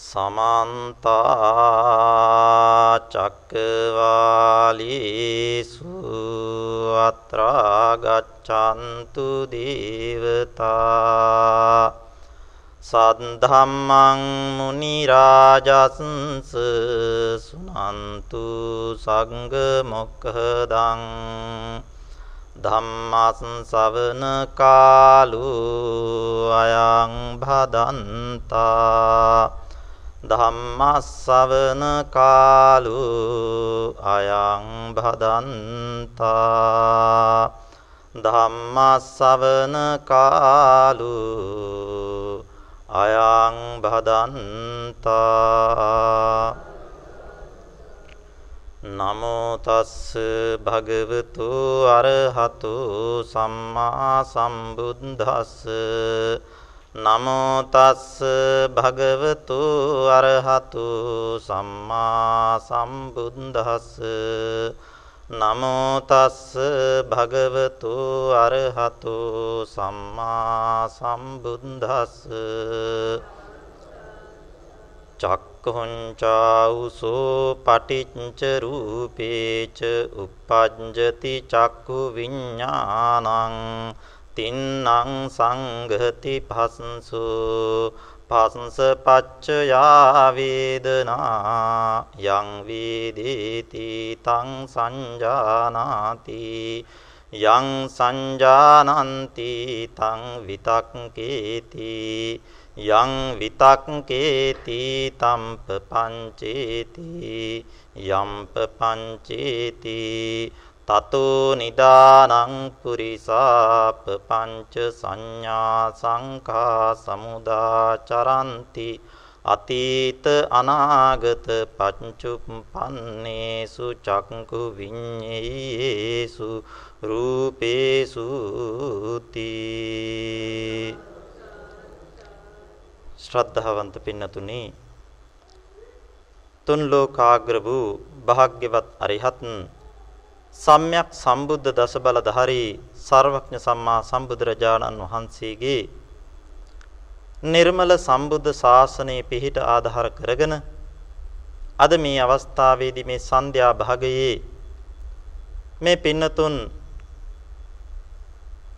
සමන්ත චක්කවාලීසු අත්‍රා ගච්ඡන්තු දේවතා සද්ධම්මං මුනි රාජස්ස සුනන්තු සංඝ මොක්ඛදං ධම්මස් සවන කාලු අයං භදන්තා ධම්මස්සවන කාලු අයං භදන්තා ධම්මස්සවන කාලු අයං භදන්තා නමෝ තස්ස භගවතු අරහතු සම්මා සම්බුද්දස්ස නමෝ තස්ස භගවතු අරහතු සම්මා සම්බුද්දස්ස. නමෝ තස්ස භගවතු අරහතු සම්මා සම්බුද්දස්ස. චක්ඛුංචාඋසෝ පටිච්ච රූපේච uppajjati චක්ඛු විඥානං තින්නං සංඝති පස්සු පස්ස පච්චයා වේදනා යං වේදේති තං සංජානාති යං සංජානන්ති තං විතක්කේති යං විතක්කේති තම්ප පංචේති යම්ප පංචේති තතෝ නිදානං පුරිසාප පංච සංඥා සංඛා සමුදාචරಂತಿ අතීත අනාගත පංචුප්පන්නේසු චක්කු විඤ්ඤේසු රූපේසු තී ශ්‍රද්ධාවන්ත පින්නතුනි තුන් ලෝකාග්‍ර වූ භාග්‍යවත් අරිහත් සම්්‍යක් සම්බුද්ධ දසබලධාරී සර්වඥ සම්මා සම්බුදුරජාණන් වහන්සේගේ නිර්මල සම්බුද්ධ ශාසනයේ පිහිට ආධාර කරගෙන අද මේ අවස්ථාවේදී මේ සන්ධ්‍යා භාගයේ මේ පින්නතුන්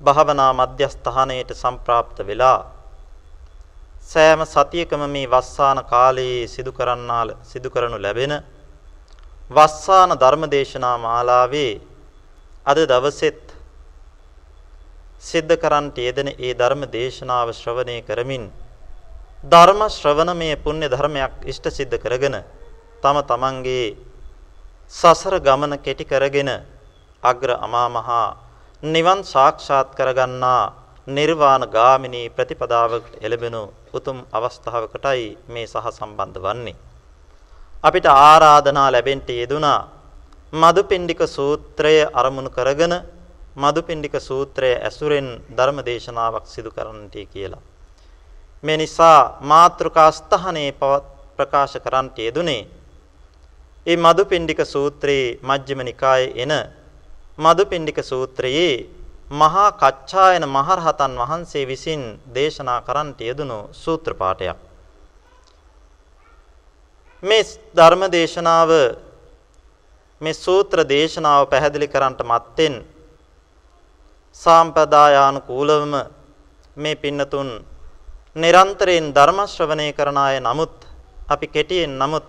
භාවනා මධ්‍යස්ථානයට සම්ප්‍රාප්ත වෙලා සෑම සතියකම මේ වස්සාන කාලයේ සිදු කරන්නා සිදු කරනු ලැබෙන වස්සාන ධර්මදේශනා මාලාවේ අද දවසෙත් සිද්ධ කරන්ට යෙදෙන ඒ ධර්ම දේශනාව ශ්‍රවණය කරමින් ධර්ම ශ්‍රවණමය පුණ්‍ය ධර්මයක් ඉෂ්ට සිද්ධ කරගෙන තම තමන්ගේ සසර ගමන කෙටි කරගෙන අග්‍ර අමා මහා නිවන් සාක්ෂාත් කරගන්නා නිර්වාණ ගාමිනී ප්‍රතිපදාවකට එළඹෙනු උතුම් අවස්ථාවකටයි මේ සහ සම්බන්ධ වන්නේ. අපිට ආරාධනා ලැබෙන්න යෙදුනා මදුපිණ්ඩික සූත්‍රය අරමුණු කරගෙන මදුපිණ්ඩික සූත්‍රය ඇසුරෙන් ධර්ම දේශනාවක් සිදු කරන්නටි කියලා. මේ නිසා මාත්‍රිකා ස්ථානයේ ප්‍රකාශ කරන්නට යෙදුනේ මේ මදුපිණ්ඩික සූත්‍රයේ මජ්ක්‍ධිම නිකායේ එන මදුපිණ්ඩික සූත්‍රයේ මහා කච්චායන මහරහතන් වහන්සේ විසින් දේශනා කරන්නට යෙදුණු සූත්‍ර පාඨයක්. මේ ධර්ම දේශනාව මේ සූත්‍ර දේශනාව පැහැදිලි කරන්නට මත්තෙන් සාම්පදායානුකූලවම මේ පින්නතුන් නිරන්තරයෙන් ධර්ම ශ්‍රවණය කරන අය නමුත් අපි කෙටියෙන් නමුත්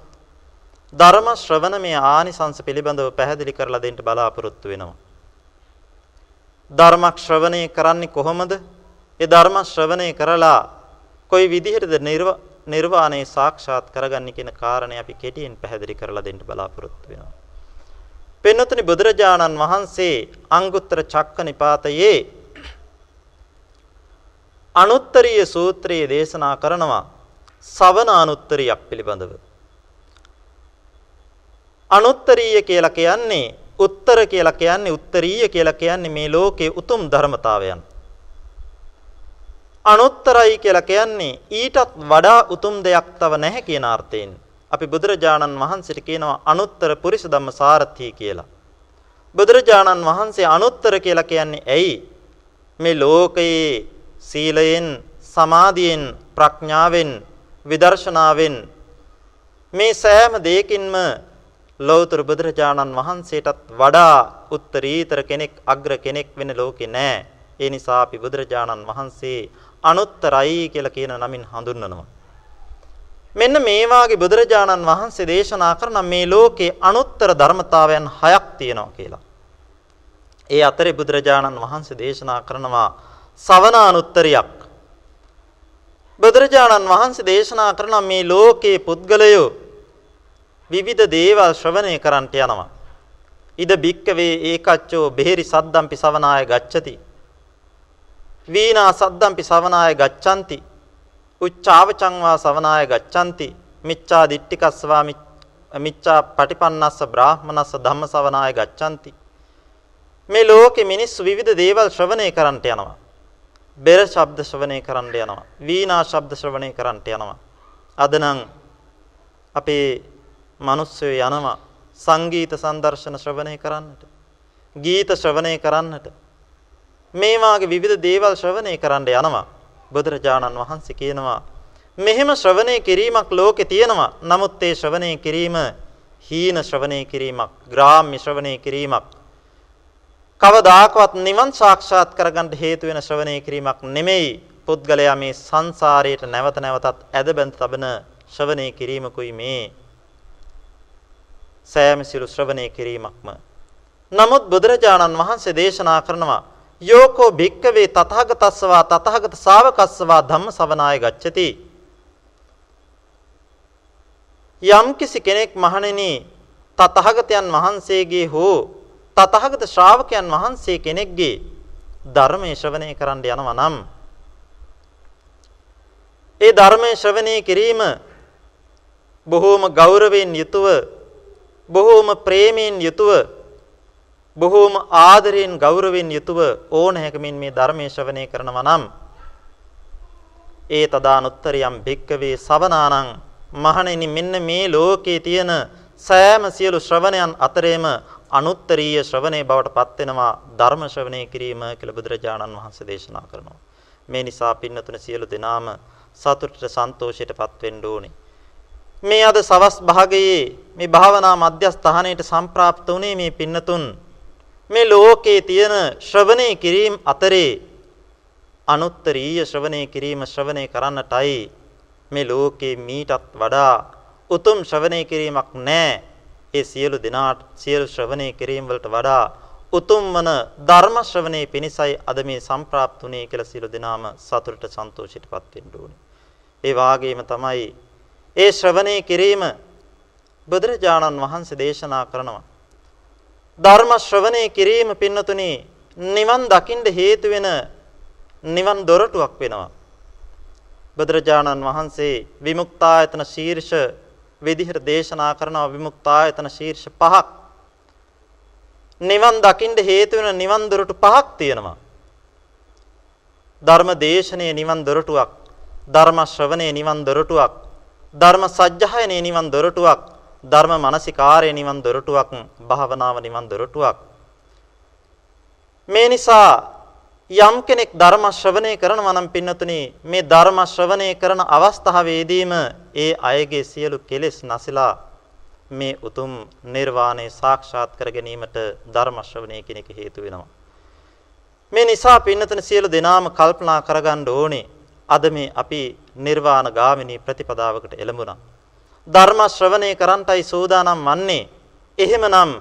ධර්ම ශ්‍රවණමේ ආනිසංස පිළිබඳව පැහැදිලි කරලා දෙන්න බලාපොරොත්තු වෙනවා. ධර්ම ශ්‍රවණය කරන්නේ කොහොමද? ඒ ධර්ම ශ්‍රවණය කරලා කොයි විදිහටද නිර්වාණය සාක්ෂාත් කරගන්නේ කියන කාරණේ අපි කෙටියෙන් පැහැදිලි කරලා දෙන්න බලාපොරොත්තු වෙනවා. පින්නතුනි බුදුරජාණන් වහන්සේ අංගුත්තර චක්ක නිපාතයේ අනුත්තරීය සූත්‍රයේ දේශනා කරනවා සවන අනුත්තරියක් පිළිබඳව. අනුත්තරීය කියලා කියන්නේ උත්තර කියලා කියන්නේ උත්තරීය කියලා කියන්නේ මේ ලෝකයේ උතුම් ධර්මතාවයන්. අනුත්තරයි කියලා කියන්නේ ඊටත් වඩා උතුම් දෙයක් තව නැහැ කියන අර්ථයෙන්. අපි බුදුරජාණන් වහන්සේට කියනවා අනුත්තර පුරිස ධම්ම සාරථී කියලා. බුදුරජාණන් වහන්සේ අනුත්තර කියලා කියන්නේ ඇයි? මේ ලෝකයේ සීලයෙන්, සමාධියෙන්, ප්‍රඥාවෙන්, විදර්ශනාවෙන් මේ සෑම දෙයකින්ම ලෞතර බුදුරජාණන් වහන්සේටත් වඩා උත්තරීතර කෙනෙක් අග්‍ර කෙනෙක් වෙන ලෝකේ නැහැ. ඒ නිසා අපි බුදුරජාණන් වහන්සේ අනුත්තරයි කියලා කියන නමින් හඳුන්වනවා. මෙන්න මේ වාගේ බුදුරජාණන් වහන්සේ දේශනා කරන මේ ලෝකේ අනුත්තර ධර්මතාවයන් හයක් තියෙනවා කියලා. ඒ අතරේ බුදුරජාණන් වහන්සේ දේශනා කරනවා සවනානුත්තරියක්. බුදුරජාණන් වහන්සේ දේශනා කරන මේ ලෝකේ පුද්ගලයෝ විවිධ දේවල් ශ්‍රවණය කරන්නට යනවා. ඉද බික්කවේ ඒකච්චෝ බෙහෙරි සද්දම්පි සවනාය ගච්ඡති. වීණා සද්දම්පි සවනාය ගච්ඡanti. උච්චාවචං වා සවනාය ගච්ඡanti. මිච්ඡා දිට්ඨිකස්සවා මිච්ඡා පටිපන්නස්ස බ්‍රාහමනස්ස ධම්ම සවනාය ගච්ඡanti. මේ ලෝකෙ මිනිස්සු විවිධ දේවල් ශ්‍රවණය කරන්නට යනවා. බෙර ශබ්ද ශ්‍රවණය කරන්න යනවා. වීණා ශබ්ද ශ්‍රවණය කරන්නට යනවා. අද නම් අපේ මිනිස්සු යනවා සංගීත සංදර්ශන ශ්‍රවණය කරන්නට. ගීත ශ්‍රවණය කරන්නට. මේ වාගේ විවිධ දේවල් ශ්‍රවණය කරන්න යනවා. බුදුරජාණන් වහන්සේ කියනවා මෙහෙම ශ්‍රවණය කිරීමක් ලෝකේ තියෙනවා. නමුත් ඒ ශ්‍රවණය කිරීම හීන ශ්‍රවණය කිරීමක්, ග්‍රාම්‍ය ශ්‍රවණය කිරීමක්. කවදාකවත් නිවන් සාක්ෂාත් කරගන්න හේතු වෙන ශ්‍රවණය කිරීමක් නෙමෙයි. පුද්ගලයා මේ සංසාරයට නැවත නැවතත් ඇදබැඳ තබන ශ්‍රවණය කිරීමකුයි මේ සෑම සිළු ශ්‍රවණය කිරීමක්ම. නමුත් බුදුරජාණන් වහන්සේ දේශනා කරනවා යෝකෝ භික්කවේ තථාගතස්සවා තථාගත ශාවකස්සවා ධම්ම ශ්‍රවණාය ගච්ඡති. යම්කිසි කෙනෙක් මහණෙනි තථාගතයන් වහන්සේගේ හෝ තථාගත ශ්‍රාවකයන් වහන්සේ කෙනෙක්ගේ ධර්මයේ ශ්‍රවණය කරන්න යනවා නම් ඒ ධර්මයේ ශ්‍රවණය කිරීම බොහෝම ගෞරවයෙන් යුතුව බොහෝම ප්‍රේමයෙන් යුතුව බොහෝම ආදරයෙන් ගෞරවයෙන් යුතුව ඕන හැකමින් මේ ධර්මයේ ශ්‍රවණය කරනවා නම් ඒ තදානුත්තරියම් භික්කවේ සවනානං මහණෙනි මෙන්න මේ ලෝකේ තියෙන සෑම සියලු ශ්‍රවණයන් අතරේම අනුත්තරීය ශ්‍රවණේ බවට පත් වෙනවා ධර්ම ශ්‍රවණය කිරීම කියලා බුදුරජාණන් වහන්සේ දේශනා කරනවා. මේ නිසා පින්නතුන සියලු දෙනාම සතුටට සන්තෝෂයටපත් වෙන්න ඕනේ. මේ අද සවස් භාගයේ මේ භාවනා මධ්‍යස්ථානයේට සම්ප්‍රාප්ත වුණේ මේ පින්නතුන් මේ ලෝකේ තියෙන ශ්‍රවණය කිරීම අතරේ අනුත්තරීය ශ්‍රවණය කිරීම ශ්‍රවණය කරන්නටයි මේ ලෝකේ මීටත් වඩා උතුම් ශ්‍රවණය කිරීමක් නැහැ. ඒ සියලු දිනාට සියලු ශ්‍රවණය කිරීම වලට වඩා උතුම් වන ධර්ම ශ්‍රවණේ පිණිසයි අද මේ සම්ප්‍රාප්තුනේ කියලා සියලු දෙනාම සතුටට සන්තෝෂයටපත් වෙන්න ඕනේ. ඒ වාගේම තමයි ඒ ශ්‍රවණය කිරීම බුදුරජාණන් වහන්සේ දේශනා කරනවා. ධර්ම ශ්‍රවණය කිරීම පින්නතුනි නිවන් දකින්න හේතු වෙන නිවන් දොරටුවක් වෙනවා. බුදුරජාණන් වහන්සේ විමුක්තායතන ශීර්ෂ විදිහට දේශනා කරනවා විමුක්තායතන ශීර්ෂ පහක්. නිවන් දකින්න හේතු වෙන නිවන් දොරටු පහක් තියෙනවා. ධර්ම දේශනයේ නිවන් දොරටුවක්, ධර්ම ශ්‍රවණයේ නිවන් දොරටුවක්, ධර්ම සජ්ජායනයේ නිවන් දොරටුවක්, ධර්ම මානසිකාරයේ නිවන් දොරටුවක්, භාවනාව නිවන් දොරටුවක්. මේ නිසා යම් කෙනෙක් ධර්ම ශ්‍රවණය කරනවා නම් පින්නතුනි මේ ධර්ම ශ්‍රවණය කරන අවස්ථාවේදීම ඒ අයගේ සියලු කෙලෙස් නැසලා මේ උතුම් නිර්වාණය සාක්ෂාත් කර ගැනීමට ධර්ම ශ්‍රවණය කියන එක හේතු වෙනවා. මේ නිසා පින්නතුනි සියලු දෙනාම කල්පනා කරගන්න ඕනේ අද මේ අපි නිර්වාණ ගාමිනී ප්‍රතිපදාවකට එළඹුණා. ධර්ම ශ්‍රවණය කරන්ටයි සූදානම් වන්නේ. එහෙමනම්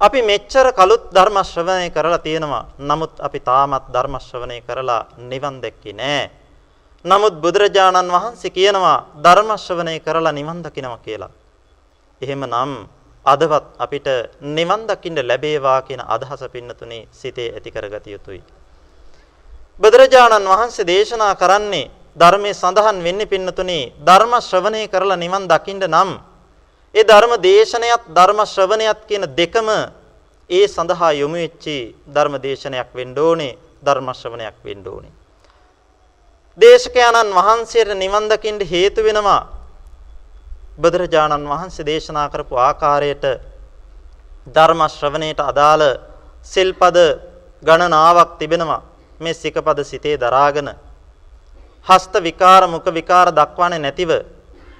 අපි මෙච්චර කලුත් ධර්ම ශ්‍රවණය කරලා තියෙනවා. නමුත් අපි තාමත් ධර්ම ශ්‍රවණය කරලා නිවන් දැක්කේ නෑ. නමුත් බුදුරජාණන් වහන්සේ කියනවා ධර්ම ශ්‍රවණය කරලා නිවන් දකින්නවා කියලා. එහෙමනම් අදවත් අපිට නිවන් දකින්න ලැබේවා කියන අදහස පින්නතුනේ සිතේ ඇති කරගත යුතුයි. බුදුරජාණන් වහන්සේ දේශනා කරන්නේ ධර්මයේ සඳහන් වෙන්නේ පින්නතුනේ ධර්ම ශ්‍රවණය කරලා නිවන් දකින්න නම් ඒ ධර්ම දේශනයත් ධර්ම ශ්‍රවණයත් කියන දෙකම ඒ සඳහා යොමු වෙච්චි ධර්ම දේශනයක් වෙන්න ඕනේ ධර්ම ශ්‍රවණයක් වෙන්න ඕනේ. දේශකයන්න් වහන්සේට නිවන් දකින්න හේතු වෙනවා බුදුරජාණන් වහන්සේ දේශනා කරපු ආකාරයට ධර්ම ශ්‍රවණයට අදාළ සිල්පද ගණනාවක් තිබෙනවා මේ සිකපද සිතේ දරාගෙන හස්ත විකාර මුඛ විකාර දක්වන්නේ නැතිව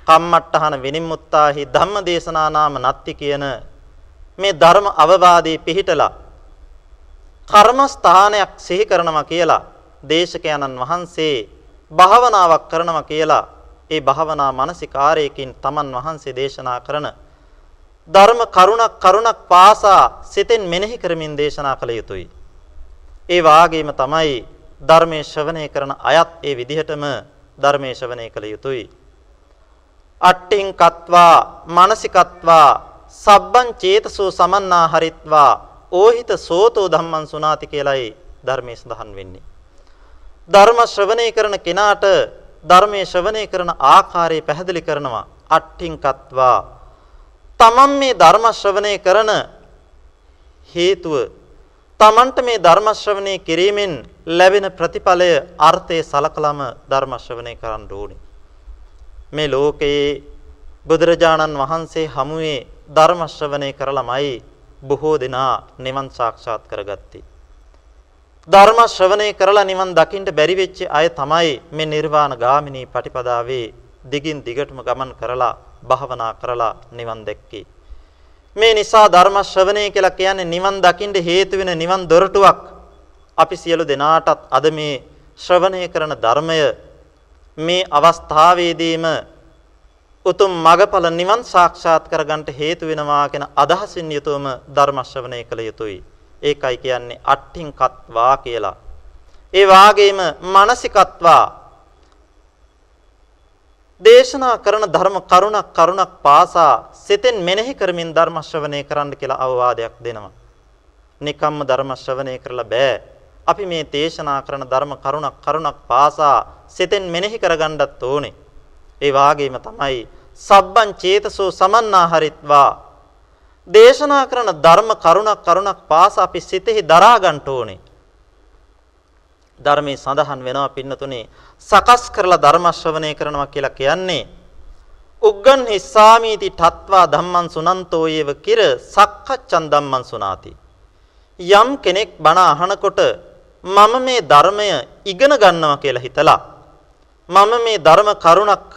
කම්මට්ටහන විනිමුත්තාහි ධම්මදේශනා නාම නත්ති කියන මේ ධර්ම අවවාදී පිහිටලා කර්මස්ථානයක් සිහි කරනවා කියලා දේශකයන්න් වහන්සේ භාවනාවක් කරනවා කියලා ඒ භාවනා මානසිකාරයකින් තමන් වහන්සේ දේශනා කරන ධර්ම කරුණක් කරුණක් පාසා සිතෙන් මෙනෙහි කරමින් දේශනා කළ යුතුයි. ඒ වාගේම තමයි ධර්මයේ ශ්‍රවණය කරන අයත් ඒ විදිහටම ධර්මයේ ශ්‍රවණය කළ යුතුයි. අට්ඨින් කତ୍වා මානසිකත්වා සබ්බං චේතසෝ සමන්නා හරිත්වා ඕහිත සෝතෝ ධම්මං සුනාති කියලයි ධර්මයේ සඳහන් වෙන්නේ. ධර්ම ශ්‍රවණය කරන කෙනාට ධර්මයේ ශ්‍රවණය කරන ආකාරය පැහැදිලි කරනවා. අට්ඨින් කତ୍වා තමන් මේ ධර්ම ශ්‍රවණය කරන හේතුව තමන්ට මේ ධර්ම ශ්‍රවණය කිරීමෙන් ලැබෙන ප්‍රතිඵලය අර්ථය සලකලම ධර්ම ශ්‍රවණය කරන්න ඕනේ. මේ ලෝකයේ බුදුරජාණන් වහන්සේ හමුවේ ධර්ම ශ්‍රවණය කරලමයි බොහෝ දෙනා නිවන් සාක්ෂාත් කරගත්තේ. ධර්ම ශ්‍රවණය කරලා නිවන් දකින්න බැරි වෙච්ච අය තමයි මේ නිර්වාණ ගාමිනී පටිපදාවේ දිගින් දිගටම ගමන් කරලා භාවනා කරලා නිවන් දැක්කේ. මේ නිසා ධර්ම ශ්‍රවණය කියලා කියන්නේ නිවන් දකින්න හේතු වෙන නිවන් දොරටුවක්. අපි සියලු දෙනාටත් අද මේ ශ්‍රවණය කරන ධර්මය මේ අවස්ථාවේදීම උතුම් මගඵල නිවන් සාක්ෂාත් කරගන්නට හේතු වෙනවා කියන අදහසින් යුතුවම ධර්ම ශ්‍රවණය කළ යුතුයි. ඒකයි කියන්නේ අට්ඨින් කත්වා කියලා. ඒ වාගේම මානසිකත්වා දේශනා කරන ධර්ම කරුණක් කරුණක් පාසා සිතෙන් මෙනෙහි කරමින් ධර්ම ශ්‍රවණය කරන්න කියලා අවවාදයක් දෙනවා. නිකම්ම ධර්ම ශ්‍රවණය කරලා බෑ. අපි මේ දේශනා කරන ධර්ම කරුණක් කරුණක් පාසා සිතෙන් මෙනෙහි කරගන්නත් ඕනේ. ඒ වාගේම තමයි සබ්බං චේතසෝ සමන්නා හරිත්වා දේශනා කරන ධර්ම කරුණක් කරුණක් පාසා අපි සිතෙහි දරා ගන්න ඕනේ. ධර්මයේ සඳහන් වෙනවා පින්නතුනේ. සකස් කරලා ධර්ම ශ්‍රවණය කරනවා කියලා කියන්නේ උග්ගන් හිස්සාමීති තත්වා ධම්මං සුනන්තෝ යේව කිර සක්කච්ඡන් ධම්මං සුනාති. යම් කෙනෙක් බණ අහනකොට මම මේ ධර්මය ඉගෙන ගන්නවා කියලා හිතලා මම මේ ධර්ම කරුණක්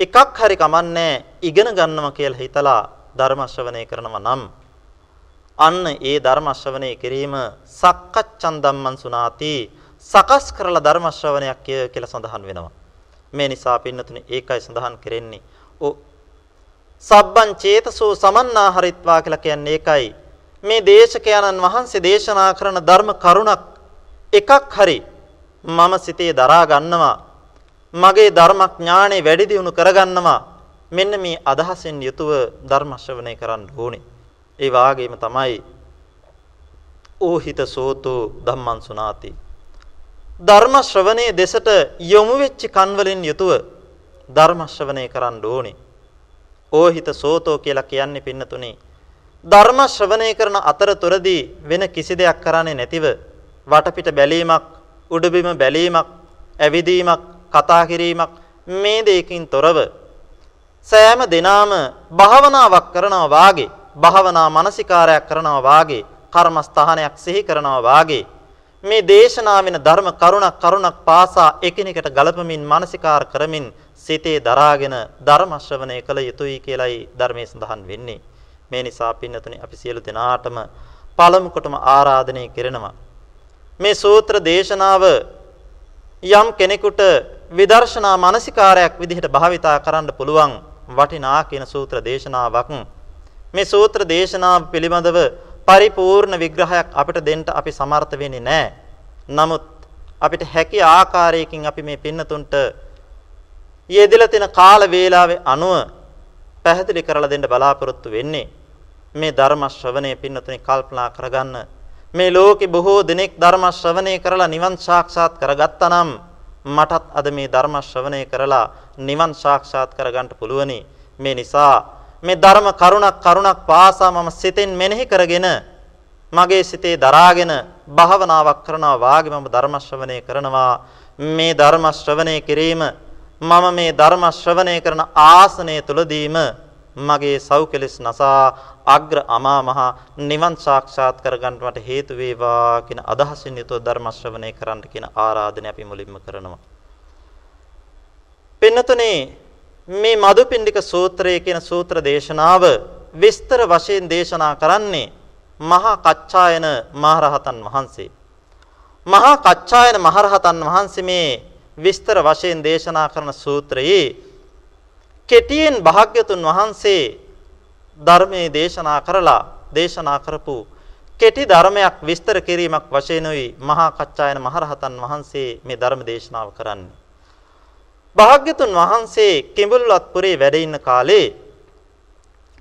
එකක් හරි කමන්නේ ඉගෙන ගන්නවා කියලා හිතලා ධර්ම ශ්‍රවණය කරනවා නම් අන්න ඒ ධර්ම ශ්‍රවණය කිරීම සක්කච්ඡන් ධම්මං සුනාති. සකස් කරලා ධර්ම ශ්‍රවණයක් කියලා සඳහන් වෙනවා. මේ නිසා පින්නතුනි ඒකයි සඳහන් කරන්නේ. ඔ සබ්බං චේතසෝ සමන්නා හරිත්වා කියලා කියන්නේ ඒකයි. මේ දේශකයන්න් වහන්සේ දේශනා කරන ධර්ම කරුණක් එකක් හරි මම සිතේ දරා ගන්නවා. මගේ ධර්මඥානෙ වැඩි දියුණු කරගන්නවා. මෙන්න මේ අදහසෙන් යුතුව ධර්ම ශ්‍රවණය කරන්න ඕනේ. ඒ වාගේම තමයි ඕහිත සෝතෝ ධම්මං සුනාති ධර්ම ශ්‍රවණයේ දෙසට යොමු වෙච්ච කන් වලින් යුතුව ධර්ම ශ්‍රවණය කරන්න ඕනේ. ඕහිත සෝතෝ කියලා කියන්නේ පින්නතුනේ ධර්ම ශ්‍රවණය කරන අතරතුරදී වෙන කිසි දෙයක් කරන්නේ නැතිව වටපිට බැලීමක්, උඩබිම බැලීමක්, ඇවිදීමක්, කතා කිරීමක් මේ දෙකකින් තොරව සෑම දිනාම භාවනාවක් කරනවා වාගේ, භාවනා මානසිකාරයක් කරනවා වාගේ, කර්මස්ථානයක් සිහි කරනවා වාගේ මේ දේශනාවෙන ධර්ම කරුණක් කරුණක් පාසා එකිනෙකට ගලපමින් මානසිකාර කරමින් සිතේ දරාගෙන ධර්ම ශ්‍රවණය කළ යුතුයි කියලයි ධර්මයේ සඳහන් වෙන්නේ. මේ නිසා පින්නතුනි අපි සියලු දෙනාටම පළමු කොටම ආරාධනය කරනවා. මේ සූත්‍ර දේශනාව යම් කෙනෙකුට විදර්ශනා මානසිකාරයක් විදිහට භාවිතා කරන්න පුළුවන් වටිනා කියන සූත්‍ර දේශනාවක්. මේ සූත්‍ර දේශනාව පිළිබඳව පරිපූර්ණ විග්‍රහයක් අපිට දෙන්න අපි සමර්ථ වෙන්නේ නැහැ. නමුත් අපිට හැකි ආකාරයකින් අපි මේ පින්නතුන්ට යෙදලා තියෙන කාල වේලාවේ අනුව පැහැදිලි කරලා දෙන්න බලාපොරොත්තු වෙන්නේ. මේ ධර්ම ශ්‍රවණය පින්නතුනි කල්පනා කරගන්න. මේ ලෝකේ බොහෝ දෙනෙක් ධර්ම ශ්‍රවණය කරලා නිවන් සාක්ෂාත් කරගත්තා නම් මටත් අද මේ ධර්ම ශ්‍රවණය කරලා නිවන් සාක්ෂාත් කරගන්න පුළුවනි. මේ නිසා මේ ධර්ම කරුණක් කරුණක් පාසා මම සිතෙන් මෙනෙහි කරගෙන මගේ සිතේ දරාගෙන භාවනාවක් කරනවා වාගේ මම ධර්ම ශ්‍රවණය කරනවා මේ ධර්ම ශ්‍රවණය කිරීම මම මේ ධර්ම ශ්‍රවණය කරන ආසනය තුලදීම මගේ සෞකලස් නසා අග්‍ර අමා මහ නිවන් සාක්ෂාත් කරගන්නට මට හේතු වේවා කියන අදහසින් යුතුව ධර්ම ශ්‍රවණය කරන්න කියන ආරාධනය අපි මුලින්ම කරනවා. පින්නතුනේ මේ මදුපිණ්ඩික සූත්‍රය කියන සූත්‍ර දේශනාව විස්තර වශයෙන් දේශනා කරන්නේ මහා කච්චායන මහරහතන් වහන්සේ. මහා කච්චායන මහරහතන් වහන්සේ මේ විස්තර වශයෙන් දේශනා කරන සූත්‍රයේ කෙටියෙන් භාග්‍යතුන් වහන්සේ ධර්මයේ දේශනා කරලා දේශනා කරපු කෙටි ධර්මයක් විස්තර කිරීමක් වශයෙන් උයි මහා කච්චායන මහරහතන් වහන්සේ මේ ධර්ම දේශනාව කරන්නේ. භාග්‍යතුන් වහන්සේ කිඹුල්වත්පුරේ වැඩ ඉන්න කාලේ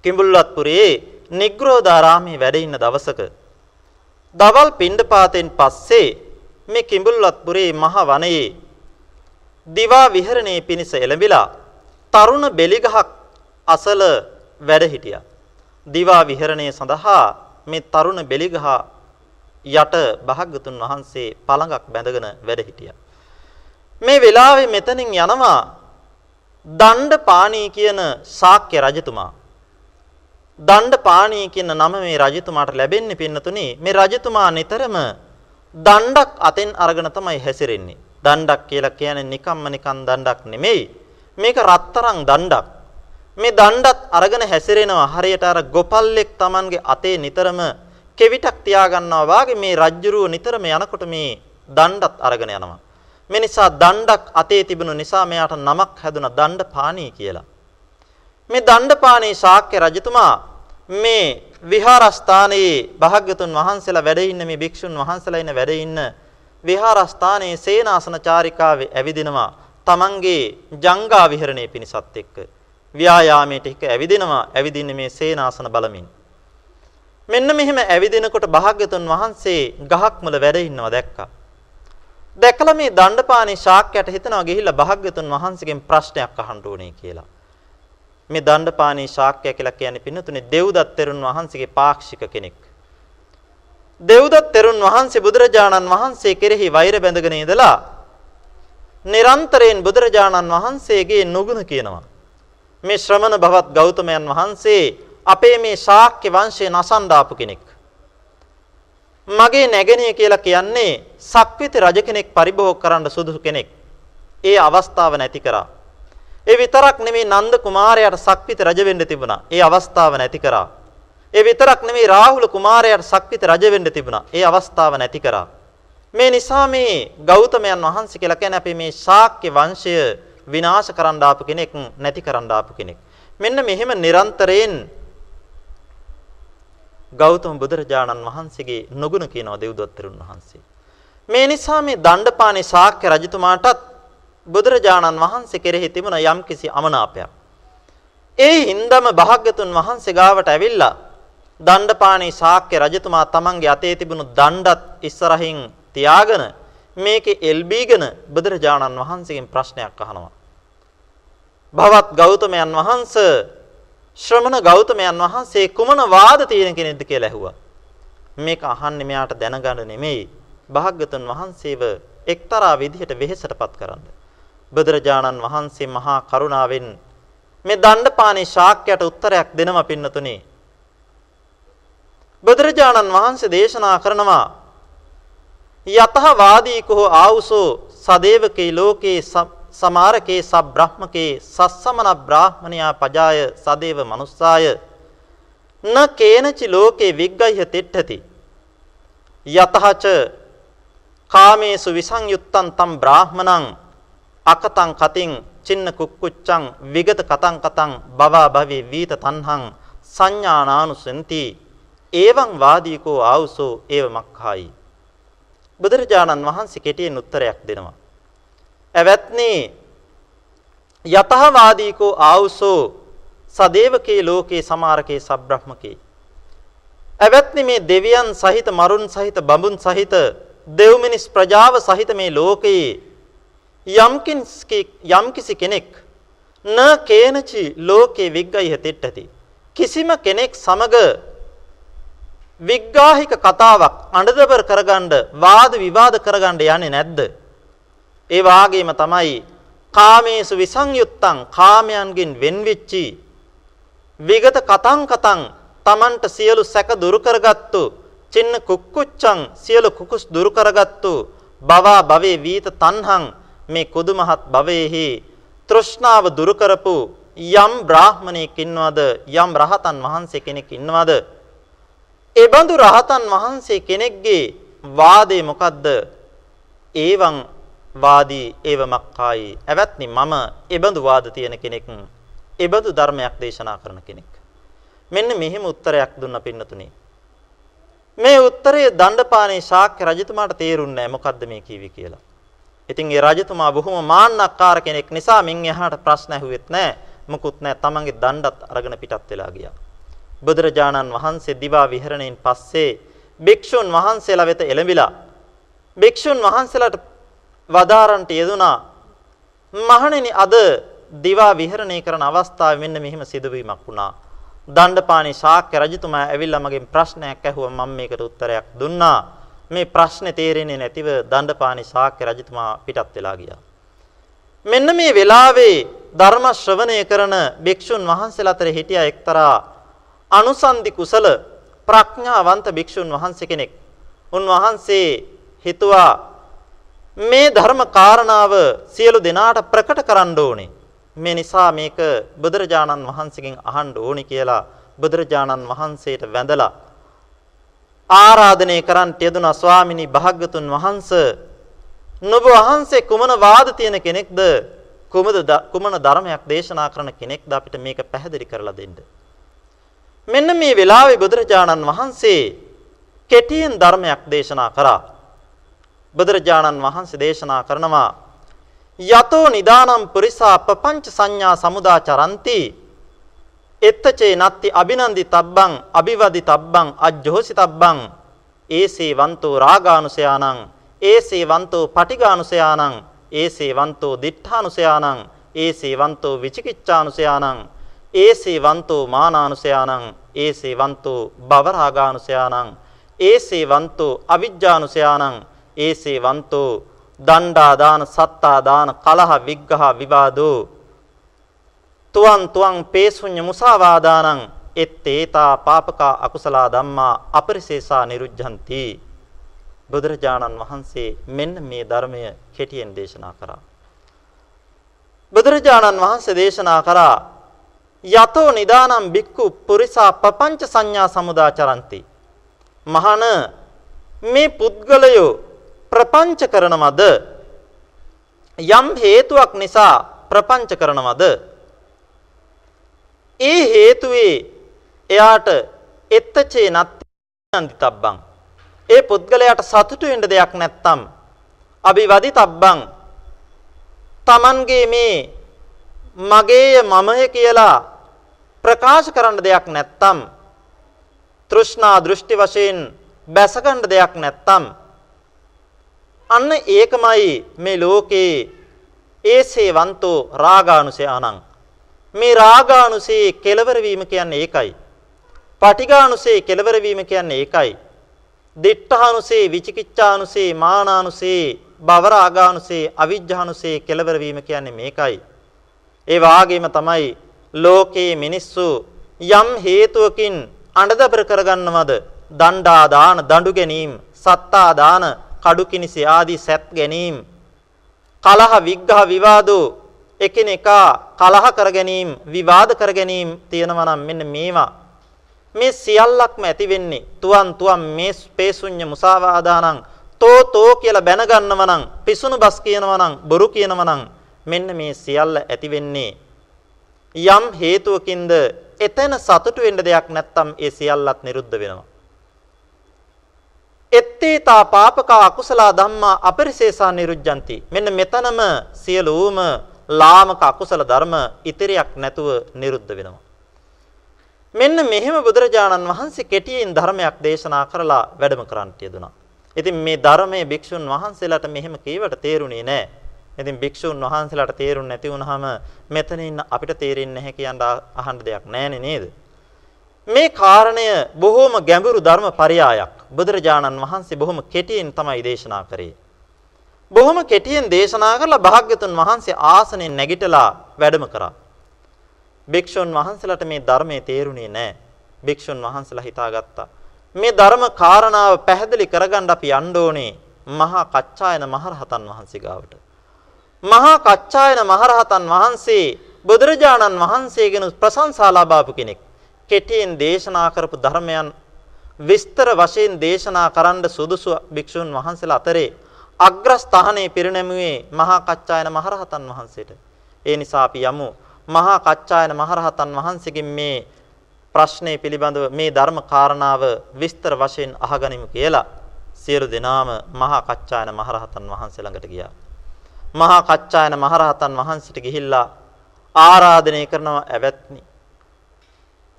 කිඹුල්වත්පුරේ නිග්‍රෝධාරාමේ වැඩ ඉන්න දවසක දවල් පිණ්ඩපාතෙන් පස්සේ මේ කිඹුල්වත්පුරේ මහ වනයේ දිවා විහරණේ පිණිස එළඹිලා තරුණ බෙලිගහක් අසල වැඩ හිටියා. දිවා විහරණය සඳහා මේ තරුණ බෙලිගහ යට භාග්‍යතුන් වහන්සේ පළඟක් බැඳගෙන වැඩ හිටියා. මේ වෙලාවේ මෙතනින් යනවා දණ්ඩ පාණී කියන ශාක්‍ය රජතුමා. දණ්ඩ පාණී කියන නම මේ රජතුමාට ලැබෙන්නේ පින්නතුනි මේ රජතුමා නිතරම දණ්ඩක් අතෙන් අරගෙන තමයි හැසිරෙන්නේ. දණ්ඩක් කියලා කියන්නේ නිකම්ම නිකන් දණ්ඩක් නෙමෙයි. මේක රත්තරන් දණ්ඩක්. මේ දණ්ඩත් අරගෙන හැසිරෙනවා හරියට අර ගොපල්ලෙක් Tamanගේ අතේ නිතරම කෙවිතක් තියාගන්නවා වාගේ මේ රජ්ජුරුව නිතරම යනකොට මේ දණ්ඩත් අරගෙන යනවා. මේ නිසා දණ්ඩක් අතේ තිබුණු නිසා මෙයාට නමක් හැදුනා දණ්ඩපාණී කියලා. මේ දණ්ඩපාණී ශාක්‍ය රජතුමා මේ විහාරස්ථානයේ භාග්‍යතුන් වහන්සේලා වැඩ ඉන්න මේ භික්ෂුන් වහන්සේලා ඉන්න වැඩ ඉන්න විහාරස්ථානයේ සේනාසන චාරිකාවේ ඇවිදිනවා තමන්ගේ ජංගා විහරණය පිණිසත් එක්ක. ව්‍යායාමයට එක ඇවිදිනවා ඇවිදින්නේ මේ සේනාසන බලමින්. මෙන්න මෙහෙම ඇවිදිනකොට භාග්‍යතුන් වහන්සේ ගහක් මුල වැඩ ඉන්නවා දැක්කා. දැකලා මේ දණ්ඩපාණි ශාක්‍යයට හිතනවා ගිහිල්ලා භාග්‍යතුන් වහන්සේගෙන් ප්‍රශ්නයක් අහන්න ඕනේ කියලා. මේ දණ්ඩපාණි ශාක්‍ය කියලා කියන්නේ පින්නතුනේ දෙව්දත් තෙරුන් වහන්සේගේ පාක්ෂික කෙනෙක්. දෙව්දත් තෙරුන් වහන්සේ බුදුරජාණන් වහන්සේ කෙරෙහි වෛර බැඳගෙන ඉඳලා නිරන්තරයෙන් බුදුරජාණන් වහන්සේගේ නුගුණ කියනවා. මේ ශ්‍රමණ භවත් ගෞතමයන් වහන්සේ අපේ මේ ශාක්‍ය වංශයේ නසන්දාපු කෙනෙක්. මගේ නැගණිය කියලා කියන්නේ සක්විති රජ කෙනෙක් පරිභෝග කරන්න සුදුසු කෙනෙක්. ඒ අවස්ථාව නැති කරා. ඒ විතරක් නෙමෙයි නන්ද කුමාරයාට සක්විති රජ වෙන්න තිබුණා. ඒ අවස්ථාව නැති කරා. ඒ විතරක් නෙමෙයි රාහුල කුමාරයාට සක්විති රජ වෙන්න තිබුණා. ඒ අවස්ථාව නැති කරා. මේ නිසා මේ ගෞතමයන් වහන්සේ කියලා කියන්නේ අපි මේ ශාක්‍ය වංශය විනාශ කරන්න ආපු කෙනෙක් නැති කරන්න ආපු කෙනෙක්. මෙන්න මෙහෙම නිරන්තරයෙන් ගෞතම බුදුරජාණන් වහන්සේගේ නොගුණ කියනවා දෙව්දොත්තරුන් වහන්සේ. මේ නිසා මේ දණ්ඩපාණි ශාක්‍ය රජතුමාටත් බුදුරජාණන් වහන්සේ කෙරෙහි තිබුණ යම්කිසි අමනාපයක්. ඒ හින්දම භාග්‍යතුන් වහන්සේ ගාවට ඇවිල්ලා දණ්ඩපාණි ශාක්‍ය රජතුමා තමන්ගේ අතේ තිබුණු දණ්ඩත් ඉස්සරහින් තියාගෙන මේකේ එල්බීගෙන බුදුරජාණන් වහන්සේගෙන් ප්‍රශ්නයක් අහනවා. භවත් ගෞතමයන් වහන්සේ ශ්‍රමණ ගෞතමයන් වහන්සේ කුමන වාද තියෙන කෙනෙක්ද කියලා ඇහුවා. මේක අහන්නේ මෙයාට දැනගන්න නෙමෙයි. භාග්‍යතුන් වහන්සේව එක්තරා විදිහට වෙහෙසටපත් කරන්න. බුදුරජාණන් වහන්සේ මහා කරුණාවෙන් මේ දණ්ඩපාණි ශාක්‍යයට උත්තරයක් දෙනම පින්නතුනේ. බුදුරජාණන් වහන්සේ දේශනා කරනවා යතහ වාදී කෝ ආවුසෝ සදේවකේ ලෝකේ සමාරකේ සබ්‍රහ්මකේ සස්සමන බ්‍රාහ්මණයා පජාය සදේව මනුස්සාය. න කේනචි ලෝකේ විග්ගහ්‍ය තිට්ඨති. යතහච කාමේසු විසංයුත්තං තම් බ්‍රාහ්මණං අකතං කතින් චින්න කුක්කුච්චං විගත කතං කතං බවා භවී වීත තණ්හං සංඥානානුසෙන්ති. එවං වාදීකෝ ආවුසෝ ඒව මක්ඛායි බුදුරජාණන් වහන්සේ කෙටියෙන් උත්තරයක් දෙනවා. ඇවැත්නි යතහවාදීකෝ ආවුසෝ සදේවකේ ලෝකේ සමාරකේ සබ්‍රහ්මකේ. ඇවැත්නි මේ දෙවියන් සහිත මරුන් සහිත බඹුන් සහිත දෙව් මිනිස් ප්‍රජාව සහිත මේ ලෝකයේ යම්කිසි කෙනෙක් න කේනචි ලෝකේ විග්ගයිහ තිට්ඨති කිසිම කෙනෙක් සමග විග්ගාහික කතාවක් අඬදබර කරගන්න වාද විවාද කරගන්න යන්නේ නැද්ද? ඒ වාගේම තමයි කාමේසු විසංයුත්තං කාමයන්ගෙන් වෙන්විච්චි. විගත කතං කතං තමන්ට සියලු සැක දුරු කරගත්තු චින්න කුක්කුච්චං සියලු කුකුස් දුරු කරගත්තු බවා භවේ වීත තණ්හං මේ කුදුමහත් භවයේහි තෘෂ්ණාව දුරු කරපු යම් බ්‍රාහමණයෙක් ඉන්නවද යම් රහතන් වහන්සේ කෙනෙක් ඉන්නවද? ඒ බඳු රහතන් වහන්සේ කෙනෙක්ගේ වාදේ මොකද්ද? ඒවං වාදී ඒව මක්කායි ඇවත්නි මම ඒ බඳු වාද තියෙන කෙනෙක් ඒ බඳු ධර්මයක් දේශනා කරන කෙනෙක් මෙන්න මෙහිම උත්තරයක් දුන්න පින්නතුනේ මේ උත්තරය දණ්ඩපාණේ ශාක්‍ය රජතුමාට තේරුන්නේ නැහැ මොකද්ද මේ කිවි කියලා. ඉතින් ඒ රජතුමා බොහොම මාන්නක්කාර කෙනෙක් නිසා මින් එහාට ප්‍රශ්න ඇහුවෙත් නැහැ. මොකුත් නැහැ. තමන්ගේ දණ්ඩත් අරගෙන පිටත් වෙලා ගියා. බුදුරජාණන් වහන්සේ දිවා විහරණයෙන් පස්සේ භික්ෂුන් වහන්සේලා වෙත එළඹිලා භික්ෂුන් වහන්සේලාට වදාරන්ට යෙදුනා මහණෙනි අද දිවා විහරණය කරන අවස්ථාවේ මෙන්න මෙහිම සිදුවීමක් වුණා. දණ්ඩපාණි ශාක්‍ය රජතුමා ඇවිල්ලා මගෙන් ප්‍රශ්නයක් ඇහුවා මම මේකට උත්තරයක් දුන්නා. මේ ප්‍රශ්නේ තේරෙන්නේ නැතිව දණ්ඩපාණි ශාක්‍ය රජතුමා පිටත් වෙලා ගියා. මෙන්න මේ වෙලාවේ ධර්ම ශ්‍රවණය කරන භික්ෂුන් වහන්සේලා අතර හිටියා එක්තරා අනුසන්දි කුසල ප්‍රඥාවන්ත භික්ෂුන් වහන්සේ කෙනෙක්. උන්වහන්සේ හිතුවා මේ ධර්ම කාරණාව සියලු දෙනාට ප්‍රකට කරන්න ඕනේ. මේ නිසා මේක බුදුරජාණන් වහන්සේගෙන් අහන්න ඕනි කියලා බුදුරජාණන් වහන්සේට වැඳලා ආරාධනය කරන්ට යෙදුනා ස්වාමිනී භාග්‍යතුන් වහන්සේ නුඹ වහන්සේ කුමන වාද තියෙන කෙනෙක්ද කුමද කුමන ධර්මයක් දේශනා කරන කෙනෙක්ද අපිට මේක පැහැදිලි කරලා දෙන්න. මෙන්න මේ වෙලාවේ බුදුරජාණන් වහන්සේ කෙටියෙන් ධර්මයක් දේශනා කරා. බුදුරජාණන් වහන්සේ දේශනා කරනවා. යතෝ නිදානම් පුරිසා පపంచ සංඥා සමුදා චරಂತಿ. එත්තචේ නත්ති අබිනන්දි තබ්බං අබිවදි තබ්බං අජ්ජෝසි තබ්බං. ඒසේ වන්තෝ රාගානුසයානං ඒසේ වන්තෝ පටිගානුසයානං ඒසේ වන්තෝ දිඨානුසයානං ඒසේ වන්තෝ විචිකිච්ඡානුසයානං ඒසේ වන්තෝ මානානුසයානං ඒසේ වන්තෝ භවරාගානුසයානං ඒසේ වන්තෝ අවිජ්ජානුසයානං ඒසේ වන්තෝ දණ්ඩා දාන සත්තා දාන කලහ විග්ඝහ විවාදෝ. තුවන් තුවන් පේසුඤ්ඤ මුසාවාදානං එත්තේතා පාපකා අකුසලා ධම්මා අපරිසේසා නිරුද්ධಂತಿ. බුදුරජාණන් වහන්සේ මෙන්න මේ ධර්මය කෙටියෙන් දේශනා කරා. බුදුරජාණන් වහන්සේ දේශනා කරා යතෝ නිදානම් බික්කු පුරිසා පపంచ සංඥා සමුදාචරಂತಿ. මහණ මේ පුද්ගලයෝ ප්‍රපංච කරනවද? යම් හේතුවක් නිසා ප්‍රපංච කරනවද? ඒ හේතුවේ එයාට එත්තචේ නන්දිතබ්බං. ඒ පුද්ගලයාට සතුටු වෙන්න දෙයක් නැත්තම් අභිවදි තබ්බං Tamanගේ මේ මගේය මමය කියලා ප්‍රකාශ කරන්න දෙයක් නැත්තම් තෘෂ්ණා දෘෂ්ටි වශයෙන් බැසගන්න දෙයක් නැත්තම් අන්න ඒකමයි මේ ලෝකේ ඒසේවන්තෝ රාගානුසය අනං මේ රාගානුසේ කෙලවර වීම කියන්නේ ඒකයි. පටිඝානුසේ කෙලවර වීම කියන්නේ ඒකයි. දිඨානුසේ විචිකිච්ඡානුසේ මානානුසේ භවරාගානුසේ අවිජ්ජානුසේ කෙලවර වීම කියන්නේ මේකයි. ඒ වාගේම තමයි ලෝකයේ මිනිස්සු යම් හේතුවකින් අඬදබර කරගන්නවද දණ්ඩා දාන දඬු ගැනීම සත්තා දාන කඩු කිනිසි ආදී සැත් ගැනීම කලහ විග්ඝහ විවාදෝ එකිනෙකා කලහ කර ගැනීම විවාද කර ගැනීම තියෙනවා නම් මෙන්න මේවා. මේ සියල්ලක්ම ඇති වෙන්නේ තුවන් තුවන් මේ පේසුඤ්ඤ මුසාවාදානං තෝ තෝ කියලා බැන ගන්නව නම් පිසුණු බස් කියනවා නම් බොරු කියනවා නම් මෙන්න මේ සියල්ල ඇති වෙන්නේ. යම් හේතුවකින්ද එතන සතුටු වෙන්න දෙයක් නැත්තම් ඒ සියල්ලත් නිරුද්ධ වෙනවා. එත්තේතා පාපකා අකුසල ධම්මා අපරිසේසා නිරුද්ධಂತಿ මෙන්න මෙතනම සියලුම ලාමක අකුසල ධර්ම ඉතිරියක් නැතුව නිරුද්ධ වෙනවා මෙන්න මෙහෙම බුදුරජාණන් වහන්සේ කෙටියෙන් ධර්මයක් දේශනා කරලා වැඩම කරන්නට යෙදුනා. ඉතින් මේ ධර්මයේ භික්ෂුන් වහන්සේලාට මෙහෙම කීවට තේරුණේ නැහැ. ඉතින් භික්ෂුන් වහන්සේලාට තේරුන්නේ නැති වුනහම මෙතන ඉන්න අපිට තේරෙන්නේ නැහැ කියන අහන්න දෙයක් නැහැ නේද? මේ කාරණය බොහොම ගැඹුරු ධර්ම පරයයක්. බුදුරජාණන් වහන්සේ බොහොම කෙටියෙන් තමයි දේශනා කරේ. බොහොම කෙටියෙන් දේශනා කරලා භාග්‍යතුන් වහන්සේ ආසනෙන් නැගිටලා වැඩම කරා. භික්ෂුන් වහන්සේලාට මේ ධර්මයේ තේරුණේ නැහැ. භික්ෂුන් වහන්සේලා හිතාගත්තා. මේ ධර්ම කාරණාව පැහැදිලි කරගන්න අපි යන්න ඕනේ මහා කච්චායන මහරහතන් වහන්සේ ගාවට. මහා කච්චායන මහරහතන් වහන්සේ බුදුරජාණන් වහන්සේගෙන ප්‍රශංසා ලබාපු කෙනෙක්. කෙටියෙන් දේශනා කරපු ධර්මයන් විස්තර වශයෙන් දේශනා කරන්න සුදුසු භික්ෂුන් වහන්සේලා අතරේ අග්‍රස්ථානයේ පිරිනැමුවේ මහා කච්චායන මහරහතන් වහන්සේට. ඒ නිසා අපි යමු මහා කච්චායන මහරහතන් වහන්සේගෙන් මේ ප්‍රශ්නේ පිළිබඳව මේ ධර්ම කාරණාව විස්තර වශයෙන් අහගනිමු කියලා සියලු දෙනාම මහා කච්චායන මහරහතන් වහන්සේ ළඟට ගියා. මහා කච්චායන මහරහතන් වහන්සේට ගිහිල්ලා ආරාධනය කරනවා ඇවැත්නි.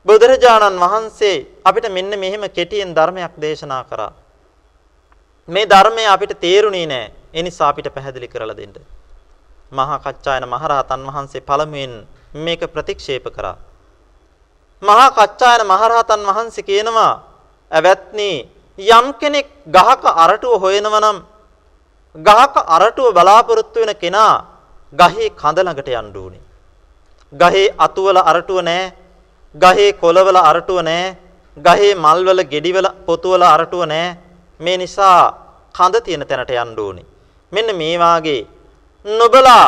බුදුරජාණන් වහන්සේ අපිට මෙන්න මෙහෙම කෙටියෙන් ධර්මයක් දේශනා කරා. මේ ධර්මය අපිට තේරුණේ නෑ. ඒ නිසා අපිට පැහැදිලි කරලා දෙන්න. මහා කච්චායන මහරහතන් වහන්සේ පළමුවෙන් මේක ප්‍රතික්ෂේප කරා. මහා කච්චායන මහරහතන් වහන්සේ කියනවා ඇවැත්නි යම් කෙනෙක් ගහක අරටුව හොයනවා නම් ගහක අරටුව බලාපොරොත්තු වෙන කෙනා ගහේ කඳ ළඟට යන්න ඕනේ. ගහේ අතුවල අරටුව නැහැ. ගහේ කොළවල අරටුව නැහැ. ගහේ මල්වල ගෙඩිවල පොතුවල අරටුව නැහැ. මේ නිසා කඳ තියෙන තැනට යන්න ඕනේ. මෙන්න මේ වාගේ නොබලා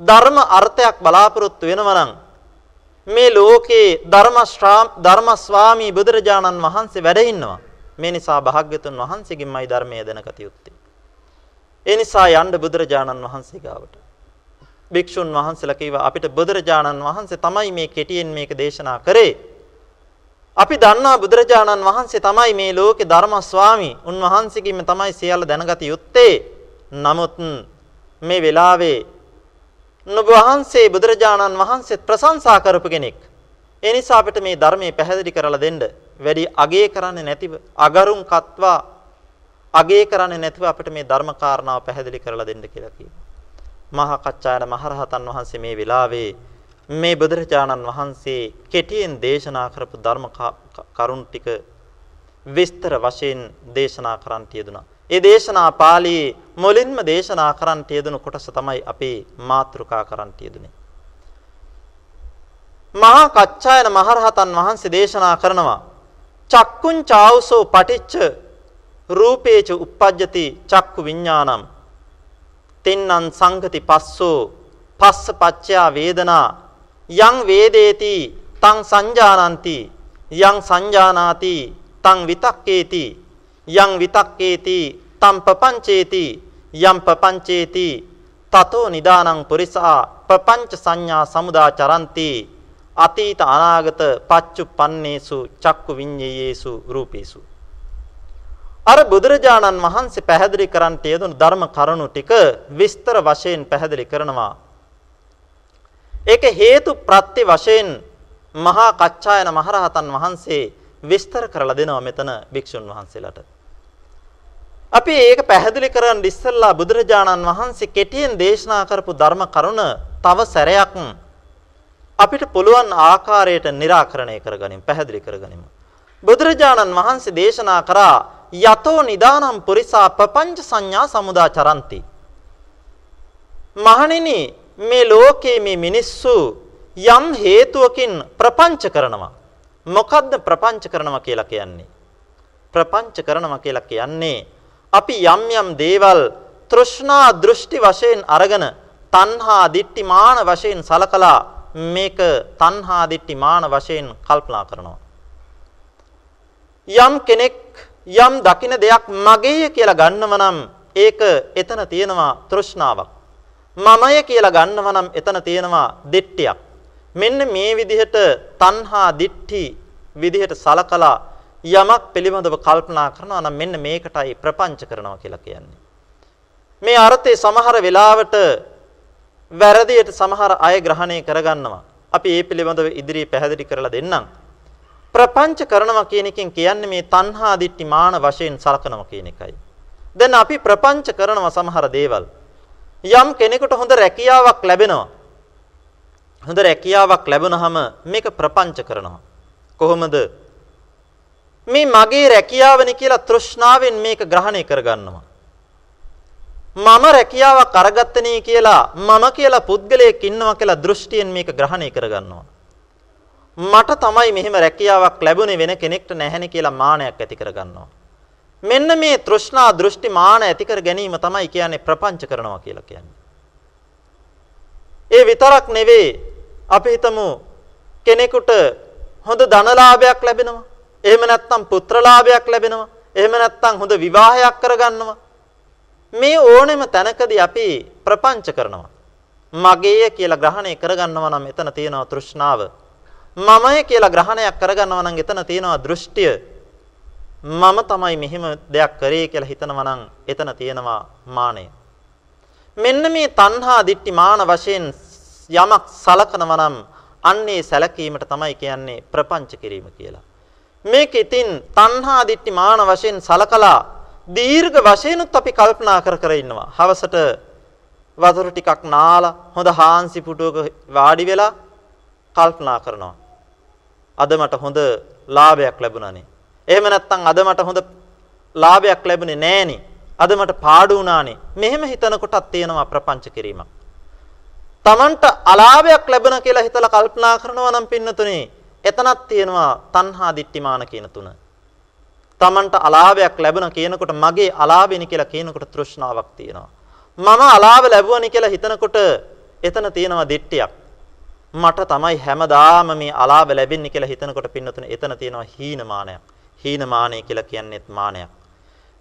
ධර්ම අර්ථයක් බලාපොරොත්තු වෙනවා නම් මේ ලෝකේ ධර්ම ධර්ම ස්වාමී බුදුරජාණන් වහන්සේ වැඩ ඉන්නවා. මේ නිසා භාග්‍යතුන් වහන්සේගෙන්මයි ධර්මය දැනගත යුත්තේ. ඒ නිසා යන්න බුදුරජාණන් වහන්සේ ගාවට. භික්ෂුන් වහන්සේලා කිව්වා අපිට බුදුරජාණන් වහන්සේ තමයි මේ කෙටියෙන් මේක දේශනා කරේ. අපි දන්නා බුදුරජාණන් වහන්සේ තමයි මේ ලෝකේ ධර්ම ස්වාමී. උන්වහන්සේගෙන් තමයි සියල්ල දැනගත යුත්තේ. නමුත් මේ වෙලාවේ නුඹ වහන්සේ බුදුරජාණන් වහන්සේ ප්‍රශංසා කරපු කෙනෙක්. ඒ නිසා අපිට මේ ධර්මයේ පැහැදිලි කරලා දෙන්න වැඩි අගය කරන්නේ නැතිව අගරුම් කත්වා අගය කරන්නේ නැතිව අපිට මේ ධර්ම කාරණාව පැහැදිලි කරලා දෙන්න කියලා කිව්වා. මහා කච්චායන මහරහතන් වහන්සේ මේ වෙලාවේ මේ බුදුරජාණන් වහන්සේ කෙටියෙන් දේශනා කරපු ධර්ම කරුණ ටික විස්තර වශයෙන් දේශනා කරන්නට යෙදුනා. ඒ දේශනා පාළියේ මුලින්ම දේශනා කරන්නට යෙදුණු කොටස තමයි අපේ මාතෘකා කරන්නට යෙදුනේ. මහා කච්චායන මහරහතන් වහන්සේ දේශනා කරනවා චක්කුං චාවසෝ පටිච්ච රූපේච uppajjati චක්කු විඥානං තින්නං සංගති පස්සෝ පස්ස පච්චයා වේදනා යං වේදේති තං සංජානಂತಿ යං සංජානාති තං විතක්කේති යං විතක්කේති තම් පපංචේති යම් පපංචේති තතෝ නිදානං පුරිසා පපංච සංඥා සමුදා චරಂತಿ අතීත අනාගත පච්චුප්පන්නේසු චක්කු විඤ්ඤේයේසු රූපේසු. අර බුදුරජාණන් වහන්සේ පැහැදිලි කරන්නට යෙදුණු ධර්ම කරුණු ටික විස්තර වශයෙන් පැහැදිලි කරනවා. ඒක හේතු ප්‍රත්‍ය වශයෙන් මහා කච්චායන මහරහතන් වහන්සේ විස්තර කරලා දෙනවා මෙතන භික්ෂුන් වහන්සේලාට. අපි ඒක පැහැදිලි කරන් ඉස්සෙල්ලා බුදුරජාණන් වහන්සේ කෙටියෙන් දේශනා කරපු ධර්ම කරුණ තව සැරයක් අපිට පුළුවන් ආකාරයට निराකරණය කරගනිමු පැහැදිලි කරගනිමු. බුදුරජාණන් වහන්සේ දේශනා කරා යතෝ නිදානම් පුරිසා පపంచ සංඥා සමුදා චරಂತಿ. මහණෙනි මේ ලෝකයේ මේ මිනිස්සු යම් හේතුවකින් ප්‍රපංච කරනවා. මොකද්ද ප්‍රපංච කරනවා කියලා කියන්නේ? ප්‍රපංච කරනවා කියලා කියන්නේ අපි යම් යම් දේවල් තෘෂ්ණා දෘෂ්ටි වශයෙන් අරගෙන තණ්හා දිට්ටි මාන වශයෙන් සලකලා මේක තණ්හා දිට්ටි මාන වශයෙන් කල්පනා කරනවා. යම් කෙනෙක් යම් දකින දෙයක් මගේය කියලා ගන්නව නම් ඒක එතන තියෙනවා තෘෂ්ණාවක්. මමය කියලා ගන්නව නම් එතන තියෙනවා දිට්ඨියක්. මෙන්න මේ විදිහට තණ්හා දිට්ඨි විදිහට සලකලා යමක් පිළිබඳව කල්පනා කරනවා නම් මෙන්න මේකටයි ප්‍රපංච කරනවා කියලා කියන්නේ. මේ අර්ථය සමහර වෙලාවට වැරදියට සමහර අය ග්‍රහණය කරගන්නවා. අපි ඒ පිළිබඳව ඉදිරියේ පැහැදිලි කරලා දෙන්නම්. ප්‍රපංච කරනවා කියන එකෙන් කියන්නේ මේ තණ්හා දිට්ඨි මාන වශයෙන් සලකනවා කියන එකයි. දැන් අපි ප්‍රපංච කරනවා සමහර දේවල්. යම් කෙනෙකුට හොඳ රැකියාවක් ලැබෙනවා. හොඳ රැකියාවක් ලැබුණාම මේක ප්‍රපංච කරනවා. කොහොමද? මේ මගේ රැකියාවනි කියලා තෘෂ්ණාවෙන් මේක ග්‍රහණය කරගන්නවා. මම රැකියාවක් අරගත්තනේ කියලා මම කියලා පුද්ගලයෙක් ඉන්නවා කියලා දෘෂ්ටියෙන් මේක ග්‍රහණය කරගන්නවා. මට තමයි මෙහෙම රැකියාවක් ලැබුණේ වෙන කෙනෙක්ට නැහැනේ කියලා මානයක් ඇති කරගන්නවා. මෙන්න මේ තෘෂ්ණා දෘෂ්ටි මාන ඇති කර ගැනීම තමයි කියන්නේ ප්‍රපංච කරනවා කියලා කියන්නේ. ඒ විතරක් නෙවෙයි අපි හිතමු කෙනෙකුට හොඳ ධනලාභයක් ලැබෙනවා. එහෙම නැත්නම් පුත්‍රලාභයක් ලැබෙනවා. එහෙම නැත්නම් හොඳ විවාහයක් කරගන්නවා. මේ ඕනෙම තැනකදී අපි ප්‍රපංච කරනවා. මගේය කියලා ග්‍රහණය කරගන්නවා නම් එතන තියෙනවා තෘෂ්ණාව. මමය කියලා ග්‍රහණයක් කරගන්නවා නම් එතන තියෙනවා දෘෂ්ටිය. මම තමයි මෙහෙම දෙයක් කරේ කියලා හිතනවා නම් එතන තියෙනවා මානය. මෙන්න මේ තණ්හා දිට්ටි මාන වශයෙන් යමක් සලකනවා නම් අන්නේ සැලකීමට තමයි කියන්නේ ප්‍රපංච කිරීම කියලා. මේක ඉතින් තණ්හා දිට්ටි මාන වශයෙන් සලකලා දීර්ඝ වශයෙන්ුත් අපි කල්පනා කර කර ඉන්නවා. හවසට වතුර ටිකක් නාලා හොඳ හාන්සි පුටුවක වාඩි වෙලා කල්පනා කරනවා. අද මට හොඳ ලාභයක් ලැබුණානේ. එහෙම නැත්නම් අද මට හොඳ ලාභයක් ලැබුණේ නෑනේ. අද මට පාඩු වුණානේ. මෙහෙම හිතන කොටක් තියෙනවා ප්‍රපංච කිරීමක්. Tamanට අලාභයක් ලැබුණ කියලා හිතලා කල්පනා කරනවා නම් පින්නතුනේ එතනක් තියෙනවා තණ්හා දිට්ඨිමාන කියන තුන. Tamanට අලාභයක් ලැබුණ කියනකොට මගේ අලාභෙනි කියලා කියනකොට තෘෂ්ණාවක් තියෙනවා. මම අලාභ ලැබුවනි කියලා හිතනකොට එතන තියෙනවා දිට්ඨියක්. මට තමයි හැමදාම මේ අලාභ ලැබෙන්නේ කියලා හිතනකොට පින්නතුනේ එතන තියෙනවා හීනමානයක්. හීනමානය කියලා කියන්නේත් මානයක්.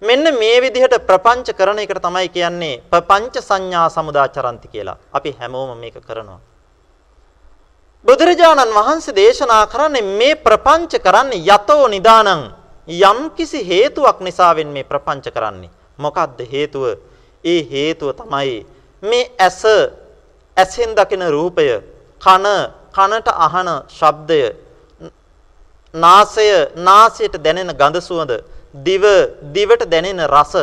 මෙන්න මේ විදිහට ප්‍රපංච කරන එකට තමයි කියන්නේ ප්‍රපංච සංඥා සමුදාචරಂತಿ කියලා. අපි හැමෝම මේක කරනවා. බුදුරජාණන් වහන්සේ දේශනා කරන්නේ මේ ප්‍රපංච කරන්නේ යතෝ නිදානං යම් කිසි හේතුවක් නිසාවෙන් මේ ප්‍රපංච කරන්නේ. මොකද්ද හේතුව? ඒ හේතුව තමයි මේ ඇස ඇසෙන් දකින රූපය, කන කනට අහන ශබ්දය, නාසය නාසයට දැනෙන ගඳ සුවඳ දිව දිවට දැනෙන රස,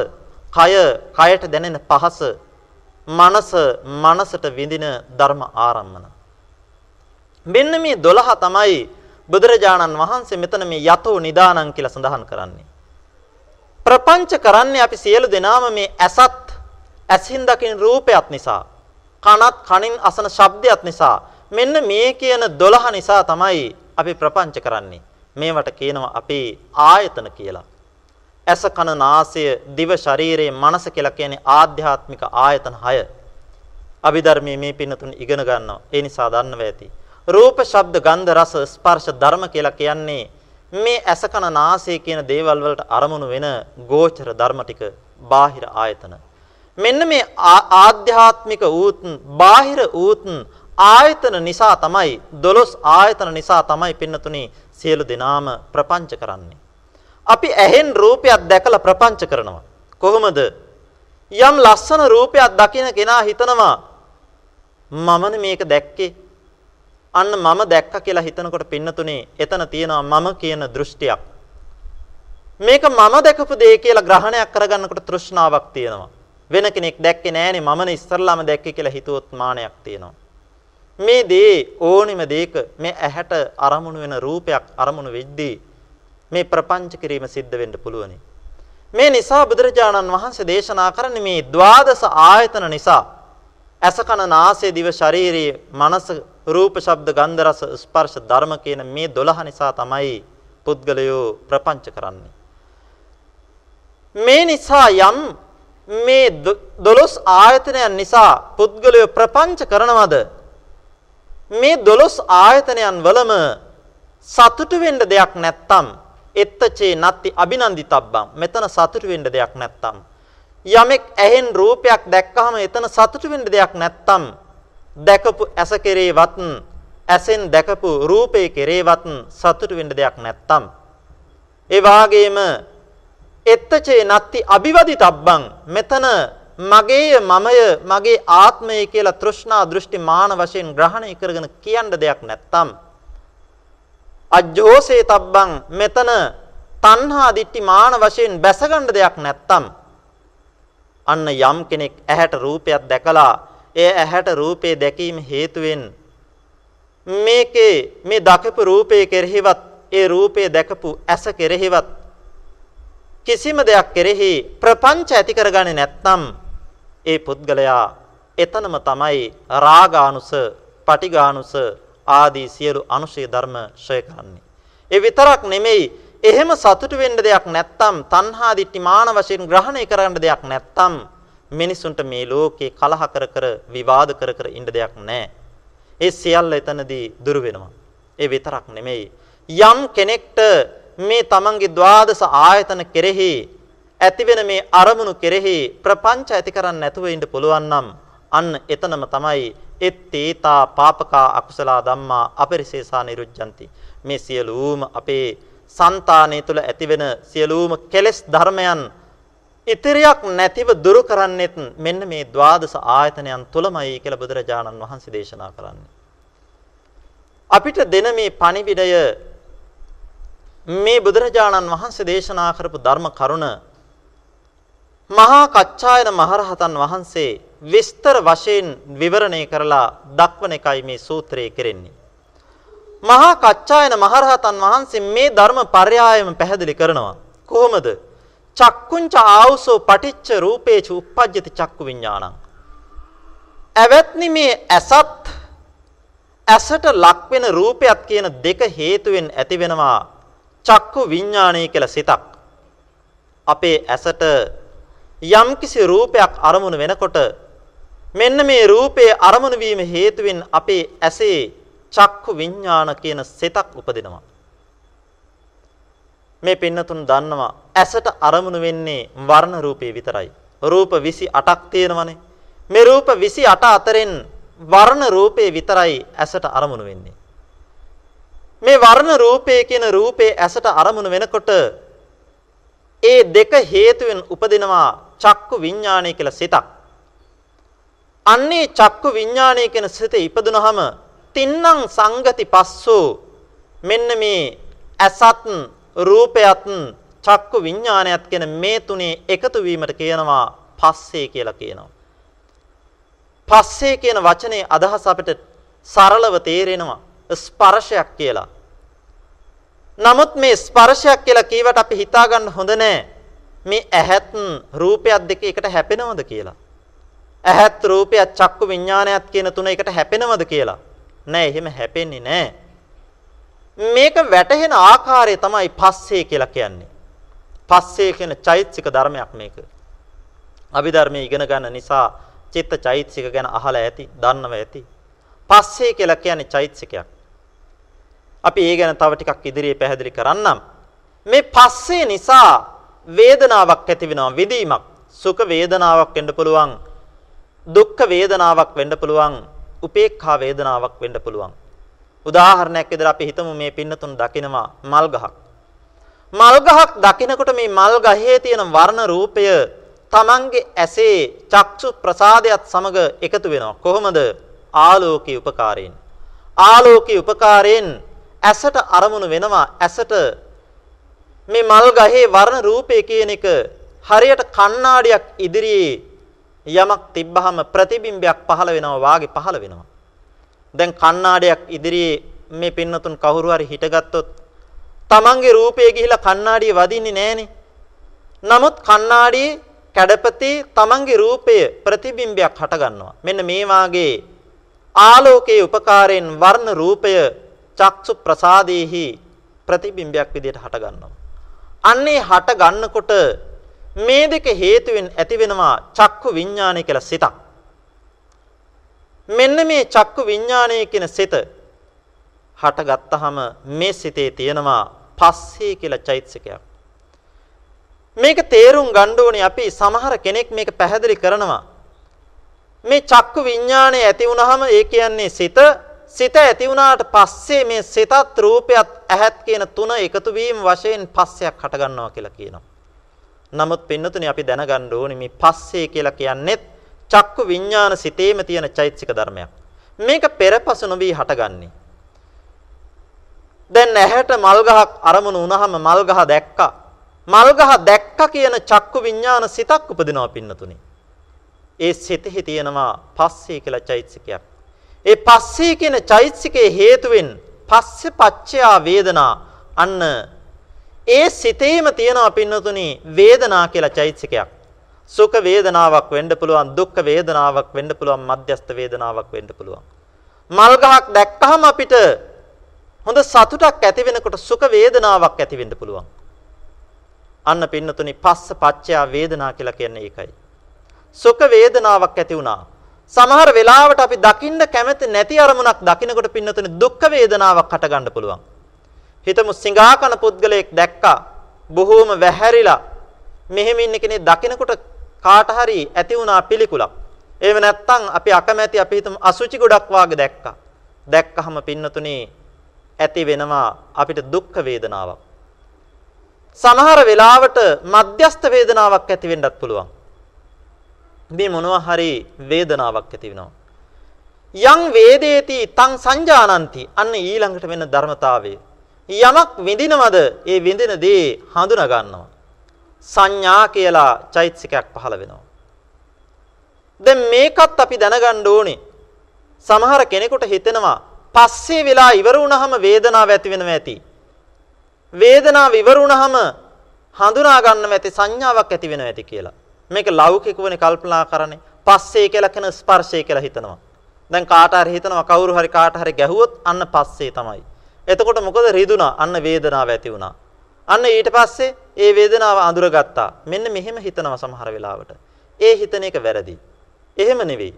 කය කයට දැනෙන පහස, මනස මනසට විඳින ධර්ම ආරම්මන. මෙන්න මේ 12 තමයි බුදුරජාණන් වහන්සේ මෙතන මේ යතෝ නිදානං කියලා සඳහන් කරන්නේ. ප්‍රපංච කරන්නේ අපි සියලු දෙනාම මේ ඇසත් ඇසින් දකින රූපයත් නිසා කනත් කනින් අසන ශබ්දයක් නිසා මෙන්න මේ කියන 12 නිසා තමයි අපි ප්‍රපංච කරන්නේ. මේවට කියනවා අපේ ආයතන කියලා. ඇස කන නාසය දිව ශරීරය මනස කියලා කියන්නේ ආධ්‍යාත්මික ආයතන 6. අභිධර්මයේ මේ පින්නතුන් ඉගෙන ගන්නවා. ඒ නිසා දන්නව ඇති. රූප, ශබ්ද, ගන්ධ, රස, ස්පර්ශ, ධර්ම කියලා කියන්නේ මේ ඇස කන නාසය කියන දේවල් වලට අරමුණු වෙන ගෝචර ධර්ම ටික බාහිර ආයතන. මෙන්න මේ ආධ්‍යාත්මික ඌත් බාහිර ඌත් ආයතන නිසා තමයි 12 ආයතන නිසා තමයි පින්නතුනි සියලු දෙනාම ප්‍රපංච කරන්නේ. අපි ඇහෙන් රූපයක් දැකලා ප්‍රපංච කරනවා. කොහොමද? යම් ලස්සන රූපයක් දකින කෙනා හිතනවා මමනේ මේක දැක්කේ. අන්න මම දැක්ක කියලා හිතනකොට පින්නතුනේ එතන තියෙනවා මම කියන දෘෂ්ටියක්. මේක මම දැකපු දේ කියලා ග්‍රහණයක් කරගන්නකොට තෘෂ්ණාවක් තියෙනවා. වෙන කෙනෙක් දැක්කේ නෑනේ මමනේ ඉස්සරලාම දැක්කේ කියලා හිතුවොත් මානයක් තියෙනවා. මේ දේ ඕනිම දෙයක මේ ඇහැට අරමුණු වෙන රූපයක් අරමුණු වෙද්දී මේ ප්‍රපංච කිරීම සිද්ධ වෙන්න පුළුවනි. මේ නිසා බුදුරජාණන් වහන්සේ දේශනා කරන්නේ මේ ද්වාදස ආයතන නිසා ඇස කන නාසය දිව ශරීරයේ මනස රූප ශබ්ද ගන්ධ රස ස්පර්ශ ධර්ම කියන මේ 12 නිසා තමයි පුද්ගලයෝ ප්‍රපංච කරන්නේ. මේ නිසා යම් මේ 12 ආයතනයන් නිසා පුද්ගලයෝ ප්‍රපංච කරනවද මේ 12 ආයතනයන් වලම සතුටු වෙන්න දෙයක් නැත්තම් එත්තචේ නත්ති අබිනන්දිතබ්බං මෙතන සතුටු වෙන්න දෙයක් නැත්තම්. යමෙක් ඇහෙන් රූපයක් දැක්කහම එතන සතුටු වෙන්න දෙයක් නැත්තම් දැකපු ඇස කෙරේවත් ඇසෙන් දැකපු රූපේ කෙරේවත් සතුටු වෙන්න දෙයක් නැත්තම්. ඒ වාගේම එත්තචේ නත්ති අபிවදිතබ්බං මෙතන මගේය මමය මගේ ආත්මය කියලා තෘෂ්ණා දෘෂ්ටි මාන වශයෙන් ග්‍රහණය කරගෙන කියන්න දෙයක් නැත්තම්. අජ්ජෝසේ තබ්බං මෙතන තණ්හා දිට්ටි මාන වශයෙන් බැසගන්න දෙයක් නැත්තම්. අන්න යම් කෙනෙක් ඇහැට රූපයක් දැකලා ඒ ඇහැට රූපේ දැකීම හේතුවෙන් මේකේ මේ දකපු රූපේ කෙරෙහිවත් ඒ රූපේ දැකපු ඇස කෙරෙහිවත් කිසිම දෙයක් කෙරෙහි ප්‍රපංච ඇති කරගන්නේ නැත්නම් ඒ පුද්ගලයා එතනම තමයි රාගානුස, පටිඝානුස ආදී සියලු අනුශේ ධර්ම ශ්‍රය කරන්නේ. ඒ විතරක් නෙමෙයි එහෙම සතුටු වෙන්න දෙයක් නැත්තම් තණ්හා දිට්ඨි මාන වශයෙන් ග්‍රහණය කරන්න දෙයක් නැත්තම් මිනිසුන්ට මේ ලෝකේ කලහ කර කර විවාද කර කර ඉන්න දෙයක් නැහැ. ඒ සියල්ල එතනදී දුර වෙනවා. ඒ විතරක් නෙමෙයි. යම් කෙනෙක්ට මේ තමන්ගේ ද්වාදස ආයතන කෙරෙහි ඇතිවෙන මේ අරමුණු කෙරෙහි ප්‍රපංච ඇති කරන්න නැතුව ඉන්න පුළුවන් නම් අන්න එතනම තමයි එත්තේතා පාපකා අකුසලා ධම්මා අපරිසේසා නිරුද්ධಂತಿ මේ සියලුම අපේ సంతානය තුළ ඇතිවෙන සියලුම කෙලෙස් ධර්මයන් ඉතිරියක් නැතිව දුරු කරන්නෙත් මෙන්න මේ ద్వාදස ආයතනයන් තුළමයි කියලා බුදුරජාණන් වහන්සේ දේශනා කරන්නේ. අපිට දෙන මේ පණිවිඩය මේ බුදුරජාණන් වහන්සේ දේශනා කරපු ධර්ම කරුණ මහා කච්චායන මහරහතන් වහන්සේ විස්තර වශයෙන් විවරණය කරලා දක්වන එකයි මේ සූත්‍රයේ කෙරෙන්නේ. මහා කච්චායන මහරහතන් වහන්සේ මේ ධර්ම පරයයම පැහැදිලි කරනවා. කොහොමද? චක්කුංච ආවුසෝ පටිච්ච රූපේච උප්පජ්ජති චක්කු විඥානං. ඇවැත්නි මේ ඇසත් ඇසට ලක් වෙන රූපයක් කියන දෙක හේතුවෙන් ඇති වෙනවා චක්කු විඥානය කියලා සිතක්. අපේ ඇසට යම්කිසි රූපයක් අරමුණු වෙනකොට මෙන්න මේ රූපයේ අරමුණු වීම හේතුවෙන් අපේ ඇසේ චක්කු විඥාන කියන සිතක් උපදිනවා. මේ පින්නතුන් දන්නවා ඇසට අරමුණු වෙන්නේ වර්ණ රූපේ විතරයි. රූප 28ක් තියෙනවනේ. මේ රූප 28 අතරින් වර්ණ රූපේ විතරයි ඇසට අරමුණු වෙන්නේ. මේ වර්ණ රූපේ කියන රූපේ ඇසට අරමුණු වෙනකොට ඒ දෙක හේතුවෙන් උපදිනවා චක්කු විඥානය කියලා සිතක්. අන්නේ චක්කු විඥානය කියන සිත ඉපදුනහම තින්නම් සංගති පස්සෝ මෙන්න මේ ඇසත් රූපයත් චක්කු විඥානයත් කියන මේ තුනේ එකතු වීමට කියනවා පස්සේ කියලා කියනවා. පස්සේ කියන වචනේ අදහස අපිට සරලව තේරෙනවා ස්පර්ශයක් කියලා. නමුත් මේ ස්පර්ශයක් කියලා කීවට අපි හිතා ගන්න හොඳ නෑ. මේ ඇහත් රූපයක් දෙක එකට හැපෙනවද කියලා. ඇහත් රූපයක් චක්කු විඥානයත් කියන තුන එකට හැපෙනවද කියලා. නෑ එහෙම හැපෙන්නේ නෑ. මේක වැටහෙන ආකාරය තමයි පස්සේ කියලා කියන්නේ. පස්සේ කියන චෛතසික ධර්මයක් මේක. අභිධර්මයේ ඉගෙන ගන්න නිසා චිත්ත චෛතසික ගැන අහලා ඇති, දන්නව ඇති. පස්සේ කියලා කියන්නේ චෛතසිකයක්. අපි ඒ ගැන තව ටිකක් ඉදිරියේ පැහැදිලි කරන්නම්. මේ පස්සේ නිසා වේදනාවක් ඇති වෙනවා විදීමක්. සුඛ වේදනාවක් වෙන්න පුළුවන්. දුක්ඛ වේදනාවක් වෙන්න පුළුවන්. උපේක්ඛා වේදනාවක් වෙන්න පුළුවන්. උදාහරණයක් විදිහට අපි හිතමු මේ පින්නතුන් දකිනවා මල් ගහක්. මල් ගහක් දකිනකොට මේ මල් ගහේ තියෙන වර්ණ රූපය Tamange ඇසේ චක්සු ප්‍රසාදයට සමග එකතු වෙනවා. කොහොමද? ආලෝකී උපකාරයෙන්. ආලෝකී උපකාරයෙන් ඇසට අරමුණු වෙනවා. ඇසට මේ මල් ගහේ වර්ණ රූපය කියන එක හරියට කණ්ණාඩියක් ඉදිරියේ යමක් තිබ්බහම ප්‍රතිබිම්බයක් පහළ වෙනවා වාගේ පහළ වෙනවා. දැන් කණ්ණාඩියක් ඉදිරියේ මේ පින්නතුන් කවුරු හරි හිටගත්තොත් තමන්ගේ රූපය ගිහිලා කණ්ණාඩිය වදින්නේ නැහනේ. නමුත් කණ්ණාඩියේ කැඩපති තමන්ගේ රූපය ප්‍රතිබිම්බයක් හට ගන්නවා. මෙන්න මේ වාගේ ආලෝකයේ උපකාරයෙන් වර්ණ රූපය චක්සු ප්‍රසාදේහි ප්‍රතිබිම්බයක් විදිහට හට ගන්නවා. අන්නේ හට ගන්නකොට මේ දෙක හේතුවෙන් ඇති වෙනවා චක්කු විඥානය කියලා සිතක්. මෙන්න මේ චක්කු විඥානය කියන සිත හටගත්තාම මේ සිතේ තියෙනවා පස්සේ කියලා චෛතසිකයක්. මේක තේරුම් ගන්න ඕනේ අපි සමහර කෙනෙක් මේක පැහැදිලි කරනවා. මේ චක්කු විඥානය ඇති වුනහම ඒ කියන්නේ සිත සිත ඇති වුණාට පස්සේ මේ සිතත් රූපයත් ඇහත් කියන තුන එකතු වීම වශයෙන් පස්සයක් හට ගන්නවා කියලා කියනවා. නමුත් පින්නතුනේ අපි දැනගන්න ඕනේ මේ පස්සේ කියලා කියන්නේත් චක්කු විඥාන සිතේම තියෙන චෛතසික ධර්මයක්. මේක පෙරපසු නොවි හටගන්නේ. දැන් ඇහැට මල් ගහක් අරමුණු වුණාම මල් ගහ දැක්කා. මල් ගහ දැක්කා කියන චක්කු විඥාන සිතක් උපදිනවා පින්නතුනේ. ඒ සිතෙහි තියෙනවා පස්සේ කියලා චෛතසිකයක්. ඒ පස්සේ කියන චෛතසිකයේ හේතුවෙන් පස්සේ පච්චයා වේදනා අන්න ඒ සිතේම තියෙනවා පින්නතුනි වේදනා කියලා චෛතසිකයක්. සුඛ වේදනාවක් වෙන්න පුළුවන් දුක්ඛ වේදනාවක් වෙන්න පුළුවන් මධ්‍යස්ථ වේදනාවක් වෙන්න පුළුවන්. මල් ගහක් දැක්කහම අපිට හොඳ සතුටක් ඇති වෙනකොට සුඛ වේදනාවක් ඇති වෙන්න පුළුවන්. අන්න පින්නතුනි පස්ස පච්චයා වේදනා කියලා කියන්නේ ඒකයි. සුඛ වේදනාවක් ඇති වුණා. සමහර වෙලාවට අපි දකින්න කැමති නැති අරමුණක් දකින්නකොට පින්නතුනේ දුක් වේදනාවක් හටගන්න පුළුවන්. හිතමු සිඟාකන පුද්ගලයෙක් දැක්කා බොහෝම වැහැරිලා මෙහෙම ඉන්න කෙනෙක් දකින්නකොට කාට හරි ඇති වුණා පිළිකුලක්. එහෙම නැත්නම් අපි අකමැති අපි හිතමු අසුචි ගොඩක් වාගේ දැක්කා. දැක්කහම පින්නතුනේ ඇති වෙනවා අපිට දුක් වේදනාවක්. සමහර වෙලාවට මධ්‍යස්ත වේදනාවක් ඇති වෙන්නත් පුළුවන්. මේ මොනවා හරි වේදනාවක් ඇති වෙනවා. යං වේදේති තං සංජානಂತಿ අන්න ඊළඟට වෙන ධර්මතාවය. යමක් විඳිනවද ඒ විඳින දේ හඳුනා ගන්නවා. සංඥා කියලා චෛතසිකයක් පහළ වෙනවා. දැන් මේකත් අපි දැනගන්න ඕනේ. සමහර කෙනෙකුට හිතෙනවා පස්සේ වෙලා ඉවර වුණාම වේදනාව ඇති වෙනවා ඇති. වේදනාව ඉවර වුණාම හඳුනා ගන්න ඇති සංඥාවක් ඇති වෙනවා ඇති කියලා. මේක ලෞකිකවනේ කල්පනා කරන්නේ. පස්සේ කියලා කියන ස්පර්ශය කියලා හිතනවා. දැන් කාට හරි හිතනවා කවුරු හරි කාට හරි ගැහුවොත් අන්න පස්සේ තමයි. එතකොට මොකද රිදුනා අන්න වේදනාව ඇති වුණා. අන්න ඊට පස්සේ ඒ වේදනාව අඳුරගත්තා. මෙන්න මෙහෙම හිතනවා සමහර වෙලාවට. ඒ හිතන එක වැරදි. එහෙම නෙවෙයි.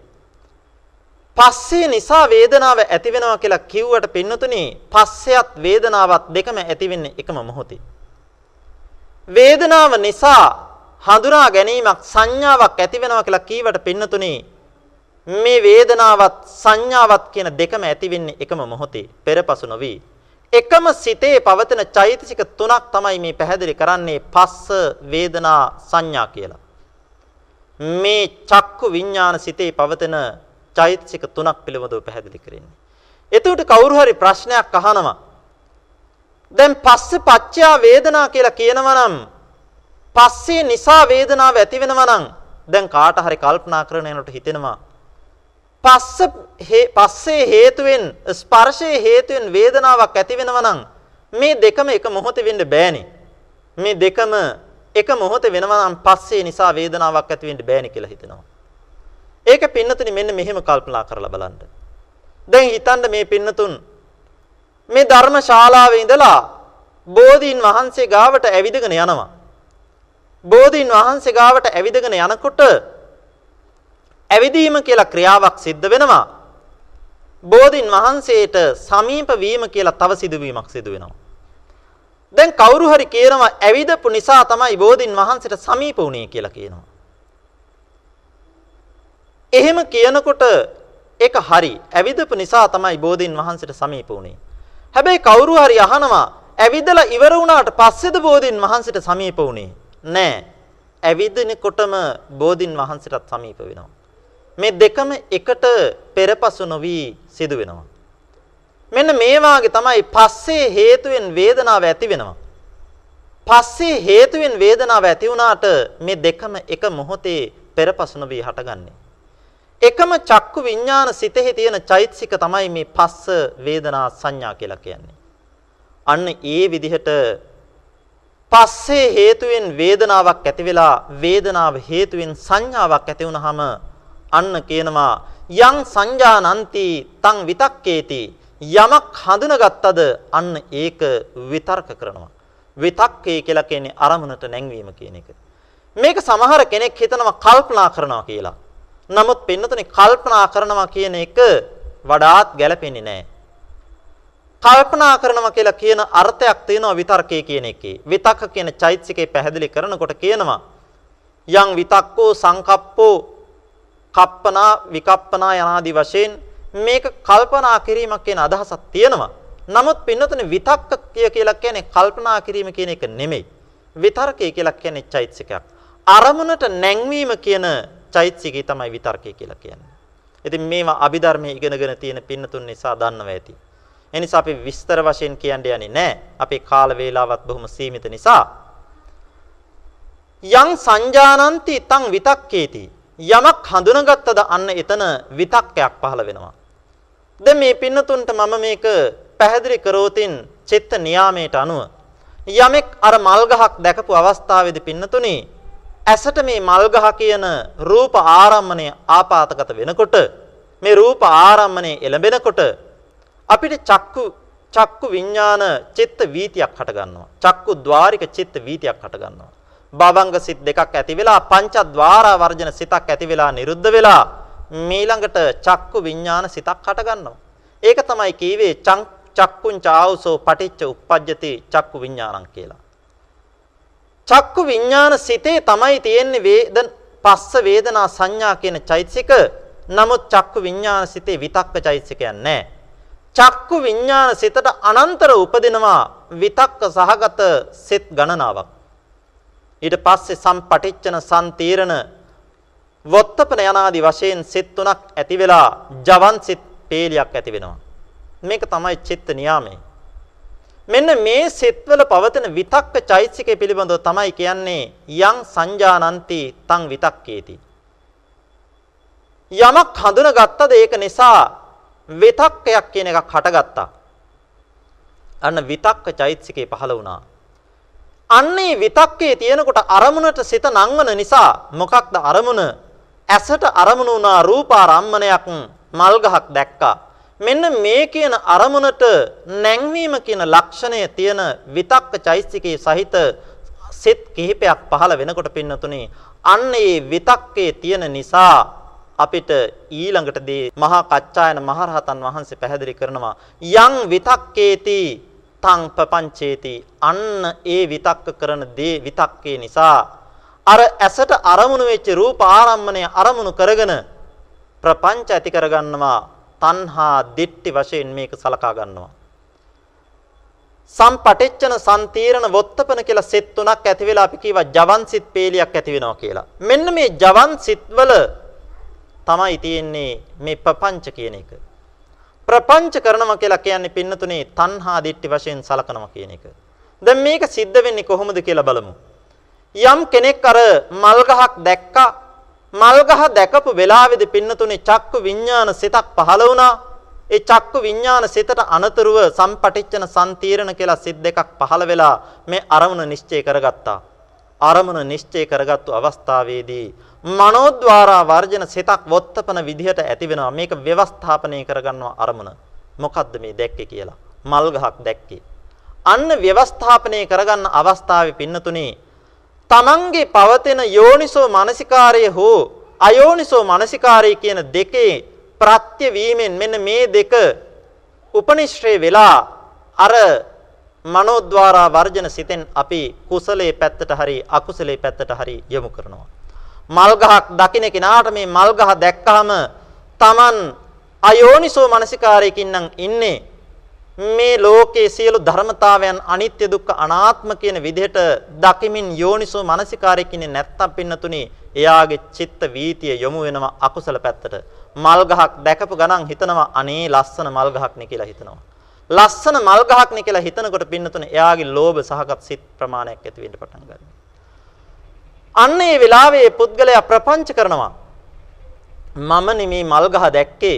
පස්සේ නිසා වේදනාව ඇති වෙනවා කියලා කිව්වට පින්නතුනි පස්සයත් වේදනාවත් දෙකම ඇති වෙන්නේ එකම මොහොතේ. වේදනාව නිසා හඳුනා ගැනීමක් සංඥාවක් ඇති වෙනවා කියලා කීවට පින්නතුනි මේ වේදනාවත් සංඥාවත් කියන දෙකම ඇති වෙන්නේ එකම මොහොතේ පෙරපසු නොවි. එකම සිතේ පවතින චෛතසික තුනක් තමයි මේ පැහැදිලි කරන්නේ පස්ස වේදනා සංඥා කියලා. මේ චක්කු විඥාන සිතේ පවතින චෛතසික තුනක් පිළිබඳව පැහැදිලි කරන්නේ. එතකොට කවුරු හරි ප්‍රශ්නයක් අහනවා. දැන් පස්සේ පච්චයා වේදනා කියලා කියනවා නම් පස්සේ නිසා වේදනාව ඇති වෙනවා නම් දැන් කාට හරි කල්පනා කරන යනකොට හිතෙනවා පස්ස පස්සේ හේතුවෙන් ස්පර්ශයේ හේතුවෙන් වේදනාවක් ඇති වෙනවා නම් මේ දෙකම එක මොහොතේ වෙන්න බෑනේ. මේ දෙකම එක මොහොතේ වෙනවා නම් පස්සේ නිසා වේදනාවක් ඇති වෙන්න බෑනේ කියලා හිතෙනවා. ඒක පින්නතුනි මෙන්න මෙහෙම කල්පනා කරලා බලන්න. දැන් හිතන්න මේ පින්නතුන් මේ ධර්මශාලාවේ ඉඳලා බෝධීන් වහන්සේ ගාවට ඇවිදගෙන යනවා. බෝධීන් වහන්සේ ගාවට ඇවිදගෙන යනකොට ඇවිදීම කියලා ක්‍රියාවක් සිද්ධ වෙනවා. බෝධීන් වහන්සේට සමීප වීම කියලා තව සිදුවීමක් සිදු වෙනවා. දැන් කවුරු හරි කියනවා ඇවිදපු නිසා තමයි බෝධීන් වහන්සේට සමීප වුණේ කියලා කියනවා. එහෙම කියනකොට ඒක හරි. ඇවිදපු නිසා තමයි බෝධීන් වහන්සේට සමීප වුණේ. හැබැයි කවුරු හරි අහනවා ඇවිදලා ඉවර වුණාට පස්සේද බෝධීන් වහන්සේට සමීප වුණේ? නෑ. ඇවිදිනකොටම බෝධීන් වහන්සේටත් සමීප වෙනවා. මේ දෙකම එකට පෙරපසු නොවි සිදු වෙනවා. මෙන්න මේ වාගේ තමයි පස්සේ හේතුවෙන් වේදනාව ඇති වෙනවා. පස්සේ හේතුවෙන් වේදනාව ඇති වුණාට මේ දෙකම එක මොහොතේ පෙරපසු නොවි හටගන්නේ. එකම චක්කු විඥාන සිතෙහි තියෙන චෛතසික තමයි මේ පස්ස වේදනා සංඥා කියලා කියන්නේ. අන්න ඒ විදිහට පස්සේ හේතුවෙන් වේදනාවක් ඇති වෙලා වේදනාව හේතුවෙන් සංඥාවක් ඇති වුනහම අන්න කියනවා යං සංජානಂತಿ තං විතක්කේති. යමක් හඳුනගත්තද අන්න ඒක විතර්ක කරනවා. විතක්කේ කියලා කියන්නේ අරමුණට නැංවීම කියන එක. මේක සමහර කෙනෙක් හිතනවා කල්පනා කරනවා කියලා. නමුත් පින්නතුනේ කල්පනා කරනවා කියන එක වඩාත් ගැළපෙන්නේ නැහැ. කල්පනා කරනවා කියලා කියන අර්ථයක් තියෙනවා විතර්කයේ කියන එකේ. විතක්ක කියන චෛතසිකේ පැහැදිලි කරනකොට කියනවා යම් විතක්කෝ සංකප්පෝ කප්පනා විකප්පනා යනාදී වශයෙන් මේක කල්පනා කිරීමක් කියන අදහසක් තියෙනවා. නමුත් පින්නතුනේ විතක්ක කියලා කියන්නේ කල්පනා කිරීම කියන එක නෙමෙයි. විතර්කය කියලා කියන්නේ චෛතසිකයක්. අරමුණට නැංවීම කියන චෛතසිකය තමයි විතර්කය කියලා කියන්නේ. ඉතින් මේවා අභිධර්මයේ ඉගෙනගෙන තියෙන පින්නතුන් නිසා දන්නවා ඇති. එනිසා අපි විස්තර වශයෙන් කියන්න යන්නේ නැහැ. අපේ කාල වේලාවත් බොහොම සීමිත නිසා. යං සංජානಂತಿ තං විතක්කේති. යමක් හඳුනගත්තද අන්න එතන විතක්කයක් පහළ වෙනවා. දැන් මේ පින්නතුන්ට මම මේක පැහැදිලි කරෝතින් චිත්ත නියාමයට අනුව යමෙක් අර මල් ගහක් දැකපු අවස්ථාවේදී පින්නතුනි ඇසට මේ මල් ගහ කියන රූප ආරම්මණය ආපాతගත වෙනකොට මේ රූප ආරම්මණය එළඹෙනකොට අපිට චක්කු චක්කු විඥාන චිත්ත වීතියක් හට ගන්නවා. චක්කු ద్వාරික චිත්ත වීතියක් හට ගන්නවා. භවංග සිත් දෙකක් ඇති වෙලා පංචද්වාරා වර්ජන සිතක් ඇති වෙලා නිරුද්ධ වෙලා මීළඟට චක්කු විඥාන සිතක් හට ගන්නවා. ඒක තමයි කීවේ චක්කුං චාවසෝ පටිච්ච උප්පජ්ජති චක්කු විඥානං කියලා. චක්කු විඥාන සිතේ තමයි තියෙන්නේ වේදන පස්ස වේදනා සංඥා කියන චෛතසික. නමුත් චක්කු විඥාන සිතේ විතක්ක චෛතසිකයක් නැහැ. චක්කු විඥාන සිතට අනන්තර උපදිනවා විතක්ක සහගත සිත් ගණනාවක්. ඊට පස්සේ සම්පටිච්චන සම්තීරණ වොත්තපන යනාදි වශයෙන් සිත් තුනක් ඇති වෙලා ජවන් සිත් පේලියක් ඇති වෙනවා. මේක තමයි චිත්ත නියාමය. මෙන්න මේ සිත්වල පවතින විතක්ක චෛතසිකය පිළිබඳව තමයි කියන්නේ යං සංජානಂತಿ තං විතක්කේති. යමක් හඳුනගත්තද ඒක නිසා විතක්කයක් කියන එකක් හටගත්තා. අන්න විතක්ක චෛතසිකේ පහළ වුණා. අන්නේ විතක්කේ තියෙනකොට අරමුණට සිත නංවන නිසා මොකක්ද අරමුණ? ඇසට අරමුණු වුණා රූපාරම්මණයක් මල් ගහක් දැක්කා. මෙන්න මේ කියන අරමුණට නැංවීම කියන ලක්ෂණය තියෙන විතක්ක චෛතසිකයේ සහිත සෙත් කිහිපයක් පහළ වෙනකොට පින්නතුනේ අන්න ඒ විතක්කේ තියෙන නිසා අපිට ඊළඟට දී මහා කච්චායන මහරහතන් වහන්සේ පැහැදිලි කරනවා යං විතක්කේති තං පපංචේති අන්න ඒ විතක්ක කරන දේ විතක්කේ නිසා අර ඇසට අරමුණු වෙච්ච රූප ආරම්මණය අරමුණු කරගෙන ප්‍රපංච ඇති කරගන්නවා තණ්හා දිට්ටි වශයෙන් මේක සලකා ගන්නවා. සම්පටිච්චන සම්තීරණ වොත්තපන කියලා සෙත් තුනක් ඇති වෙලා අපි කියවා ජවන් සිත් පේලියක් ඇති වෙනවා කියලා. මෙන්න මේ ජවන් සිත්වල තමයි තියෙන්නේ මේ ප්‍රපංච කියන එක. ප්‍රපංච කරනවා කියලා කියන්නේ පින්නතුනේ තණ්හා දිට්ටි වශයෙන් සලකනවා කියන එක. දැන් මේක සිද්ධ වෙන්නේ කොහොමද කියලා බලමු. යම් කෙනෙක් අර මල් ගහක් දැක්කා මල්ගහ දැකපු වෙලාවේදී පින්නතුනේ චක්කු විඥාන සිතක් පහළ වුණා. ඒ චක්කු විඥාන සිතට අනතුරුව සම්පටිච්චන සම්තීරණ කියලා සිත් දෙකක් පහළ වෙලා මේ අරමුණ නිශ්චය කරගත්තා. අරමුණ නිශ්චය කරගත්තු අවස්ථාවේදී මනෝද්වාරා වර්ජන සිතක් වොත්තපන විදිහට ඇති වෙනවා. මේක ව්‍යවස්ථාපනය කරගන්නවා අරමුණ. මොකද්ද මේ දැක්කේ කියලා. මල් ගහක් දැක්කේ. අන්න ව්‍යවස්ථාපනය කරගන්න අවස්ථාවේ පින්නතුනේ තමන්ගේ පවතෙන යෝනිසෝ මානසිකාරය හෝ අයෝනිසෝ මානසිකාරය කියන දෙකේ ප්‍රත්‍ය වීමෙන් මෙන්න මේ දෙක උපනිශ්‍රේ වෙලා අර මනෝද්වාරා වර්ජන සිතෙන් අපි කුසලයේ පැත්තට හරි අකුසලයේ පැත්තට හරි යොමු කරනවා. මල් ගහක් දකින්න කෙනාට මේ මල් ගහ දැක්කහම Taman අයෝනිසෝ මානසිකාරයකින් නම් ඉන්නේ. මේ ලෝකයේ සියලු ධර්මතාවයන් අනිත්‍ය දුක්ඛ අනාත්ම කියන විදිහට දකිමින් යෝනිසෝ මනසිකාරයකින් නැත්තම් පින්නතුනි එයාගේ චිත්ත වීතිය යොමු වෙනවා අකුසල පැත්තට. මල් ගහක් දැකපු ගණන් හිතනවා අනේ ලස්සන මල් ගහක් නේ කියලා හිතනවා. ලස්සන මල් ගහක් නේ කියලා හිතනකොට පින්නතුනි එයාගේ ලෝභ සහගත සිත් ප්‍රමාණයක් ඇති වෙන්න පටන් ගන්නවා. අන්න ඒ වෙලාවේ පුද්ගලයා ප්‍රපංච කරනවා මම නෙමේ මල් ගහ දැක්කේ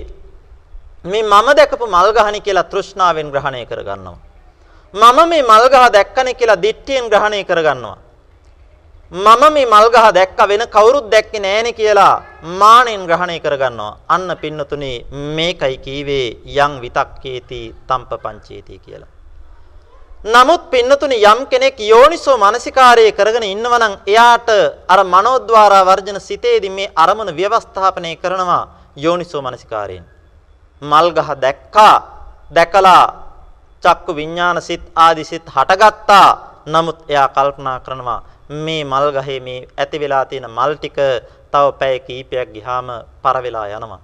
මේ මම දැකපු මල් ගහනේ කියලා තෘෂ්ණාවෙන් ග්‍රහණය කරගන්නවා. මම මේ මල් ගහ දැක්කනේ කියලා දිට්ඨියෙන් ග්‍රහණය කරගන්නවා. මම මේ මල් ගහ දැක්ක වෙන කවුරුත් දැක්කේ නෑනේ කියලා මානෙන් ග්‍රහණය කරගන්නවා. අන්න පින්නතුනේ මේකයි කීවේ යං විතක්කේති තම්ප පංචේති කියලා. නමුත් පින්නතුනේ යම් කෙනෙක් යෝනිසෝ මානසිකාරයේ කරගෙන ඉන්නවා නම් එයාට අර මනෝද්වාරා වර්ජන සිතේදී මේ අරමුණ ව්‍යවස්ථාපනය කරනවා යෝනිසෝ මානසිකාරයෙන්. මල් ගහ දැක්කා දැකලා චක්කු විඥාන සිත් ආදි සිත් හටගත්තා නමුත් එයා කල්පනා කරනවා මේ මල් ගහේ මේ ඇති වෙලා තියෙන මල් ටික තව පැය කීපයක් ගියාම පර වෙලා යනවා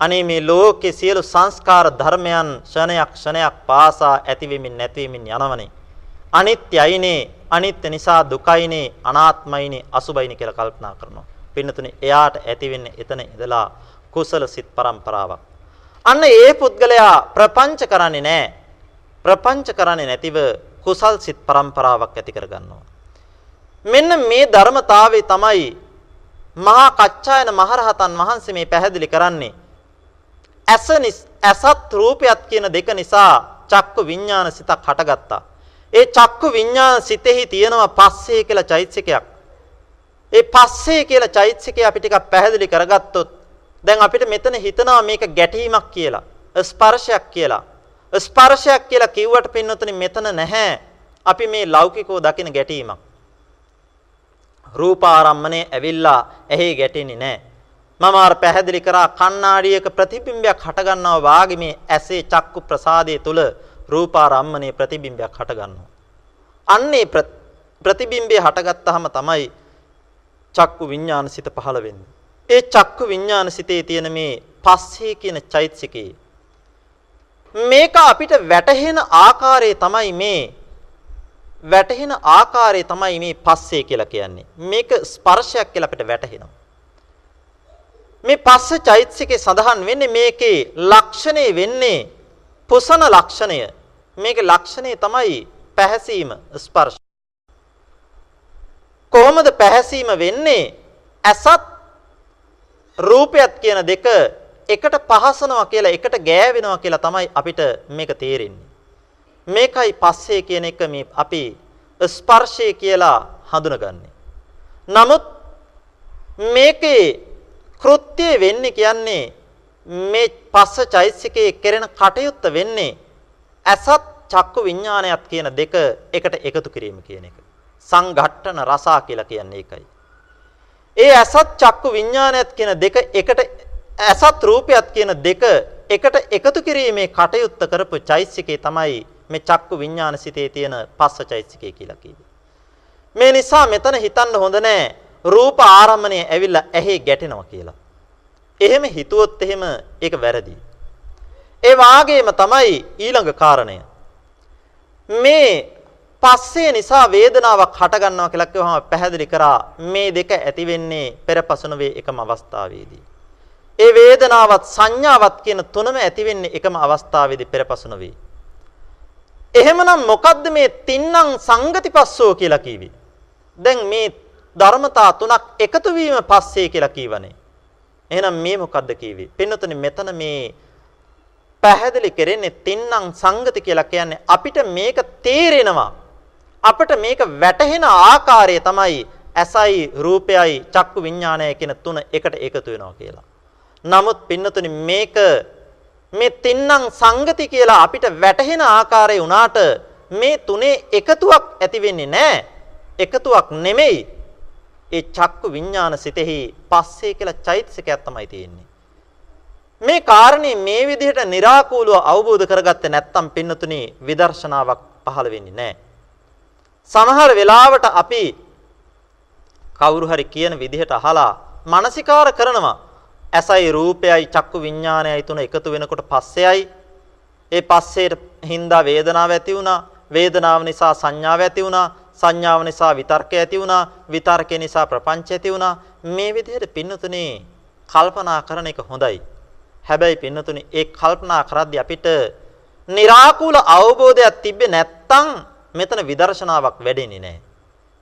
අනේ මේ ලෝකේ සියලු සංස්කාර ධර්මයන් ෂණයක් ෂණයක් පාසා ඇතිවෙමින් නැතිවෙමින් යනවනේ. අනිත්‍යයිනේ, අනිත්‍ය නිසා දුකයිනේ, අනාත්මයිනේ, අසුබයිනේ කියලා කල්පනා කරනවා. පින්නතුනේ එයාට ඇති වෙන්නේ එතන ඉඳලා කුසල සිත් පරම්පරාවක්. අන්න ඒ පුද්ගලයා ප්‍රපංච කරන්නේ නැහැ. ප්‍රපංච කරන්නේ නැතිව කුසල් සිත් පරම්පරාවක් ඇති කරගන්නවා. මෙන්න මේ ධර්මතාවය තමයි මහා කච්චායන මහරහතන් වහන්සේ මේ පැහැදිලි කරන්නේ. ඇස ඇසත් රූපයත් කියන දෙක නිසා චක්කු විඥාන සිතක් හටගත්තා. ඒ චක්කු විඥාන සිතෙහි තියෙනවා පස්සේ කියලා චෛතසිකයක්. ඒ පස්සේ කියලා චෛතසිකය අපි ටිකක් පැහැදිලි කරගත්තොත් දැන් අපිට මෙතන හිතනවා මේක ගැටීමක් කියලා. ස්පර්ශයක් කියලා. ස්පර්ශයක් කියලා කිව්වට පින්නතුනි මෙතන නැහැ. අපි මේ ලෞකිකව දකින ගැටීමක්. රූපාරම්මණය ඇවිල්ලා ඇහි ගැටෙන්නේ නැහැ. මම අර පැහැදිලි කරා කණ්ණාඩියක ප්‍රතිබිම්බයක් හටගන්නවා වාගේ මේ ඇසේ චක්කු ප්‍රසාදයේ තුල රූපාරම්මණයේ ප්‍රතිබිම්බයක් හටගන්නවා. අන්නේ ප්‍රතිබිම්බය හටගත්තාම තමයි චක්කු විඥාන සිත පහළ වෙන්නේ. ඒ චක්කු විඥාන සිතේ තියෙන මේ පස්සේ කියන චෛතසිකේ මේක අපිට වැටහෙන ආකාරය තමයි මේ වැටහෙන ආකාරය තමයි මේ පස්සේ කියලා කියන්නේ. මේක ස්පර්ශයක් කියලා අපිට වැටහෙනවා. මේ පස්ස චෛතසිකේ සඳහන් වෙන්නේ මේකේ ලක්ෂණේ වෙන්නේ පුසන ලක්ෂණය. මේකේ ලක්ෂණය තමයි පැහැසීම ස්පර්ශ. කොහොමද පැහැසීම වෙන්නේ? ඇසත් රූපයත් කියන දෙක එකට පහසනවා කියලා එකට ගෑවෙනවා කියලා තමයි අපිට මේක තේරෙන්නේ. මේකයි පස්සේ කියන එක මේ අපි ස්පර්ශය කියලා හඳුනගන්නේ. නමුත් මේකේ කෘත්‍ය වෙන්නේ කියන්නේ මේ පස්ස චෛසිකයේ කෙරෙන කටයුත්ත වෙන්නේ ඇසත් චක්කු විඥානයත් කියන දෙක එකට එකතු කිරීම කියන එක. සංඝට්ටන රසා කියලා කියන්නේ ඒකයි. ඒ ඇසත් චක්කු විඥානයත් කියන දෙක එකට ඇසත් රූපයත් කියන දෙක එකට එකතු කිරීමේ කටයුත්ත කරපු චෛසිකේ තමයි මේ චක්කු විඥාන සිතේ තියෙන පස්ස චෛසිකය කියලා කියන්නේ. මේ නිසා මෙතන හිතන්න හොඳ නෑ රූප ආරම්මණය ඇවිල්ලා ඇහි ගැටෙනවා කියලා. එහෙම හිතුවොත් එහෙම ඒක වැරදි. ඒ වාගේම තමයි ඊළඟ කාරණය. මේ පස්සේ නිසා වේදනාවක් හටගන්නවා කියලා කිව්වම පැහැදිලි කරා මේ දෙක ඇති වෙන්නේ පෙරපසු නොවේ එකම අවස්ථාවේදී. ඒ වේදනාවත් සංඥාවත් කියන තුනම ඇති වෙන්නේ එකම අවස්ථාවේදී පෙරපසු නොවේ. එහෙමනම් මොකද්ද මේ තින්නම් සංගතිපස්සෝ කියලා කිවි? දැන් මේ ධර්මතා තුනක් එකතු වීම පස්සේ කියලා කියවනේ. එහෙනම් මේ මොකද්ද කිවි? පින්නතුනි මෙතන මේ පැහැදිලි කරන්නේ තින්නම් සංගති කියලා කියන්නේ අපිට මේක තේරෙනවා. අපිට මේක වැටහෙන ආකාරය තමයි ඇසයි රූපයයි චක්කු විඥානයයි කියන තුන එකට එකතු වෙනවා කියලා. නමුත් පින්නතුනි මේක මේ තින්නම් සංගති කියලා අපිට වැටහෙන ආකාරය උනාට මේ තුනේ එකතුවක් ඇති වෙන්නේ නැහැ. එකතුවක් නෙමෙයි. ඒ චක්කු විඥාන සිතෙහි පස්සේ කියලා චෛතසිකයක් තමයි තියෙන්නේ. මේ කාරණේ මේ විදිහට निराකූලව අවබෝධ කරගත්තේ නැත්නම් පින්නතුනි විදර්ශනාවක් පහළ වෙන්නේ නැහැ. සමහර වෙලාවට අපි කවුරු හරි කියන විදිහට අහලා මානසිකාර කරනවා ඇසයි රූපයයි චක්කු විඥානයයි තුන එකතු වෙනකොට පස්සෙයි ඒ පස්සේට හින්දා වේදනාව ඇති වුණා වේදනාව නිසා සංඥාව ඇති වුණා සංඥාව නිසා විතර්කය ඇති වුණා විතර්කය නිසා ප්‍රපංච ඇති වුණා. මේ විදිහට පින්නතුනේ කල්පනා කරන එක හොඳයි. හැබැයි පින්නතුනේ ඒ කල්පනා කරද්දී අපිට निराකූල අවබෝධයක් තිබ්බේ නැත්තම් මෙතන විදර්ශනාවක් වැඩෙන්නේ නැහැ.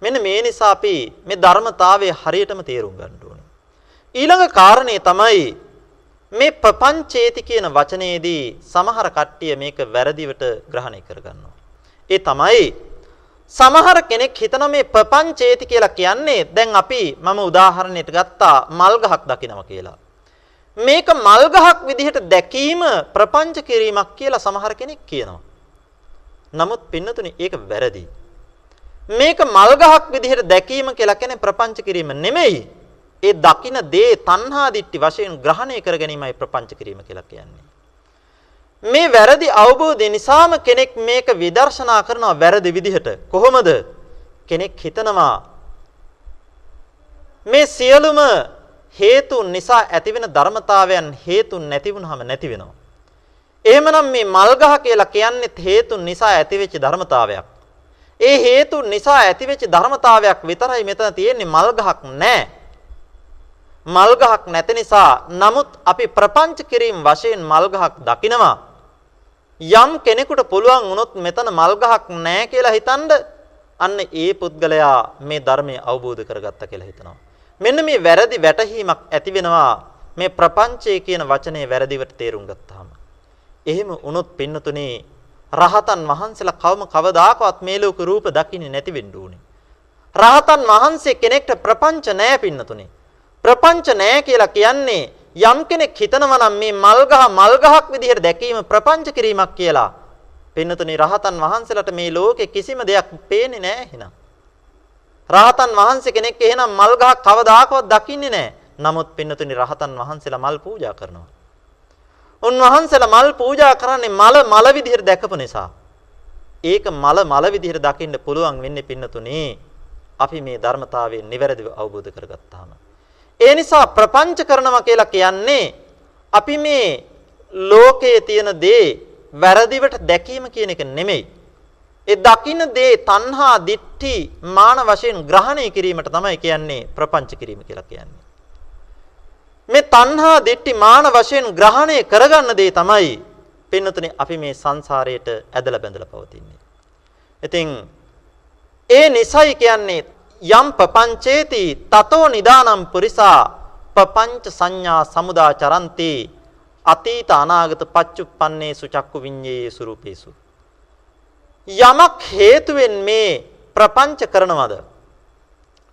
මෙන්න මේ නිසා අපි මේ ධර්මතාවය හරියටම තේරුම් ගන්න ඕනේ. ඊළඟ කාරණේ තමයි මේ ප්‍රපංචේති කියන වචනේදී සමහර කට්ටිය මේක වැරදිවට ග්‍රහණය කරගන්නවා. ඒ තමයි සමහර කෙනෙක් හිතන මේ ප්‍රපංචේති කියලා කියන්නේ දැන් අපි මම උදාහරණයට ගත්තා මල් ගහක් දකිනවා කියලා. මේක මල් ගහක් විදිහට දැකීම ප්‍රපංච කිරීමක් කියලා සමහර කෙනෙක් කියනවා. නමුත් පින්නතුනි ඒක වැරදි. මේක මල් ගහක් විදිහට දැකීම කියලා කියන්නේ ප්‍රපංච කිරීම නෙමෙයි. ඒ දකින දේ තණ්හා දිට්ටි වශයෙන් ග්‍රහණය කර ගැනීමයි ප්‍රපංච කිරීම කියලා කියන්නේ. මේ වැරදි අවබෝධය නිසාම කෙනෙක් මේක විදර්ශනා කරනවා වැරදි විදිහට. කොහොමද? කෙනෙක් හිතනවා මේ සියලුම හේතුන් නිසා ඇතිවෙන ධර්මතාවයන් හේතුන් නැති වුනහම නැති වෙනවා. එහෙමනම් මේ මල්ගහ කියලා කියන්නේ හේතුන් නිසා ඇතිවෙච්ච ධර්මතාවයක්. ඒ හේතුන් නිසා ඇතිවෙච්ච ධර්මතාවයක් විතරයි මෙතන තියෙන්නේ මල්ගහක් නැහැ. මල් ගහක් නැති නිසා නමුත් අපි ප්‍රපංච කිරීම වශයෙන් මල් ගහක් දකිනවා යම් කෙනෙකුට පුළුවන් වුණොත් මෙතන මල් ගහක් නැහැ කියලා හිතනද? අන්න ඒ පුද්ගලයා මේ ධර්මය අවබෝධ කරගත්තා කියලා හිතනවා. මෙන්න මේ වැරදි වැටහීමක් ඇති වෙනවා. මේ ප්‍රපංචය කියන වචනේ වැරදිවට තේරුම් ගත්තාම. එහෙම වුණොත් පින්නතුනේ රහතන් වහන්සේලා කවම කවදාකවත් මේ ලෝක රූප දකින්නේ නැති වෙන්න ඕනේ. රහතන් වහන්සේ කෙනෙක්ට ප්‍රපංච නැහැ පින්නතුනේ. ප්‍රපංච නැහැ කියලා කියන්නේ යම් කෙනෙක් හිතනවා නම් මේ මල්ගහ මල්ගහක් විදිහට දැකීම ප්‍රපංච කිරීමක් කියලා. පින්නතුනි රහතන් වහන්සේලාට මේ ලෝකේ කිසිම දෙයක් පේන්නේ නැහැ එහෙනම්. රහතන් වහන්සේ කෙනෙක් එහෙනම් මල්ගහක් කවදාකවත් දකින්නේ නැහැ. නමුත් පින්නතුනි රහතන් වහන්සේලා මල් පූජා කරනවා. උන්වහන්සේලා මල් පූජා කරන්නේ මල මල විදිහට දැකපු නිසා. ඒක මල මල විදිහට දකින්න පුළුවන් වෙන්නේ පින්නතුනි අපි මේ ධර්මතාවයෙන් නිවැරදිව අවබෝධ කරගත්තාම. ඒ නිසා ප්‍රපංච කරනවා කියලා කියන්නේ අපි මේ ලෝකයේ තියෙන දේ වැරදිවට දැකීම කියන එක නෙමෙයි. ඒ දකින්න දේ තණ්හා, දිට්ඨි, මාන වශයෙන් ග්‍රහණය කිරීමට තමයි කියන්නේ ප්‍රපංච කිරීම කියලා කියන්නේ. මේ තණ්හා, දිට්ඨි, මාන වශයෙන් ග්‍රහණය කරගන්න දේ තමයි පින්නතුනේ අපි මේ සංසාරයට ඇදලා බැඳලා පවතින්නේ. ඉතින් ඒ නිසයි කියන්නේ යම් පపంచේති තතෝ නිදානම් පුරිසා පపంచ සංඥා සමුදා චරන්ති අතීත අනාගත පච්චුප්පන්නේසු චක්කු විඤ්ඤේයේසු රූපේසු යමක් හේතුවෙන් මේ ප්‍රපංච කරනවද?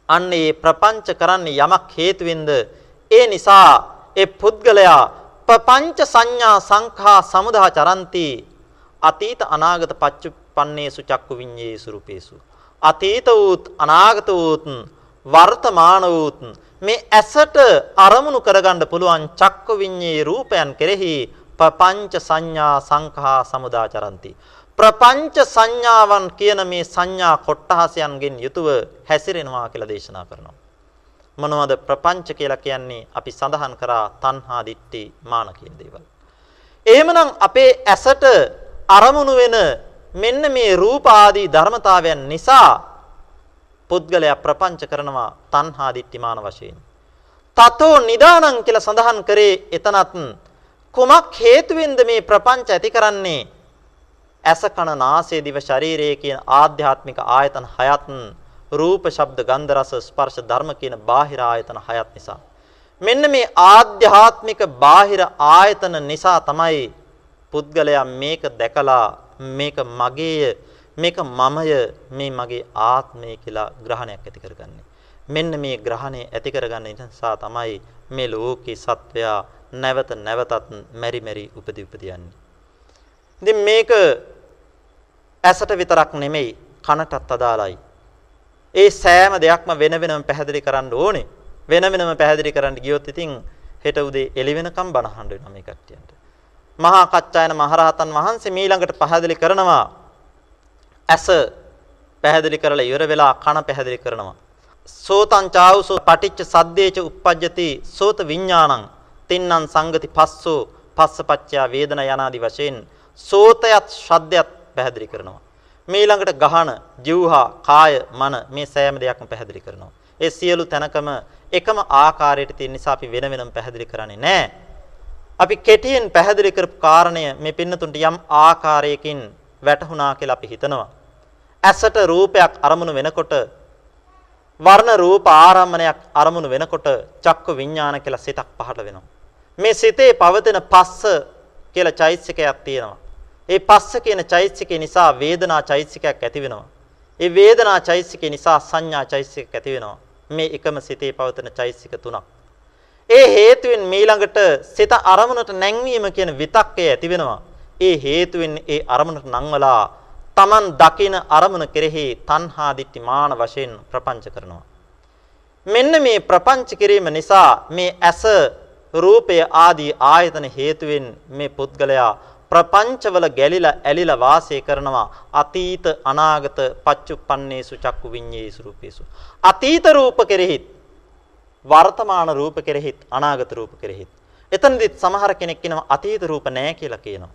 අන්න ඒ ප්‍රපංච කරන්නේ යමක් හේතුවෙන්ද? ඒ නිසා ඒ පුද්ගලයා පపంచ සංඥා සංඛා සමුදා චරන්ති අතීත අනාගත පච්චුප්පන්නේසු චක්කු විඤ්ඤේයේසු රූපේසු අතීත වූත් අනාගත වූත් වර්තමාන වූත් මේ ඇසට අරමුණු කරගන්න පුළුවන් චක්ක විඤ්ඤේ රූපයන් කෙරෙහි ප්‍රපංච සංඥා සංඛා සමුදාචරಂತಿ. ප්‍රපංච සංඥාවන් කියන මේ සංඥා කොට්ටහසයන්ගෙන් යුතුව හැසිරෙනවා කියලා දේශනා කරනවා. මොනවද ප්‍රපංච කියලා කියන්නේ? අපි සඳහන් කරා තණ්හා දිට්ඨි මාන කියන දේවල්. එහෙමනම් අපේ ඇසට අරමුණු වෙන මෙන්න මේ රූප ආදී ධර්මතාවයන් නිසා පුද්ගලයා ප්‍රපංච කරනවා තණ්හා දිට්ඨිමාන වශයෙන්. තතෝ නිදානං කියලා සඳහන් කරේ එතනත් කුමක් හේතුවෙන්ද මේ ප්‍රපංච ඇති කරන්නේ? ඇස කන නාසය දිව ශරීරය කියන ආධ්‍යාත්මික ආයතන හයත් රූප ශබ්ද ගන්ධ රස ස්පර්ශ ධර්ම කියන බාහිර ආයතන හයත් නිසා. මෙන්න මේ ආධ්‍යාත්මික බාහිර ආයතන නිසා තමයි පුද්ගලයා මේක දැකලා මේක මගේය මේක මමය මේ මගේ ආත්මය කියලා ග්‍රහණයක් ඇති කරගන්නේ. මෙන්න මේ ග්‍රහණය ඇති කරගන්න නිසා තමයි මේ ලෝකේ සත්වයා නැවත නැවතත් මෙරි මෙරි උපදී උපදියන්නේ. ඉතින් මේක ඇසට විතරක් නෙමෙයි කනටත් අදාළයි. ඒ සෑම දෙයක්ම වෙන වෙනම පැහැදිලි කරන්න ඕනේ. වෙන වෙනම පැහැදිලි කරන්න ගියොත් ඉතින් හෙට උදේ එළි වෙනකම් බනහන්න වෙනවා මේ කට්ටියන්ට. මහා කච්චායන මහරහතන් වහන්සේ මීළඟට පැහැදිලි කරනවා. ඇස පැහැදිලි කරලා ඉවර වෙලා කන පැහැදිලි කරනවා. සෝතං චාවුසෝ පටිච්ච සද්දේච uppajjati සෝත විඥානං තින්නම් සංගති පස්සෝ පස්සපච්චයා වේදන යනාදි වශයෙන් සෝතයත් ශබ්දයත් පැහැදිලි කරනවා. මීළඟට ගහන ජීවහා කාය මන මේ සෑම දෙයක්ම පැහැදිලි කරනවා. ඒ සියලු තැනකම එකම ආකාරයට තියෙන නිසා අපි වෙන වෙනම පැහැදිලි කරන්නේ නැහැ. අපි කෙටියෙන් පැහැදිලි කරපු කාරණය මේ පින්නතුන්ට යම් ආකාරයකින් වැටහුණා කියලා අපි හිතනවා. ඇසට රූපයක් අරමුණු වෙනකොට වර්ණ රූප ආරම්මණයක් අරමුණු වෙනකොට චක්ක විඥාන කියලා සිතක් පහළ වෙනවා. මේ සිතේ පවතින පස්ස කියලා චෛතසිකයක් තියෙනවා. ඒ පස්ස කියන චෛතසිකේ නිසා වේදනා චෛතසිකයක් ඇති වෙනවා. ඒ වේදනා චෛතසිකේ නිසා සංඥා චෛතසිකයක් ඇති වෙනවා. මේ එකම සිතේ පවතින චෛතසික තුනක්. ඒ හේතුවෙන් මීළඟට සිත අරමුණට නැංවීම කියන විතක්කය ඇති වෙනවා. ඒ හේතුවෙන් ඒ අරමුණට නංවලා Taman දකින අරමුණ කෙරෙහි තණ්හා දිට්ඨි මාන වශයෙන් ප්‍රපංච කරනවා. මෙන්න මේ ප්‍රපංච කිරීම නිසා මේ ඇස රූපය ආදී ආයතන හේතුවෙන් මේ පුද්ගලයා ප්‍රපංචවල ගැලිලා ඇලිලා වාසය කරනවා අතීත අනාගත පච්චුප්පන්නේසු චක්කු විඤ්ඤේසු රූපේසු අතීත රූප කෙරෙහිත් වර්තමාන රූප කෙරෙහිත් අනාගත රූප කෙරෙහිත්. එතනදිත් සමහර කෙනෙක් කියනවා අතීත රූප නැහැ කියලා කියනවා.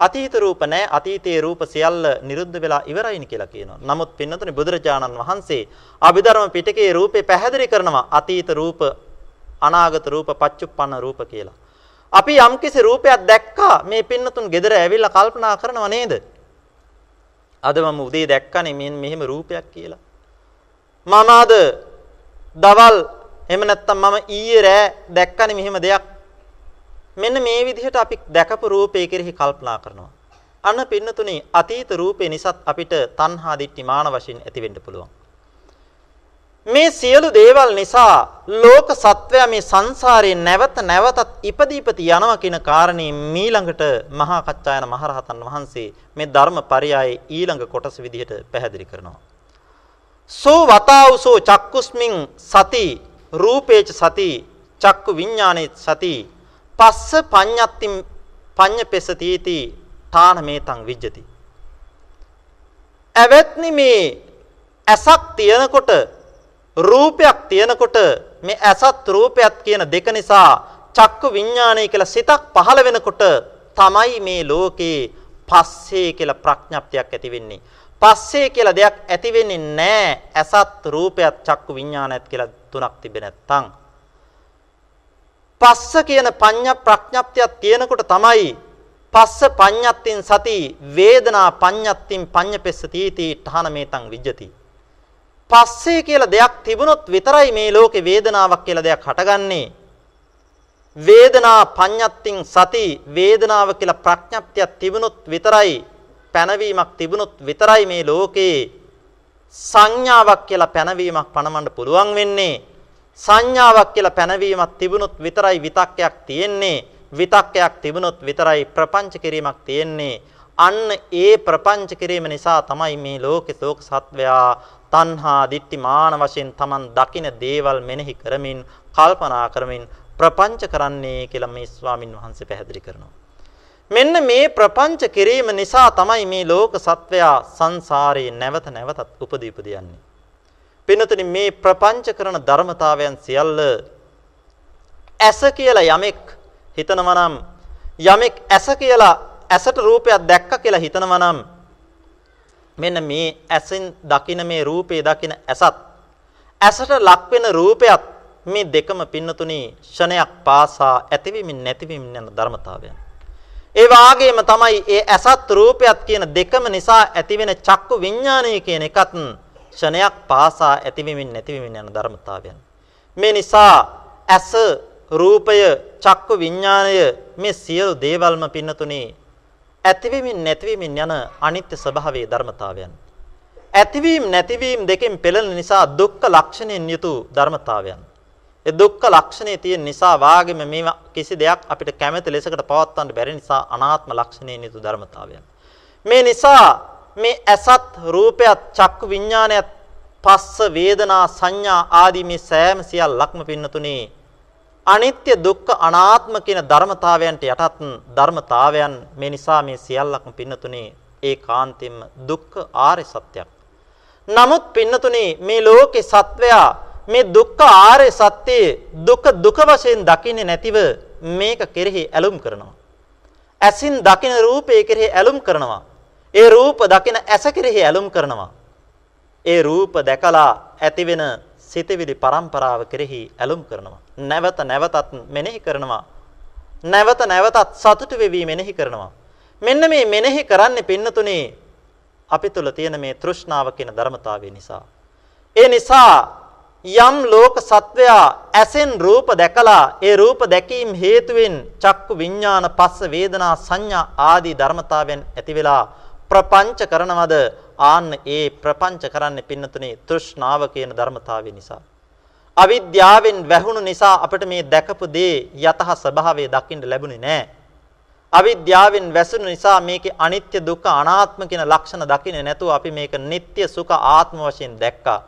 අතීත රූප නැහැ අතීතයේ රූප සියල්ල නිරුද්ධ වෙලා ඉවරයිනි කියලා කියනවා. නමුත් පින්නතුනි බුදුරජාණන් වහන්සේ අභිධර්ම පිටකයේ රූපේ පැහැදිලි කරනවා අතීත රූප අනාගත රූප පච්චුප්පන්න රූප කියලා. අපි යම්කිසි රූපයක් දැක්කා මේ පින්නතුන් ගෙදර ඇවිල්ලා කල්පනා කරනව නේද? අද මම උදේ දැක්කනේ මෙහෙම රූපයක් කියලා. මම අද දවල් එහෙම නැත්නම් මම ඊයේ රෑ දැක්කනේ මෙහෙම දෙයක්. මෙන්න මේ විදිහට අපි දැකපු රූපේ කෙරෙහි කල්පනා කරනවා. අන්න පින්නතුනේ අතීත රූපේ නිසාත් අපිට තණ්හා දිට්ඨි මාන වශයෙන් ඇති වෙන්න පුළුවන්. මේ සියලු දේවල් නිසා ලෝක සත්වයා මේ සංසාරේ නැවත නැවතත් ඉපදීපති යනවා කියන කාරණේ මීළඟට මහා කච්චායන මහරහතන් වහන්සේ මේ ධර්මපරයයේ ඊළඟ කොටස විදිහට පැහැදිලි කරනවා. සෝ වතාවුසෝ චක්කුස්මින් සති රූපේච සති චක්කු විඥානේ සති පස්ස පඤ්ඤත්තිම් පඤ්ඤපෙසතිති තාන මේතං විජ්ජති ඇවැත්නි මේ ඇසක් තියනකොට රූපයක් තියනකොට මේ ඇසත් රූපයත් කියන දෙක නිසා චක්කු විඥානය කියලා සිතක් පහළ වෙනකොට තමයි මේ ලෝකේ පස්සේ කියලා ප්‍රඥප්තියක් ඇති වෙන්නේ. පස්සේ කියලා දෙයක් ඇති වෙන්නේ නැහැ. ඇසත් රූපයත් චක්කු විඥානයත් කියලා තුනක් තිබෙ නැත්තම්. පස්ස කියන පඤ්ඤා ප්‍රඥප්තියක් තියෙනකොට තමයි පස්ස පඤ්ඤත්තින් සති වේදනා පඤ්ඤත්තින් පඤ්ඤපෙස්සතිති ඨානමේතං විජ්ජති. පස්සේ කියලා දෙයක් තිබුණොත් විතරයි මේ ලෝකේ වේදනාවක් කියලා දෙයක් හටගන්නේ. වේදනා පඤ්ඤත්තින් සති වේදනාව කියලා ප්‍රඥප්තියක් තිබුණොත් විතරයි පැනවීමක් තිබුණොත් විතරයි මේ ලෝකේ සංඥාවක් කියලා පැනවීමක් පනවන්න පුළුවන් වෙන්නේ. සංඥාවක් කියලා පැනවීමක් තිබුණොත් විතරයි විතක්කයක් තියෙන්නේ. විතක්කයක් තිබුණොත් විතරයි ප්‍රපංච කිරීමක් තියෙන්නේ. අන්න ඒ ප්‍රපංච කිරීම නිසා තමයි මේ ලෝකේ ශෝක සත්වයා තණ්හා දිට්ටි මාන වශයෙන් Taman දකින දේවල් මෙනෙහි කරමින් කල්පනා කරමින් ප්‍රපංච කරන්නේ කියලා මේ ස්වාමින් වහන්සේ පැහැදිලි කරනවා. මෙන්න මේ ප්‍රපංච කිරීම නිසා තමයි මේ ලෝක සත්වයා සංසාරේ නැවත නැවතත් උපදී උපදියන්නේ. පින්නතුනි මේ ප්‍රපංච කරන ධර්මතාවයන් සියල්ල ඇස කියලා යමෙක් හිතනවා නම් යමෙක් ඇස කියලා ඇසට රූපයක් දැක්ක කියලා හිතනවා නම් මෙන්න මේ ඇසෙන් දකින මේ රූපේ දකින ඇසත් ඇසට ලක් වෙන රූපයත් මේ දෙකම පින්නතුනි ෂණයක් පාසා ඇතිවීමින් නැතිවීමින් යන ධර්මතාවයන්. ඒ වාගේම තමයි ඒ ඇසත් රූපයත් කියන දෙකම නිසා ඇතිවෙන චක්කු විඥානය කියන එකත් ෂණයක් පාසා ඇතිවීමින් නැතිවීමින් යන ධර්මතාවයන්. මේ නිසා ඇස රූපය චක්කු විඥානය මේ සියලු දේවල්ම පින්නතුනේ ඇතිවීමින් නැතිවීමින් යන අනිත්‍ය ස්වභාවයේ ධර්මතාවයන්. ඇතිවීම නැතිවීම දෙකෙන් පෙළෙන නිසා දුක්ඛ ලක්ෂණයෙන් යුතු ධර්මතාවයන්. ඒ දුක්ඛ ලක්ෂණේ තියෙන නිසා වාගෙම මේ කිසි දෙයක් අපිට කැමැති ලෙසකට පවත්වන්න බැරි නිසා අනාත්ම ලක්ෂණයෙන් යුතු ධර්මතාවයන්. මේ නිසා මේ ඇසත් රූපයත් චක්කු විඥානයත් පස්ස වේදනා සංඥා ආදී මේ සෑම සියල්ලක්ම පින්නතුනේ අනිත්‍ය දුක්ඛ අනාත්ම කියන ධර්මතාවයන්ට යටත් ධර්මතාවයන් මේ නිසා මේ සියල්ලක්ම පින්නතුනේ ඒකාන්තයෙන්ම දුක්ඛ ආර්ය සත්‍යයක්. නමුත් පින්නතුනේ මේ ලෝකේ සත්වයා මේ දුක්ඛ ආර්ය සත්‍යයේ දුක දුක වශයෙන් දකින්නේ නැතිව මේක කෙරෙහි ඇලුම් කරනවා. ඇසින් දකින රූපේ කෙරෙහි ඇලුම් කරනවා. ඒ රූප දකින ඇස කෙරෙහි ඇලුම් කරනවා. ඒ රූප දැකලා ඇතිවෙන සිතවිලි පරම්පරාව කෙරෙහි ඇලුම් කරනවා. නැවත නැවතත් මෙනෙහි කරනවා. නැවත නැවතත් සතුටු වෙවි මෙනෙහි කරනවා. මෙන්න මේ මෙනෙහි කරන්නේ පින්නතුනේ අපි තුල තියෙන මේ තෘෂ්ණාව කියන ධර්මතාවය නිසා. ඒ නිසා යම් ලෝක සත්වයා ඇසෙන් රූප දැකලා ඒ රූප දැකීම හේතුවෙන් චක්කු විඥාන පස්ස වේදනා සංඥා ආදී ධර්මතාවෙන් ඇති වෙලා ප්‍රපංච කරනවද ආන්න ඒ ප්‍රපංච කරන්නේ පින්නතුනේ තෘෂ්ණාව කියන ධර්මතාවය නිසා. අවිද්‍යාවෙන් වැහුණු නිසා අපිට මේ දැකපු දේ යතහ ස්වභාවය දකින්න ලැබුණේ නැහැ. අවිද්‍යාවෙන් වැසුණු නිසා මේකේ අනිත්‍ය දුක්ඛ අනාත්ම කියන ලක්ෂණ දකින්නේ නැතුව අපි මේක නিত্য සුඛ ආත්ම වශයෙන් දැක්කා.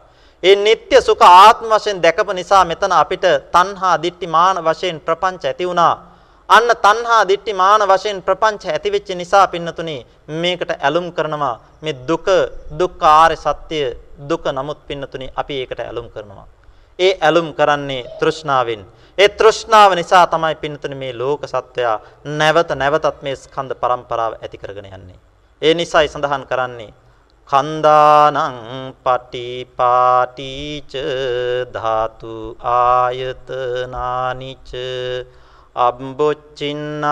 ඒ නিত্য සුඛ ආත්ම වශයෙන් දැකපු නිසා මෙතන අපිට තණ්හා දිට්ඨි මාන වශයෙන් ප්‍රපංච ඇති වුණා. අන්න තණ්හා දිට්ඨි මාන වශයෙන් ප්‍රපංච ඇති වෙච්ච නිසා පින්නතුනේ මේකට ඇලුම් කරනවා. මේ දුක දුක්ඛාර සත්‍ය දුක නමුත් පින්නතුනේ අපි ඒකට ඇලුම් කරනවා. ඒ ඇලුම් කරන්නේ තෘෂ්ණාවෙන්. ඒ තෘෂ්ණාව නිසා තමයි පින්නතුනේ මේ ලෝක සත්වයා නැවත නැවතත් මේ ස්කන්ධ පරම්පරාව ඇති කරගෙන යන්නේ. ඒ නිසායි සඳහන් කරන්නේ කන්දානං පටිපාටිච ධාතු ආයතනානිච අබ්බොච්චින්නං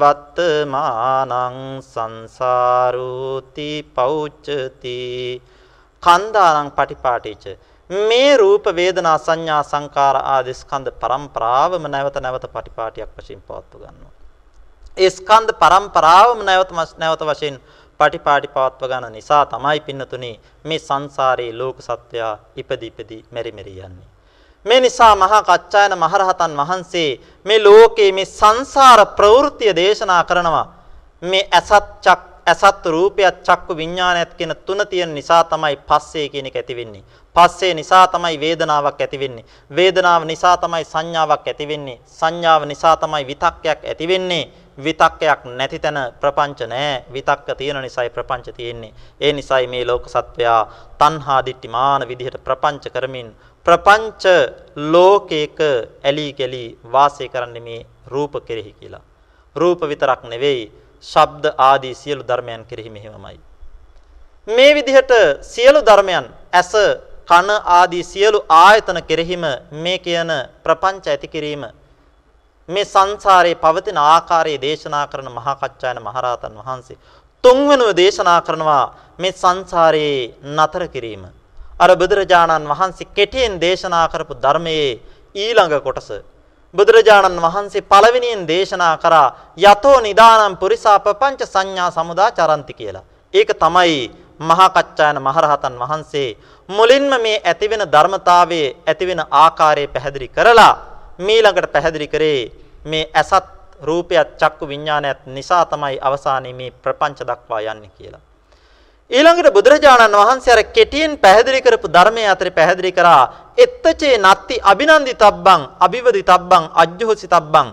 වත්තමානං සංසාරෝති පෞච්චති කන්දානං පටිපාටිච මේ රූප වේදනා සංඥා සංකාර ආදී ස්කන්ධ පරම්පරාවම නැවත නැවත පටිපාටියක් වශයෙන් පවත්ව ගන්නවා. ඒ ස්කන්ධ පරම්පරාවම නැවත නැවත වශයෙන් පටිපාටි පවත්ව ගන්න නිසා තමයි පින්නතුනේ මේ සංසාරේ ලෝක සත්වයා ඉපදි ඉපදි මෙරි මෙරි යන්නේ. මේ නිසා මහා කච්චායන මහරහතන් වහන්සේ මේ ලෝකේ මේ සංසාර ප්‍රවෘත්තිය දේශනා කරනවා. මේ ඇසත් චක් ඇසත් රූපයත් චක්කු විඥානයත් කියන තුන තියෙන නිසා තමයි පස්සේ කියන එක ඇති වෙන්නේ. පස්සේ නිසා තමයි වේදනාවක් ඇති වෙන්නේ. වේදනාව නිසා තමයි සංඥාවක් ඇති වෙන්නේ. සංඥාව නිසා තමයි විතක්කයක් ඇති වෙන්නේ. විතක්කයක් නැති තැන ප්‍රපංච නැහැ. විතක්ක තියෙන නිසායි ප්‍රපංච තියෙන්නේ. ඒ නිසායි මේ ලෝක සත්වයා තණ්හා දිට්ඨිමාන විදිහට ප්‍රපංච කරමින් ප්‍රපංච ලෝකයක ඇලි ගලි වාසය කරන්නේ මේ රූප කෙරෙහි කියලා. රූප විතරක් නෙවෙයි ශබ්ද ආදී සියලු ධර්මයන් කෙරෙහි මෙහෙමයි. මේ විදිහට සියලු ධර්මයන් ඇස කන ආදී සියලු ආයතන කෙරෙහිම මේ කියන ප්‍රපංච ඇති කිරීම මේ සංසාරේ පවතින ආකාරයේ දේශනා කරන මහා කච්චායන මහරහතන් වහන්සේ තුන්වෙනුව දේශනා කරනවා මේ සංසාරේ නතර කිරීම. අර බුදුරජාණන් වහන්සේ කෙටියෙන් දේශනා කරපු ධර්මයේ ඊළඟ කොටස බුදුරජාණන් වහන්සේ පළවෙනියෙන් දේශනා කරා යතෝ නිදානම් පුරිසා පపంచ සංඥා සමුදා චරಂತಿ කියලා. ඒක තමයි මහා කච්චායන මහරහතන් වහන්සේ මුලින්ම මේ ඇතිවෙන ධර්මතාවයේ ඇතිවෙන ආකාරය පැහැදිලි කරලා මීළඟට පැහැදිලි කරේ මේ ඇසත් රූපයත් චක්කු විඥානයත් නිසා තමයි අවසානයේ මේ ප්‍රපංච දක්වා යන්නේ කියලා. ඊළඟට බුදුරජාණන් වහන්සේ අර කෙටියෙන් පැහැදිලි කරපු ධර්මයේ අතර පැහැදිලි කරා එත්තචේ නත්ති අභිනන්දිතබ්බං අභිවදිතබ්බං අජ්ජෝසිතබ්බං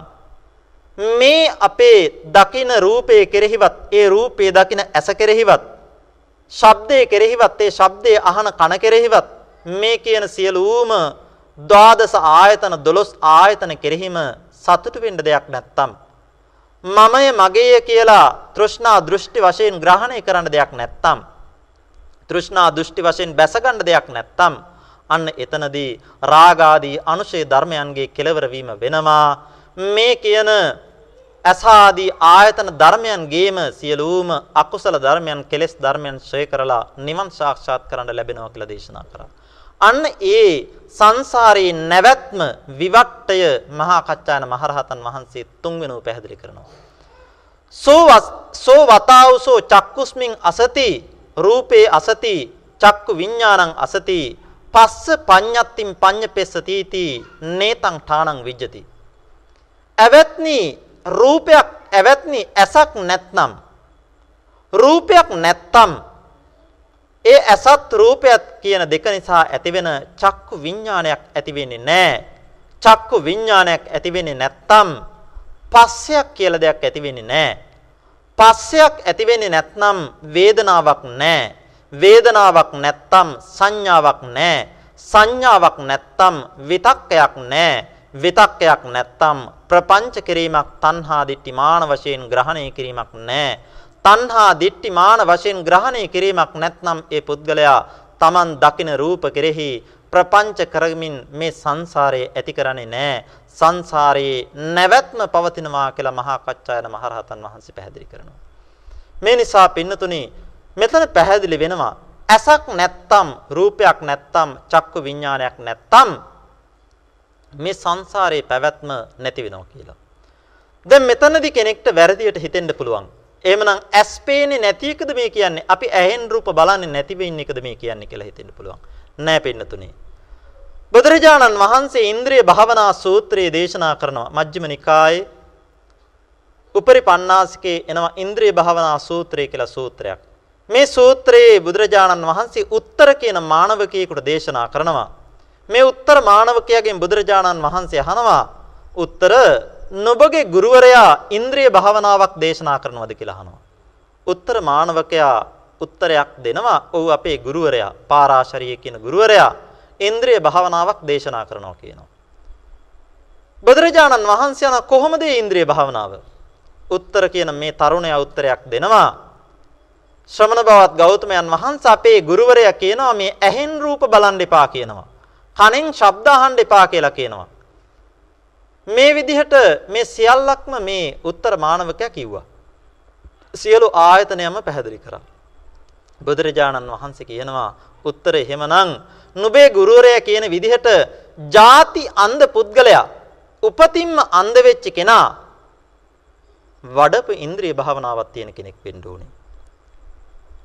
මේ අපේ දකින රූපේ කෙරෙහිවත් ඒ රූපේ දකින ඇස කෙරෙහිවත් ශබ්දේ කෙරෙහිවත් ඒ ශබ්දේ අහන කන කෙරෙහිවත් මේ කියන සියලුම ද්වාදස ආයතන 12 ආයතන කෙරෙහිම සතුටු වෙන්න දෙයක් නැත්තම් මමය මගේය කියලා තෘෂ්ණා දෘෂ්ටි වශයෙන් ග්‍රහණය කරන්න දෙයක් නැත්තම් තෘෂ්ණා දෘෂ්ටි වශයෙන් බැස ගන්න දෙයක් නැත්තම් අන්න එතනදී රාගාදී අනුශේ ධර්මයන්ගේ කෙලවර වීම වෙනවා මේ කියන අසාදී ආයතන ධර්මයන්ගේම සියලුම අකුසල ධර්මයන් කෙලෙස් ධර්මයන් ශ්‍රේ කරලා නිවන් සාක්ෂාත් කරන්න ලැබෙනවා කියලා දේශනා කරා. අන්න ඒ සංසාරේ නැවැත්ම විවට්ටය මහා කච්චායන මහරහතන් වහන්සේ තුන්වෙනුව පැහැදිලි කරනවා. සෝ සෝ වතාවසෝ චක්කුස්මින් අසති රූපේ අසති චක්කු විඥානං අසති පස්ස පඤ්ඤත්තිම් පඤ්ඤපෙස්සතිති නේතං ඨානං විජ්ජති. ඇවැත්නි රූපයක් ඇවැත්නි ඇසක් නැත්නම් රූපයක් නැත්තම් ඒ ඇසත් රූපයත් කියන දෙක නිසා ඇතිවෙන චක්කු විඥානයක් ඇති වෙන්නේ නැහැ. චක්කු විඥානයක් ඇති වෙන්නේ නැත්තම් පස්සයක් කියලා දෙයක් ඇති වෙන්නේ නැහැ. පස්සයක් ඇති වෙන්නේ නැත්නම් වේදනාවක් නැහැ. වේදනාවක් නැත්තම් සංඥාවක් නැහැ. සංඥාවක් නැත්තම් විතක්කයක් නැහැ. විතක්කයක් නැත්තම් ප්‍රපංච කිරීමක් තණ්හා දිට්ඨි මාන වශයෙන් ග්‍රහණය කිරීමක් නැහැ. තණ්හා දිට්ඨි මාන වශයෙන් ග්‍රහණය කිරීමක් නැත්නම් ඒ පුද්ගලයා Taman දකින රූප කෙරෙහි ප්‍රපංච කරමින් මේ සංසාරයේ ඇති කරන්නේ නැහැ. සංසාරයේ නැවැත්ම පවතිනවා කියලා මහා කච්චායන මහරහතන් වහන්සේ පැහැදිලි කරනවා. මේ නිසා පින්නතුනි මෙතන පැහැදිලි වෙනවා ඇසක් නැත්තම් රූපයක් නැත්තම් චක්කු විඥානයක් නැත්තම් මේ සංසාරයේ පැවැත්ම නැති වෙනවා කියලා. දැන් මෙතනදී කෙනෙක්ට වැරදියට හිතෙන්න පුළුවන්. එහෙමනම් ඇස් පේන්නේ නැති එකද මේ කියන්නේ? අපි ඇහෙන් රූප බලන්නේ නැති වෙන්න එකද මේ කියන්නේ කියලා හිතෙන්න පුළුවන්. නෑ පින්නතුනේ. බුදුරජාණන් වහන්සේ ඉන්ද්‍රිය භාවනා සූත්‍රයේ දේශනා කරනවා මජ්ක්‍ධිම නිකායේ උපරි පණ්ණාසිකේ එනවා ඉන්ද්‍රිය භාවනා සූත්‍රය කියලා සූත්‍රයක්. මේ සූත්‍රයේ බුදුරජාණන් වහන්සේ උත්තර කියන මානවකයෙකුට දේශනා කරනවා. මේ උත්තර මානවකයාගෙන් බුදුරජාණන් වහන්සේ අහනවා උත්තර නුඹගේ ගුරුවරයා ඉන්ද්‍රිය භාවනාවක් දේශනා කරනවද කියලා අහනවා. උත්තර මානවකයා උත්තරයක් දෙනවා. ඔව් අපේ ගුරුවරයා පාරාශරිය කියන ගුරුවරයා ඉන්ද්‍රිය භාවනාවක් දේශනා කරනවා කියනවා. බුදුරජාණන් වහන්සේ යන කොහොමද ඉන්ද්‍රිය භාවනාව? උත්තර කියන මේ තරුණයා උත්තරයක් දෙනවා. ශ්‍රමණ බවත් ගෞතමයන් වහන්සේ අපේ ගුරුවරයා කියනවා මේ ඇහෙන් රූප බලන් එපා කියනවා. කනෙන් ශබ්ද අහන්න එපා කියලා කියනවා. මේ විදිහට මේ සියල්ලක්ම මේ උත්තර මානවකයා කිව්වා. සියලු ආයතනයම පැහැදිලි කරා. බුදුරජාණන් වහන්සේ කියනවා උත්තර එහෙමනම් නුඹේ ගුරුවරයා කියන විදිහට ಜಾති අන්ධ පුද්ගලයා උපතින්ම අන්ධ වෙච්ච කෙනා වඩපු ඉන්ද්‍රිය භාවනාවක් තියෙන කෙනෙක් වෙන්න ඕනේ.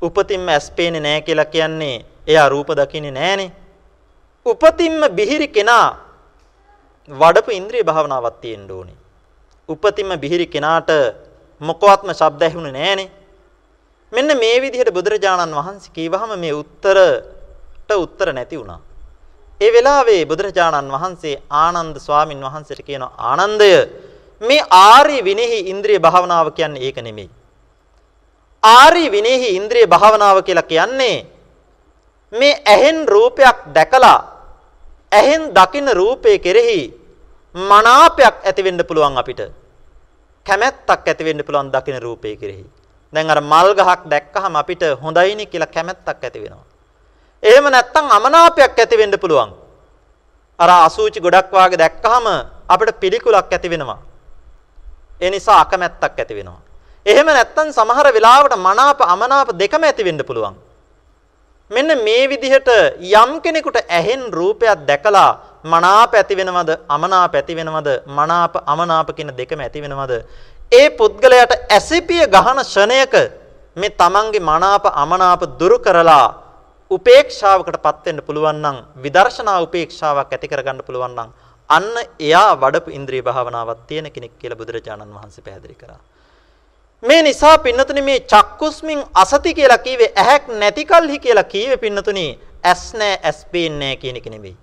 උපතින්ම ඇස් පේන්නේ නැහැ කියලා කියන්නේ එයා රූප දකින්නේ නැහනේ. උපතින්ම බිහිරි කෙනා වඩපු ඉන්ද්‍රිය භාවනාවක් තියෙන්න ඕනේ. උපතින්ම බිහිරි කෙනාට මොකවත්ම ශබ්ද ඇහුනේ නැහනේ. මෙන්න මේ විදිහට බුදුරජාණන් වහන්සේ කීවහම මේ උත්තරට උත්තර නැති වුණා. ඒ වෙලාවේ බුදුරජාණන් වහන්සේ ආනන්ද ස්වාමින් වහන්සේට කියනවා ආනන්දය මේ ආර්ය විනෙහි ඉන්ද්‍රිය භාවනාව කියන්නේ ඒක නෙමෙයි. ආර්ය විනෙහි ඉන්ද්‍රිය භාවනාව කියලා කියන්නේ මේ ඇහෙන් රූපයක් දැකලා ඇහෙන් දකින රූපේ කෙරෙහි මනාපයක් ඇති වෙන්න පුළුවන් අපිට. කැමැත්තක් ඇති වෙන්න පුළුවන් දකින රූපේ කෙරෙහි. දැන් අර මල් ගහක් දැක්කහම අපිට හොඳයිනේ කියලා කැමැත්තක් ඇති වෙනවා. එහෙම නැත්නම් අමනාපයක් ඇති වෙන්න පුළුවන්. අර අසූචි ගොඩක් වාගේ දැක්කහම අපිට පිළිකුලක් ඇති වෙනවා. ඒ නිසා අකමැත්තක් ඇති වෙනවා. එහෙම නැත්නම් සමහර වෙලාවට මනාප අමනාප දෙකම ඇති වෙන්න පුළුවන්. මෙන්න මේ විදිහට යම් කෙනෙකුට ඇහෙන් රූපයක් දැකලා මනාප ඇති වෙනවද අමනාප ඇති වෙනවද මනාප අමනාප කියන දෙකම ඇති වෙනවද ඒ පුද්ගලයාට ඇසිපිය ගහන ෂණයක මේ තමන්ගේ මනාප අමනාප දුරු කරලා උපේක්ෂාවකටපත් වෙන්න පුළුවන් නම් විදර්ශනා උපේක්ෂාවක් ඇති කරගන්න පුළුවන් නම් අන්න එයා වඩපු ඉන්ද්‍රිය භාවනාවක් තියෙන කෙනෙක් කියලා බුදුරජාණන් වහන්සේ පැහැදිලි කරා. මේ නිසා පින්නතුනි මේ චක්කුස්මින් අසති කියලා කීවේ ඇහැක් නැති කල්හි කියලා කීවේ පින්නතුනි ඇස් නැහැ ඇස් පේන්නේ නැහැ කියන එක නෙමෙයි.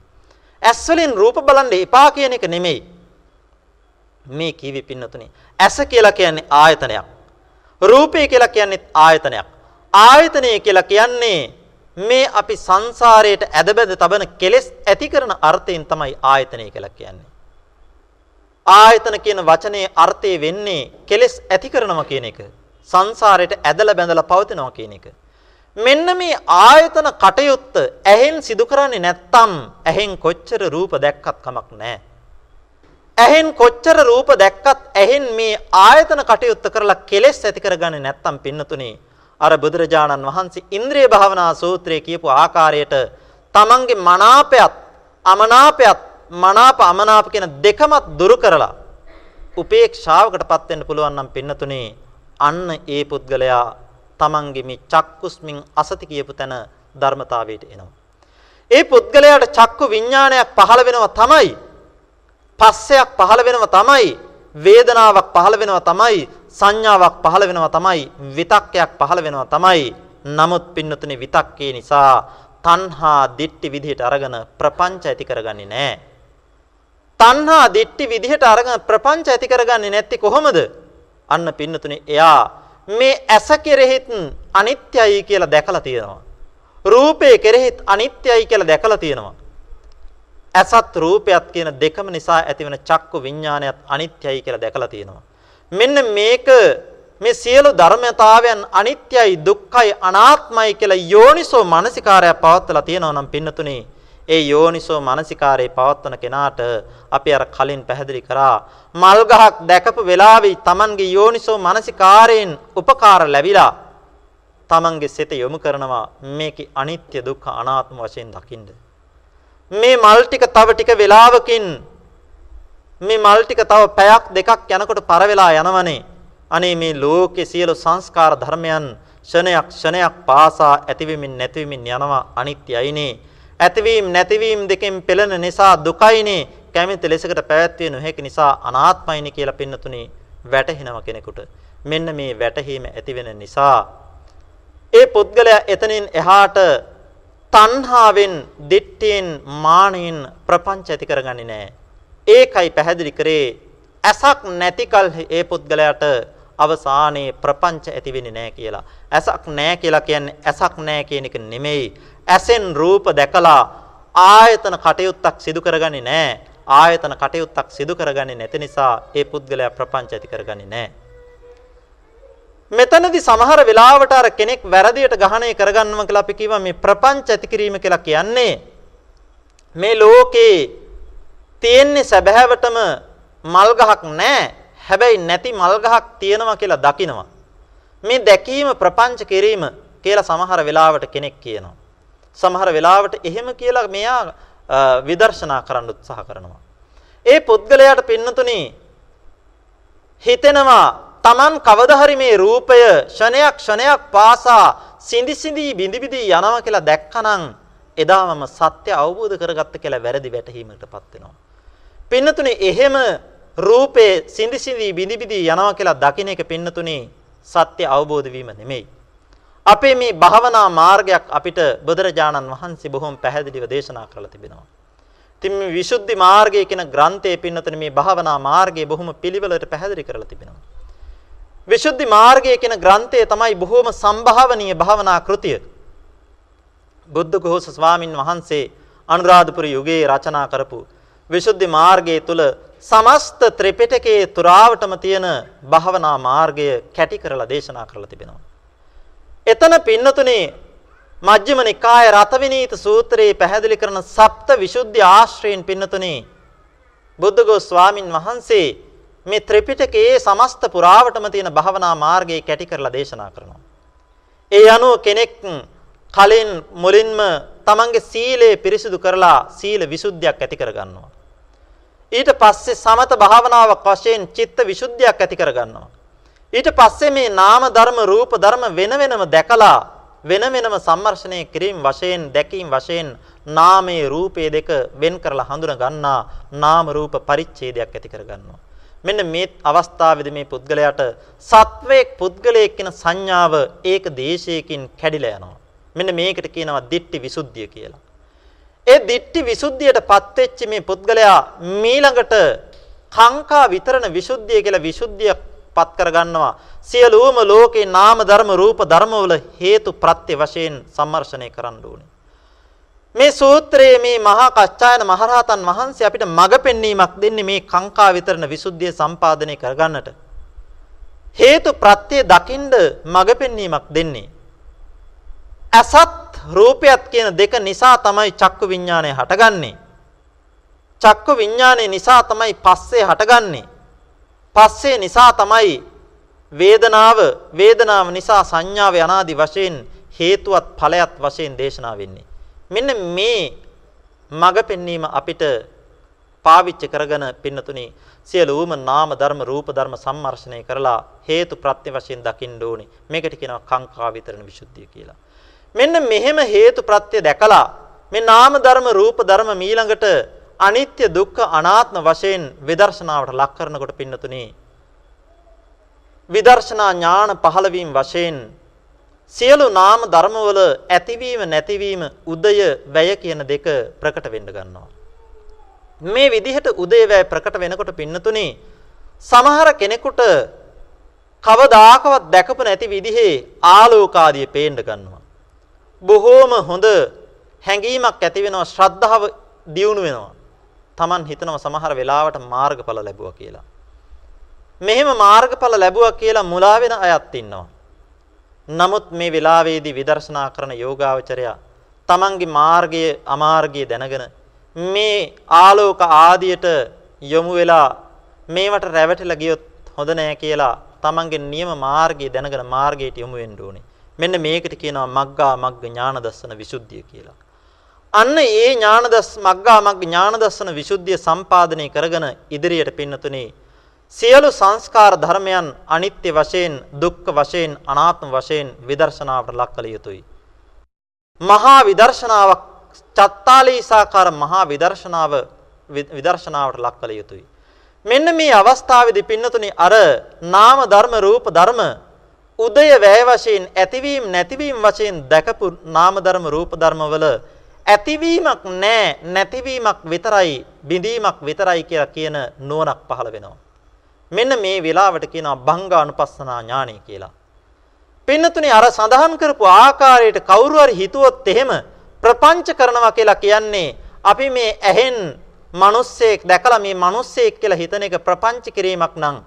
ඇස් වලින් රූප බලන්න එපා කියන එක නෙමෙයි. මේ කීවේ පින්නතුනි ඇස කියලා කියන්නේ ආයතනයක්. රූපය කියලා කියන්නේ ආයතනයක්. ආයතනය කියලා කියන්නේ මේ අපි සංසාරයට ඇදබැද තබන කෙලෙස් ඇති කරන අර්ථයෙන් තමයි ආයතනය කියලා කියන්නේ. ආයතන කියන වචනේ අර්ථය වෙන්නේ කෙලෙස් ඇති කරනවා කියන එක. සංසාරයට ඇදලා බැඳලා පවතිනවා කියන එක. මෙන්න මේ ආයතන කටයුත්ත ඇහෙන් සිදු කරන්නේ නැත්තම් ඇහෙන් කොච්චර රූප දැක්කත් කමක් නැහැ. ඇහෙන් කොච්චර රූප දැක්කත් ඇහෙන් මේ ආයතන කටයුත්ත කරලා කෙලෙස් ඇති කරගන්නේ නැත්තම් පින්නතුනේ අර බුදුරජාණන් වහන්සේ ඉන්ද්‍රිය භාවනා සූත්‍රයේ කියපු ආකාරයට තමන්ගේ මනාපයත් අමනාපයත් මනාප අමනාප කියන දෙකමත් දුරු කරලා උපේක්ෂාවකටපත් වෙන්න පුළුවන් නම් පින්නතුනේ අන්න ඒ පුද්ගලයා තමන්ගේ මේ චක්කුස්මින් අසති කියපු තැන ධර්මතාවයට එනවා. ඒ පුද්ගලයාට චක්කු විඥානයක් පහළ වෙනවා තමයි. පස්සයක් පහළ වෙනවා තමයි. වේදනාවක් පහළ වෙනවා තමයි සංඥාවක් පහළ වෙනවා තමයි විතක්කයක් පහළ වෙනවා තමයි නමුත් පින්නතුනේ විතක්කේ නිසා තණ්හා දිට්ටි විදිහට අරගෙන ප්‍රපංච ඇති කරගන්නේ නැහැ තණ්හා දිට්ටි විදිහට අරගෙන ප්‍රපංච ඇති කරගන්නේ නැති කොහොමද අන්න පින්නතුනේ එයා මේ ඇස කෙරෙහිත් අනිත්‍යයි කියලා දැකලා තියෙනවා රූපේ කෙරෙහිත් අනිත්‍යයි කියලා දැකලා තියෙනවා ඇසත් රූපයත් කියන දෙකම නිසා ඇතිවන චක්කු විඥානයත් අනිත්‍යයි කියලා දැකලා තියෙනවා. මෙන්න මේක මේ සියලු ධර්මතාවයන් අනිත්‍යයි දුක්ඛයි අනාත්මයි කියලා යෝනිසෝ මානසිකාරය පවත්වලා තියෙනවා නම් පින්නතුනේ ඒ යෝනිසෝ මානසිකාරයේ පවත්වන කෙනාට අපි අර කලින් පැහැදිලි කරා මල් ගහක් දැකපු වෙලාවේ Tamanගේ යෝනිසෝ මානසිකාරයෙන් උපකාර ලැබිලා Tamanගේ සිත යොමු කරනවා මේකේ අනිත්‍ය දුක්ඛ අනාත්ම වශයෙන් දකින්න. මේ මල් ටික තව ටික වෙලාවකින් මේ මල් ටික තව පැයක් දෙකක් යනකොට පර වෙලා යනවනේ. අනේ මේ ලෝකේ සියලු සංස්කාර ධර්මයන් ෂණයක් ෂණයක් පාසා ඇතිවීමින් නැතිවීමින් යනවා අනිත්‍යයිනේ. ඇතිවීම නැතිවීම දෙකෙන් පෙළෙන නිසා දුකයිනේ. කැමති ලෙසකට පැවැත්විය නොහැකි නිසා අනාත්මයිනේ කියලා පින්නතුනේ වැටහෙනව කෙනෙකුට. මෙන්න මේ වැටහීම ඇති වෙන නිසා ඒ පුද්ගලයා එතනින් එහාට තණ්හාවෙන්, දිට්ඨියෙන්, මානෙන් ප්‍රපංච ඇති කරගන්නේ නැහැ. ඒකයි පැහැදිලි කරේ ඇසක් නැතිකල් ඒ පුද්ගලයාට අවසානයේ ප්‍රපංච ඇති වෙන්නේ නැහැ කියලා. ඇසක් නැහැ කියලා කියන්නේ ඇසක් නැහැ කියන එක නෙමෙයි. ඇසෙන් රූප දැකලා ආයතන කටයුත්තක් සිදු කරගන්නේ නැහැ. ආයතන කටයුත්තක් සිදු කරගන්නේ නැති නිසා ඒ පුද්ගලයා ප්‍රපංච ඇති කරගන්නේ නැහැ. මෙතනදී සමහර වෙලාවට අර කෙනෙක් වැරදියට ගහණය කරගන්නවා කියලා අපි කියවා මේ ප්‍රපංච ඇති කිරීම කියලා කියන්නේ මේ ලෝකේ තියෙන්නේ සැබෑවටම මල් ගහක් නැහැ. හැබැයි නැති මල් ගහක් තියෙනවා කියලා දකිනවා. මේ දැකීම ප්‍රපංච කිරීම කියලා සමහර වෙලාවට කෙනෙක් කියනවා. සමහර වෙලාවට එහෙම කියලා මෙයා විදර්ශනා කරන්න උත්සාහ කරනවා. ඒ පුද්ගලයාට පින්නතුනි හිතෙනවා Taman කවදා හරි මේ රූපය ෂණයක් ෂණයක් පාසා සිඳි සිඳි බිඳි බිඳි යනවා කියලා දැක්කනම් එදාමම සත්‍ය අවබෝධ කරගත්ත කියලා වැරදි වැටහීමකටපත් වෙනවා. පින්නතුනේ එහෙම රූපේ සිඳි සිඳි බිඳි බිඳි යනවා කියලා දකින්න එක පින්නතුනේ සත්‍ය අවබෝධ වීම නෙමෙයි. අපේ මේ භාවනා මාර්ගයක් අපිට බුදුරජාණන් වහන්සේ බොහොම පැහැදිලිව දේශනා කරලා තිබෙනවා. ඉතින් මේ විසුද්ධි මාර්ගය කියන ග්‍රන්ථයේ පින්නතන මේ භාවනා මාර්ගය බොහොම පිළිවෙලට පැහැදිලි කරලා තිබෙනවා. විසුද්ධි මාර්ගය කියන ග්‍රන්ථය තමයි බොහොම සම්භාවනීය භාවනා කෘතිය. බුද්ධ ඝෝෂ ස්වාමින් වහන්සේ අනුරාධපුර යුගයේ රචනා කරපු විසුද්ධි මාර්ගයේ තුල සමස්ත ත්‍රිපිටකයේ තුරාවටම තියෙන භාවනා මාර්ගය කැටි කරලා දේශනා කරලා තිබෙනවා. එතන පින්නතුනේ මජ්ක්‍ධිම නිකාය රතවිනීත සූත්‍රයේ පැහැදිලි කරන සප්ත විසුද්ධි ආශ්‍රයෙන් පින්නතුනේ බුද්ධඝෝෂ ස්වාමින් වහන්සේ මේ ත්‍රිපිටකයේ සමස්ත පුරාවටම තියෙන භාවනා මාර්ගය කැටි කරලා දේශනා කරනවා. ඒ අනුව කෙනෙක් කලින් මුලින්ම තමන්ගේ සීලය පිරිසිදු කරලා සීල විසුද්ධියක් ඇති කරගන්නවා. ඊට පස්සේ සමත භාවනාවක් වශයෙන් චිත්ත විසුද්ධියක් ඇති කරගන්නවා. ඊට පස්සේ මේ නාම ධර්ම රූප ධර්ම වෙන වෙනම දැකලා වෙන වෙනම සම්මර්ෂණය කිරීම වශයෙන් දැකීම වශයෙන් නාමයේ රූපයේ දෙක වෙන් කරලා හඳුන ගන්නා නාම රූප පරිච්ඡේදයක් ඇති කරගන්නවා. මෙන්න මේ අවස්ථාවේදී මේ පුද්ගලයාට සත්වයක් පුද්ගලයෙක් කියන සංඥාව ඒක දේශයකින් කැඩිලා යනවා. මෙන්න මේකට කියනවා දිට්ටි විසුද්ධිය කියලා. ඒ දිට්ටි විසුද්ධියටපත් වෙච්ච මේ පුද්ගලයා මීළඟට කාංකා විතරණ විසුද්ධිය කියලා විසුද්ධිය පත් කරගන්නවා. සියලුම ලෝකේ නාම ධර්ම රූප ධර්මවල හේතු ප්‍රත්‍ය වශයෙන් සම්මර්ෂණය කරන්න ඕනේ. මේ සූත්‍රයේ මේ මහා කච්චායන මහරහතන් වහන්සේ අපිට මඟ පෙන්වීමක් දෙන්නේ මේ කාංකා විතරණ විසුද්ධිය සම්පාදනය කරගන්නට. හේතු ප්‍රත්‍ය දකින්ද මඟ පෙන්වීමක් දෙන්නේ. අසත් රූපයත් කියන දෙක නිසා තමයි චක්කු විඥානය හටගන්නේ. චක්කු විඥානය නිසා තමයි පස්සේ හටගන්නේ. පස්සේ නිසා තමයි වේදනාව වේදනාව නිසා සංඥාව අනාදි වශයෙන් හේතුවත් ඵලයක් වශයෙන් දේශනා වෙන්නේ. මෙන්න මේ මඟ පෙන්වීම අපිට පාවිච්චි කරගෙන පින්නතුනි සියලුම නාම ධර්ම රූප ධර්ම සම්මර්ෂණය කරලා හේතු ප්‍රත්‍ය වශයෙන් දකින්න ඕනේ. මේකට කියනවා කාංකා විතරණ විසුද්ධිය කියලා. මෙන්න මෙහෙම හේතු ප්‍රත්‍ය දැකලා මේ නාම ධර්ම රූප ධර්ම මීළඟට අනිත්‍ය දුක්ඛ අනාත්ම වශයෙන් විදර්ශනාවට ලක් කරනකොට පින්නතුනි විදර්ශනා ඥාන පහළ වීම වශයෙන් සියලු නාම ධර්මවල ඇතිවීම නැතිවීම උදය වැය කියන දෙක ප්‍රකට වෙන්න ගන්නවා මේ විදිහට උදය වැය ප්‍රකට වෙනකොට පින්නතුනි සමහර කෙනෙකුට කවදාකවත් දැකපු නැති විදිහේ ආලෝකාදිය පේන්න ගන්නවා බොහෝම හොඳ හැඟීමක් ඇති වෙනවා ශ්‍රද්ධාව දියුණු වෙනවා. Taman හිතනවා සමහර වෙලාවට මාර්ගඵල ලැබුවා කියලා. මෙහෙම මාර්ගඵල ලැබුවා කියලා මුලා වෙන අයත් ඉන්නවා. නමුත් මේ වෙලාවේදී විදර්ශනා කරන යෝගාවචරයා Tamanගේ මාර්ගය අමාර්ගය දැනගෙන මේ ආලෝක ආදියට යොමු වෙලා මේවට රැවටිලා ගියොත් හොඳ නෑ කියලා Tamanගේ නියම මාර්ගය දැනගෙන මාර්ගයට යොමු වෙන්න ඕනේ. මෙන්න මේකට කියනවා මග්ගා මග්ග ඥාන දස්සන විසුද්ධිය කියලා. අන්න ඒ ඥාන දස් මග්ගා මග්ග ඥාන දස්සන විසුද්ධිය සම්පාදනය කරගෙන ඉදිරියට පින්නතුනේ සියලු සංස්කාර ධර්මයන් අනිත්‍ය වශයෙන් දුක්ඛ වශයෙන් අනාත්ම වශයෙන් විදර්ශනාවට ලක් කළ යුතුයි. මහා විදර්ශනාවක් චත්තාලීසාකාර මහා විදර්ශනාව විදර්ශනාවට ලක් කළ යුතුයි. මෙන්න මේ අවස්ථාවේදී පින්නතුනි අර නාම ධර්ම රූප ධර්ම උදය වැය වශයෙන් ඇතිවීම නැතිවීම වශයෙන් දැකපු නාම ධර්ම රූප ධර්මවල ඇතිවීමක් නැහැ නැතිවීමක් විතරයි බිඳීමක් විතරයි කියලා කියන නුවණක් පහළ වෙනවා. මෙන්න මේ වෙලාවට කියනවා භංගානුපස්සනා ඥානය කියලා. පින්නතුනේ අර සඳහන් කරපු ආකාරයට කවුරු හරි හිතුවොත් එහෙම ප්‍රපංච කරනවා කියලා කියන්නේ අපි මේ ඇහෙන් මිනිස්සෙක් දැකලා මේ මිනිස්සෙක් කියලා හිතන එක ප්‍රපංච කිරීමක් නම්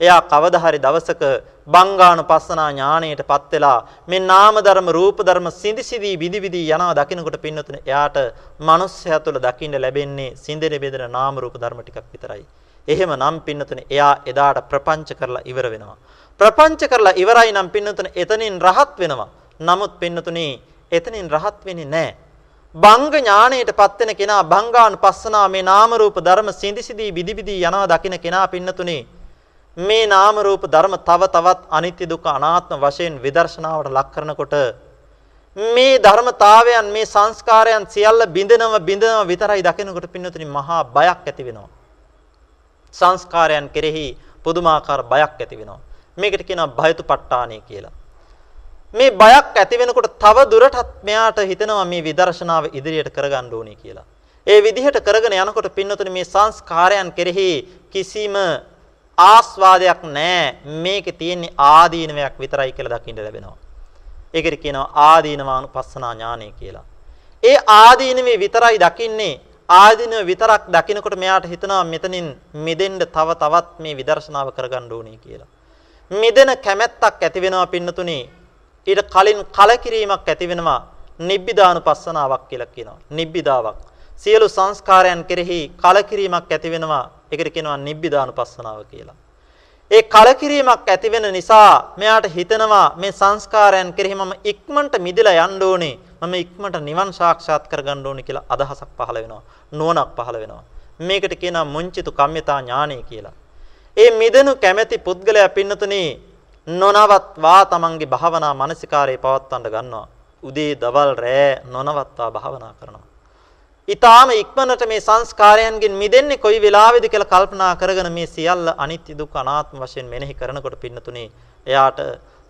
එයා කවදා හරි දවසක බංගානුපස්සනා ඥාණයටපත් වෙලා මේ නාම ධර්ම රූප ධර්ම සිඳි සිඳි විදි විදි යනවා දකින්නකොට පින්නතුනේ එයාට මනුස්සයා තුළ දකින්න ලැබෙන්නේ සිඳෙන බෙදෙන නාම රූප ධර්ම ටිකක් විතරයි. එහෙම නම් පින්නතුනේ එයා එදාට ප්‍රපංච කරලා ඉවර වෙනවා. ප්‍රපංච කරලා ඉවරයි නම් පින්නතුනේ එතනින් රහත් වෙනවා. නමුත් පින්නතුනේ එතනින් රහත් වෙන්නේ නැහැ. බංග ඥාණයටපත් වෙන කෙනා බංගානුපස්සනා මේ නාම රූප ධර්ම සිඳි සිඳි විදි විදි යනවා දකින්න කෙනා පින්නතුනේ මේ නාම රූප ධර්ම තව තවත් අනිත්‍ය දුක්ඛ අනාත්ම වශයෙන් විදර්ශනාවට ලක් කරනකොට මේ ධර්මතාවයන් මේ සංස්කාරයන් සියල්ල බිඳනව බිඳනව විතරයි දකිනකොට පින්නතුනි මහා බයක් ඇති වෙනවා. සංස්කාරයන් කෙරෙහි පුදුමාකාර බයක් ඇති වෙනවා. මේකට කියනවා භයතුපට්ඨානය කියලා. මේ බයක් ඇති වෙනකොට තව දුරටත් මෙයාට හිතෙනවා මේ විදර්ශනාව ඉදිරියට කරගන්න ඕනේ කියලා. ඒ විදිහට කරගෙන යනකොට පින්නතුනේ මේ සංස්කාරයන් කෙරෙහි කිසිම ආස්වාදයක් නැහැ. මේකේ තියෙන්නේ ආදීනවයක් විතරයි කියලා දකින්න ලැබෙනවා. ඒකට කියනවා ආදීනවානුපස්සනා ඥානය කියලා. ඒ ආදීනවේ විතරයි දකින්නේ ආදීනව විතරක් දකිනකොට මෙයාට හිතනවා මෙතනින් මිදෙන්න තව තවත් මේ විදර්ශනාව කරගන්න ඕනේ කියලා. මිදෙන කැමැත්තක් ඇති වෙනවා පින්නතුනේ. ඊට කලින් කලකිරීමක් ඇති වෙනවා නිබ්බිදානුපස්සනාවක් කියලා කියනවා. නිබ්බිදාවක්. සියලු සංස්කාරයන් කෙරෙහි කලකිරීමක් ඇති වෙනවා. ඒකට කියනවා නිබ්බිදානුපස්සනාව කියලා. ඒ කලකිරීමක් ඇති වෙන නිසා මෙයාට හිතෙනවා මේ සංස්කාරයන් කෙරෙහි මම ඉක්මනට මිදලා යන්න ඕනේ. මම ඉක්මනට නිවන් සාක්ෂාත් කරගන්න ඕනේ කියලා අදහසක් පහළ වෙනවා. නුවණක් පහළ වෙනවා. මේකට කියනවා මුංචිතු කම්මිතා ඥානය කියලා. ඒ මිදෙනු කැමැති පුද්ගලයා පින්නතුනේ නොනවත්වා තමන්ගේ භාවනා මානසිකාරයේ පවත්වන්න ගන්නවා. උදේ දවල් රෑ නොනවත්වා භාවනා කරනවා. ඊටාම ඉක්මනට මේ සංස්කාරයන්ගෙන් මිදෙන්නේ කොයි වෙලාවේද කියලා කල්පනා කරගෙන මේ සියල්ල අනිත්‍ය දුක්ඛ අනාත්ම වශයෙන් මෙනෙහි කරනකොට පින්නතුනේ එයාට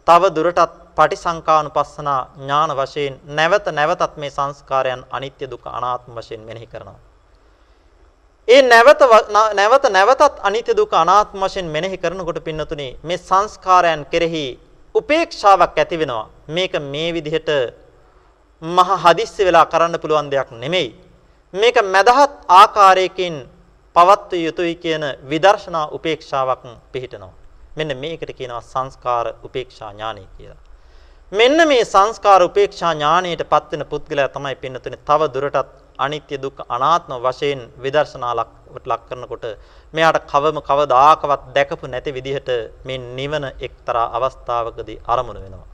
තව දුරටත් පටිසංකානුපස්සනා ඥාන වශයෙන් නැවත නැවතත් මේ සංස්කාරයන් අනිත්‍ය දුක්ඛ අනාත්ම වශයෙන් මෙනෙහි කරනවා. ඒ නැවත නැවත නැවතත් අනිත්‍ය දුක්ඛ අනාත්ම වශයෙන් මෙනෙහි කරනකොට පින්නතුනේ මේ සංස්කාරයන් කෙරෙහි උපේක්ෂාවක් ඇති වෙනවා. මේක මේ විදිහට මහ හදිස්සි වෙලා කරන්න පුළුවන් දෙයක් නෙමෙයි. මේක මදහත් ආකාරයකින් පවත්විය යුතුයි කියන විදර්ශනා උපේක්ෂාවක් පිහිටනවා. මෙන්න මේකට කියනවා සංස්කාර උපේක්ෂා ඥානය කියලා. මෙන්න මේ සංස්කාර උපේක්ෂා ඥානයට පත් වෙන පුද්ගලයා තමයි පින්නතුනේ තව දුරටත් අනිත්‍ය දුක්ඛ අනාත්ම වශයෙන් විදර්ශනා ලක් කරනකොට මෙයාට කවම කවදාකවත් දැකපු නැති විදිහට මේ නිවන එක්තරා අවස්ථාවකදී අරමුණු වෙනවා.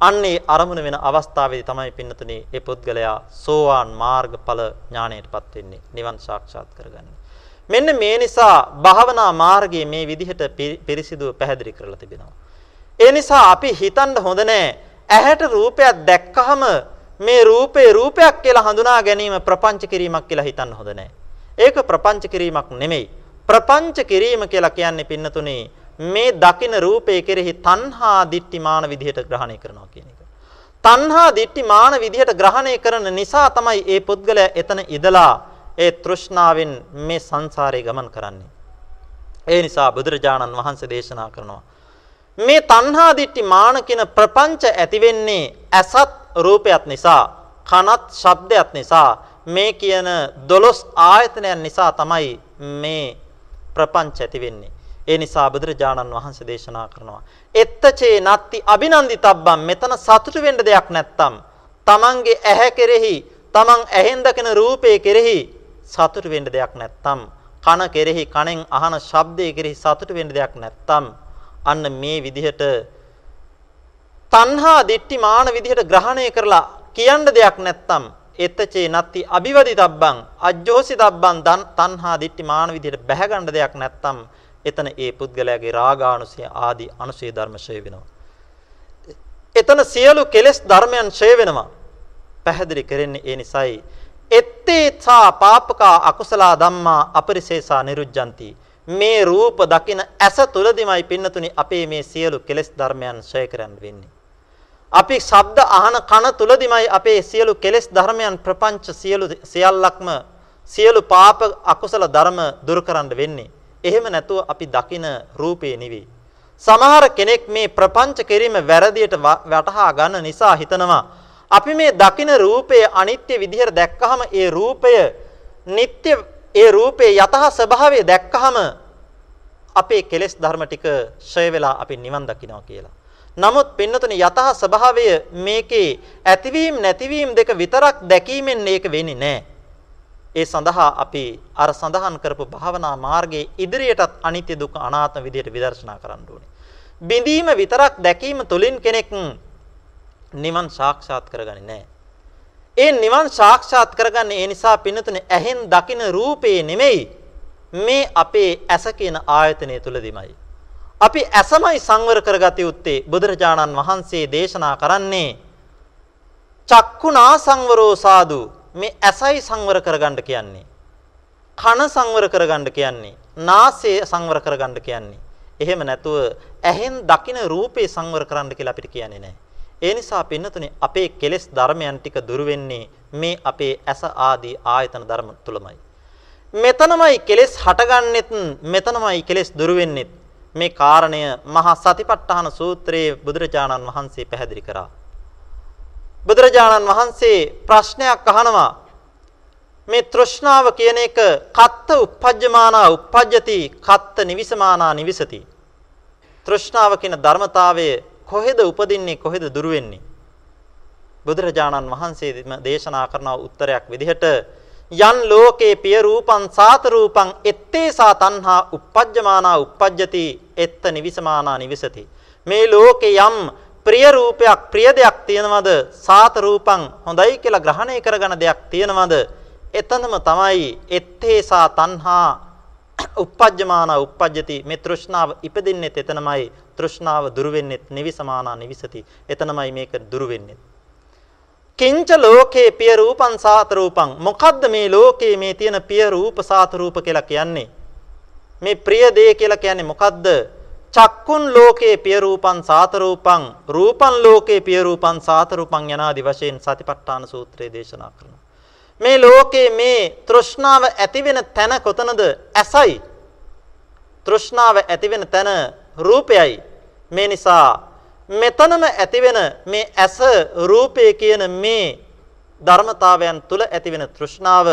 අන්නේ අරමුණ වෙන අවස්ථාවේදී තමයි පින්නතුනේ ඒ පුද්ගලයා සෝවාන් මාර්ගඵල ඥාණයටපත් වෙන්නේ නිවන් සාක්ෂාත් කරගන්නේ. මෙන්න මේ නිසා භාවනා මාර්ගයේ මේ විදිහට පිරිසිදුව පැහැදිලි කරලා තිබෙනවා. ඒ නිසා අපි හිතන්න හොඳ ඇහැට රූපයක් දැක්කහම මේ රූපේ රූපයක් කියලා හඳුනා ගැනීම ප්‍රපංච කිරීමක් කියලා හිතන්න හොඳ ඒක ප්‍රපංච කිරීමක් නෙමෙයි. ප්‍රපංච කිරීම කියලා කියන්නේ පින්නතුනේ මේ දකින රූපේ කෙරෙහි තණ්හා දිට්ඨිමාන විදිහට ග්‍රහණය කරනවා කියන එක. තණ්හා දිට්ඨිමාන විදිහට ග්‍රහණය කරන නිසා තමයි ඒ පුද්ගලයා එතන ඉදලා ඒ තෘෂ්ණාවෙන් මේ සංසාරේ ගමන් කරන්නේ. ඒ නිසා බුදුරජාණන් වහන්සේ දේශනා කරනවා මේ තණ්හා දිට්ඨි මාන කියන ප්‍රපංච ඇති වෙන්නේ ඇසත් රූපයත් නිසා කනත් ශබ්දයක් නිසා මේ කියන දොළොස් ආයතනයන් නිසා තමයි මේ ප්‍රපංච ඇති වෙන්නේ. ඒ නිසා බුදුරජාණන් වහන්සේ දේශනා කරනවා එත්තචේ නත්ති අබිනන්දිතබ්බම් මෙතන සතුටු වෙන්න දෙයක් නැත්තම් තමන්ගේ ඇහැ කෙරෙහි තමන් ඇහෙන් දකින රූපේ කෙරෙහි සතුටු වෙන්න දෙයක් නැත්තම් කන කෙරෙහි කනෙන් අහන ශබ්දයේ කෙරෙහි සතුටු වෙන්න දෙයක් නැත්තම් අන්න මේ විදිහට තණ්හා දිට්ටි මාන විදිහට ග්‍රහණය කරලා කියන්න දෙයක් නැත්තම් එතචේ නත්ති අභිවදිතබ්බං. අජ්ජෝසිතබ්බං. තණ්හා දිට්ටි මාන විදිහට බැහැ ගන්න දෙයක් නැත්තම් එතන ඒ පුද්ගලයාගේ රාගානුසය ආදී අනුසය ධර්ම ඡය වෙනවා. එතන සියලු කෙලෙස් ධර්මයන් ඡය වෙනවා. පැහැදිලි කරන්නේ ඒ නිසායි එත්තේසා පාපකා අකුසල ධම්මා අපරිසේසා නිරුද්ධಂತಿ මේ රූප දකින ඇස තුලදිමයි පින්නතුනි අපේ මේ සියලු කෙලෙස් ධර්මයන් ඡය කරන්න වෙන්නේ. අපි ශබ්ද අහන කන තුලදිමයි අපේ සියලු කෙලෙස් ධර්මයන් ප්‍රපංච සියලු සියල්ලක්ම සියලු පාප අකුසල ධර්ම දුරු කරන්න වෙන්නේ. එහෙම නැතුව අපි දකින රූපේ නෙවෙයි. සමහර කෙනෙක් මේ ප්‍රපංච කිරීම වැරදියට වටහා ගන්න නිසා හිතනවා අපි මේ දකින රූපය අනිත්‍ය විදිහට දැක්කහම ඒ රූපය නিত্য ඒ රූපේ යතහ ස්වභාවය දැක්කහම අපේ කෙලෙස් ධර්ම ටික ඡය වෙලා අපි නිවන් දකින්නවා කියලා. නමුත් පින්නතුනි යතහ ස්වභාවය මේකේ ඇතිවීම නැතිවීම දෙක විතරක් දැකීමෙන් මේක වෙන්නේ නැහැ. ඒ සඳහා අපි අර සඳහන් කරපු භාවනා මාර්ගයේ ඉදිරියටත් අනිත්‍ය දුක්ඛ අනාත්ම විදියට විදර්ශනා කරන්න ඕනේ. බිඳීම විතරක් දැකීම තුළින් කෙනෙක් නිවන් සාක්ෂාත් කරගන්නේ නැහැ. ඒ නිවන් සාක්ෂාත් කරගන්නේ ඒ නිසා පින්නතුනේ ඇහෙන් දකින රූපේ නෙමෙයි මේ අපේ ඇස කියන ආයතනය තුලදීමයි. අපි ඇසමයි සංවර කරගatiya යුත්තේ බුදුරජාණන් වහන්සේ දේශනා කරන්නේ චක්කුණා සංවරෝ සාදු මේ ඇසයි සංවර කරගන්න කියන්නේ. කන සංවර කරගන්න කියන්නේ. නාසය සංවර කරගන්න කියන්නේ. එහෙම නැතුව ඇහෙන් දකින රූපේ සංවර කරන්න කියලා අපිට කියන්නේ නැහැ. ඒ නිසා පින්නතුනේ අපේ කෙලෙස් ධර්මයන් ටික දුරු වෙන්නේ මේ අපේ ඇස ආදී ආයතන ධර්ම තුලමයි. මෙතනමයි කෙලෙස් හටගන්නෙත් මෙතනමයි කෙලෙස් දුරු වෙන්නෙත් මේ කාරණය මහා සතිපට්ඨාන සූත්‍රයේ බුදුරජාණන් වහන්සේ පැහැදිලි කරා. බුදුරජාණන් වහන්සේ ප්‍රශ්නයක් අහනවා. මේ තෘෂ්ණාව කියන එක කත්ත uppajjamana uppajjati කත්ත නිවිසමානා නිවිසති. තෘෂ්ණාව කියන ධර්මතාවය කොහෙද උපදින්නේ කොහෙද දුරු වෙන්නේ? බුදුරජාණන් වහන්සේ දේශනා කරන උත්තරයක් විදිහට යන් ලෝකේ පිය රූපං සාත රූපං එත්තේසා තණ්හා uppajjamana uppajjati එත්ත නිවිසමානා නිවිසති. මේ ලෝකේ යම් ප්‍රිය රූපයක් ප්‍රිය දෙයක් තියෙනවද? සාත රූපං හොඳයි කියලා ග්‍රහණය කරගන දෙයක් තියෙනවද? එතනම තමයි එත්තේසා තණ්හා uppajjamana uppajjati මේ තෘෂ්ණාව ඉපදින්නෙත් එතනමයි. තෘෂ්ණාව දුරු වෙන්නෙත් නිවිසමානා නිවිසති. එතනමයි මේක දුරු වෙන්නේ කිංච ලෝකේ පිය රූපං සාත රූපං. මොකද්ද මේ ලෝකේ මේ තියෙන පිය රූප සාත රූප කියලා කියන්නේ? මේ ප්‍රිය දේ කියලා කියන්නේ මොකද්ද? චක්කුන් ලෝකේ පිය රූපං සාත රූපං රූපං ලෝකේ පිය රූපං සාත රූපං යනාදි වශයෙන් සතිපට්ඨාන සූත්‍රයේ දේශනා කරනවා. මේ ලෝකේ මේ තෘෂ්ණාව ඇති වෙන තැන කොතනද? ඇසයි. තෘෂ්ණාව ඇති වෙන තැන රූපයයි. මේ නිසා මෙතනම ඇතිවෙන මේ ඇස රූපය කියන මේ ධර්මතාවයන් තුල ඇතිවෙන තෘෂ්ණාව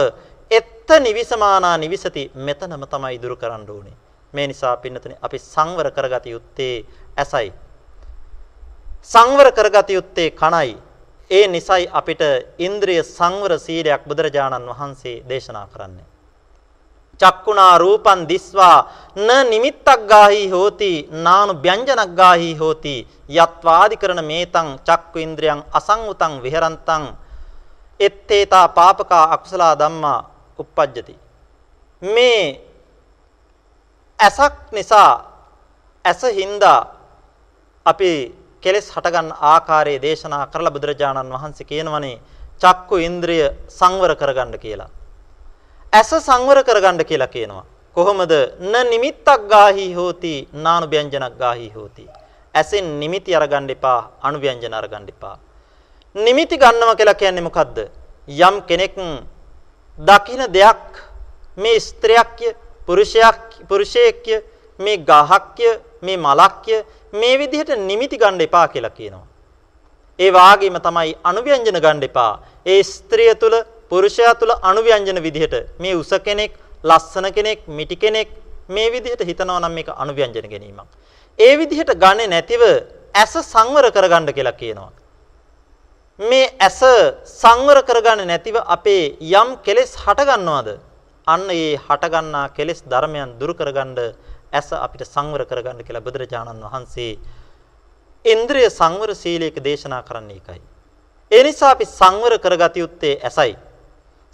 එත්ත නිවිසමානා නිවිසති මෙතනම තමයි දුරු කරන්න ඕනේ. මේ නිසා පින්නතනේ අපි සංවර කරගත යුත්තේ ඇසයි. සංවර කරගත යුත්තේ කණයි. ඒ නිසයි අපිට ඉන්ද්‍රිය සංවර සීලයක් බුදුරජාණන් වහන්සේ දේශනා කරන්නේ. චක්කුණා රූපං දිස්වා න නිමිත්තක් ගාහි හෝති නානු ව්‍යංජනක් ගාහි හෝති යත්වාදි කරන මේතං චක්කු ඉන්ද්‍රියං අසංඋතං විහෙරන්තං එත්තේතා පාපකා අකුසලා ධම්මා uppajjati මේ ඇසක් නිසා ඇස හින්දා අපි කෙලෙස් හටගන්න ආකාරයේ දේශනා කරලා බුදුරජාණන් වහන්සේ කියනවනේ චක්කු ඉන්ද්‍රිය සංවර කරගන්න කියලා. ඇස සංවර කරගන්න කියලා කියනවා. කොහොමද? න නිමිත්තක් ගාහි හෝති නානු ව්‍යංජනක් ගාහි හෝති. ඇසෙන් නිමිති අරගන්න එපා අනු ව්‍යංජන අරගන්න එපා. නිමිති ගන්නවා කියලා කියන්නේ මොකද්ද? යම් කෙනෙක් දකින දෙයක් මේ ස්ත්‍රියක්ය පුරුෂයක් පුරුෂයෙක්ය මේ ගහක්ය මේ මලක්ය මේ විදිහට නිමිති ගන්න එපා කියලා කියනවා. ඒ වාගේම තමයි අනුව්‍යංජන ගන්න එපා. ඒ ස්ත්‍රිය තුල පුරුෂයා තුල අනුව්‍යංජන විදිහට මේ උස කෙනෙක්, ලස්සන කෙනෙක්, මිටි කෙනෙක් මේ විදිහට හිතනවා නම් මේක අනුව්‍යංජන ගැනීමක්. ඒ විදිහට ගන්නේ නැතිව ඇස සංවර කරගන්න කියලා කියනවා. මේ ඇස සංවර කරගන්නේ නැතිව අපේ යම් කෙලෙස් හට ගන්නවද? අන්න ඒ හටගන්නා කෙලෙස් ධර්මයන් දුරු කරගන්න ඇස අපිට සංවර කරගන්න කියලා බුදුරජාණන් වහන්සේ ඉන්ද්‍රිය සංවර සීලයක දේශනා කරන්නේ ඒකයි. ඒ නිසා අපි සංවර කරගත යුත්තේ ඇසයි.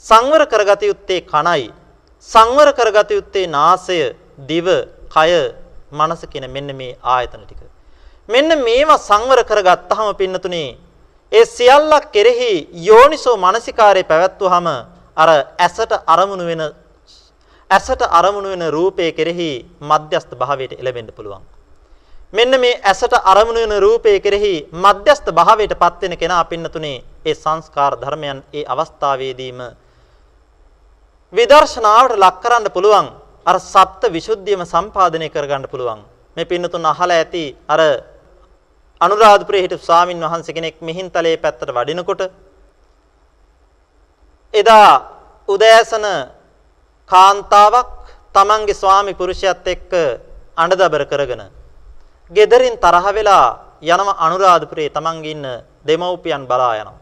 සංවර කරගත යුත්තේ කනයි. සංවර කරගත යුත්තේ නාසය, දිව, කය, මනස කියන මෙන්න මේ ආයතන ටික. මෙන්න මේවා සංවර කරගත්තාම පින්නතුනේ ඒ සියල්ලක් කෙරෙහි යෝනිසෝ මානසිකාරය පැවැත්වුවාම අර ඇසට අරමුණු වෙන ඇසට අරමුණු වෙන රූපය කෙරෙහි මධ්‍යස්ත භාවයට එළවෙන්න පුළුවන්. මෙන්න මේ ඇසට අරමුණු වෙන රූපය කෙරෙහි මධ්‍යස්ත භාවයට පත් වෙන කෙනා පින්නතුනේ ඒ සංස්කාර ධර්මයන් ඒ අවස්ථාවේදීම විදර්ශනාවට ලක් කරන්න පුළුවන් අර සත්ත්ව විසුද්ධියම සම්පාදනය කරගන්න පුළුවන් මේ පින්නතුන් අහලා ඇති අර අනුරාධපුරයේ හිටපු ස්වාමින් වහන්සේ කෙනෙක් මිහින්තලේ පැත්තට වඩිනකොට එදා උදෑසන කාන්තාවක් තමන්ගේ ස්වාමි පුරුෂයත් එක්ක අඬදබර කරගෙන ගෙදරින් තරහ වෙලා යනම අනුරාධපුරේ තමන්ගේ ඉන්න දෙමව්පියන් බලා යනවා.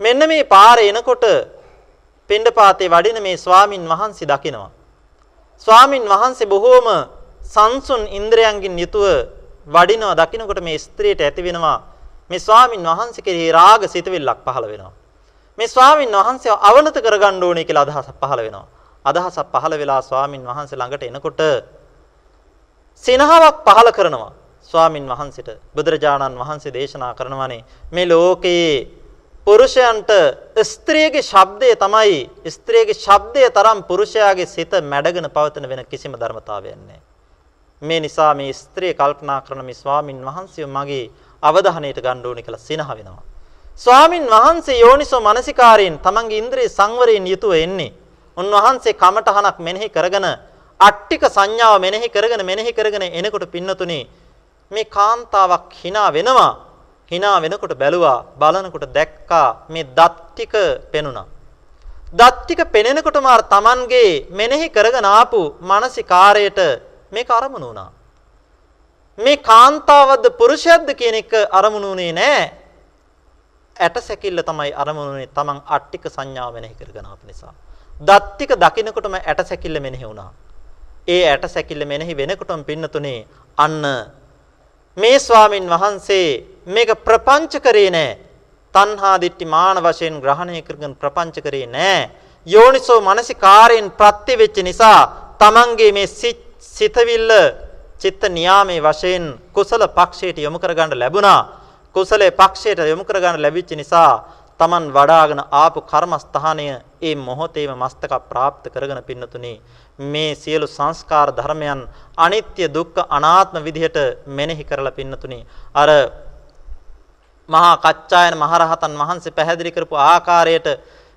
මෙන්න මේ පාරේ එනකොට පින්ඩපාතේ වඩින මේ ස්වාමින් වහන්සේ දකිනවා. ස්වාමින් වහන්සේ බොහෝම සංසුන් ඉන්ද්‍රයන්ගින් යුතුව වඩිනවා දකින්නකොට මේ ස්ත්‍රියට ඇති වෙනවා මේ ස්වාමින් වහන්සේ කෙරෙහි රාග සිතවිල්ලක් පහළ වෙනවා. මේ ස්වාමින් වහන්සේව අවනත කරගන්න ඕනේ කියලා අදහසක් පහළ වෙනවා. අදහසක් පහළ වෙලා ස්වාමින් වහන්සේ ළඟට එනකොට සිනහාවක් පහළ කරනවා ස්වාමින් වහන්සේට බුදුරජාණන් වහන්සේ දේශනා කරනවානේ මේ ලෝකයේ පුරුෂයන්ට ස්ත්‍රියගේ ශබ්දය තමයි ස්ත්‍රියගේ ශබ්දය තරම් පුරුෂයාගේ සිත මැඩගෙන පවතින වෙන කිසිම ධර්මතාවයක් නැහැ. මේ නිසා මේ ස්ත්‍රිය කල්පනා කරන මේ ස්වාමින් වහන්සේ මගේ අවධානයට ගන්න ඕනේ කියලා සිනහ වෙනවා. ස්වාමින් වහන්සේ යෝනිසෝ මනසිකාරයෙන් තමන්ගේ ඉන්ද්‍රිය සංවරයෙන් යුතුව එන්නේ. උන්වහන්සේ කමඨහනක් මෙනෙහි කරගෙන අට්ටික සංඥාව මෙනෙහි කරගෙන මෙනෙහි කරගෙන එනකොට පින්නතුනේ මේ කාන්තාවක් hina වෙනවා. hina වෙනකොට බැලුවා බලනකොට දැක්කා මේ දත් ටික පෙනුණා. දත් ටික පෙනෙනකොටම අර Tamanගේ මෙනෙහි කරගෙන ආපු මානසිකාරයට මේක අරමුණු වුණා. මේ කාන්තාවද්ද පුරුෂයද්ද කියන එක අරමුණුනේ නෑ. ඇට සැකිල්ල තමයි අරමුණුනේ Taman අට්ටික සංඥාව මෙනෙහි කරගෙන ආපු නිසා. දත් ටික දකිනකොටම ඇට සැකිල්ල මෙනෙහි වුණා. ඒ ඇට සැකිල්ල මෙනෙහි වෙනකොටම පින්නතුනේ අන්න මේ ස්වාමින් වහන්සේ මේක ප්‍රපංච කරේ නෑ. තණ්හා දිට්ඨි මාන වශයෙන් ග්‍රහණය කරගෙන ප්‍රපංච කරේ නෑ. යෝනිසෝ මනසිකාරයෙන් ප්‍රත්‍ය වෙච්ච නිසා Tamange මේ සිතවිල්ල චිත්ත නියාමේ වශයෙන් කුසල පක්ෂයට යොමු කරගන්න ලැබුණා. කුසලයේ පක්ෂයට යොමු කරගන්න ලැබිච්ච නිසා Taman වඩාගෙන ආපු කර්මස්ථානය ඒ මොහොතේම මස්තක ප්‍රාප්ත කරගෙන පින්නතුනි මේ සියලු සංස්කාර ධර්මයන් අනිත්‍ය දුක්ඛ අනාත්ම විදිහට මෙනෙහි කරලා පින්නතුනි. අර මහා කච්චායන මහරහතන් වහන්සේ පැහැදිලි කරපු ආකාරයට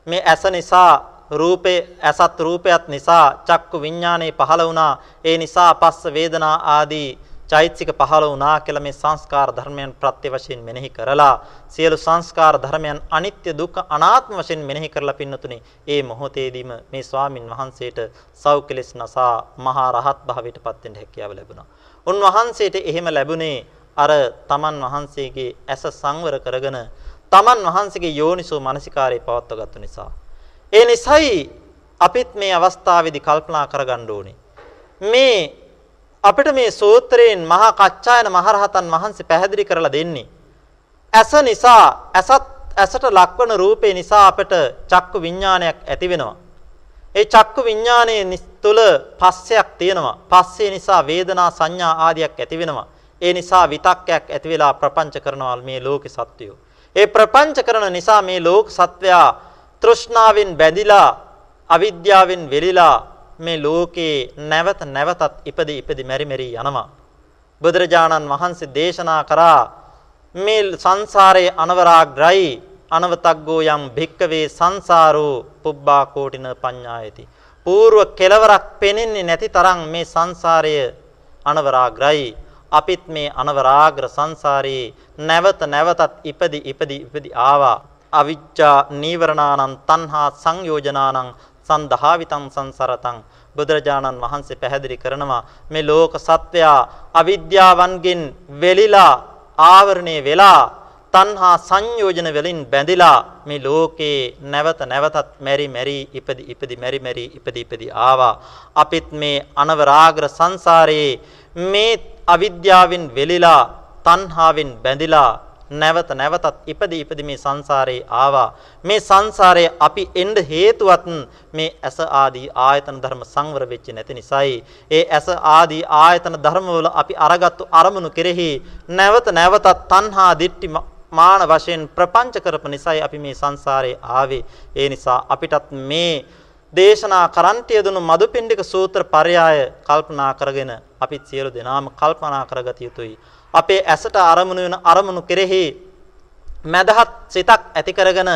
මේ ඇස නිසා රූපේ ඇසත් රූපයත් නිසා චක්කු විඥානේ පහළ වුණා. ඒ නිසා පස්ස වේදනා ආදී චෛතසික පහළ වුණා කියලා මේ සංස්කාර ධර්මයන් ප්‍රත්‍ය වශයෙන් මෙනෙහි කරලා සියලු සංස්කාර ධර්මයන් අනිත්‍ය දුක්ඛ අනාත්ම වශයෙන් මෙනෙහි කරලා පින්නතුනේ ඒ මොහොතේදීම මේ ස්වාමින් වහන්සේට සෞඛලස් නසා මහා රහත් භාවයට පත් වෙන්න හැකියාව ලැබුණා. උන්වහන්සේට එහෙම ලැබුණේ අර තමන් වහන්සේගේ ඇස සංවර කරගෙන තමන් වහන්සේගේ යෝනිසෝ මනසිකාරය පවත්වාගත්තු නිසා. ඒ නිසයි අපිත් මේ අවස්ථාවේදී කල්පනා කරගන්න ඕනේ. මේ අපිට මේ සූත්‍රයෙන් මහා කච්චායන මහරහතන් වහන්සේ පැහැදිලි කරලා දෙන්නේ. ඇස නිසා ඇසත් ඇසට ලක්වන රූපේ නිසා අපට චක්කු විඥානයක් ඇති වෙනවා. ඒ චක්කු විඥානයේ තුල පස්සයක් තියෙනවා. පස්සේ නිසා වේදනා සංඥා ආදියක් ඇති වෙනවා. ඒ නිසා විතක්කයක් ඇති වෙලා ප්‍රපංච කරනවා මේ ලෝකේ සත්වයෝ. ඒ ප්‍රපංච කරන නිසා මේ ලෝක සත්වයා තෘෂ්ණාවෙන් බැඳිලා අවිද්‍යාවෙන් වෙලිලා මේ ලෝකේ නැවත නැවතත් ඉපදි ඉපදි මෙරි මෙරි යනවා. බුදුරජාණන් වහන්සේ දේශනා කරා මේ සංසාරයේ අනවරාග්‍රයි අනවතග්ගෝ යම් භික්කවේ සංසාරෝ පුබ්බා කෝටින පඤ්ඤායති. పూర్ව කෙලවරක් පෙනෙන්නේ නැති තරම් මේ සංසාරය අනවරාග්‍රයි. අපිත් මේ අනවරාග්‍ර සංසාරේ නැවත නැවතත් ඉපදි ඉපදි ඉපදි ආවා. අවිජ්ජා නීවරණානං තණ්හා සංයෝජනානං සන්දහාවිතං සංසරතං. බුදුරජාණන් වහන්සේ පැහැදිලි කරනවා මේ ලෝක සත්වයා අවිද්‍යාවන්ගෙන් වෙලිලා ආවරණය වෙලා තණ්හා සංයෝජන වලින් බැඳිලා මේ ලෝකේ නැවත නැවතත් මෙරි මෙරි ඉපදි ඉපදි මෙරි මෙරි ඉපදි ඉපදි ආවා. අපිත් මේ අනවරාග්‍ර සංසාරයේ මේ අවිද්‍යාවෙන් වෙලිලා තණ්හාවෙන් බැඳිලා නැවත නැවතත් ඉපදි ඉපදි මේ සංසාරේ ආවා. මේ සංසාරයේ අපි එන්න හේතුවත් මේ ඇස ආදී ආයතන ධර්ම සංවර වෙච්ච නැති නිසායි. ඒ ඇස ආදී ආයතන ධර්මවල අපි අරගත්තු අරමුණු කෙරෙහි නැවත නැවතත් තණ්හා දිට්ටි මාන වශයෙන් ප්‍රපංච කරපු නිසායි අපි මේ සංසාරේ ආවේ. ඒ නිසා අපිටත් මේ දේශනා කරන්ට යදුණු මදුපිණ්ඩික සූත්‍ර පරයය කල්පනා කරගෙන අපිත් සියලු දෙනාම කල්පනා කරගත යුතුයි. අපේ ඇසට අරමුණු වෙන අරමුණු කෙරෙහි මදහත් සිතක් ඇති කරගෙන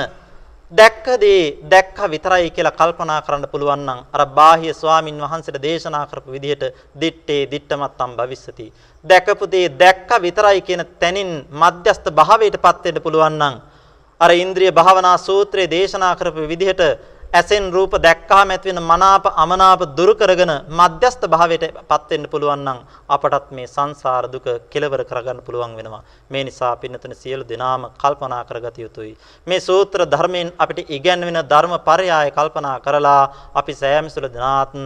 දැක්කදී දැක්ක විතරයි කියලා කල්පනා කරන්න පුළුවන් නම් අර බාහ්‍ය ස්වාමින් වහන්සේට දේශනා කරපු විදිහට දිත්තේ දිත්තමත්තම් භවිස්සති. දැකපු දේ දැක්ක විතරයි කියන තැනින් මධ්‍යස්ත භාවයටපත් වෙන්න පුළුවන් නම් අර ඉන්ද්‍රිය භාවනා සූත්‍රයේ දේශනා කරපු විදිහට ඇසෙන් රූප දැක්කාම ඇති වෙන මනාප අමනාප දුරු කරගෙන මධ්‍යස්ත භාවයටපත් වෙන්න පුළුවන් නම් අපටත් මේ සංසාර දුක කෙලවර කරගන්න පුළුවන් වෙනවා. මේ නිසා පින්නතන සියලු දෙනාම කල්පනා කරගත යුතුයි. මේ සූත්‍ර ධර්මයෙන් අපිට ඉගැන්වෙන ධර්ම පරයය කල්පනා කරලා අපි සෑම සුළු දිනාත්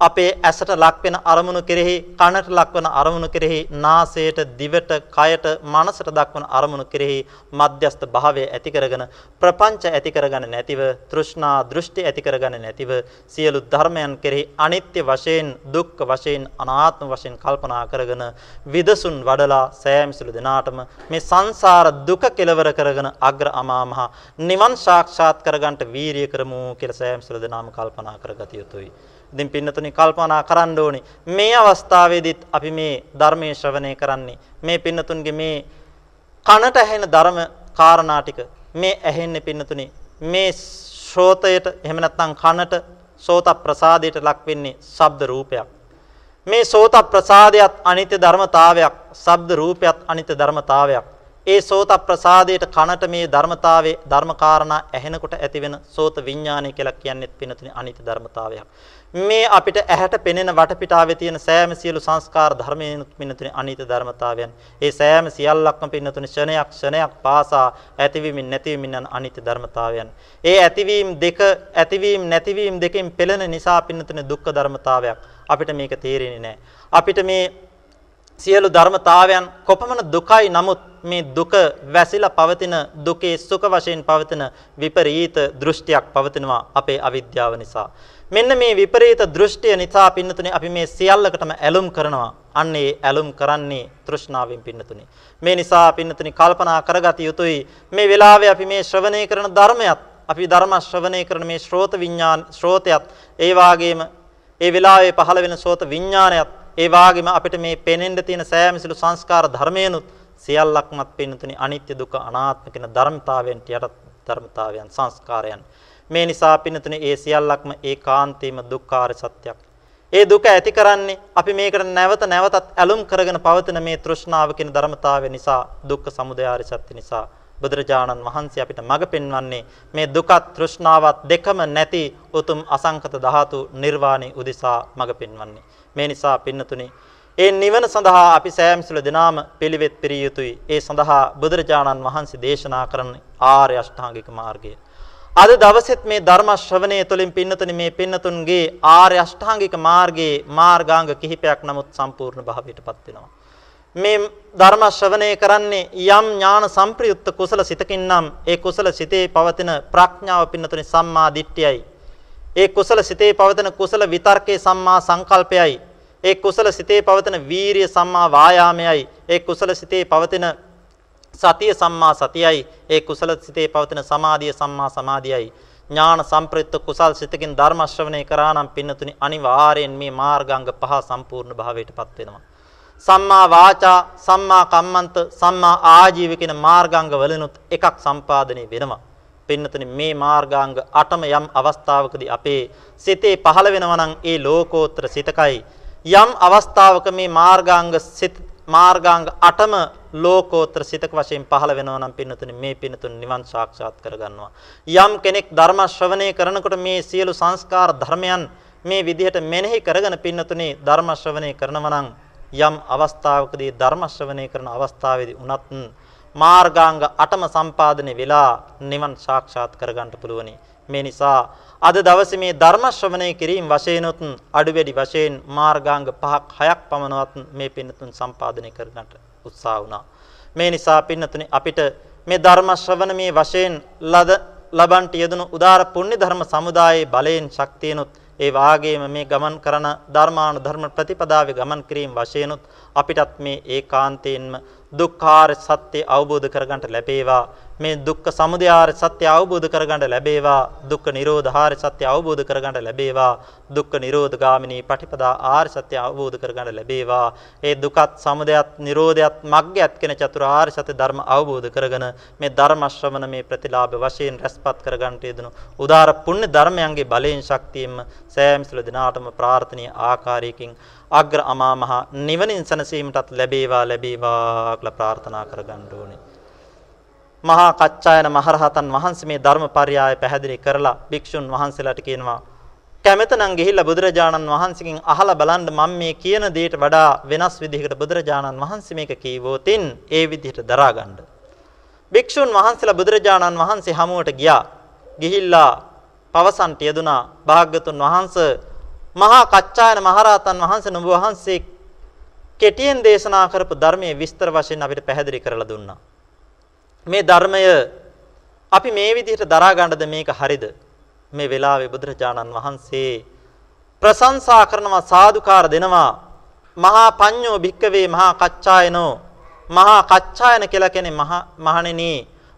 අපේ ඇසට ලක්වෙන අරමුණු කෙරෙහි කනට ලක්වන අරමුණු කෙරෙහි නාසයට දිවට කයට මනසට දක්වන අරමුණු කෙරෙහි මධ්‍යස්ත භාවය ඇති කරගෙන ප්‍රපංච ඇති කරගන්න නැතිව තෘෂ්ණා දෘෂ්ටි ඇති කරගන්න නැතිව සියලු ධර්මයන් කෙරෙහි අනිත්‍ය වශයෙන් දුක්ඛ වශයෙන් අනාත්ම වශයෙන් කල්පනා කරගෙන විදසුන් වඩලා සෑමිසුළු දෙනාටම මේ සංසාර දුක කෙලවර කරගෙන අග්‍ර අමා මහ නිවන් සාක්ෂාත් කරගන්නට වීරිය කරමු කියලා සෑමිසුළු දෙනාම කල්පනා කරගත යුතුයි. ඉතින් පින්නතුනි කල්පනා කරන්න ඕනේ මේ අවස්ථාවේදීත් අපි මේ ධර්මයේ ශ්‍රවණය කරන්නේ මේ පින්නතුන්ගේ මේ කනට ඇහෙන ධර්ම කාරණා ටික මේ ඇහෙන්නේ පින්නතුනේ මේ ශ්‍රෝතයට එහෙම නැත්නම් කනට සෝත ප්‍රසාදයට ලක් වෙන්නේ ශබ්ද රූපයක්. මේ සෝත ප්‍රසාදයට අනිත්‍ය ධර්මතාවයක්, ශබ්ද රූපයක් අනිත්‍ය ධර්මතාවයක්. ඒ සෝත ප්‍රසාදයට කනට මේ ධර්මතාවයේ ධර්මකාරණා ඇහෙනකොට ඇතිවෙන සෝත විඥානය කියලා කියන්නේත් පින්නතුනි අනිත්‍ය ධර්මතාවයක්. මේ අපිට ඇහැට පෙනෙන වටපිටාවේ තියෙන සෑම සියලු සංස්කාර ධර්මයෙන් පින්නතුනි අනිත්‍ය ධර්මතාවයන්. ඒ සෑම සියල්ලක්ම පින්නතුනි ක්ෂණයක් ක්ෂණයක් පාසා ඇතිවීමින් නැතිවීමින් යන අනිත්‍ය ධර්මතාවයන්. ඒ ඇතිවීම දෙක ඇතිවීම නැතිවීම දෙකෙන් පෙළෙන නිසා පින්නතුනි දුක්ඛ ධර්මතාවයක්. අපිට මේක තේරෙන්නේ නැහැ. අපිට මේ සියලු ධර්මතාවයන් කොපමණ දුකයි නමුත් මේ දුක වැසිලා පවතින දුකේ සුඛ වශයෙන් පවතින විපරීත දෘෂ්ටියක් පවතිනවා අපේ අවිද්‍යාව නිසා. මෙන්න මේ විපරීත දෘෂ්ටිය නිසා පින්නතුනේ අපි මේ සියල්ලකටම ඇලුම් කරනවා. අන්න ඒ ඇලුම් කරන්නේ තෘෂ්ණාවෙන් පින්නතුනේ. මේ නිසා පින්නතුනි කල්පනා කරගත යුතුයි මේ වෙලාවේ අපි මේ ශ්‍රවණය කරන ධර්මයක් අපි ධර්ම ශ්‍රවණය කරන මේ ශ්‍රෝත විඥාන ශ්‍රෝතයත් ඒ වාගේම ඒ වෙලාවේ පහළ වෙන සෝත විඥානයත් ඒ වාගේම අපිට මේ පෙනෙන්න තියෙන සෑම සිළු සංස්කාර ධර්මයනුත් සියල්ලක්මත් පින්නතුනි අනිත්‍ය දුක අනාත්ම කියන ධර්මතාවයන් යට ධර්මතාවයන් සංස්කාරයන්. මේ නිසා පින්නතුනි ඒ සියල්ලක්ම ඒකාන්තීම දුක්ඛාර සත්‍යයක්. ඒ දුක ඇති කරන්නේ අපි මේකට නැවත නැවතත් ඇලුම් කරගෙන පවතින මේ තෘෂ්ණාව කියන ධර්මතාවය නිසා දුක්ඛ සමුදය ආර්ය සත්‍ය නිසා. බුදුරජාණන් වහන්සේ අපිට මඟ පෙන්වන්නේ මේ දුකත් තෘෂ්ණාවත් දෙකම නැති උතුම් අසංකත ධාතු නිර්වාණය උදෙසා මඟ පෙන්වන්නේ. මේ නිසා පින්නතුනි ඒ නිවන සඳහා අපි සෑම සිළු දිනාම පිළිවෙත් පිරිය යුතුයි. ඒ සඳහා බුදුරජාණන් වහන්සේ දේශනා කරන ආර්ය අෂ්ටාංගික මාර්ගය. අද දවසෙත් මේ ධර්ම ශ්‍රවණය තුළින් පින්නතුනි මේ පින්නතුන්ගේ ආර්ය අෂ්ටාංගික මාර්ගයේ මාර්ගාංග කිහිපයක් නමුත් සම්පූර්ණ භාවයටපත් වෙනවා. මේ ධර්ම ශ්‍රවණය කරන්නේ යම් ඥාන සම්ප්‍රයුක්ත කුසල සිතකින් නම් ඒ කුසල සිතේ පවතින ප්‍රඥාව පින්නතුනි සම්මා දිට්ඨියයි. ඒ කුසල සිතේ පවතින කුසල විතර්කේ සම්මා සංකල්පයයි. ඒ කුසල සිතේ පවතින වීරිය සම්මා වායාමයයි. ඒ කුසල සිතේ පවතින සතිය සම්මා සතියයි. ඒ කුසල සිතේ පවතින සමාධිය සම්මා සමාධියයි. ඥාන සම්ප්‍රයුක්ත කුසල් සිතකින් ධර්ම ශ්‍රවණය කරා නම් පින්නතුනි අනිවාර්යෙන් මේ මාර්ගාංග පහ සම්පූර්ණ භාවයටපත් වෙනවා. සම්මා වාචා, සම්මා කම්මන්ත, සම්මා ආජීව කියන මාර්ගාංග වලිනුත් එකක් සම්පාදනය වෙනවා. පින්නතුනි මේ මාර්ගාංග 8ම යම් අවස්ථාවකදී අපේ සිතේ පහළ වෙනවා නම් ඒ ලෝකෝත්තර සිතකයි. යම් අවස්ථාවක මේ මාර්ගාංග සිත මාර්ගාංග 8ම ලෝකෝත්තර සිතක වශයෙන් පහළ වෙනවා නම් පින්නතුනි මේ පින්නතුන් නිවන් සාක්ෂාත් කරගන්නවා. යම් කෙනෙක් ධර්ම ශ්‍රවණය කරනකොට මේ සියලු සංස්කාර ධර්මයන් මේ විදිහට මෙනෙහි කරගෙන පින්නතුනි ධර්ම ශ්‍රවණය කරනවා නම් යම් අවස්ථාවකදී ධර්ම ශ්‍රවණය කරන අවස්ථාවේදී උනත් මාර්ගාංග 8ම සම්පාදනය වෙලා නිවන් සාක්ෂාත් කරගන්න පුළුවනි මේ නිසා අද දවසේ මේ ධර්ම ශ්‍රවණය කිරීම වශයෙන්ුත් අඩුවැඩි වශයෙන් මාර්ගාංග 5ක් 6ක් පමණවත් මේ පින්නතුන් සම්පාදනය කරගන්නට උත්සාහ වුණා. මේ නිසා පින්නතුනි අපිට මේ ධර්ම ශ්‍රවණමේ වශයෙන් ලද ලබන්ට යෙදුණු උදාර පුණ්‍ය ධර්ම සමුදායේ බලයෙන් ශක්තියනොත් ඒ වාගේම මේ ගමන් කරන ධර්මානු ධර්ම ප්‍රතිපදාවේ ගමන් කිරීම වශයෙන්ුත් අපිටත් මේ ඒකාන්තයෙන්ම දුක්ඛාර සත්‍ය අවබෝධ කරගන්නට ලැබේවා. මේ දුක්ඛ සමුදයාර සත්‍ය අවබෝධ කරගන්න ලැබේවා. දුක්ඛ නිරෝධාර සත්‍ය අවබෝධ කරගන්න ලැබේවා. දුක්ඛ නිරෝධ ගාමිනී පටිපදා ආර සත්‍ය අවබෝධ කරගන්න ලැබේවා. ඒ දුකත් සමුදයත් නිරෝධයත් මග්ගයත් කියන චතුරාර්ය සත්‍ය ධර්ම අවබෝධ කරගෙන මේ ධර්ම ශ්‍රවණ මේ ප්‍රතිලාභ වශයෙන් රැස්පත් කරගන්නට යෙදුණු උදාර පුණ්‍ය ධර්මයන්ගේ බලයෙන් ශක්තියෙන්ම සෑම සිළු දිනාටම ප්‍රාර්ථනීය ආකාරයකින් අග්‍ර අමා මහ නිවනින් සැනසීමටත් ලැබේවා ලැබේවා කියලා ප්‍රාර්ථනා කරගන්න ඕනේ. මහා කච්චායන මහරහතන් වහන්සේ මේ ධර්මපරයය පැහැදිලි කරලා භික්ෂුන් වහන්සේලාට කියනවා කැමෙතනම් ගිහිල්ලා බුදුරජාණන් වහන්සේගෙන් අහලා බලන්න මම මේ කියන දෙයට වඩා වෙනස් විදිහකට බුදුරජාණන් වහන්සේ මේක කීවෝතින් ඒ විදිහට දරාගන්න. භික්ෂුන් වහන්සේලා බුදුරජාණන් වහන්සේ හමුවට ගියා. ගිහිල්ලා පවසන්ට යෙදුනා භාග්‍යතුන් වහන්සේ මහා කච්චායන මහරහතන් වහන්සේ නුඹ වහන්සේ කෙටියෙන් දේශනා කරපු ධර්මයේ විස්තර වශයෙන් අපිට පැහැදිලි කරලා දුන්නා. මේ ධර්මය අපි මේ විදිහට දරා ගන්නද මේක හරිද? මේ වෙලාවේ බුදුරජාණන් වහන්සේ ප්‍රශංසා කරනවා සාදුකාර දෙනවා. මහා පඤ්ඤෝ භික්කවේ මහා කච්චායනෝ මහා කච්චායන කියලා කියන්නේ මහා මහණෙනි.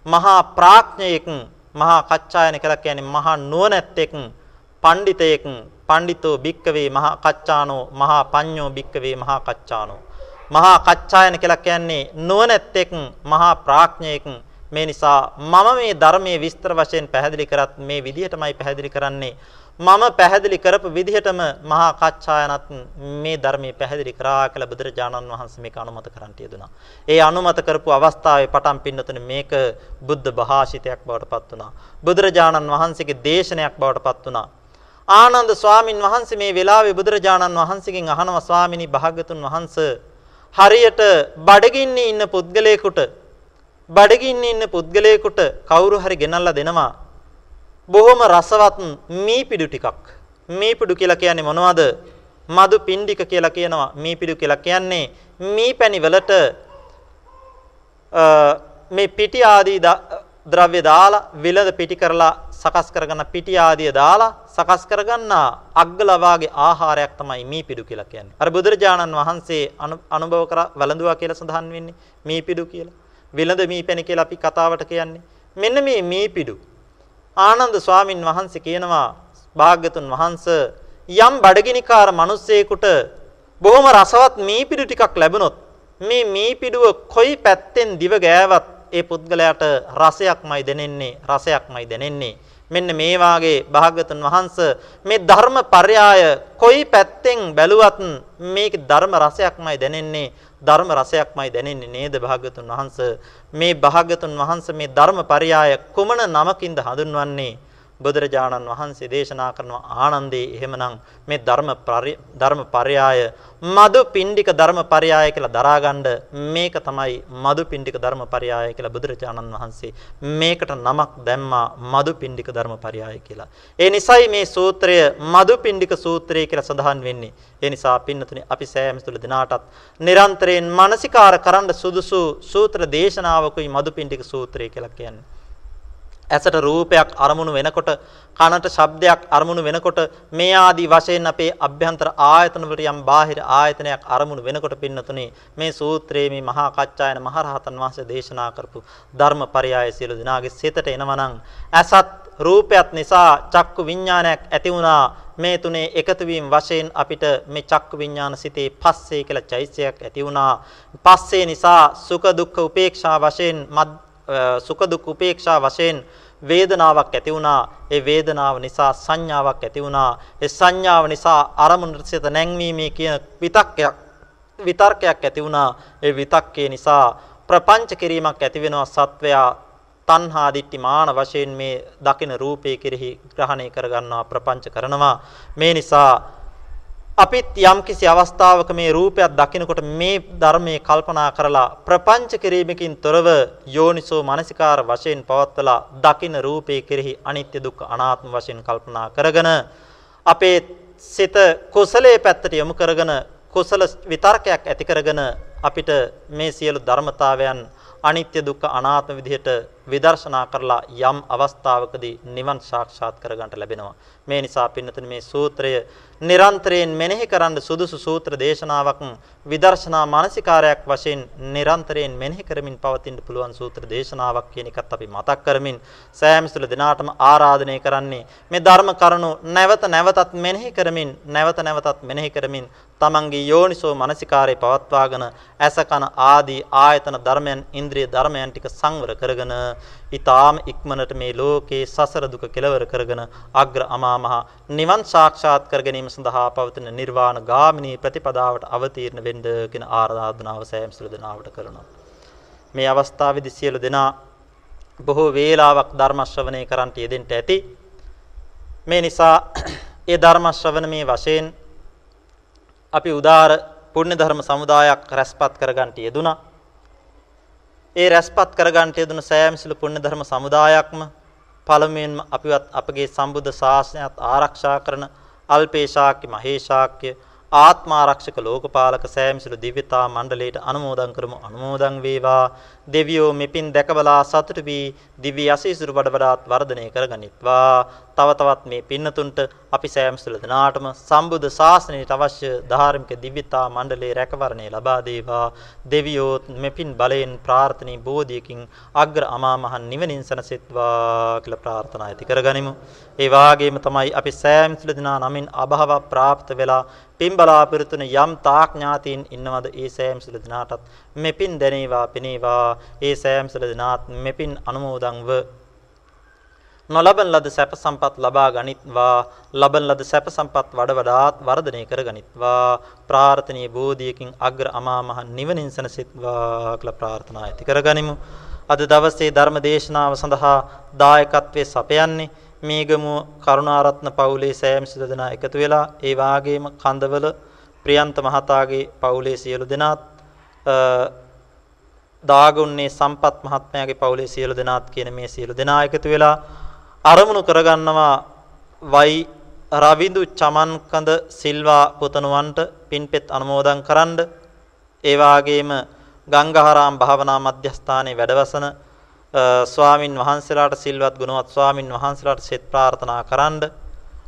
මහා ප්‍රඥයෙක් මහා කච්චායන කියලා කියන්නේ මහා නුවණැත්තෙක් පඬිතෙක් පඬිතෝ භික්කවේ මහා කච්චානෝ මහා පඤ්ඤෝ භික්කවේ මහා කච්චානෝ මහා කච්චායන කියලා කියන්නේ නුවණැත්තෙක් මහා ප්‍රඥයෙක් මේ නිසා මම මේ ධර්මයේ විස්තර වශයෙන් පැහැදිලි කරත් මේ විදිහටමයි පැහැදිලි කරන්නේ මම පැහැදිලි කරපු විදිහටම මහා කච්චායනත් මේ ධර්මයේ පැහැදිලි කරා කියලා බුදුරජාණන් වහන්සේ මේක අනුමත කරන්ට යෙදුනා. ඒ අනුමත කරපු අවස්ථාවේ පටන් පින්නතුනේ මේක බුද්ධ භාෂිතයක් බවට පත් වුණා. බුදුරජාණන් වහන්සේගේ දේශනයක් බවට පත් වුණා. ආනන්ද ස්වාමින් වහන්සේ මේ වෙලාවේ බුදුරජාණන් වහන්සේගෙන් අහනවා ස්වාමිනී භාග්‍යතුන් වහන්සේ හරියට බඩගින්නේ ඉන්න පුද්ගලයෙකුට බඩගින්නේ ඉන්න පුද්ගලයෙකුට කවුරු හරි ගෙනල්ලා දෙනවා බොහොම රසවත් මීපිඩු ටිකක්. මීපිඩු කියලා කියන්නේ මොනවද? මදු පිණ්ඩික කියලා කියනවා. මීපිඩු කියලා කියන්නේ මීපැණි වලට මේ පිටි ආදී ද්‍රව්‍ය දාලා විලද පිටි කරලා සකස් කරගන්න පිටි ආදිය දාලා සකස් කරගන්න අග්ගලවාගේ ආහාරයක් තමයි මීපිඩු කියලා කියන්නේ. අර බුදුරජාණන් වහන්සේ අනුභව කර වළඳුවා කියලා සඳහන් වෙන්නේ මීපිඩු කියලා. විලද මීපැණි කියලා අපි කතාවට කියන්නේ. මෙන්න මේ මීපිඩු ආනන්ද ස්වාමින් වහන්සේ කියනවා භාග්‍යතුන් වහන්සේ යම් බඩගිනිකාර මිනිස්සෙකුට බොහොම රසවත් මීපිඩු ටිකක් ලැබුණොත් මේ මීපිඩුව කොයි පැත්තෙන් දිව ගෑවත් ඒ පුද්ගලයාට රසයක්මයි දැනෙන්නේ රසයක්මයි දැනෙන්නේ මෙන්න මේ වාගේ භාග්‍යතුන් වහන්සේ මේ ධර්ම පරයාය කොයි පැත්තෙන් බැලුවත් මේක ධර්ම රසයක්මයි දැනෙන්නේ ධර්ම රසයක්මයි දැනෙන්නේ නේද භාග්‍යතුන් වහන්සේ? මේ භාග්‍යතුන් වහන්සේ මේ ධර්ම පරයාය කුමන නමකින්ද හඳුන්වන්නේ? බුදුරජාණන් වහන්සේ දේශනා කරන ආනන්දේ එහෙමනම් මේ ධර්ම ධර්ම පරයාය මදු පිණ්ඩික ධර්ම පරයාය කියලා දරාගන්න මේක තමයි මදු පිණ්ඩික ධර්ම පරයාය කියලා බුදුරජාණන් වහන්සේ මේකට නමක් දැම්මා මදු පිණ්ඩික ධර්ම පරයාය කියලා. ඒ නිසයි මේ සූත්‍රය මදු පිණ්ඩික සූත්‍රය කියලා සඳහන් වෙන්නේ. ඒ නිසා පින්නතුනි අපි සෑම තුළ දිනාටත් නිරන්තරයෙන් මානසිකාර කරන්න සුදුසු සූත්‍ර දේශනාවකුයි මදු පිණ්ඩික සූත්‍රය කියලා කියන්නේ. ඇසට රූපයක් අරමුණු වෙනකොට කනට ශබ්දයක් අරමුණු වෙනකොට මේ ආදී වශයෙන් අපේ අභ්‍යන්තර ආයතන වලට යම් බාහිර ආයතනයක් අරමුණු වෙනකොට පින්නතුනේ මේ සූත්‍රයේ මේ මහා කච්චායන මහරහතන් වහන්සේ දේශනා කරපු ධර්මපරයය සියලු දෙනාගේ සිතට එනවනම් ඇසත් රූපයත් නිසා චක්කු විඥානයක් ඇති වුණා. මේ තුනේ එකතු වීම වශයෙන් අපිට මේ චක්කු විඥාන සිතේ පස්සේ කියලා චෛත්‍යයක් ඇති වුණා. පස්සේ නිසා සුඛ දුක්ඛ උපේක්ෂා වශයෙන් සුඛ දුක් උපේක්ෂා වශයෙන් වේදනාවක් ඇති වුණා. ඒ වේදනාව නිසා සංඥාවක් ඇති වුණා. ඒ සංඥාව නිසා අරමුණට සිත නැංවීමේ කියන විතක්කයක් විතර්කයක් ඇති වුණා. ඒ විතක්කේ නිසා ප්‍රපංච කිරීමක් ඇති වෙනවා සත්වයා තණ්හා දිට්ඨි මාන වශයෙන් මේ දකින රූපේ කෙරෙහි ග්‍රහණය කරගන්නවා ප්‍රපංච කරනවා. මේ නිසා අපිත් යම්කිසි අවස්ථාවක මේ රූපයක් දකිනකොට මේ ධර්මයේ කල්පනා කරලා ප්‍රපංච කිරීමකින් තොරව යෝනිසෝ මනසිකාර වශයෙන් පවත්වලා දකින රූපේ කෙරෙහි අනිත්‍ය දුක්ඛ අනාත්ම වශයෙන් කල්පනා කරගෙන අපේ සිත කුසලයේ පැත්තට යොමු කරගෙන කුසල විතර්කයක් ඇති කරගෙන අපිට මේ සියලු ධර්මතාවයන් අනිත්‍ය දුක්ඛ අනාත්ම විදිහට විදර්ශනා කරලා යම් අවස්ථාවකදී නිවන් සාක්ෂාත් කරගන්නට ලැබෙනවා. මේ නිසා පින්නතුනි මේ සූත්‍රය නිරන්තරයෙන් මෙනෙහි කරන්න සුදුසු සූත්‍ර දේශනාවක් විදර්ශනා මානසිකාරයක් වශයෙන් නිරන්තරයෙන් මෙනෙහි කරමින් පවතින්න පුළුවන් සූත්‍ර දේශනාවක් කියන එකත් අපි මතක් කරමින් සෑම සුළු දිනාටම ආරාධනය කරන්නේ මේ ධර්ම කරුණු නැවත නැවතත් මෙනෙහි කරමින් නැවත නැවතත් මෙනෙහි කරමින් තමන්ගේ යෝනිසෝ මානසිකාරය පවත්වාගෙන ඇස කන ආදී ආයතන ධර්මයන් ඉන්ද්‍රිය ධර්මයන් ටික සංවර කරගෙන ඊ타ම ඉක්මනට මේ ලෝකේ සසර දුක කෙලවර කරගෙන අග්‍ර අමා මහ නිවන් සාක්ෂාත් කර ගැනීම සඳහා පවතින නිර්වාණ ගාමිනී ප්‍රතිපදාවට අවතීර්ණ වෙන්න කියන ආරාධනාව සෑම සිළු දෙනාවට කරනවා. මේ අවස්ථාවේදී සියලු දෙනා බොහෝ වේලාවක් ධර්ම ශ්‍රවණය කරන්ට යෙදෙන්න ඇති. මේ නිසා ඒ ධර්ම ශ්‍රවණමේ වශයෙන් අපි උදාර පුණ්‍ය ධර්ම සමුදායක් රැස්පත් කරගන්නට යෙදුනා. ඒ රැස්පත් කරගන්නට යෙදුණු සෑම සිළු පුණ්‍ය ධර්ම සමුදායක්ම පළමුවෙන්ම අපිවත් අපගේ සම්බුද්ධ ශාසනයත් ආරක්ෂා කරන අල්පේශාක්‍ය මහේශාක්‍ය ආත්මාරක්ෂක ලෝකපාලක සෑම සිළු දිව්‍යතා මණ්ඩලයට අනුමෝදන් කරමු. අනුමෝදන් වේවා. දෙවියෝ මෙපින් දැකබලා සතුටු වී දිව්‍ය අසීසුරු වඩ වඩාත් වර්ධනය කරගනිත්වා. තව තවත් මේ පින්නතුන්ට අපි සෑම සිළු දනාටම සම්බුද්ධ ශාසනයට අවශ්‍ය ධාර්මික දිව්‍යතා මණ්ඩලයේ රැකවරණය ලබා දේවා. දෙවියෝ මෙපින් බලයෙන් ප්‍රාර්ථනී බෝධියකින් අග්‍ර අමා මහ නිවනින් සනසෙත්වා කියලා ප්‍රාර්ථනා ඇති කරගනිමු. ඒ වාගේම තමයි අපි සෑම සිළු දිනා නමින් අභව ප්‍රාප්ත වෙලා පින් බලාපොරොත්තුන යම් තාක් ඥාතීන් ඉන්නවද ඒ සෑම සිළු දිනාටත් මෙපින් දැනේවා පිනේවා. ඒ සෑම සිළු දිනාත් මෙපින් අනුමෝදන්ව නොලබන ලද සැප සම්පත් ලබා ගනිත්වා. ලබන ලද සැප සම්පත් වඩ වඩාත් වර්ධනය කර ගනිත්වා. ප්‍රාර්ථනීය බෝධියකින් අග්‍ර අමා මහ නිවනින් සැනසෙත්වා කියලා ප්‍රාර්ථනා ඇති කරගනිමු. අද දවසේ ධර්ම දේශනාව සඳහා දායකත්වයේ සපයන්නේ මේගමුව කරුණාරත්න පවුලේ සෑම සිදු දෙනා එකතු වෙලා ඒ වාගේම කන්දවල ප්‍රියන්ත මහතාගේ පවුලේ සියලු දෙනාත් දාගුන්නේ සම්පත් මහත්මයාගේ පවුලේ සියලු දෙනාත් කියන මේ සියලු දෙනා එකතු වෙලා අරමුණු කරගන්නවා වයි රවිඳු චමන්කඳ සිල්වා පුතණුවන්ට පින්පෙත් අනුමෝදන් කරන්න ඒ වාගේම ගංගාහාරාම භාවනා මධ්‍යස්ථානයේ වැඩවසන ස්වාමින් වහන්සේලාට සිල්වත් ගුණවත් ස්වාමින් වහන්සේලාට සෙත් ප්‍රාර්ථනා කරන්න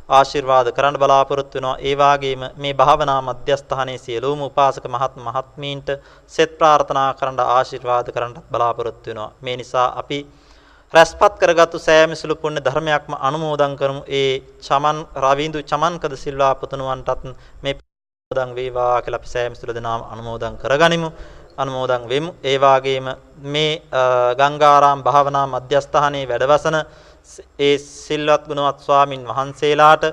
ආශිර්වාද කරන්න බලාපොරොත්තු වෙනවා. ඒ වාගේම මේ භාවනා මධ්‍යස්ථානයේ සියලුම උපාසක මහත් මහත්මීන්ට සෙත් ප්‍රාර්ථනා කරන්න ආශිර්වාද කරන්නත් බලාපොරොත්තු වෙනවා. මේ නිසා අපි රැස්පත් කරගත්තු සෑම සුළු පුණ්‍ය ධර්මයක්ම අනුමෝදන් කරමු ඒ චමන් රවින්දු චමන්කද සිල්වා පුතුණුවන්ටත් මේ අනුමෝදන් වේවා කියලා අපි සෑම සුළු දෙනාම අනුමෝදන් කරගනිමු අනුමෝදන් වෙමු. ඒ වාගේම මේ ගංගාරාම භාවනා මධ්‍යස්ථානයේ වැඩවසන ඒ සිල්වත් ගුණවත් ස්වාමින් වහන්සේලාට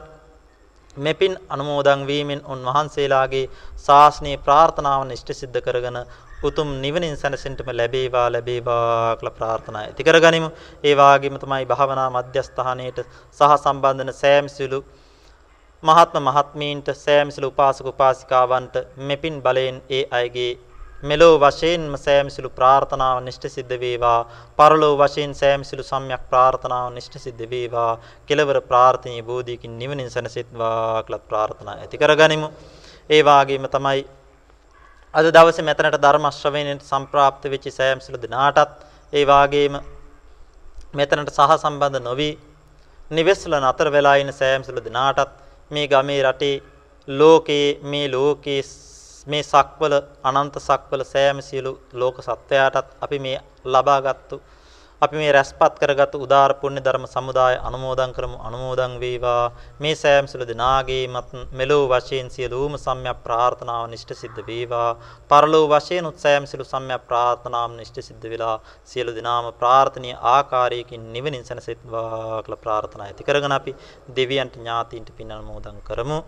මෙපින් අනුමෝදන් වීමෙන් උන්වහන්සේලාගේ ශාස්ත්‍රීය ප්‍රාර්ථනාවන් ඉෂ්ට සිද්ධ කරගෙන උතුම් නිවනින් සැනසෙන්නම ලැබේවා ලැබේවා කියලා ප්‍රාර්ථනා ඇති කරගනිමු. ඒ වාගේම තමයි භාවනා මධ්‍යස්ථානයේට සහ සම්බන්ධන සෑම සිළු මහත්ම මහත්මීන්ට සෑම සිළු උපාසක උපාසිකාවන්ට මෙපින් බලයෙන් ඒ අයගේ මෙලෝ වශයෙන්ම සෑමසිලු ප්‍රාර්ථනාව නිෂ්ඨ සිද්ධ වේවා. පරලෝ වශයෙන් සෑමසිලු සම්‍යක් ප්‍රාර්ථනාව නිෂ්ඨ සිද්ධ වේවා. කෙලවර ප්‍රාර්ථනීය බෝධියකින් නිවනින් සැනසෙත්වා කියලා ප්‍රාර්ථනා ඇති කරගනිමු. ඒ වාගේම තමයි අද දවසේ මෙතනට ධර්ම ශ්‍රවණයට සම්ප්‍රාප්ත වෙච්ච සෑමසිලු දිනාටත් ඒ වාගේම මෙතනට සහ සම්බන්ධ නොවි නිවෙස්වල නතර වෙලා ඉන්න සෑමසිලු දිනාටත් මේ ගමේ රටේ ලෝකයේ මේ ලෝකයේ මේ සක්වල අනන්ත සක්වල සෑම සියලු ලෝක සත්වයාටත් අපි මේ ලබාගත්තු අපි මේ රැස්පත් කරගත්තු උදාර පුණ්‍ය ධර්ම සමුදාය අනුමෝදන් කරමු අනුමෝදන් වේවා. මේ සෑම සියලු දෙනාගේමත් මෙලෝ වශයෙන් සියලුම සම්‍යක් ප්‍රාර්ථනාව නිෂ්ඨ සිද්ධ වේවා. පරලෝ වශයෙන් උත්සෑම සියලු සම්‍යක් ප්‍රාර්ථනාව නිෂ්ඨ සිද්ධ වෙලා සියලු දෙනාම ප්‍රාර්ථනීය ආකාරයකින් නිවනින් සැනසෙත්වා කියලා ප්‍රාර්ථනා ඇති කරගෙන අපි දෙවියන්ට ඥාතීන්ට පින් අනුමෝදන් කරමු.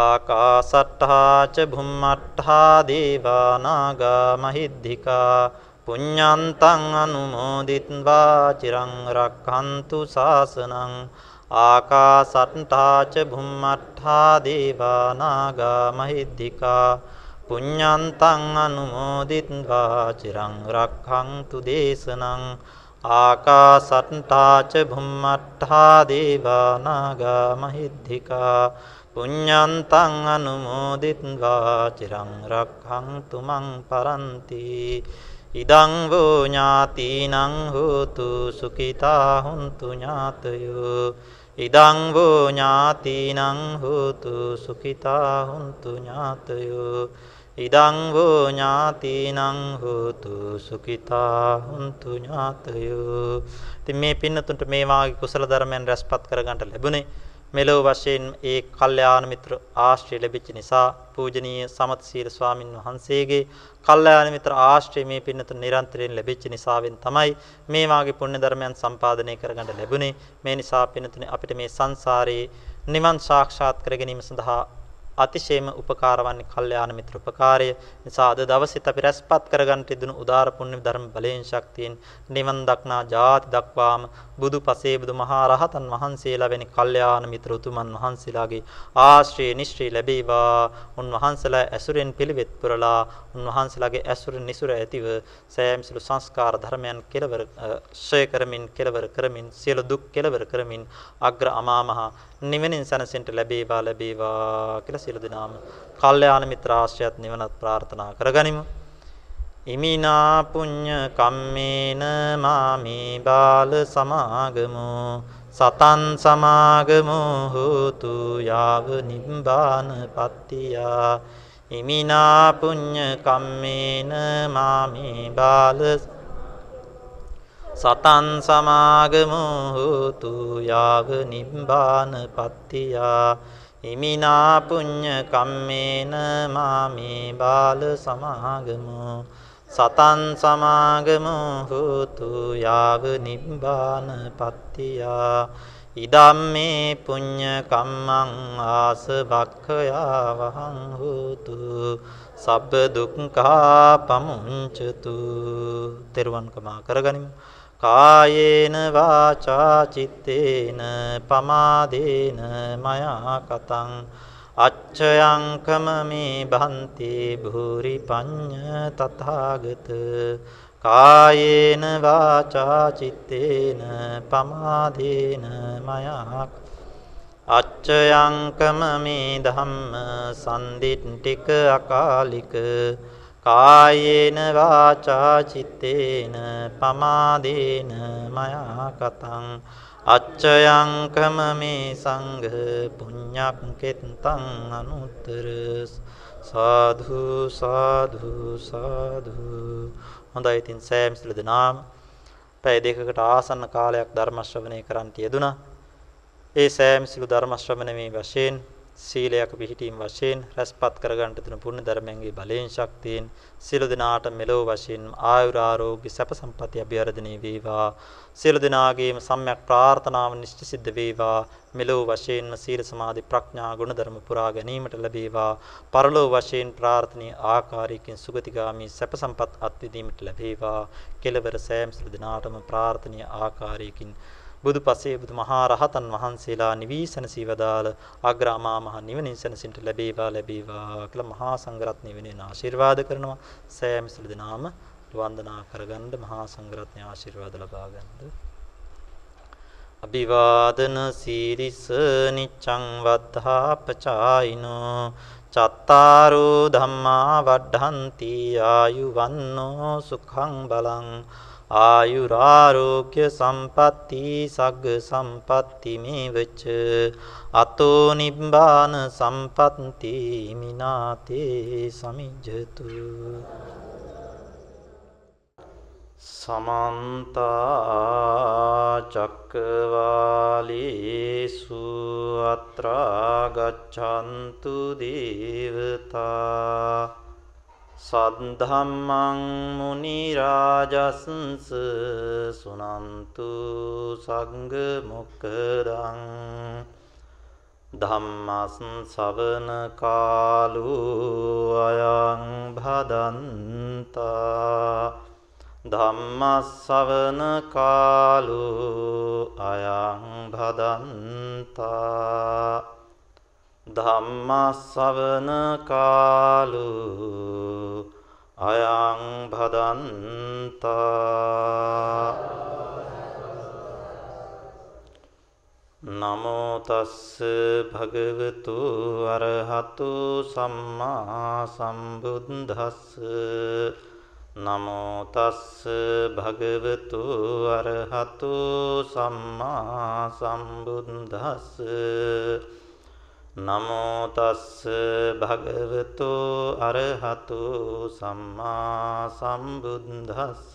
ආකාසට්ඨා ච භුම්මට්ඨා දේවා නාග මහිද්దికා පුඤ්ඤන්තං අනුමෝදිත්වා චිරං රක්ඛන්තු සාසනං ආකාසට්ඨා ච භුම්මට්ඨා දේවා නාග මහිද්దికා පුඤ්ඤන්තං අනුමෝදිත්වා චිරං රක්ඛන්තු දේශනං ආකාසට්ඨා ච භුම්මට්ඨා දේවා නාග මහිද්దికා පුඤ්ඤන්තං අනුමෝදිත්වා චිරං රක්ඛන්තු මං පරන්ති ඉදං වූ ඥාතිනං හෝතු සුඛිතා හුන්තු ඥාතයෝ. ඉදං වූ ඥාතිනං හෝතු සුඛිතා හුන්තු ඥාතයෝ. ඉදං වූ ඥාතිනං හෝතු සුඛිතා හුන්තු ඥාතයෝ. ඉතින් මේ පින්නතුන්ට මේ වාගේ කුසල ධර්මයන් රැස්පත් කරගන්න ලැබුණේ මෙලොව වශයෙන් ඒ කල්යාණ මිත්‍ර ආශ්‍රය ලැබිච්ච නිසා පූජනීය සමත් සීල ස්වාමින් වහන්සේගේ කල්යාණ මිත්‍ර ආශ්‍රය මේ පින්නතුන් නිරන්තරයෙන් ලැබිච්ච නිසාවෙන් තමයි මේ වාගේ පුණ්‍ය ධර්මයන් සම්පාදනය කරගන්න ලැබුණේ මේ නිසා පින්නතුනේ අපිට මේ සංසාරයේ නිවන් සාක්ෂාත් කර ගැනීම සඳහා අතිශයම උපකාර වන්නේ කල්යාණ මිත්‍ර උපකාරය. නිසා අද දවසේත් අපි රැස්පත් කරගන්න තිබුණු උදාර පුණ්‍ය ධර්ම බලයෙන් ශක්තියෙන් නිවන් දක්නා ජාති දක්වාම බුදු පසේ බුදු මහා රහතන් වහන්සේලා වැනි කල්යාණ මිත්‍ර උතුමන් වහන්සේලාගේ ආශ්‍රය නිශ්‍රේ ලැබේවා. උන්වහන්සේලා ඇසුරෙන් පිළිවෙත් පුරලා උන්වහන්සේලාගේ ඇසුරෙන් නිසුර ඇතිව සෑම සිළු සංස්කාර ධර්මයන් කෙලවර ශ්‍රේ කරමින් කෙලවර කරමින් සියලු දුක් කෙලවර කරමින් අග්‍ර අමා මහ නිවෙනින් සැනසෙන්න ලැබේවා ලැබේවා කියලා සියලු දෙනාම කල්යාණ මිත්‍ර ආශ්‍රයත් නිවනත් ප්‍රාර්ථනා කරගනිමු. ඉමිනා පුඤ්ඤ කම්මේන මාමේ බාල සමාගමෝ සතන් සමාගමෝ හෝතු යාව නිබ්බාන පත්තියා. ඉමිනා පුඤ්ඤ කම්මේන මාමේ බාල සතන් සමාගමෝ හෝතු යාව නිබ්බාන පත්තියා. ඉමිනා පුඤ්ඤ කම්මේන මාමේ බාල සමාගමෝ සතන් සමාගමෝ හෝතු යාව නිබ්බාන පත්තියා. ඉදම්මේ පුඤ්ඤ කම්මං ආසවක්ඛයා වහං හෝතු. සබ්බ දුක්ඛා පමුංචතු. තෙරුවන් කමා කරගනිමු. කායේන වාචා චිත්තේන පමාදේන මයා කතං. අච්චයං කමමේ භන්ති භූරි පඤ්ඤ තථාගත කායේන වාචා චිත්තේන පමාදේන මයා අච්චයං කමමේ ධම්ම සම්දිට්ඨික අකාලික කායේන වාචා චිත්තේන පමාදේන මයා කතං අච්චයං කමමේ සංඝ පුඤ්ඤක් කෙත්තං අනුත්තර සාධු සාධු සාධු හොඳයි ඉතින් සෑම සිළු දනාම පැය දෙකකට ආසන්න කාලයක් ධර්ම ශ්‍රවණය කරන්ට යෙදුණා. ඒ සෑම සිළු ධර්ම ශ්‍රවණමේ වශයෙන් සීලයක පිහිටීම වශයෙන් රැස්පත් කරගන්නට දෙන පුණ්‍ය ධර්මයන්ගේ බලයෙන් ශක්තියෙන් සියලු දෙනාට මෙලොව වශයෙන් ආයුර ආරෝග්‍ය සැප සම්පatti අභිවර්ධනය වේවා. සියලු දෙනාගේම සම්‍යක් ප්‍රාර්ථනාව නිශ්චිත සිද්ධ වේවා. මෙලොව වශයෙන්ම සීල සමාධි ප්‍රඥා ගුණධර්ම පුරා ගැනීමට ලැබේවා. පරලොව වශයෙන් ප්‍රාර්ථනීය ආකාරයකින් සුගතිගාමී සැප සම්පත් අත්විඳීමට ලැබේවා. කෙලවර සෑම සියලු දෙනාටම ප්‍රාර්ථනීය ආකාරයකින් බුදුපසේ බුදුමහා රහතන් වහන්සේලා නිවීසනසී වදාළ අග්‍රාමා මහ නිවනින් සැනසෙන්නට ලැබේවා ලැබේවා කියලා මහා සංඝරත්නය වෙනුවෙන් ආශිර්වාද කරනවා සෑම සිළු දෙනාම වන්දනා කරගන්න මහා සංඝරත්නය ආශිර්වාද ලබා ගන්න. අභිවාදන සීරිස නිච්ඡං වද්ධාපචායිනෝ චත්තාරෝ ධම්මා වඩ්ඩන්ති ආයුවන්නෝ සුඛං බලං ආයුරාරෝග්‍ය සම්පatti සග්ග සම්පatti මේවච. අතෝ නිබ්බාන සම්පatti මිනාතේ සමිජ්ජතු. සමන්ත චක්කවාලේසු අත්‍රා ගච්ඡන්තු දේවතා. සද්ධම්මං මුනි රාජස්ස සුනන්තු සංඝ මොක්කදං ධම්මස් සවන කාලු අයං භදන්තා ධම්මස් සවන කාලු අයං භදන්තා ධම්මස්සවන කාලු අයං භදන්තා නමෝ තස්ස භගවතු අරහතු සම්මා සම්බුද්දස්ස නමෝ තස්ස භගවතු අරහතු සම්මා සම්බුද්දස්ස නමෝ තස්ස භගවතු අරහතු සම්මා සම්බුද්දස්ස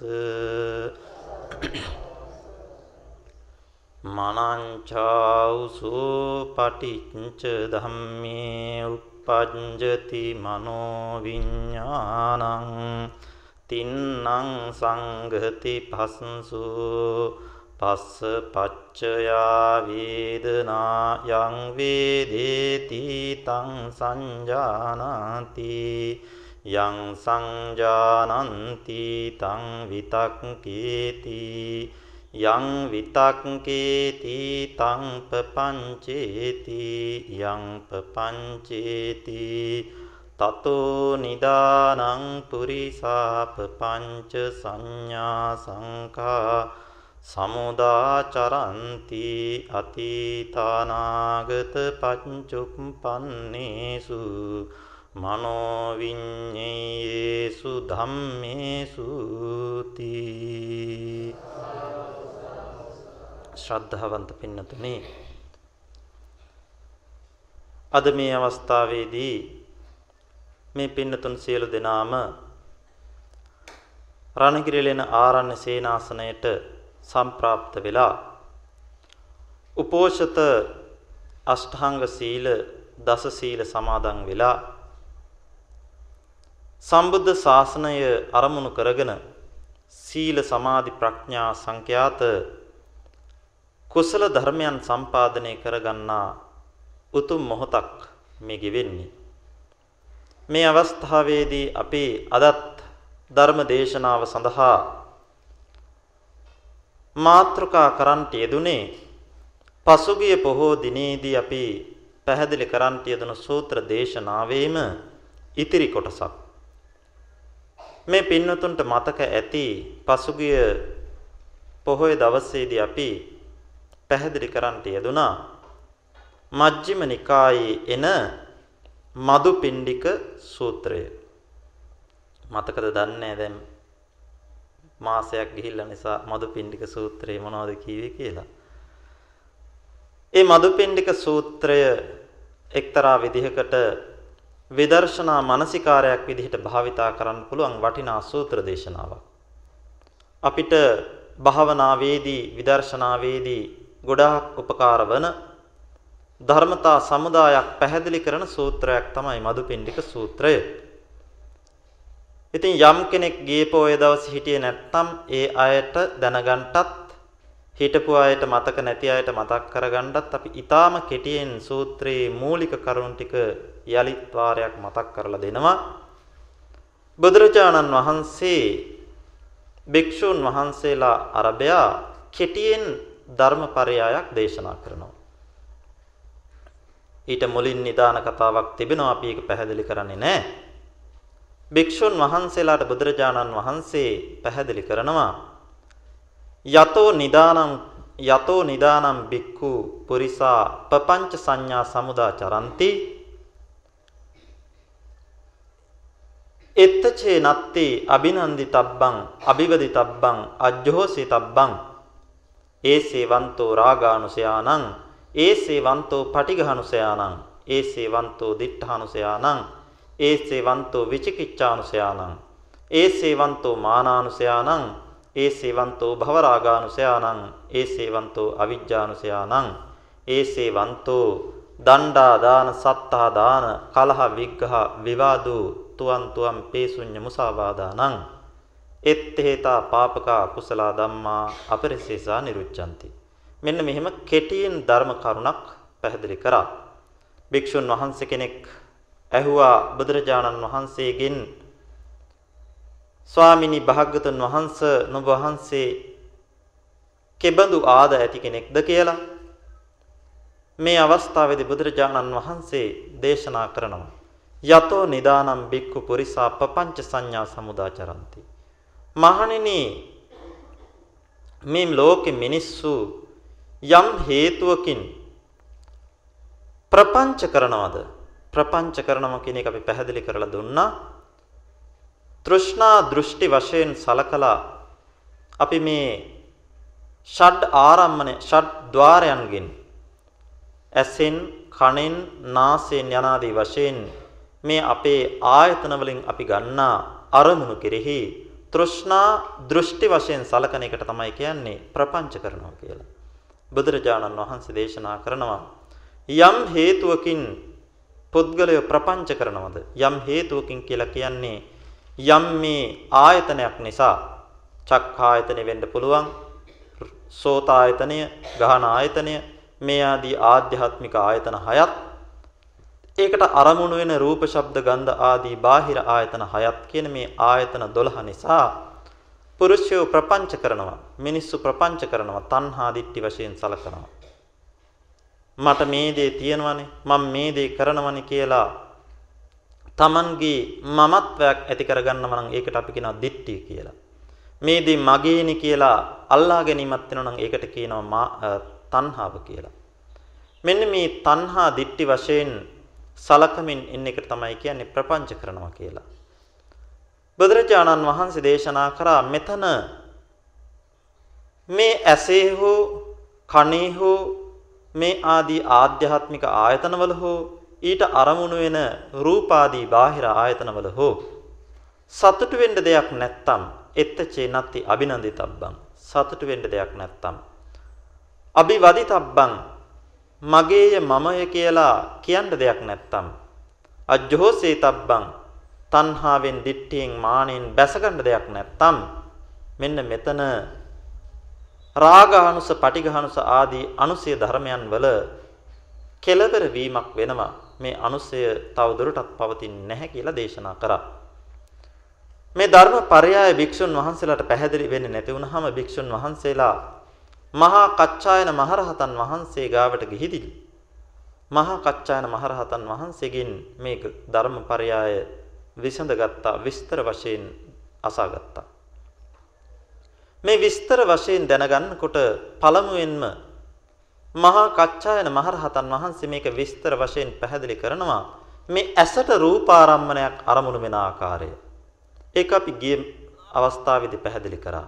මනංචාඋසු පටිච්ච ධම්මේ උප්පජ්ජති මනෝ විඥානං තින්නං සංඝති පස්සු පස්ස පච්චයා වේදනා යං වේදේති තං සංජානාති යං සංජානන්ති තං විතක්කේති යං විතක්කේති තං පපංචේති යං පපංචේති තතෝ නිදානං පුරිසාප පංච සංඥා සංඛා සමුදාචරන්ති අතීතානාගත පච්චුප්පන්නේසු මනෝවිඤ්ඤේසු ධම්මේසු තී ශ්‍රද්ධාවන්ත පින්නතුනි අද මේ අවස්ථාවේදී මේ පින්නතුන් සියලු දෙනාම රණගිරිලෙන ආරණ්‍ය සේනාසනයේට සම්ප්‍රාප්ත වෙලා. උපෝෂත අෂ්ටාංග සීල දස සීල සමාදන් වෙලා සම්බුද්ධ ශාසනය අරමුණු කරගෙන සීල සමාධි ප්‍රඥා සංඛ්‍යාත කුසල ධර්මයන් සම්පාදනය කරගන්නා උතුම් මොහොතක් මේ ගෙවෙන්නේ මේ අවස්ථාවේදී අපි අදත් ධර්ම දේශනාව සඳහා මාත්‍රකා කරන්ට යෙදුනේ. පසුගිය පොහෝ දිනේදී අපි පැහැදිලි කරන්ට යෙදුණු සූත්‍ර දේශනාවේම ඉතිරි කොටසක්. මේ පින්නතුන්ට මතක ඇති පසුගිය පොහොය දවසේදී අපි පැහැදිලි කරන්ට යෙදුනා මජ්ක්‍ධිම නිකායේ එන මදුපිණ්ඩික සූත්‍රය. මතකද දන්නේ දැන්? මාසයක් ගිහිල්ලා නිසා මදුපිණ්ඩික සූත්‍රය මොනවද කියවේ කියලා. ඒ මදුපිණ්ඩික සූත්‍රය එක්තරා විදිහකට විදර්ශනා මානසිකාරයක් විදිහට භාවිතා කරන්න පුළුවන් වටිනා සූත්‍ර දේශනාවක්. අපිට භාවනාවේදී විදර්ශනාවේදී ගොඩාක් උපකාර වන ධර්මතා සමුදායක් පැහැදිලි කරන සූත්‍රයක් තමයි මදුපිණ්ඩික සූත්‍රය. ඉතින් යම් කෙනෙක් ගියපෝ ඒ දවස් හිටියේ නැත්නම් ඒ අයට දැනගන්නටත් හිටපු අයට මතක නැති අයට මතක් කරගන්නත් අපි ඊටාම කෙටියෙන් සූත්‍රයේ මූලික කරුණු ටික යලිත් වාරයක් මතක් කරලා දෙනවා. බුදුරජාණන් වහන්සේ භික්ෂුන් වහන්සේලා අරබයා කෙටියෙන් ධර්මපරයයක් දේශනා කරනවා. ඊට මුලින් නිදාන කතාවක් තිබෙනවා අපි ඒක පැහැදිලි කරන්නේ නැහැ. භික්ෂුන් වහන්සේලාට බුදුරජාණන් වහන්සේ පැහැදිලි කරනවා යතෝ නිදානම් යතෝ නිදානම් බික්ඛු පුරිසා පపంచ සංඥා සමුදා චරಂತಿ එත්තචේ නත්ති අබිනන්දි තබ්බං අබිවදි තබ්බං අජ්ජෝසි තබ්බං ඒසේ වන්තෝ රාගානුසයානං ඒසේ වන්තෝ පටිඝානුසයානං ඒසේ වන්තෝ දිඨානුසයානං ඒසේවන්තෝ විචිකිච්ඡානුසයානං. ඒසේවන්තෝ මානානුසයානං. ඒසේවන්තෝ භවරාගානුසයානං. ඒසේවන්තෝ අවිජ්ජානුසයානං. ඒසේවන්තෝ දණ්ඩා දාන සත්තා දාන කලහ විග්ඝහ විවාදෝ තුවන් තුවම් පේසුඤ්ඤ මුසාවාදානං. එත්තේතා පාපකා කුසල ධම්මා අපරිසේසා නිරුච්ඡanti. මෙන්න මෙහෙම කෙටියෙන් ධර්ම කරුණක් පැහැදිලි කරා. භික්ෂුන් වහන්සේ කෙනෙක් ඇහුවා බුදුරජාණන් වහන්සේගෙන් ස්වාමිනී භාග්‍යතුන් වහන්ස නුඹ වහන්සේ කෙබඳු ආද ඇති කෙනෙක්ද කියලා? මේ අවස්ථාවේදී බුදුරජාණන් වහන්සේ දේශනා කරනවා යතෝ නිදානම් බික්කු පුරිසා පపంచ සංඥා සමුදාචරಂತಿ. මහණෙනි මේ ලෝකෙ මිනිස්සු යම් හේතුවකින් ප්‍රපංච කරනවද? ප්‍රපංච කරනවා කියන එක අපි පැහැදිලි කරලා දුන්නා තෘෂ්ණා දෘෂ්ටි වශයෙන් සලකලා අපි මේ ෂඩ් ආරම්මන ෂඩ් ద్వාරයන්ගෙන් ඇසෙන් කනෙන් නාසයෙන් යනාදී වශයෙන් මේ අපේ ආයතන වලින් අපි ගන්නා අරමුණු කෙරෙහි තෘෂ්ණා දෘෂ්ටි වශයෙන් සලකන එකට තමයි කියන්නේ ප්‍රපංච කරනවා කියලා. බුදුරජාණන් වහන්සේ දේශනා කරනවා යම් හේතුවකින් පුද්ගලය ප්‍රපංච කරනවද? යම් හේතුවකින් කියලා කියන්නේ යම් මේ ආයතනයක් නිසා. චක්ඛායතනෙ වෙන්න පුළුවන් සෝතායතනය ගහන ආයතනය මේ ආදී ආධ්‍යාත්මික ආයතන හයත්. ඒකට අරමුණු වෙන රූප ශබ්ද ගන්ධ ආදී බාහිර ආයතන හයත් කියන මේ ආයතන 12 නිසා පුරුෂයෝ ප්‍රපංච කරනවා මිනිස්සු ප්‍රපංච කරනවා තණ්හා දිට්ටි වශයෙන් සලකනවා. මට මේ දේ තියෙනවනේ මම මේ දේ කරනවනේ කියලා Tamanගේ මමත්වයක් ඇති කරගන්නව නම් ඒකට අපි කියනවා දිට්ඨිය කියලා. මේ දේ මගේනි කියලා අල්ලා ගැනීමක් වෙනවා නම් ඒකට කියනවා තණ්හාව කියලා. මෙන්න මේ තණ්හා දිට්ඨි වශයෙන් සලකමින් ඉන්න එක තමයි කියන්නේ ප්‍රපංච කරනවා කියලා. බුදුරජාණන් වහන්සේ දේශනා කරා මෙතන මේ ඇසේ හෝ කනේ හෝ මේ ආදී ආධ්‍යාත්මික ආයතනවල හෝ ඊට අරමුණු වෙන රූපාදී බාහිර ආයතනවල හෝ සතුටු වෙන්න දෙයක් නැත්තම් එත්තචේ නැති අභිනන්දිතබ්බං. සතුටු වෙන්න දෙයක් නැත්තම්. අභිවදිතබ්බං. මගේය මමය කියලා කියන්න දෙයක් නැත්තම්. අජ්ජෝසේ තබ්බං තණ්හාවෙන් දිට්ඨියෙන් මානෙන් බැසගන්න දෙයක් නැත්තම් මෙන්න මෙතන රාගානුස පටිඝානුස ආදී අනුසය ධර්මයන් වල කෙලවර වීමක් වෙනවා මේ අනුසය තව දුරටත් පවතින්නේ නැහැ කියලා දේශනා කරා මේ ධර්ම පරයය භික්ෂුන් වහන්සේලාට පැහැදිලි වෙන්නේ නැති වුනහම භික්ෂුන් වහන්සේලා මහා කච්චායන මහරහතන් වහන්සේ ගාවට ගිහිදිලි. මහා කච්චායන මහරහතන් වහන්සේගෙන් මේ ධර්මපරයය විසඳගත්තා විස්තර වශයෙන් අසාගත්තා. මේ විස්තර වශයෙන් දැනගන්නකොට පළමුවෙන්ම මහා කච්චායන මහරහතන් වහන්සේ මේක විස්තර වශයෙන් පැහැදිලි කරනවා මේ ඇසට රූපාරම්මණයක් අරමුණු වෙන ආකාරය. ඒක අපි ගිය අවස්ථාවේදී පැහැදිලි කරා.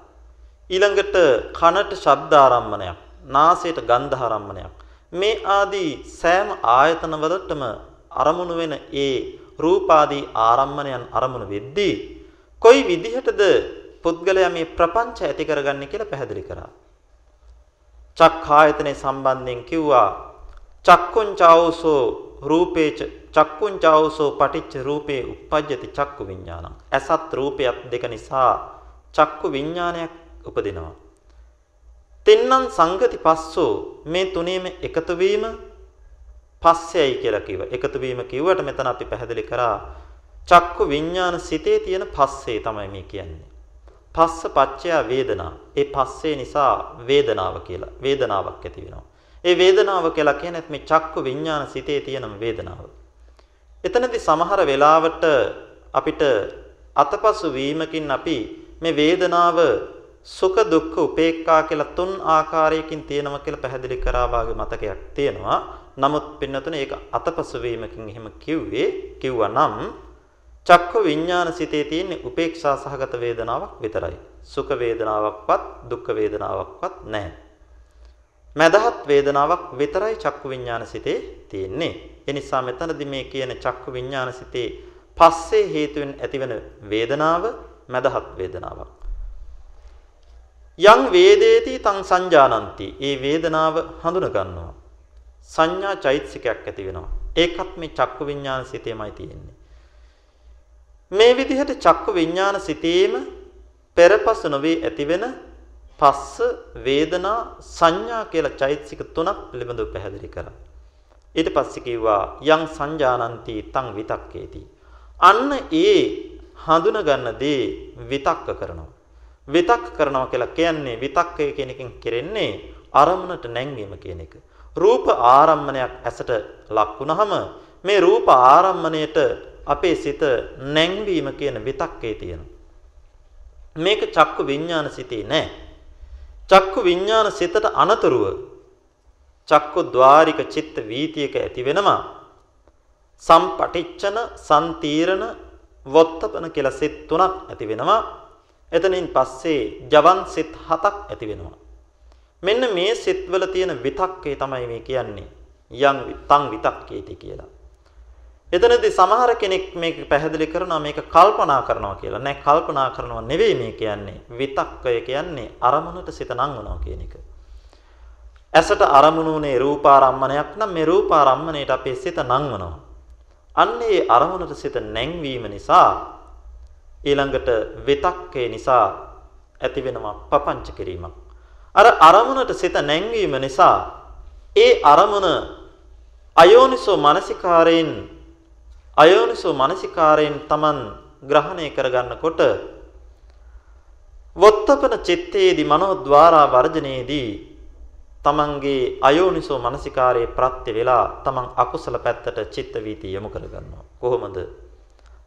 ඊළඟට කනට ශබ්ද ආරම්මණයක්, නාසයට ගන්ධ ආරම්මණයක්. මේ ආදී සෑම ආයතන වලටම අරමුණු වෙන ඒ රූපාදී ආරම්මණයන් අරමුණු වෙද්දී කොයි විදිහටද පුද්ගලයා මේ ප්‍රපංච ඇති කරගන්නේ කියලා පැහැදිලි කරා. චක්ඛායතනේ සම්බන්ධයෙන් කිව්වා චක්කුංචාවසෝ රූපේච චක්කුංචාවසෝ පටිච්ච රූපේ uppajjati චක්කු විඥානං. ඇසත් රූපයත් දෙක නිසා චක්කු විඥානයක් උපදිනවා. තින්නම් සංගති පස්සෝ මේ තුනේම එකතු වීම පස්සයයි කියලා කිව්වා. එකතු වීම කිව්වට මෙතන අපි පැහැදිලි කරා චක්කු විඥාන සිතේ තියෙන පස්සේ තමයි මේ කියන්නේ. පස්ස පච්චය වේදනා. ඒ පස්සේ නිසා වේදනාව කියලා. වේදනාවක් ඇති වෙනවා. ඒ වේදනාව කියලා කියන්නේ මේ චක්කු විඥාන සිතේ තියෙන වේදනාව. එතනදී සමහර වෙලාවට අපිට අතපසු වීමකින් අපි මේ වේදනාව සුඛ දුක්ඛ උපේක්ඛා කියලා තුන් ආකාරයකින් තියෙනවා කියලා පැහැදිලි කරා වාගේ මතකයක් තියෙනවා. නමුත් පින්නතුනේ ඒක අතපසු වීමකින් එහෙම කිව්වේ කිව්වා නම් චක්ක විඥාන සිතේ තියෙන උපේක්ෂා සහගත වේදනාවක් විතරයි. සුඛ වේදනාවක්වත් දුක්ඛ වේදනාවක්වත් නැහැ. මදහත් වේදනාවක් විතරයි චක්කු විඥාන සිතේ තියෙන්නේ. ඒ නිසා මෙතනදී මේ කියන චක්කු විඥාන සිතේ පස්සේ හේතුවෙන් ඇතිවන වේදනාව මදහත් වේදනාවක්. යං වේදේති තං සංජානಂತಿ. ඒ වේදනාව හඳුන ගන්නවා. සංඥා චෛතසිකයක් ඇති වෙනවා. ඒකත් මේ චක්කු විඥාන සිතේමයි තියෙන්නේ. මේ විදිහට චක්කු විඥාන සිතේම පෙරපස නොවේ ඇතිවෙන පස්ස වේදනා සංඥා කියලා චෛතසික තුනක් පිළිබඳව පැහැදිලි කරා. ඊට පස්සේ කිව්වා යං සංජානಂತಿ තං විතක්කේති. අන්න ඒ හඳුන ගන්න දේ විතක්ක කරනවා. විතක් කරනවා කියලා කියන්නේ විතක්කය කියන එකෙන් කෙරෙන්නේ අරමුණට නැංවීම කියන එක. රූප ආරම්මණයක් ඇසට ලක් වුනහම මේ රූප ආරම්මණයට අපේ සිත නැංවීම කියන විතක්කේ තියෙනවා. මේක චක්කු විඥාන සිතේ නෑ. චක්කු විඥාන සිතට අනතුරුව චක්කු ద్వාරික චිත්ත වීතියක ඇති වෙනවා. සම්පටිච්චන, සම්තීරණ, වොත්තපන කියලා සිත් තුනක් ඇති වෙනවා. එතනින් පස්සේ ජවන් සිත් හතක් ඇති වෙනවා. මෙන්න මේ සිත්වල තියෙන විතක්කේ තමයි මේ කියන්නේ. යම් තං විතක්කේති කියලා. එතනදී සමහර කෙනෙක් මේක පැහැදිලි කරනවා මේක කල්පනා කරනවා කියලා. නෑ කල්පනා කරනවා නෙවෙයි මේ කියන්නේ. විතක්කය කියන්නේ අරමුණට සිත නංවනවා කියන එක. ඇසට අරමුණුනේ රූපාරම්මණයක් නම් මේ රූපාරම්මණයට අපේ සිත නංවනවා. අන්න ඒ අරමුණට සිත නැංවීම නිසා ඊළඟට විතක්කේ නිසා ඇති වෙනවා පපංච කිරීමක්. අර අරමුණට සිත නැංවීම නිසා ඒ අරමුණ අයෝනිසෝ මානසිකාරයෙන් අයෝනිසෝ මානසිකාරයෙන් Taman ග්‍රහණය කරගන්නකොට වොත්තපන චිත්තේදී මනෝද්වාරා වර්ජනයේදී තමන්ගේ අයෝනිසෝ මනසිකාරයේ ප්‍රත්‍ය වෙලා තමන් අකුසල පැත්තට චිත්ත වීති යොමු කරගන්නවා. කොහොමද?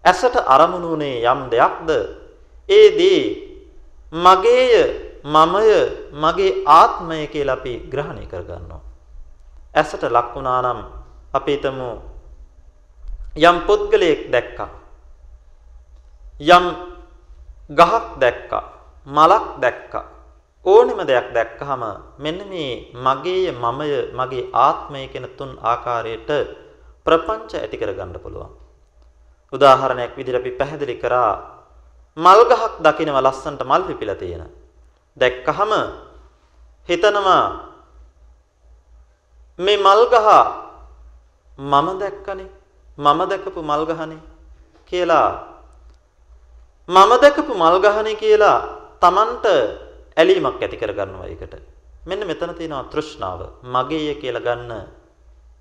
ඇසට අරමුණුනේ යම් දෙයක්ද? ඒ දේ මගේය මමය මගේ ආත්මය කියලා අපි ග්‍රහණය කරගන්නවා. ඇසට ලක් වුණා නම් අපි හිතමු යම් පුද්ගලයෙක් දැක්කා. යම් ගහක් දැක්කා. මලක් දැක්කා. ඕනෙම දෙයක් දැක්කහම මෙන්න මේ මගේය මමය මගේ ආත්මය කියන තුන් ආකාරයට ප්‍රපංච ඇති කරගන්න පුළුවන්. උදාහරණයක් විදිහට අපි පැහැදිලි කරා මල් ගහක් දකින්නව ලස්සන්ට මල් පිපිලා තියෙන. දැක්කහම හිතනවා මේ මල් ගහ මම දැක්කනේ මම දැකපු මල් ගහනේ කියලා මම දැකපු මල් ගහනේ කියලා Tamanට ඇලීමක් ඇති කරගන්නවා ඒකට. මෙන්න මෙතන තියෙනවා තෘෂ්ණාව. මගේය කියලා ගන්න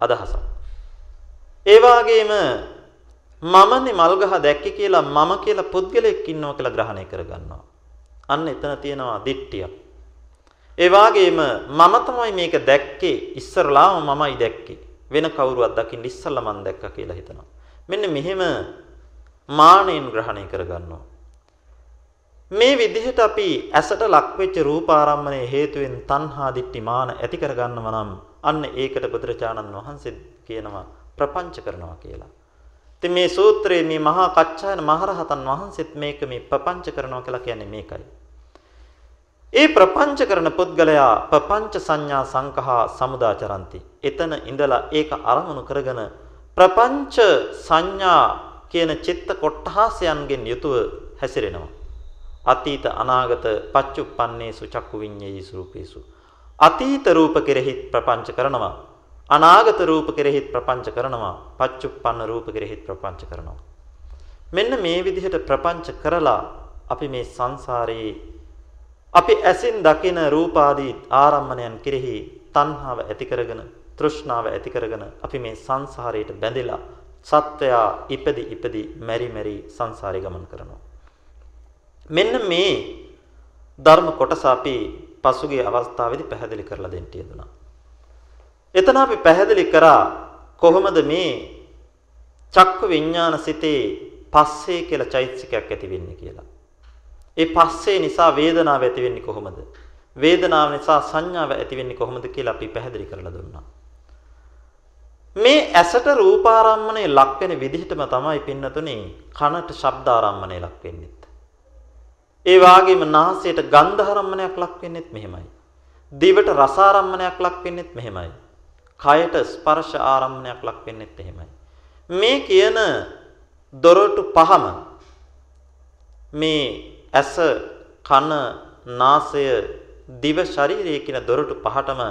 අදහසක්. ඒ වගේම මමනේ මල්ගහ දැක්කේ කියලා මම කියලා පුද්ගලයෙක් ඉන්නවා කියලා ග්‍රහණය කරගන්නවා. අන්න එතන තියෙනවා දිට්ඨිය. ඒ වගේම මම තමයි මේක දැක්කේ ඉස්සරලාම මමයි දැක්කේ. වෙන කවුරුවත් දකින්න ඉස්සල්ලා මම දැක්කා කියලා හිතනවා. මෙන්න මෙහෙම මානෙන් ග්‍රහණය කරගන්නවා. මේ විදිහට අපි ඇසට ලක්වෙච්ච රූපාරම්මණය හේතුවෙන් තණ්හා දිට්ඨි මාන ඇති කරගන්නවා නම් අන්න ඒකට බුදුරජාණන් වහන්සේ කියනවා ප්‍රපංච කරනවා කියලා. ඉතින් මේ සූත්‍රයේ මේ මහා කච්චායන මහරහතන් වහන්සේත් මේක මේ ප්‍රපංච කරනවා කියලා කියන්නේ මේකයි. ඒ ප්‍රපංච කරන පුද්ගලයා ප්‍රපංච සංඥා සංකහා සමුදාචරಂತಿ. එතන ඉඳලා ඒක අරමුණු කරගෙන ප්‍රපංච සංඥා කියන චිත්ත කොට්ටහසයන්ගෙන් යුතුව හැසිරෙනවා. අතීත අනාගත පච්චුප්පන්නේසු චක්කු විඤ්ඤේයසු රූපේසු අතීත රූප කෙරෙහිත් ප්‍රපංච කරනවා අනාගත රූප කෙරෙහිත් ප්‍රපංච කරනවා පච්චුප්පන්න රූප කෙරෙහිත් ප්‍රපංච කරනවා මෙන්න මේ විදිහට ප්‍රපංච කරලා අපි මේ සංසාරයේ අපි ඇසින් දකින රූපාදී ආරම්මණයන් කෙරෙහි තණ්හාව ඇති කරගෙන තෘෂ්ණාව ඇති කරගෙන අපි මේ සංසාරයට බැඳිලා සත්වයා ඉපදි ඉපදි මෙරි මෙරි සංසාරේ ගමන් කරනවා මෙන්න මේ ධර්ම කොටස අපි පසුගිය අවස්ථාවේදී පැහැදිලි කරලා දෙන්න යෙදුනා. එතන අපි පැහැදිලි කරා කොහොමද මේ චක්ක විඥාන සිතේ පස්සේ කියලා චෛතසිකයක් ඇති වෙන්නේ කියලා. ඒ පස්සේ නිසා වේදනාව ඇති වෙන්නේ කොහොමද? වේදනාව නිසා සංඥාව ඇති වෙන්නේ කොහොමද කියලා අපි පැහැදිලි කරලා දුන්නා. මේ ඇසට රූපාරම්මණය ලක් වෙන විදිහටම තමයි පින්නතුනේ කනට ශබ්දාරම්මණය ලක් වෙන්නේ. ඒ වාගේම නාසයට ගන්ධාරම්මණයක් ලක් වෙන්නෙත් මෙහෙමයි. දිවට රසාරම්මණයක් ලක් වෙන්නෙත් මෙහෙමයි. කයට ස්පර්ශ ආරම්මණයක් ලක් වෙන්නෙත් එහෙමයි. මේ කියන දොරටු පහම මේ ඇස කන නාසය දිව ශරීරය කියන දොරටු පහටම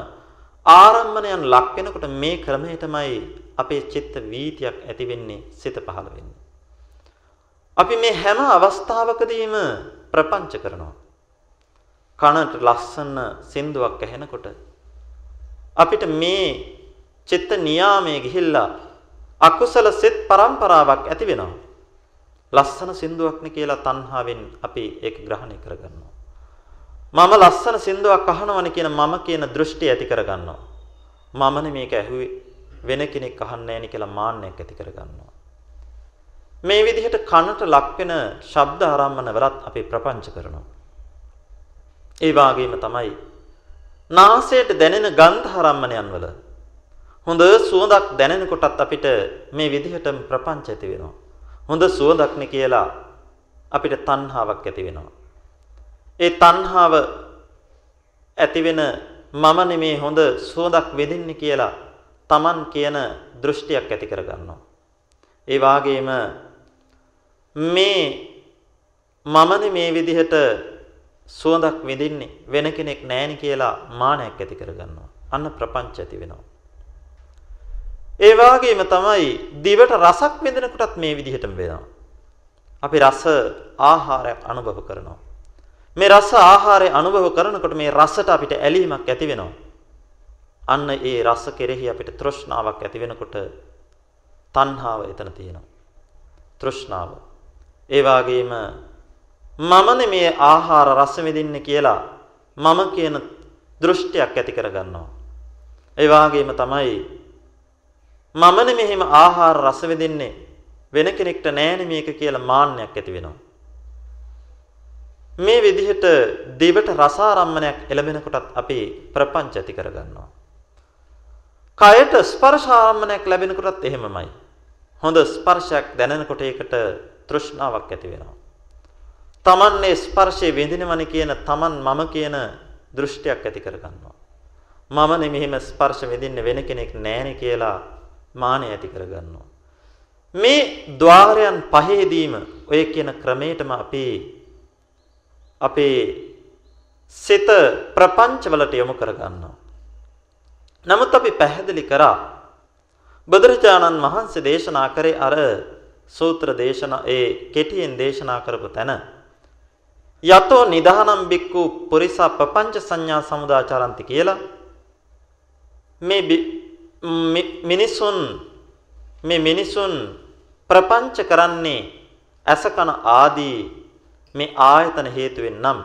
ආරම්මණයන් ලක් වෙනකොට මේ ක්‍රමයටමයි අපේ චිත්ත වීතියක් ඇති වෙන්නේ සිත පහළ වෙන්නේ. අපි මේ හැම අවස්ථාවකදීම ප්‍රපංච කරනවා. කනට ලස්සන සින්දුවක් ඇහෙනකොට අපිට මේ චිත්ත නියාමයේ ගිහිල්ලා අකුසල සිත් පරම්පරාවක් ඇති වෙනවා. ලස්සන සින්දුවක්නේ කියලා තණ්හාවෙන් අපි ඒක ග්‍රහණය කරගන්නවා. මම ලස්සන සින්දුවක් අහනවනේ කියන මම කියන දෘෂ්ටි ඇති කරගන්නවා. මමනේ මේක ඇහුවේ වෙන කෙනෙක් අහන්නේ නැහැ කියලා මාන්නයක් ඇති කරගන්නවා. මේ විදිහට කනට ලක්වෙන ශබ්ද ආරම්මන වලත් අපි ප්‍රපංච කරනවා. ඒ වාගේම තමයි නාසයට දැනෙන ගන්ධ ආරම්මණයන් වල හොඳ සුවඳක් දැනෙනකොටත් අපිට මේ විදිහටම ප්‍රපංච ඇති වෙනවා. හොඳ සුවඳක්නේ කියලා අපිට තණ්හාවක් ඇති වෙනවා. ඒ තණ්හාව ඇති වෙන මම නෙමේ හොඳ සුවඳක් වෙදින්නේ කියලා Taman කියන දෘෂ්ටියක් ඇති කරගන්නවා. ඒ වාගේම මේ මමනේ මේ විදිහට සුවඳක් විඳින්නේ වෙන කෙනෙක් නැහෙනි කියලා මානයක් ඇති කරගන්නවා. අන්න ප්‍රපංච ඇති වෙනවා. ඒ වගේම තමයි දිවට රසක් විඳිනකොටත් මේ විදිහටම වෙනවා. අපි රස ආහාරයක් අනුභව කරනවා. මේ රස ආහාරය අනුභව කරනකොට මේ රසට අපිට ඇලීමක් ඇති වෙනවා. අන්න ඒ රස කෙරෙහි අපිට තෘෂ්ණාවක් ඇති වෙනකොට තණ්හාව එතන තියෙනවා. තෘෂ්ණාව ඒ වගේම මමනේ මේ ආහාර රස විඳින්නේ කියලා මම කියන දෘෂ්ටියක් ඇති කරගන්නවා. ඒ වගේම තමයි මමනේ මෙහෙම ආහාර රස විඳින්නේ වෙන කෙනෙක්ට නෑනේ මේක කියලා මාන්නයක් ඇති වෙනවා. මේ විදිහට දිවට රසාරම්මණයක් එළඹෙනකොටත් අපි ප්‍රපංච ඇති කරගන්නවා. කයට ස්පර්ශාරම්මණයක් ලැබෙනකොටත් එහෙමමයි. හොඳ ස්පර්ශයක් දැනෙනකොට ඒකට තෘෂ්ණාවක් ඇති වෙනවා. තමන්නේ ස්පර්ශයේ විඳිනවනේ කියන තමන් මම කියන දෘෂ්ටියක් ඇති කරගන්නවා. මමනේ මෙහිම ස්පර්ශ විඳින්නේ වෙන කෙනෙක් නැහැනේ කියලා මානය ඇති කරගන්නවා. මේ ద్వාරයන් පහේදීම ඔය කියන ක්‍රමයටම අපේ අපේ සිත ප්‍රපංචවලට යොමු කරගන්නවා. නමුත් අපි පැහැදිලි කරා බුදුරජාණන් වහන්සේ දේශනා කරේ අර සූත්‍ර දේශනා ඒ කෙටියෙන් දේශනා කරපු තැන යතෝ නිදානම් බික්කු පුරිසා පపంచ සංඥා සමුදාචරಂತಿ කියලා මේ මිනිසුන් මේ මිනිසුන් ප්‍රපංච කරන්නේ අසකන ආදී මේ ආයතන හේතුවෙන් නම්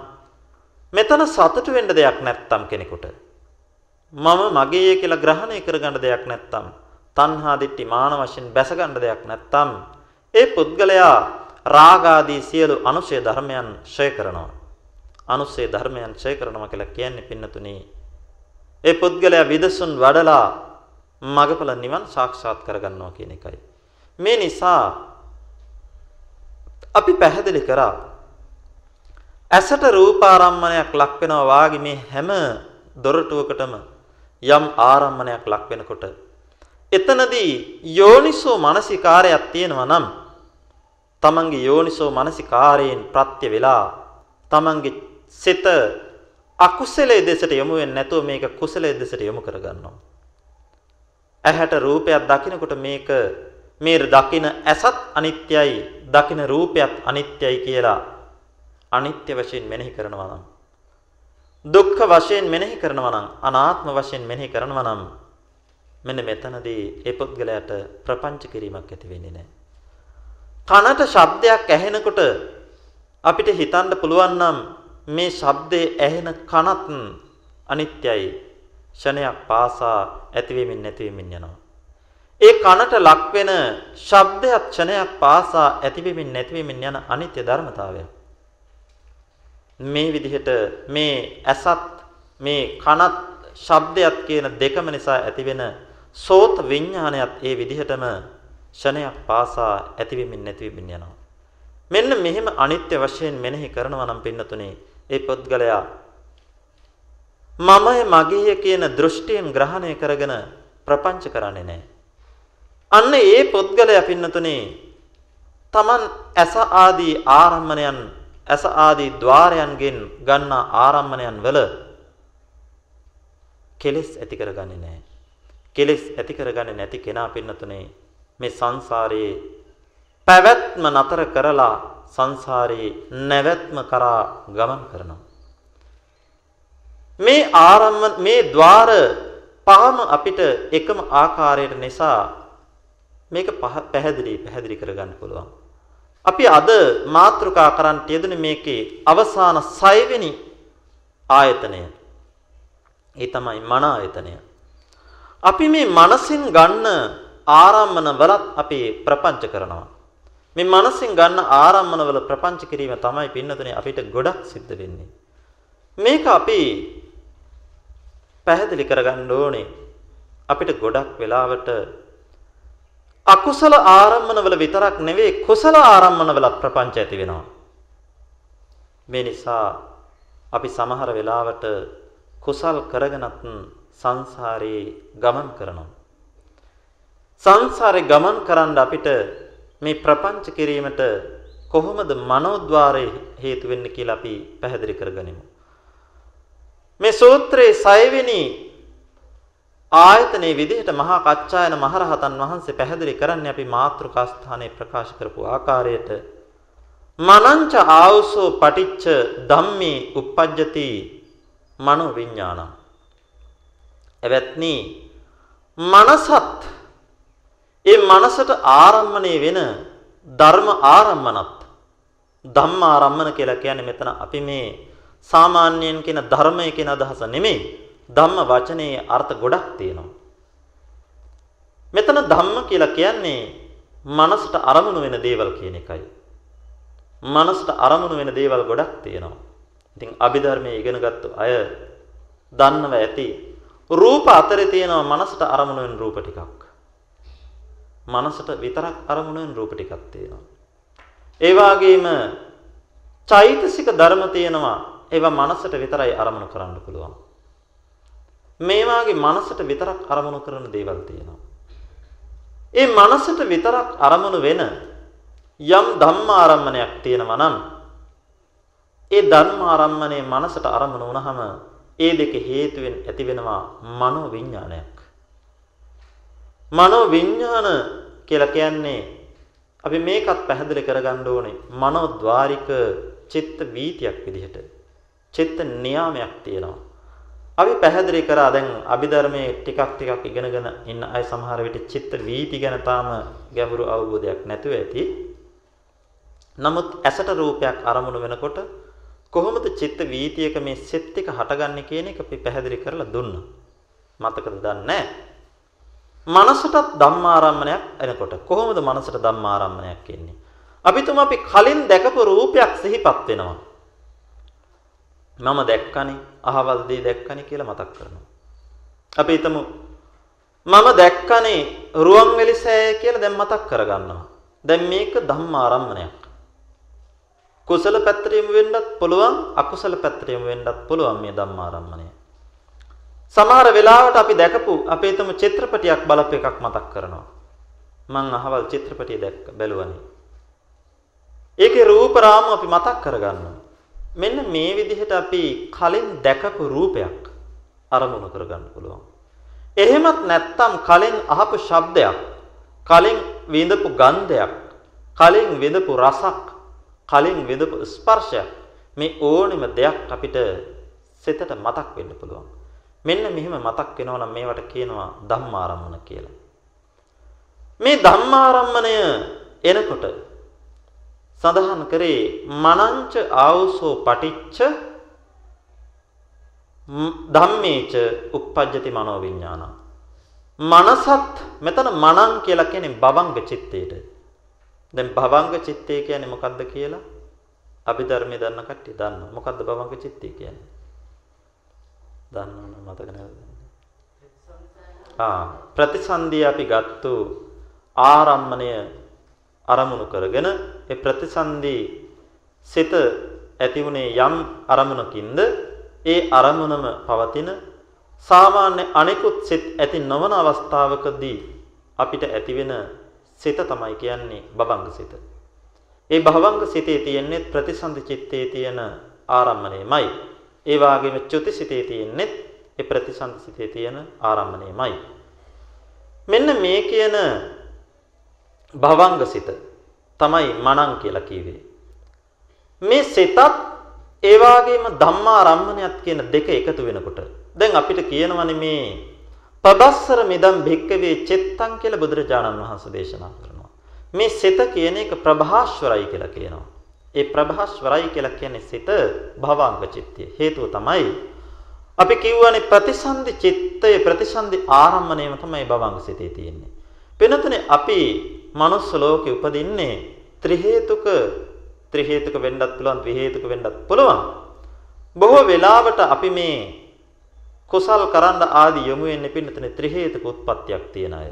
මෙතන සතුට වෙන්න දෙයක් නැත්තම් කෙනෙකුට මම මගේ කියලා ග්‍රහණය කරගන්න දෙයක් නැත්තම් තණ්හා දිට්ඨි මාන වශයෙන් බැස ගන්න දෙයක් නැත්තම් ඒ පුද්ගලයා රාගාදී සියලු අනුශය ධර්මයන් ඡය කරනවා. අනුශය ධර්මයන් ඡය කරනවා කියලා කියන්නේ පින්නතුනි. ඒ පුද්ගලයා විදසුන් වඩලා මගඵල නිවන් සාක්ෂාත් කරගන්නවා කියන එකයි. මේ නිසා අපි පැහැදිලි කරා ඇසට රූපාරම්මණයක් ලක් වෙනවා වාගේ මේ හැම දොරටුවකටම යම් ආරම්මණයක් ලක් වෙනකොට එතනදී යෝනිසෝ මානසිකාරයක් තියෙනවා නම් තමන්ගේ යෝනිසෝ මානසිකාරයෙන් ප්‍රත්‍ය වෙලා තමන්ගේ සිත අකුසලයේ දෙසට යොමු වෙන්නේ නැතුව මේක කුසලයේ දෙසට යොමු කරගන්නවා. ඇහැට රූපයක් දකිනකොට මේක මේ දකින ඇසත් අනිත්‍යයි, දකින රූපයත් අනිත්‍යයි කියලා අනිත්‍ය වශයෙන් මෙනෙහි කරනවා නම් දුක්ඛ වශයෙන් මෙනෙහි කරනවා නම් අනාත්ම වශයෙන් මෙනෙහි කරනවා නම් මෙන්න මෙතනදී ඒ පුද්ගලයාට ප්‍රපංච කිරීමක් ඇති වෙන්නේ නැහැ. කනට ශබ්දයක් ඇහෙනකොට අපිට හිතන්න පුළුවන් නම් මේ ශබ්දේ ඇහෙන කනත් අනිත්‍යයි. ෂණයක් පාසා ඇතිවෙමින් නැතිවෙමින් යනවා. ඒ කනට ලක් වෙන ශබ්දයක් ක්ෂණයක් පාසා ඇතිවෙමින් නැතිවෙමින් යන අනිත්‍ය ධර්මතාවය. මේ විදිහට මේ ඇසත් මේ කනත් ශබ්දයක් කියන දෙකම නිසා ඇතිවෙන සෝත විඥානයත් ඒ විදිහටම ක්ෂණයක් පාසා ඇතිවෙමින් නැතිවෙමින් යනවා. මෙන්න මෙහෙම අනිත්‍ය වශයෙන් මෙනෙහි කරනවා නම් පින්නතුනේ ඒ පුද්ගලයා මමය මගේය කියන දෘෂ්ටියෙන් ග්‍රහණය කරගෙන ප්‍රපංච කරන්නේ නැහැ. අන්න ඒ පුද්ගලයා පින්නතුනේ Taman ඇස ආදී ආරම්මණයන් ඇස ආදී ద్వාරයන්ගෙන් ගන්නා ආරම්මණයන් වල කෙලෙස් ඇති කරගන්නේ නැහැ. කෙලෙස් ඇති කරගන්නේ නැති කෙනා පින්නතුනේ මේ සංසාරයේ පැවැත්ම නතර කරලා සංසාරයේ නැවැත්ම කරා ගමන් කරනවා. මේ ආරම්ම මේ ద్వාර පහම අපිට එකම ආකාරයට නිසා මේක පැහැදිලි පැහැදිලි කරගන්න පුළුවන්. අපි අද මාත්‍රිකා කරන්ට යෙදුනේ මේකේ අවසාන 6 වෙනි ආයතනය. ඒ තමයි මන ආයතනය. අපි මේ මනසින් ගන්න ආරම්මන වලත් අපි ප්‍රපංච කරනවා. මේ මනසින් ගන්න ආරම්මන වල ප්‍රපංච කිරීම තමයි පින්නතුනේ අපිට ගොඩක් සිද්ධ වෙන්නේ. මේක අපි පැහැදිලි කරගන්න ඕනේ. අපිට ගොඩක් වෙලාවට අකුසල ආරම්මනවල විතරක් නෙවෙයි කුසල ආරම්මනවලත් ප්‍රපංච ඇති වෙනවා. මේ නිසා අපි සමහර වෙලාවට කුසල් කරගෙනත් සංසාරේ ගමන් කරනවා. සංසාරේ ගමන් කරන්න අපිට මේ ප්‍රපංච කිරීමට කොහොමද මනෝද්වාරයේ හේතු වෙන්නේ කියලා අපි පැහැදිලි කරගනිමු. මේ සූත්‍රයේ 6 වෙනි ආයතනයේ විදිහට මහා කච්චායන මහරහතන් වහන්සේ පැහැදිලි කරන්නේ අපි මාත්‍රිකා ස්ථානයේ ප්‍රකාශ කරපු ආකාරයට. මනංච ආවසෝ පටිච්ච ධම්මේ uppajjati මනෝ විඥානං. එවත්නි මනසත් ඒ මනසට ආරම්මණය වෙන ධර්ම ආරම්මනත් ධම්ම ආරම්මන කියලා කියන්නේ මෙතන අපි මේ සාමාන්‍යයෙන් කියන ධර්මය කියන අදහස නෙමෙයි ධම්ම වචනේ අර්ථ ගොඩක් තියෙනවා. මෙතන ධම්ම කියලා කියන්නේ මනසට අරමුණු වෙන දේවල් කියන එකයි. මනසට අරමුණු වෙන දේවල් ගොඩක් තියෙනවා. ඉතින් අභිධර්මයේ ඉගෙනගත්තු අය දන්නව ඇති රූප අතරේ තියෙනවා මනසට අරමුණු වෙන රූප ටිකක්. මනසට විතරක් අරමුණු වෙන රූප ටිකක් තියෙනවා. ඒ වගේම චෛතසික ධර්ම තියෙනවා. ඒවා මනසට විතරයි අරමුණු කරන්න පුළුවන්. මේ වාගේ මනසට විතරක් අරමුණු කරන දේවල් තියෙනවා. ඒ මනසට විතරක් අරමුණු වෙන යම් ධම්මාරම්මණයක් තියෙනවා නම් ඒ ධර්මාරම්මණය මනසට අරමුණු වුණාම ඒ දෙක හේතුවෙන් ඇති වෙනවා මනෝ විඥානයක්. මනෝ විඥාන කියලා කියන්නේ අපි මේකත් පැහැදිලි කරගන්න ඕනේ මනෝද්වාරික චිත්ත වීතියක් විදිහට. චිත්ත නියාමයක් තියෙනවා. අපි පැහැදිලි කරා දැන් අභිධර්මයේ ටිකක් ටිකක් ඉගෙනගෙන ඉන්න අය සමහර විට චිත්ත වීති ගැන තාම ගැඹුරු අවබෝධයක් නැතුව ඇති. නමුත් ඇසට රූපයක් අරමුණු වෙනකොට කොහොමද චිත්ත වීතියක මේ සෙත් ටික හටගන්නේ කියන එක අපි පැහැදිලි කරලා දුන්නා. මතකද දන්නේ මනසටත් ධම්මාරම්මණයක් එනකොට කොහොමද මනසට ධම්මාරම්මණයක් එන්නේ? අපි තුම අපි කලින් දැකපු රූපයක් සිහිපත් වෙනවා. මම දැක්කනේ අහවල් දේ දැක්කනේ කියලා මතක් කරනවා. අපි හිතමු මම දැක්කනේ රුවන්වැලි සෑය කියලා දැන් මතක් කරගන්නවා. දැන් මේක ධම්මාරම්මණයක්. කුසල පැත්තට යමු වෙන්නත් පුළුවන් අකුසල පැත්තට යමු වෙන්නත් පුළුවන් මේ ධම්මාරම්මණය. සමහර වෙලාවට අපි දැකපු අපේ තම චිත්‍රපටියක් බලපු එකක් මතක් කරනවා. මං අහවල් චිත්‍රපටිය දැක්ක බැලුවනේ. ඒකේ රූප රාමු අපි මතක් කරගන්නවා. මෙන්න මේ විදිහට අපි කලින් දැකපු රූපයක් අරමුණු කරගන්න පුළුවන්. එහෙමත් නැත්නම් කලින් අහපු ශබ්දයක්, කලින් විඳපු ගන්ධයක්, කලින් විඳපු රසක් කලින් විඳපු ස්පර්ශයක් මේ ඕනෙම දෙයක් අපිට සිතට මතක් වෙන්න පුළුවන්. මෙන්න මෙහෙම මතක් වෙනවා නම් මේවට කියනවා ධම්මාරම්මන කියලා. මේ ධම්මාරම්මණය එනකොට සඳහන් කරේ මනංච ආවසෝ පටිච්ච ධම්මේච uppajjati මනෝවිඤ්ඤාණ. මනසත් මෙතන මනං කියලා කියන්නේ බවංග චිත්තේට. දැන් භවංග චිත්තය කියන්නේ මොකද්ද කියලා අභිධර්මයේ දන්න කට්ටිය දන්නවා. මොකද්ද භවංග චිත්තය කියන්නේ? දන්නවනේ මතක නැද්ද? ආ ප්‍රතිසන්දිය අපි ගත්තු ආරම්මණය අරමුණු කරගෙන ඒ ප්‍රතිසන්දි සිත ඇති වුණේ යම් අරමුණකින්ද ඒ අරමුණම පවතින සාමාන්‍ය අනිකුත් සිත් ඇති නොවන අවස්ථාවකදී අපිට ඇතිවෙන සිත තමයි කියන්නේ බබංග සිත. ඒ භවංග සිතේ තියෙන්නේ ප්‍රතිසන්දි චිත්තේ තියෙන ආරම්මණයමයි. ඒ වගේම චුති සිතේ තියෙන්නේ ඒ ප්‍රතිසන්දි සිතේ තියෙන ආරම්මණයමයි. මෙන්න මේ කියන භවංග සිත තමයි මනං කියලා කිව්වේ. මේ සිතත් ඒ වගේම ධම්මාරම්මණයත් කියන දෙක එකතු වෙනකොට දැන් අපිට කියනවනේ මේ පබස්සර මිදම් භික්කවේ චිත්තං කියලා බුදුරජාණන් වහන්සේ දේශනා කරනවා. මේ සිත කියන එක ප්‍රභාස්වරයි කියලා කියනවා. ඒ ප්‍රභාස්වරයි කියලා කියන්නේ සිත භවංග චිත්තය. හේතුව තමයි අපි කියවනේ ප්‍රතිසන්දි චිත්තය ප්‍රතිසන්දි ආරම්මණයම තමයි භවංග සිතේ තියෙන්නේ. වෙනතනේ අපි manuss ලෝකේ උපදින්නේ ත්‍රි හේතුක ත්‍රි හේතුක වෙන්නත් පුළුවන් ත්‍රි හේතුක වෙන්නත් පුළුවන්. බොහෝ වෙලාවට අපි මේ කුසල් කරන්න ආදී යොමු වෙන්නේ පින්නතනේ ත්‍රි හේතුක උත්පත්තියක් තියන අය.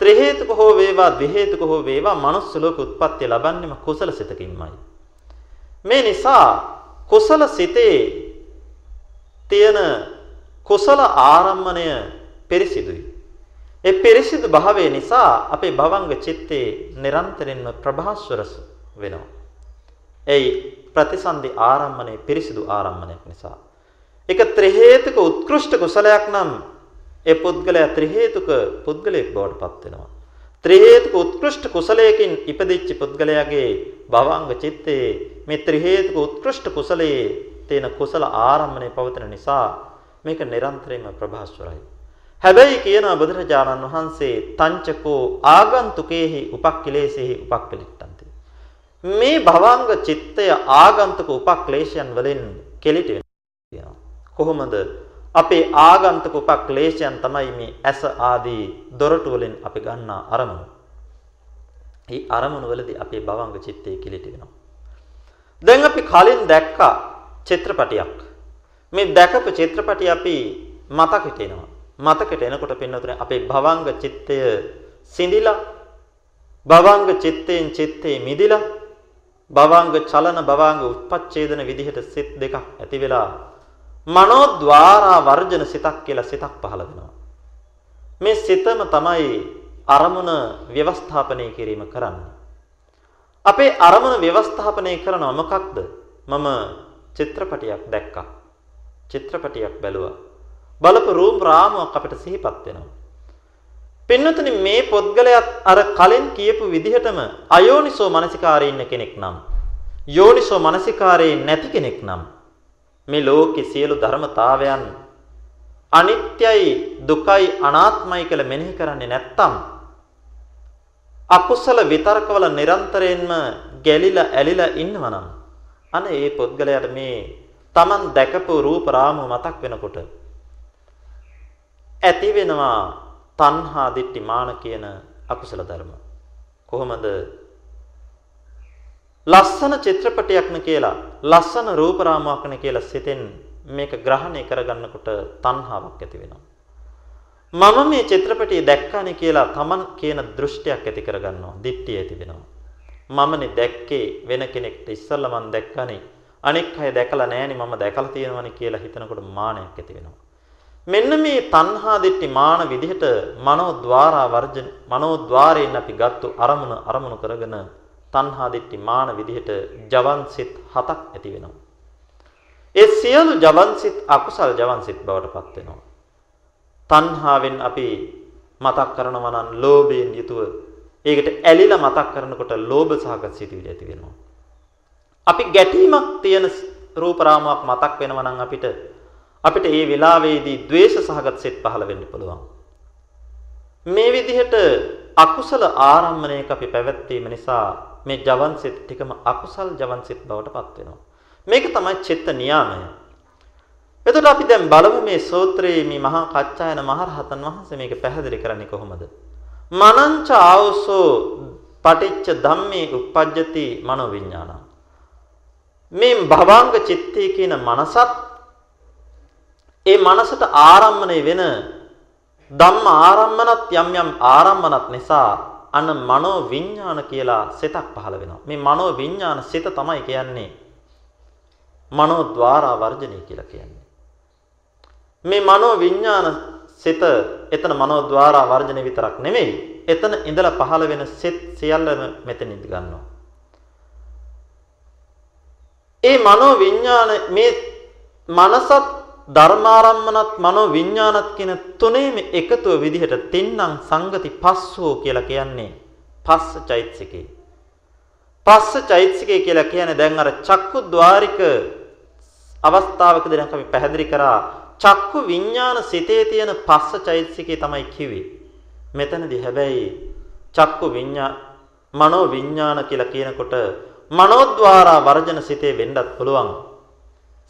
ත්‍රි හේතුක හෝ වේවා ද්වි හේතුක හෝ වේවා manuss ලෝක උත්පත්තිය ලබන්නේම කුසල සිතකින්මයි. මේ නිසා කුසල සිතේ තියෙන කුසල ආරම්මණය පිරිසිදුයි. ඒ පිරිසිදු භාවය නිසා අපේ භවංග චිත්තේ නිරන්තරයෙන්ම ප්‍රභාස්වර වෙනවා. එයි ප්‍රතිසන්දි ආරම්මණය පිරිසිදු ආරම්මණයක් නිසා ඒක ත්‍රි හේතුක උත්කෘෂ්ඨ කුසලයක් නම් ඒ පුද්ගලයා ත්‍රි හේතුක පුද්ගලයෙක් බවට පත් වෙනවා. ත්‍රි හේතුක උත්කෘෂ්ඨ කුසලයකින් ඉපදිච්ච පුද්ගලයාගේ භවංග චිත්තේ මේ ත්‍රි හේතුක උත්කෘෂ්ඨ කුසලයේ තියෙන කුසල ආරම්භණය පවතින නිසා මේක නිරන්තරයෙන්ම ප්‍රභාස්වරයි. හැබැයි කියන බුදුරජාණන් වහන්සේ තංචකෝ ආගන්තුකේහි උපක්ඛලේසෙහි උපක්ඛලිට්ටන්ති. මේ භවංග චිත්තය ආගන්තුක උපක්ලේශයන් වලින් කෙලිට වෙනවා. කොහොමද අපේ ආගන්තුක උපක්ලේශයන් තමයි මේ ඇස ආදී දොරටු වලින් අපි ගන්නා අරමුණු. මේ අරමුණු වලදී අපේ භවංග චිත්තය කිලිට වෙනවා. දැන් අපි කලින් දැක්කා චිත්‍රපටියක්. මේ දැකපු චිත්‍රපටිය අපි මතකෙට එනවා. මතකෙට එනකොට පින්නතුනේ අපේ භවංග චිත්තය සිඳිලා භවංග චිත්තයෙන් චිත්තේ මිදිලා භවංග චලන භවංග උත්පච්ඡේදන විදිහට සිත් දෙකක් ඇති වෙලා මනෝද්වාරා වර්ජන සිතක් කියලා සිතක් පහළ වෙනවා. මේ සිතම තමයි අරමුණ ව්‍යවස්ථාපනය කිරීම කරන්නේ. අපේ අරමුණ ව්‍යවස්ථාපනය කරනවා මොකක්ද? මම චිත්‍රපටියක් දැක්කා. චිත්‍රපටියක් බැලුවා. බලපු රූම් රාමුවක් අපිට සිහිපත් වෙනවා. පින්නතුනි මේ පොත්ගලයත් අර කලින් කියපු විදිහටම අයෝනිසෝ මනසිකාරයේ ඉන්න කෙනෙක් නම් යෝනිසෝ මනසිකාරයේ නැති කෙනෙක් නම් මේ ලෝකේ සියලු ධර්මතාවයන් අනිත්‍යයි දුකයි අනාත්මයි කියලා මෙනෙහි කරන්නේ නැත්තම් අකුසල විතර්කවල නිරන්තරයෙන්ම ගැලිලා ඇලිලා ඉන්නවනම් අනේ ඒ පුද්ගලයාට මේ Taman දැකපු රූප රාමුව මතක් වෙනකොට ඇති වෙනවා තණ්හා දිට්ටි මාන කියන අකුසල ධර්ම. කොහොමද ලස්සන චිත්‍රපටයක්න කියලා ලස්සන රූප රාමුවක්න කියලා සිතෙන් මේක ග්‍රහණය කරගන්නකොට තණ්හාවක් ඇති වෙනවා. මම මේ චිත්‍රපටිය දැක්කානේ කියලා Taman කියන දෘෂ්ටියක් ඇති කරගන්නවා. දිට්ඨිය ඇති වෙනවා. මමනේ දැක්කේ වෙන කෙනෙක්ට ඉස්සල්ලා මම දැක්කානේ. අනෙක් අය දැකලා නැහෙනේ මම දැකලා තියෙනවනේ කියලා හිතනකොට මානයක් ඇති වෙනවා. මෙන්න මේ තණ්හා දිට්ඨි මාන විදිහට මනෝද්වාරා වර්ජන මනෝද්වාරයෙන් අපි ගත්තු අරමුණ අරමුණු කරගෙන තණ්හා දිට්ඨි මාන විදිහට ජවන්සිත හතක් ඇති වෙනවා. ඒ සියලු ජවන්සිත අකුසල් ජවන්සිත බවට පත් වෙනවා. තණ්හාවෙන් අපි මතක් කරනවා නම් ලෝභයෙන් යුතුව ඒකට ඇලිලා මතක් කරනකොට ලෝභ සහගත සිතුවිලි ඇති වෙනවා. අපි ගැටීමක් තියෙන රූප රාමුවක් මතක් වෙනවා නම් අපිට අපිට ඒ වෙලාවේදී द्वේෂ සහගත සිත් පහළ වෙන්න පුළුවන්. මේ විදිහට අකුසල ආරම්මණයක අපි පැවැත්වීම නිසා මේ ජවන්සිත ටිකම අකුසල් ජවන්සිත බවට පත් වෙනවා. මේක තමයි චිත්ත නියාමය. එතකොට අපි දැන් බලමු මේ සූත්‍රයේ මේ මහා කච්චායන මහරහතන් වහන්සේ මේක පැහැදිලි කරන්නේ කොහොමද? මනංච ආවසෝ පටිච්ච ධම්මේ uppajjati මනෝ විඥාන. මේ භවංග චිත්තේ කියන මනසත් ඒ මනසට ආරම්මණය වෙන ධම්ම ආරම්මනත් යම් යම් ආරම්මනත් නිසා අන මනෝ විඥාන කියලා සිතක් පහළ වෙනවා. මේ මනෝ විඥාන සිත තමයි කියන්නේ මනෝ ద్వාරා වර්ජණය කියලා කියන්නේ. මේ මනෝ විඥාන සිත එතන මනෝ ద్వාරා වර්ජණය විතරක් නෙමෙයි. එතන ඉඳලා පහළ වෙන සිත් සියල්ලම මෙතනින් ගන්නවා. ඒ මනෝ විඥාන මේ මනසත් ධර්මාරම්මනත් මනෝ විඥානත් කියන තුනේම එකතුව විදිහට තින්නම් සංගති පස්සෝ කියලා කියන්නේ පස්ස චෛතසිකේ. පස්ස චෛතසිකේ කියලා කියන්නේ දැන් අර චක්කු ద్వාරික අවස්ථාවකදී දැන් අපි පැහැදිලි කරා චක්කු විඥාන සිතේ තියෙන පස්ස චෛතසිකේ තමයි කිව්වේ. මෙතනදී හැබැයි චක්කු විඥා මනෝ විඥාන කියලා කියනකොට මනෝද්වාරා වර්ජන සිතේ වෙන්නත් පුළුවන්.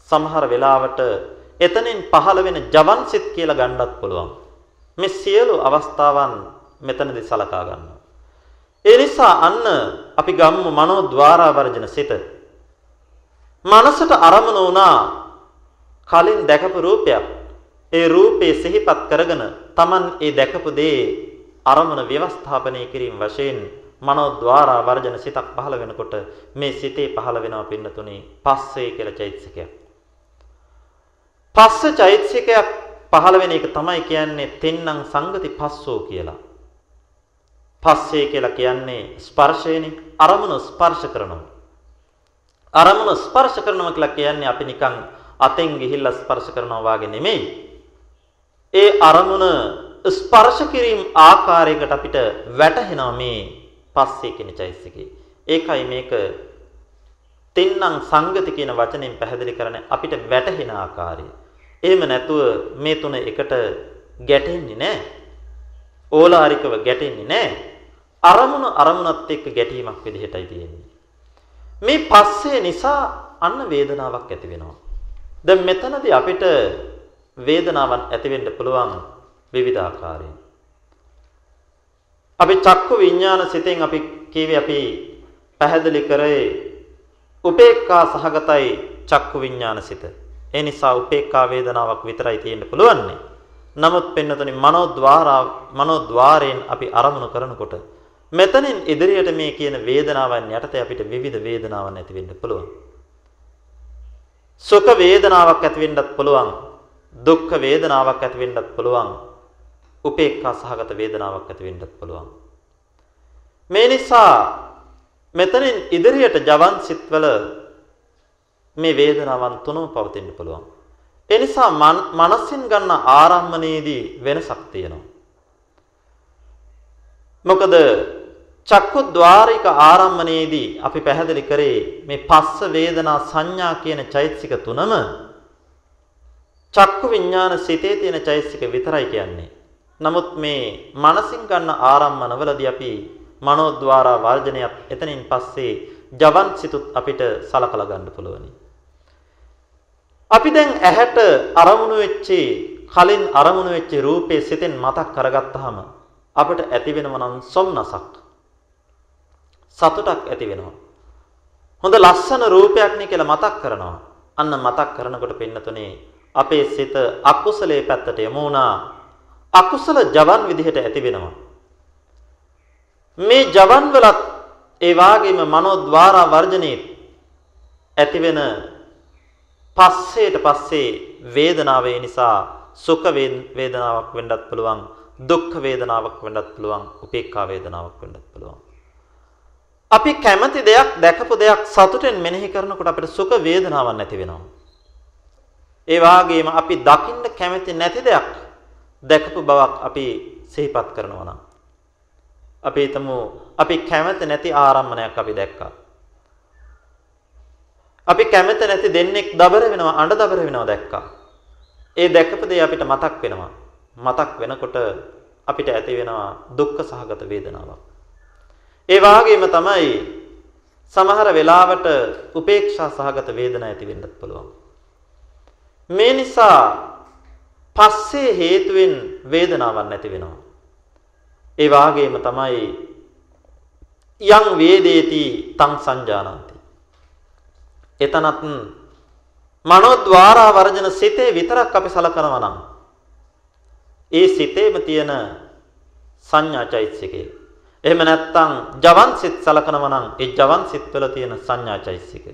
සමහර වෙලාවට එතනින් පහළ වෙන ජවන් සිත් කියලා ගන්නත් පුළුවන්. මේ සියලු අවස්ථාවන් මෙතනදී සලකා ගන්නවා. ඒ නිසා අන්න අපි ගම්මු මනෝද්වාරා වර්ජන සිත. මනසට අරමුණ වුණා කලින් දැකපු රූපයක්. ඒ රූපේ සිහිපත් කරගෙන Taman ඒ දැකපු දේ අරමුණ ව්‍යවස්ථාපනය කිරීම වශයෙන් මනෝද්වාරා වර්ජන සිතක් පහළ වෙනකොට මේ සිතේ පහළ වෙනවා පින්නතුනේ පස්සේ කියලා චෛතසිකයක්. පස්ස චෛතසිකයක් පහළ වෙන එක තමයි කියන්නේ තෙන්නම් සංගති පස්සෝ කියලා. පස්සේ කියලා කියන්නේ ස්පර්ශයනේ අරමුණ ස්පර්ශ කරනවා. අරමුණ ස්පර්ශ කරනවා කියලා කියන්නේ අපි නිකන් අතෙන් ගිහිල්ලා ස්පර්ශ කරනවා වාගේ නෙමෙයි. ඒ අරමුණ ස්පර්ශ කිරීම ආකාරයකට අපිට වැටහෙනවා මේ පස්සේ කියන චෛසිකේ. ඒකයි මේක තින්නම් සංගති කියන වචනෙන් පැහැදිලි කරන්නේ අපිට වැටහෙන ආකාරය. එහෙම නැතුව මේ තුන එකට ගැටෙන්නේ නැහැ. ඕලාරිකව ගැටෙන්නේ නැහැ. අරමුණ අරමුණත් එක්ක ගැටීමක් විදිහටයි තියෙන්නේ. මේ පස්සේ නිසා අන්න වේදනාවක් ඇති වෙනවා. දැන් මෙතනදී අපිට වේදනාවක් ඇති වෙන්න පුළුවන් විවිධ ආකාරයෙන්. අපි චක්කු විඥාන සිතෙන් අපි කියවේ අපි පැහැදිලි කරේ උපේක්ඛා සහගතයි චක්කු විඥාන සිත. ඒ නිසා උපේක්ඛා වේදනාවක් විතරයි තියෙන්න පුළුවන්නේ. නමුත් පින්නතනි මනෝද්වාරා මනෝද්වාරයෙන් අපි අරමුණු කරනකොට මෙතනින් ඉදිරියට මේ කියන වේදනාවන් යටතේ අපිට විවිධ වේදනාවන් ඇති වෙන්න පුළුවන්. සුඛ වේදනාවක් ඇති වෙන්නත් පුළුවන්. දුක්ඛ වේදනාවක් ඇති වෙන්නත් පුළුවන්. උපේක්ඛා සහගත වේදනාවක් ඇති වෙන්නත් පුළුවන්. මේ නිසා මෙතනින් ඉදිරියට ජවන් සිත්වල මේ වේදනාවන් තුනම පවතින්න පුළුවන්. ඒ නිසා මනසින් ගන්න ආරම්මණයේදී වෙනසක් තියෙනවා. මොකද චක්කුද්්වාරික ආරම්මණයේදී අපි පැහැදිලි කරේ මේ පස්ස වේදනා සංඥා කියන චෛතසික තුනම චක්කු විඥාන සිතේ තියෙන චෛතසික විතරයි කියන්නේ. නමුත් මේ මනසින් ගන්න ආරම්මනවලදී අපි මනෝද්වාරා වර්ජනයත් එතනින් පස්සේ ජවන් සිතුත් අපිට සලකලා ගන්න පුළුවනි. අපි දැන් ඇහැට අරමුණු වෙච්චි කලින් අරමුණු වෙච්ච රූපේ සිතෙන් මතක් කරගත්තාම අපිට ඇති වෙනව නම් සොම්නසක්. සතුටක් ඇති වෙනවා. හොඳ ලස්සන රූපයක් නේ කියලා මතක් කරනවා. අන්න මතක් කරනකොට පින්නතුනේ අපේ සිත අකුසලයේ පැත්තට යමු වුණා. අකුසල ජවන් විදිහට ඇති වෙනවා. මේ ජවන් වලත් ඒ වාගේම මනෝද්වාරා වර්ජනේ ඇති වෙන පස්සේට පස්සේ වේදනාව නිසා සුඛ වේදනාවක් වෙන්නත් පුළුවන් දුක්ඛ වේදනාවක් වෙන්නත් පුළුවන් උපේක්ඛා වේදනාවක් වෙන්නත් පුළුවන්. අපි කැමති දෙයක් දැකපු දෙයක් සතුටෙන් මෙනෙහි කරනකොට අපිට සුඛ වේදනාවක් නැති වෙනවා. ඒ වාගේම අපි දකින්න කැමති නැති දෙයක් දැකපු බවක් අපි සිහිපත් කරනවා නම්. අපි හිතමු අපි කැමති නැති ආරම්මණයක් අපි දැක්කා. අපි කැමති නැති දෙන්නෙක් දබර වෙනවා අඬ දබර වෙනවා දැක්කා. ඒ දැකපු දේ අපිට මතක් වෙනවා. මතක් වෙනකොට අපිට ඇති වෙනවා දුක්ඛ සහගත වේදනාවක්. ඒ වාගේම තමයි සමහර වෙලාවට උපේක්ෂා සහගත වේදනා ඇති වෙන්නත් පුළුවන්. මේ නිසා පස්සේ හේතුවෙන් වේදනාවක් නැති වෙනවා. ඒ වාගේම තමයි යං වේදේති තං සංජානಂತಿ එතනත් මනෝද්වාරා වර්ජන සිතේ විතරක් අපි සලකනවා නම් ඒ සිතේම තියෙන සංඥාචෛතසිකය. එහෙම නැත්නම් ජවන් සිත් සලකනවා නම් ඒ ජවන් සිත් වල තියෙන සංඥාචෛතසිකය.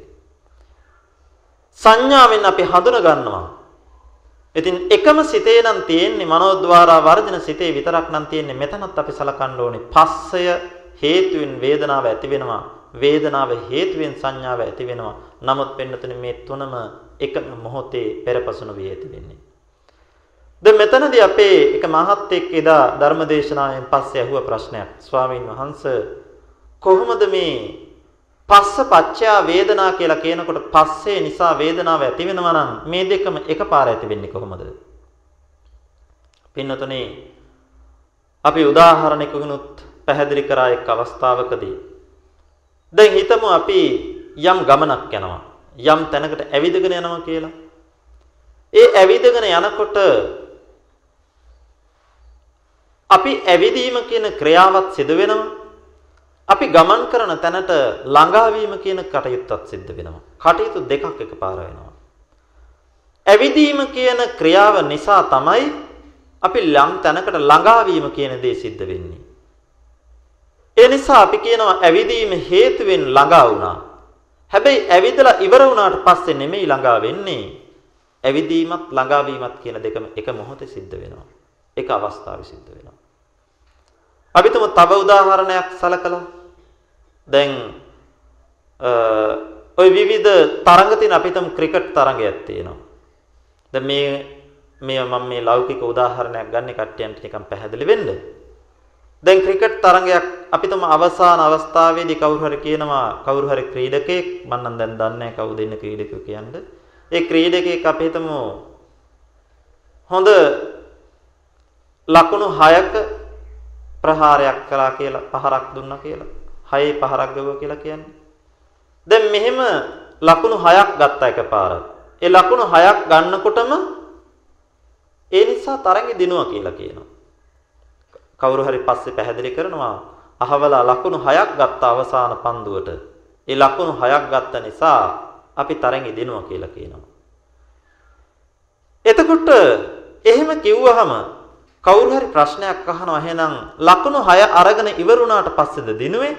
සංඥාවෙන් අපි හඳුන ගන්නවා. ඉතින් එකම සිතේ නම් තියෙන්නේ මනෝද්වාරා වර්ජන සිතේ විතරක් නම් තියෙන්නේ මෙතනත් අපි සලකන්න ඕනේ. පස්සය හේතුවෙන් වේදනාව ඇති වෙනවා. වේදනාව හේතුවෙන් සංඥාව ඇති වෙනවා. නමුත් වෙන්නතුනේ මේ තුනම එක මොහොතේ පෙරපසුන වී ඇති වෙන්නේ. දැන් මෙතනදී අපේ එක මහත්ෙක් එදා ධර්මදේශනාවෙන් පස්සේ අහුව ප්‍රශ්නයක්. ස්වාමීන් වහන්සේ කොහොමද මේ පස්ස පච්චයා වේදනා කියලා කියනකොට පස්සේ නිසා වේදනාව ඇති වෙනවා නම් මේ දෙකම එකපාර ඇති වෙන්නේ කොහොමද? පින්නතුනේ අපි උදාහරණයකිනුත් පැහැදිලි කරා එක් අවස්ථාවකදී දැන් හිතමු අපි යම් ගමනක් යනවා. යම් තැනකට ඇවිදගෙන යනවා කියලා. ඒ ඇවිදගෙන යනකොට අපි ඇවිදීම කියන ක්‍රියාවත් සිදු වෙනවා. අපි ගමන් කරන තැනට ළඟාවීම කියන කටයුත්තත් සිද්ධ වෙනවා. කටයුතු දෙකක් එකපාර වෙනවා. ඇවිදීම කියන ක්‍රියාව නිසා තමයි අපි ලම් තැනකට ළඟාවීම කියන දේ සිද්ධ වෙන්නේ. ඒ නිසා අපි කියනවා ඇවිදීම හේතුවෙන් ළඟා වුණා. හැබැයි ඇවිදලා ඉවර වුණාට පස්සේ නෙමෙයි ළඟා වෙන්නේ. ඇවිදීමත් ළඟාවීමත් කියන දෙකම එක මොහොතේ සිද්ධ වෙනවා. එක අවස්ථාවේ සිද්ධ වෙනවා. අපි තුමු තව උදාහරණයක් සලකලා දැන් ඔය විවිධ තරඟ තියෙන අපි තුමු ක්‍රිකට් තරඟයක් තියෙනවා. දැන් මේ මේ මම මේ ලෞකික උදාහරණයක් ගන්න කට්ටියන්ට නිකන් පැහැදිලි වෙන්න. දැන් ක්‍රිකට් තරඟයක් අපි තම අවසාන අවස්ථාවේදී කවුරු හරි කියනවා කවුරු හරි ක්‍රීඩකෙක් මම නම් දැන් දන්නේ කවුද ඉන්න ක්‍රීඩකයෝ කියන්නේ. ඒ ක්‍රීඩකෙක් අපි හිතමු හොඳ ලකුණු 6ක ප්‍රහාරයක් කළා කියලා පහරක් දුන්නා කියලා. 6 පහරක් ගවුවා කියලා කියන්නේ. දැන් මෙහෙම ලකුණු 6ක් ගත්තා එකපාර. ඒ ලකුණු 6ක් ගන්නකොටම ඒ නිසා තරඟෙ දිනුවා කියලා කියනවා. කවුරු හරි පස්සේ පැහැදිලි කරනවා අහවලා ලකුණු 6ක් ගත්ත අවසාන පන්දුවට. ඒ ලකුණු 6ක් ගත්ත නිසා අපි තරඟ දෙනවා කියලා කියනවා. එතකොට එහෙම කිව්වහම කවුරු හරි ප්‍රශ්නයක් අහනවා එහෙනම් ලකුණු 6 අරගෙන ඉවරුණාට පස්සේද දිනුවේ?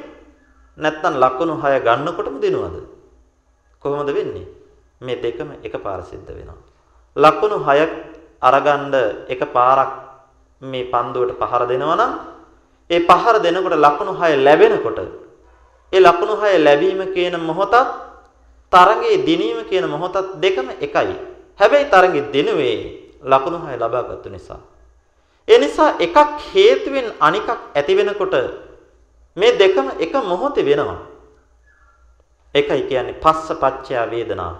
නැත්නම් ලකුණු 6 ගන්නකොටම දිනුවද? කොහොමද වෙන්නේ? මේ දෙකම එකපාර සිද්ධ වෙනවා. ලකුණු 6 අරගන්න එකපාරක් මේ පන්දුවට පහර දෙනවා නම් ඒ පහර දෙනකොට ලකුණු 6 ලැබෙනකොට ඒ ලකුණු 6 ලැබීම කියන මොහොතත් තරඟේ දිනීම කියන මොහොතත් දෙකම එකයි. හැබැයි තරඟේ දිනුවේ ලකුණු 6 ලබාගත්තු නිසා. ඒ නිසා එකක් හේතුවෙන් අනිකක් ඇති වෙනකොට මේ දෙකම එක මොහොතේ වෙනවා. ඒකයි කියන්නේ පස්ස පච්චය වේදනා.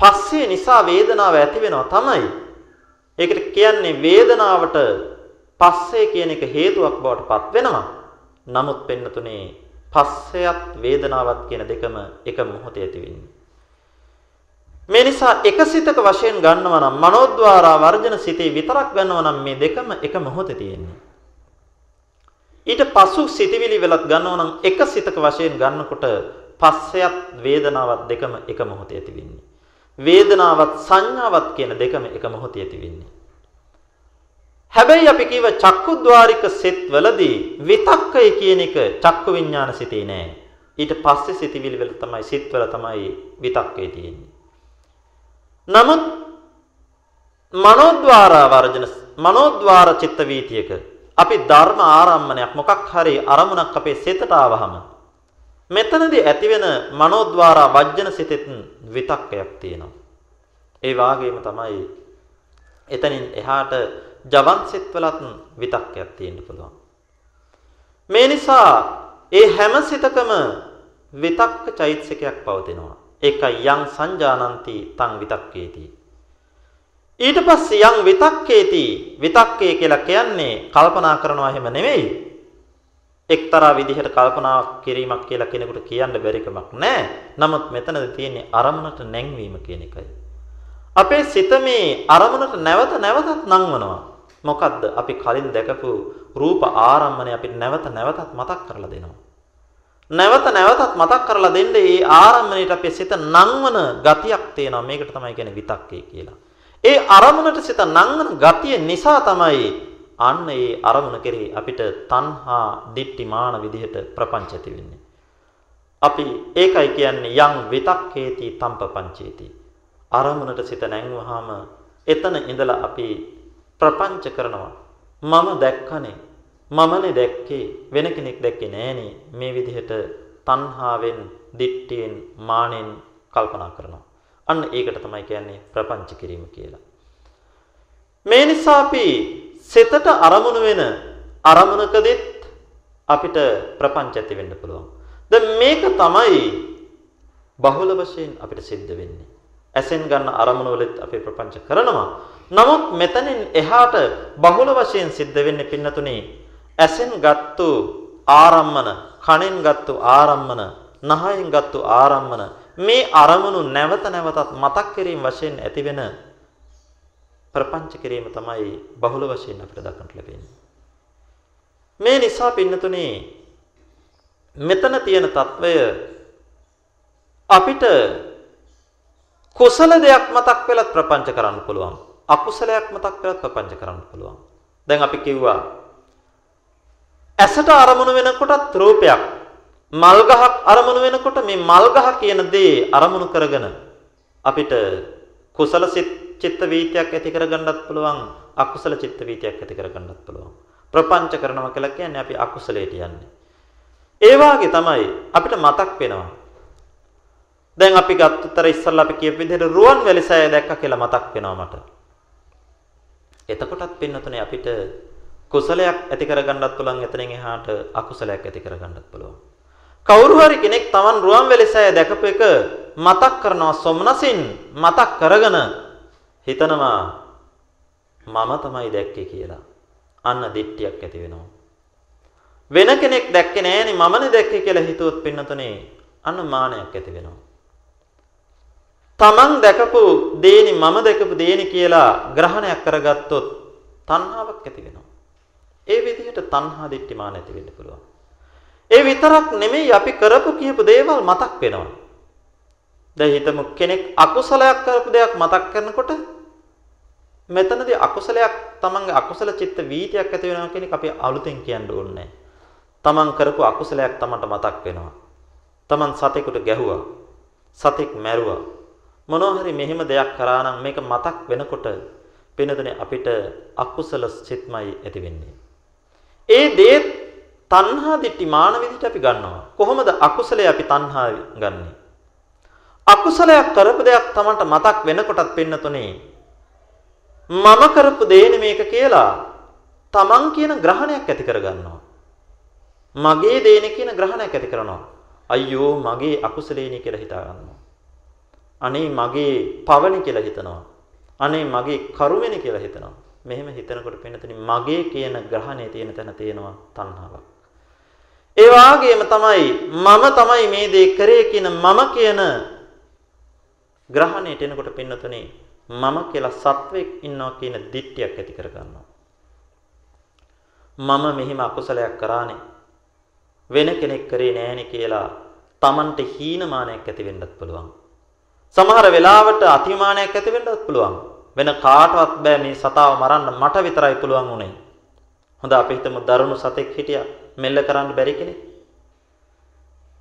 පස්සේ නිසා වේදනාව ඇති වෙනවා තමයි. ඒකට කියන්නේ වේදනාවට පස්සේ කියන එක හේතුවක් බවට පත් වෙනවා. නමුත් පෙන්නතුනේ පස්සයත් වේදනාවත් කියන දෙකම එක මොහොතේ ඇති වෙන්නේ. මේ නිසා එකසිතක වශයෙන් ගන්නවා නම් මනෝද්වාරා වර්ජන සිතේ විතරක් ගන්නවා නම් මේ දෙකම එක මොහොතේ තියෙන්නේ. ඊට පසු සිතවිලි වෙලත් ගන්නවා නම් එකසිතක වශයෙන් ගන්නකොට පස්සයත් වේදනාවත් දෙකම එක මොහොතේ ඇති වෙන්නේ. වේදනාවත් සංඥාවත් කියන දෙකම එක මොහොතේ ඇති වෙන්නේ. හැබැයි අපි කියව චක්කුද්්වාරික සෙත්වලදී විතක්කය කියන එක චක්කු විඥාන සිතේ නෑ. ඊට පස්සේ සිතවිලි වල තමයි සිත්වල තමයි විතක්කය තියෙන්නේ. නමුත් මනෝද්වාර වර්ජන මනෝද්වාර චිත්ත වීතියක අපි ධර්ම ආරම්මණයක් මොකක් හරි අරමුණක් අපේ සිතට ආවහම මෙතනදී ඇතිවෙන මනෝද්වාර වජ්ජන සිතෙත් විතක්කයක් තියෙනවා. ඒ වාගේම තමයි එතනින් එහාට ජවන් සිත්වලත් විතක්කයක් තියෙන්න පුළුවන්. මේ නිසා ඒ හැම සිතකම විතක්ක චෛතසිකයක් පවතිනවා. ඒකයි යං සංජානಂತಿ තං විතක්කේති. ඊට පස්සේ යං විතක්කේති විතක්කේ කියලා කියන්නේ කල්පනා කරනවා එහෙම නෙමෙයි. එක්තරා විදිහට කල්පනා කිරීමක් කියලා කෙනෙකුට කියන්න බැරි කමක් නැහැ. නමුත් මෙතනදී තියෙන්නේ අරමුණට නැංවීම කියන එකයි. අපේ සිත මේ අරමුණට නැවත නැවතත් නංවනවා. මොකද්ද? අපි කලින් දැකපු රූප ආරම්මණය අපිට නැවත නැවතත් මතක් කරලා දෙනවා. නැවත නැවතත් මතක් කරලා දෙන්න ඒ ආරම්භණයට අපේ සිත නංවන ගතියක් තියෙනවා. මේකට තමයි කියන්නේ විතක්කේ කියලා. ඒ අරමුණට සිත නංවන ගතිය නිසා තමයි අන්න ඒ අරමුණ කෙරෙහි අපිට තණ්හා, දිට්ටි, මාන විදිහට ප්‍රපංච ඇති වෙන්නේ. අපි ඒකයි කියන්නේ යම් විතක්කේති තම්පපංචේති. අරමුණට සිත නැංවහම එතන ඉඳලා අපි ප්‍රපංච කරනවා. මම දැක්කනේ මමනේ දැක්කේ වෙන කෙනෙක් දැක්කේ නෑනේ මේ විදිහට තණ්හාවෙන්, දිට්ඨියෙන්, මානෙන් කල්පනා කරනවා. අන්න ඒකට තමයි කියන්නේ ප්‍රපංච කිරීම කියලා. මේ නිසා අපි සිතට අරමුණු වෙන අරමුණකදීත් අපිට ප්‍රපංච ඇති වෙන්න පුළුවන්. දැන් මේක තමයි බහුල වශයෙන් අපිට සිද්ධ වෙන්නේ. ඇසෙන් ගන්න අරමුණු වලත් අපේ ප්‍රපංච කරනවා. නමුත් මෙතනින් එහාට බහුල වශයෙන් සිද්ධ වෙන්නේ පින්නතුනේ ඇසෙන් ගත්තු ආරම්මන, කනෙන් ගත්තු ආරම්මන, නහයෙන් ගත්තු ආරම්මන මේ අරමුණු නැවත නැවතත් මතක් කිරීම වශයෙන් ඇතිවෙන ප්‍රපංච කිරීම තමයි බහුල වශයෙන් අපිට දක්නට ලැබෙන්නේ. මේ නිසා පින්නතුනේ මෙතන තියෙන తত্ত্বය අපිට කුසල දෙයක් මතක් වෙලත් ප්‍රපංච කරන්න පුළුවන්. අකුසලයක් මතක් වෙලත් ප්‍රපංච කරන්න පුළුවන්. දැන් අපි කිව්වා ඇසට අරමුණු වෙනකොටත් රූපයක් මල් ගහක් අරමුණු වෙනකොට මේ මල් ගහ කියන දේ අරමුණු කරගෙන අපිට කුසල චිත්ත වීතියක් ඇති කරගන්නත් පුළුවන් අකුසල චිත්ත වීතියක් ඇති කරගන්නත් පුළුවන් ප්‍රපංච කරනවා කියලා කියන්නේ අපි අකුසලයට යන්නේ ඒ වාගේ තමයි අපිට මතක් වෙනවා දැන් අපි ගත්තතර ඉස්සල්ලා අපි කියපු විදිහට රුවන් වැලිසෑය දැක්ක කියලා මතක් වෙනවා මට එතකොටත් පින්නතුනේ අපිට කුසලයක් ඇති කරගන්නත් පුළුවන් එතනින් එහාට අකුසලයක් ඇති කරගන්නත් පුළුවන්. කවුරු හරි කෙනෙක් Taman රුවන්වැලිසෑය දැකපු එක මතක් කරනවා සොම්නසින් මතක් කරගෙන හිතනවා මම තමයි දැක්කේ කියලා. අන්න දිට්ටියක් ඇති වෙනවා. වෙන කෙනෙක් දැක්කේ නෑනේ මමනේ දැක්කේ කියලා හිතුවොත් පින්නතුනේ අන්න මානයක් ඇති වෙනවා. Taman දැකපු දේනි මම දැකපු දේනි කියලා ග්‍රහණයක් කරගත්තොත් තණ්හාවක් ඇති වෙනවා. ඒ විදිහට තණ්හා දිට්ඨිමාන ඇති වෙන්න පුළුවන්. ඒ විතරක් නෙමෙයි අපි කරපු කියපු දේවල් මතක් වෙනවා. දැන් හිතමු කෙනෙක් අකුසලයක් කරපු දෙයක් මතක් කරනකොට මෙතනදී අකුසලයක් තමන්ගේ අකුසල චිත්ත වීතියක් ඇති වෙනවා කියන එක අපි අලුතෙන් කියන්න ඕනේ තමන් කරපු අකුසලයක් තමන්ට මතක් වෙනවා. තමන් සතෙකුට ගැහුවා. සතෙක් මැරුවා. මොනවා හරි මෙහෙම දෙයක් කරා නම් මේක මතක් වෙනකොට වෙනදනේ අපිට අකුසල සිත්මයි ඇති වෙන්නේ. ඒ දේ තණ්හා දිට්ටි මාන විදිහට අපි ගන්නවා. කොහොමද අකුසලයේ අපි තණ්හා ගන්නෙ? අකුසලයක් කරපු දෙයක් Tamanට මතක් වෙනකොටත් පෙන්නතුනේ මම කරපු දේනේ මේක කියලා තමන් කියන ග්‍රහණයක් ඇති කරගන්නවා. මගේ දේනේ කියන ග්‍රහණයක් ඇති කරනවා. අයියෝ මගේ අකුසලේනි කියලා හිතා ගන්නවා. අනේ මගේ පවනි කියලා හිතනවා. අනේ මගේ කරුමෙනි කියලා හිතනවා. මෙහෙම හිතනකොට පින්නතනි මගේ කියන ග්‍රහණය තියෙන තැන තියෙනවා තණ්හාවක්. ඒ වාගේම තමයි මම තමයි මේ දේ කරේ කියන මම කියන ග්‍රහණයට එනකොට පින්නතනි මම කියලා සත්වෙක් ඉන්නවා කියන දිට්ඨියක් ඇති කර ගන්නවා. මම මෙහිම අකුසලයක් කරානේ වෙන කෙනෙක් කරේ නෑනේ කියලා Tamante හීනමානයක් ඇති වෙන්නත් පුළුවන්. සමහර වෙලාවට අතිමානයක් ඇති වෙන්නත් පුළුවන්. වෙන කාටවත් බෑ මේ සතාව මරන්න මට විතරයි පුළුවන් උනේ. හොඳ අපි හිතමු දරුණු සතෙක් හිටියා මෙල්ල කරන්න බැරි කෙනෙක්.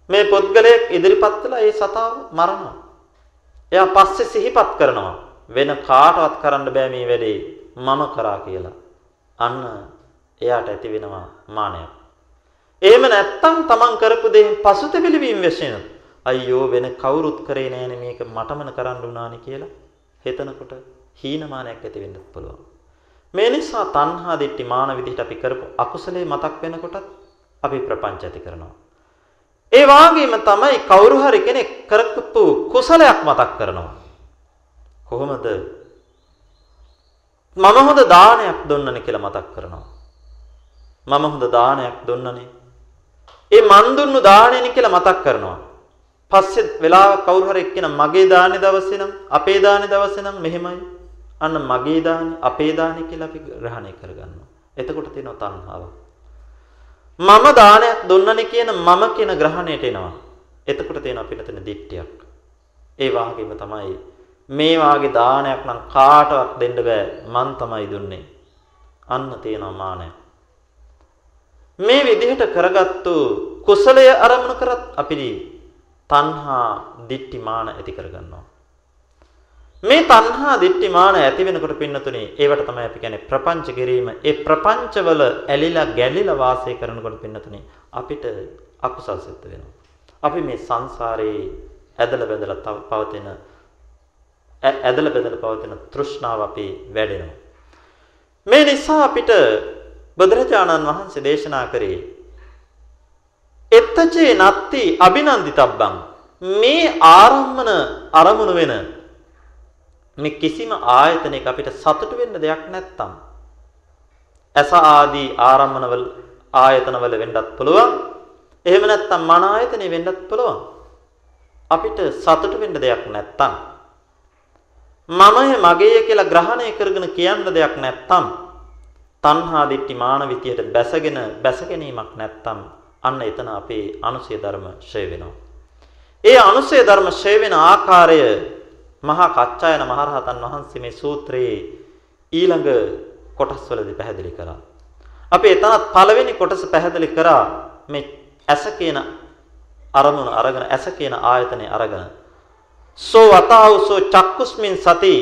මේ පුද්ගලයෙක් ඉදිරිපත් වෙලා ඒ සතාව මරනවා. එයා පස්සේ සිහිපත් කරනවා. වෙන කාටවත් කරන්න බෑ මේ වැඩේ මම කරා කියලා. අන්න එයාට ඇති වෙනවා මානයක්. එහෙම නැත්තම් තමන් කරපු දෙයින් පසුතැවිලි වීම වෙසින. අයියෝ වෙන කවුරුත් කරේ නෑනේ මේක මටමන කරන්න උනානේ කියලා හිතනකොට හීනමානයක් ඇති වෙන්නත් පුළුවන්. මේ නිසා තණ්හා දිට්ඨි මාන විදිහට අපි කරපු අකුසලේ මතක් වෙනකොටත් අපි ප්‍රපංච ඇති කරනවා. ඒ වාගේම තමයි කවුරු හරි කෙනෙක් කරපු කුසලයක් මතක් කරනවා. කොහොමද? මම හොඳ දානයක් දුන්නනේ කියලා මතක් කරනවා. මම හොඳ දානයක් දුන්නනේ. ඒ මන් දුන්නු දාණයනේ කියලා මතක් කරනවා. පස්සේ වෙලාවක් කවුරු හරි එක්කෙනා මගේ දානේ දවසේ නම් අපේ දානේ දවසේ නම් මෙහෙමයි. අන්න මගේ දානේ අපේ දානේ කියලා අපි ග්‍රහණය කරගන්නවා. එතකොට තියෙනවා තණ්හාව. මම දානයක් දුන්නනේ කියන මම කියන ග්‍රහණයට එනවා. එතකොට තියෙනවා පිළිතන දිට්ඨියක්. ඒ වාගේම තමයි මේ වාගේ දානයක් නම් කාටවත් දෙන්න බෑ මං තමයි දුන්නේ. අන්න තියෙනවා මානය. මේ විදිහට කරගත්තු කුසලය අරමුණු කරත් අපි තණ්හා දිට්ඨි මාන ඇති කරගන්නවා. මේ තණ්හා දිට්ඨි මාන ඇති වෙනකොට පින්නතුනේ ඒවට තමයි අපි කියන්නේ ප්‍රපංච කිරීම. ඒ ප්‍රපංචවල ඇලිලා ගැලිලා වාසය කරනකොට පින්නතුනේ අපිට අකුසල් සිද්ධ වෙනවා. අපි මේ සංසාරේ ඇදලා බැඳලා පවතින ඇදලා බැඳලා පවතින තෘෂ්ණාව අපි වැඩෙනවා. මේ නිසා අපිට බුදුරජාණන් වහන්සේ දේශනා කරේ එත්තචේ නත්ති අභිනන්දිතබ්බං. මේ ආරම්මන අරමුණු වෙන මේ කිසිම ආයතනයක අපිට සතුට වෙන්න දෙයක් නැත්තම් ඇස ආදී ආරම්මනවල ආයතනවල වෙන්නත් පුළුවන්. එහෙම නැත්තම් මන ආයතනෙ වෙන්නත් පුළුවන්. අපිට සතුට වෙන්න දෙයක් නැත්තම්. මමය මගේය කියලා ග්‍රහණය කරගෙන කියන්න දෙයක් නැත්තම්. තණ්හා දිට්ඨි මාන විතියට බැසගෙන බැස ගැනීමක් නැත්තම්. අන්න එතන අපේ අනුසය ධර්ම ෂය වෙනවා. ඒ අනුසය ධර්ම ෂය වෙන ආකාරය මහා කච්චායන මහරහතන් වහන්සේ මේ සූත්‍රයේ ඊළඟ කොටස්වලදී පැහැදිලි කරා. අපි එතනත් පළවෙනි කොටස පැහැදිලි කරා මේ ඇස කියන අරමුණ අරගෙන ඇස කියන ආයතනය අරගෙන සෝ වතාවුසෝ චක්කුස්මින් සති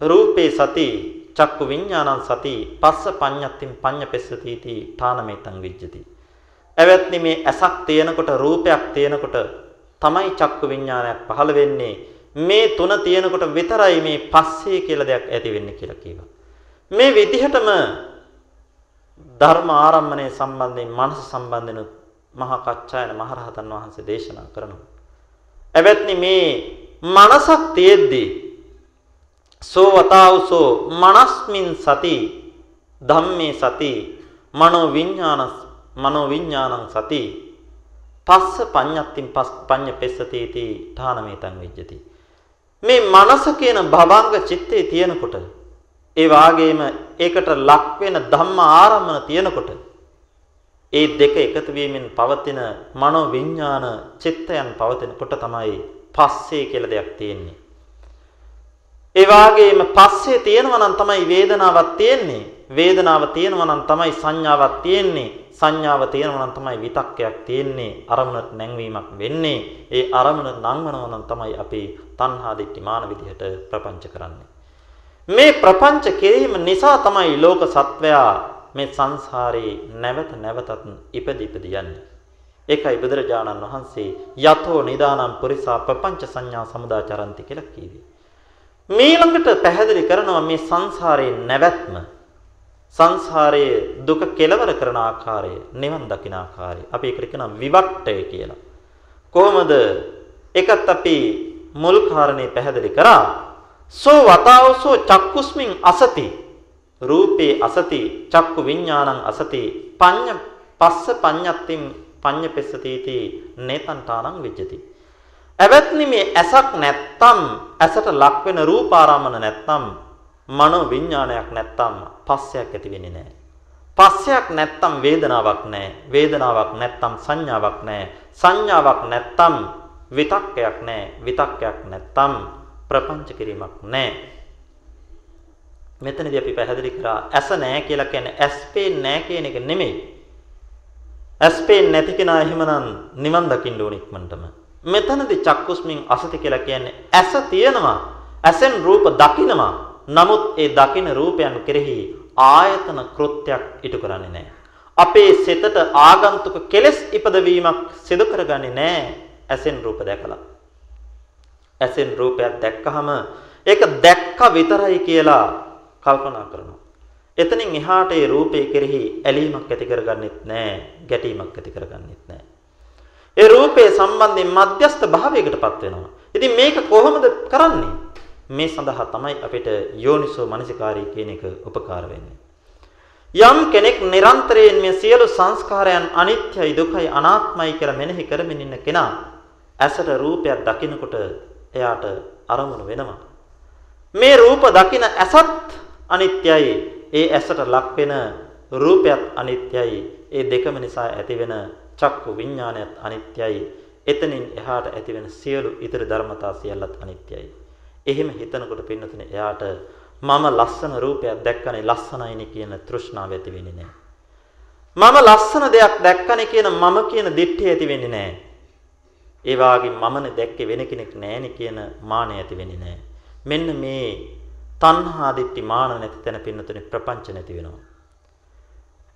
රූපේ සති චක්කු විඥානං සති පස්ස පඤ්ඤත්තින් පඤ්ඤපෙස්සති තී ඨානමෙතං විජ්ජති. එවත්නි මේ ඇසක් තියෙනකොට රූපයක් තියෙනකොට තමයි චක්කු විඥානයක් පහළ වෙන්නේ මේ තුන තියෙනකොට විතරයි මේ පස්සේ කියලා දෙයක් ඇති වෙන්නේ කියලා කියනවා. මේ විදිහටම ධර්ම ආරම්භණය සම්බන්ධයෙන් මනස සම්බන්ධන මහා කච්චායන මහරහතන් වහන්සේ දේශනා කරනවා. එවත්නි මේ මනසක් තියෙද්දී සෝවතාවසෝ මනස්මින් සති ධම්මේ සති මනෝ විඥාන මනෝ විඥානං සති පස්ස පඤ්ඤත්තින් පඤ්ඤ පෙස්සති තී ඨානමේතං විජ්ජති මේ මනස කියන භවංග චිත්තේ තියෙනකොට ඒ වාගේම ඒකට ලක් වෙන ධම්ම ආරම්මන තියෙනකොට ඒ දෙක එකතු වීමෙන් පවතින මනෝ විඥාන චිත්තයන් පවතිනකොට තමයි පස්සේ කියලා දෙයක් තියෙන්නේ. ඒ වාගේම පස්සේ තියෙනවා නම් තමයි වේදනාවක් තියෙන්නේ. වේදනාව තියෙනවා නම් තමයි සංඥාවක් තියෙන්නේ. සංඥාව තියෙනවා නම් තමයි විතක්කයක් තියෙන්නේ අරමුණට නැංවීමක් වෙන්නේ. ඒ අරමුණ නංවනවා නම් තමයි අපි තණ්හා දිට්ඨි මාන විදිහට ප්‍රපංච කරන්නේ. මේ ප්‍රපංච කිරීම නිසා තමයි ලෝක සත්වයා මේ සංසාරේ නැවත නැවතත් ඉපදි ඉපදි යන්නේ. ඒකයි බුදුරජාණන් වහන්සේ යතෝ නිදානම් පුරිසා ප්‍රපංච සංඥා සමුදාචරಂತಿ කියලා කිව්වේ මීළඟට පැහැදිලි කරනවා මේ සංසාරයේ නැවැත්ම. සංසාරයේ දුක කෙලවර කරන ආකාරය නිවන් දකින ආකාරය. අපි ඒකට කියනවා විවට්ටය කියලා. කොහොමද ඒකත් අපි මුල් කාරණේ පැහැදිලි කරා? සෝ වතාවසෝ චක්කුස්මින් අසති. රූපේ අසති චක්කු විඥානං අසති. පඤ්ඤ පස්ස පඤ්ඤත්තිම් පඤ්ඤපෙස්සතිති නේතන්තානං විජ්ජති. එවත්නි මේ ඇසක් නැත්තම් ඇසට ලක් වෙන රූපාරාමන නැත්තම් මනෝ විඥානයක් නැත්තම් පස්සයක් ඇති වෙන්නේ නැහැ. පස්සයක් නැත්තම් වේදනාවක් නැහැ. වේදනාවක් නැත්තම් සංඥාවක් නැහැ. සංඥාවක් නැත්තම් විතක්කයක් නැහැ. විතක්කයක් නැත්තම් ප්‍රපංච කිරීමක් නැහැ. මෙතනදී අපි පැහැදිලි කරා ඇස නැහැ කියලා කියන්නේ ඇස් පේන්නේ නැහැ කියන එක නෙමෙයි. ඇස් පේන්නේ නැති කෙනා එහෙමනම් නිවන් දකින්න ඕන ඉක්මනටම. මෙතනදී චක්කුස්මින් අසති කියලා කියන්නේ ඇස තියෙනවා. ඇසෙන් රූප දකිනවා. නමුත් ඒ දකින රූපයන් කෙරෙහි ආයතන කෘත්‍යයක් ඉටු කරන්නේ නැහැ. අපේ සිතට ආගන්තුක කෙලෙස් ඉපදවීමක් සිදු කරගන්නේ නැහැ ඇසෙන් රූප දැකලා. ඇසෙන් රූපයක් දැක්කහම ඒක දැක්ක විතරයි කියලා කල්පනා කරනවා. එතනින් එහාට ඒ රූපේ කෙරෙහි ඇලීමක් ඇති කරගන්නෙත් නැහැ, ගැටීමක් ඇති කරගන්නෙත් නැහැ. ඒ රූපේ සම්බන්ධයෙන් මධ්‍යස්ත භාවයකටපත් වෙනවා. ඉතින් මේක කොහොමද කරන්නේ? මේ සඳහා තමයි අපිට යෝනිසෝ මනසිකාරී කියන එක උපකාර වෙන්නේ. යම් කෙනෙක් නිරන්තරයෙන් මේ සියලු සංස්කාරයන් අනිත්‍යයි දුකයි අනාත්මයි කියලා මෙනෙහි කරමින් ඉන්න කෙනා ඇසට රූපයක් දකිනකොට එයාට අරමුණු වෙනවා. මේ රූප දකින ඇසත් අනිත්‍යයි. ඒ ඇසට ලක් වෙන රූපයත් අනිත්‍යයි. ඒ දෙකම නිසා ඇතිවෙන චක්කු විඥානයත් අනිත්‍යයි. එතනින් එහාට ඇතිවෙන සියලු ඉතර ධර්මතා සියල්ලත් අනිත්‍යයි. එහෙම හිතනකොට පින්නතුනේ එයාට මම ලස්සන රූපයක් දැක්කනේ ලස්සනයිනි කියන තෘෂ්ණාව ඇති වෙන්නේ නැහැ. මම ලස්සන දෙයක් දැක්කනේ කියන මම කියන දිට්ඨිය ඇති වෙන්නේ නැහැ. ඒ වාගේ මමනේ දැක්කේ වෙන කෙනෙක් නැහෙනේ කියන මානය ඇති වෙන්නේ නැහැ. මෙන්න මේ තණ්හා දිට්ඨි මාන නැති තැන පින්නතුනේ ප්‍රපංච නැති වෙනවා.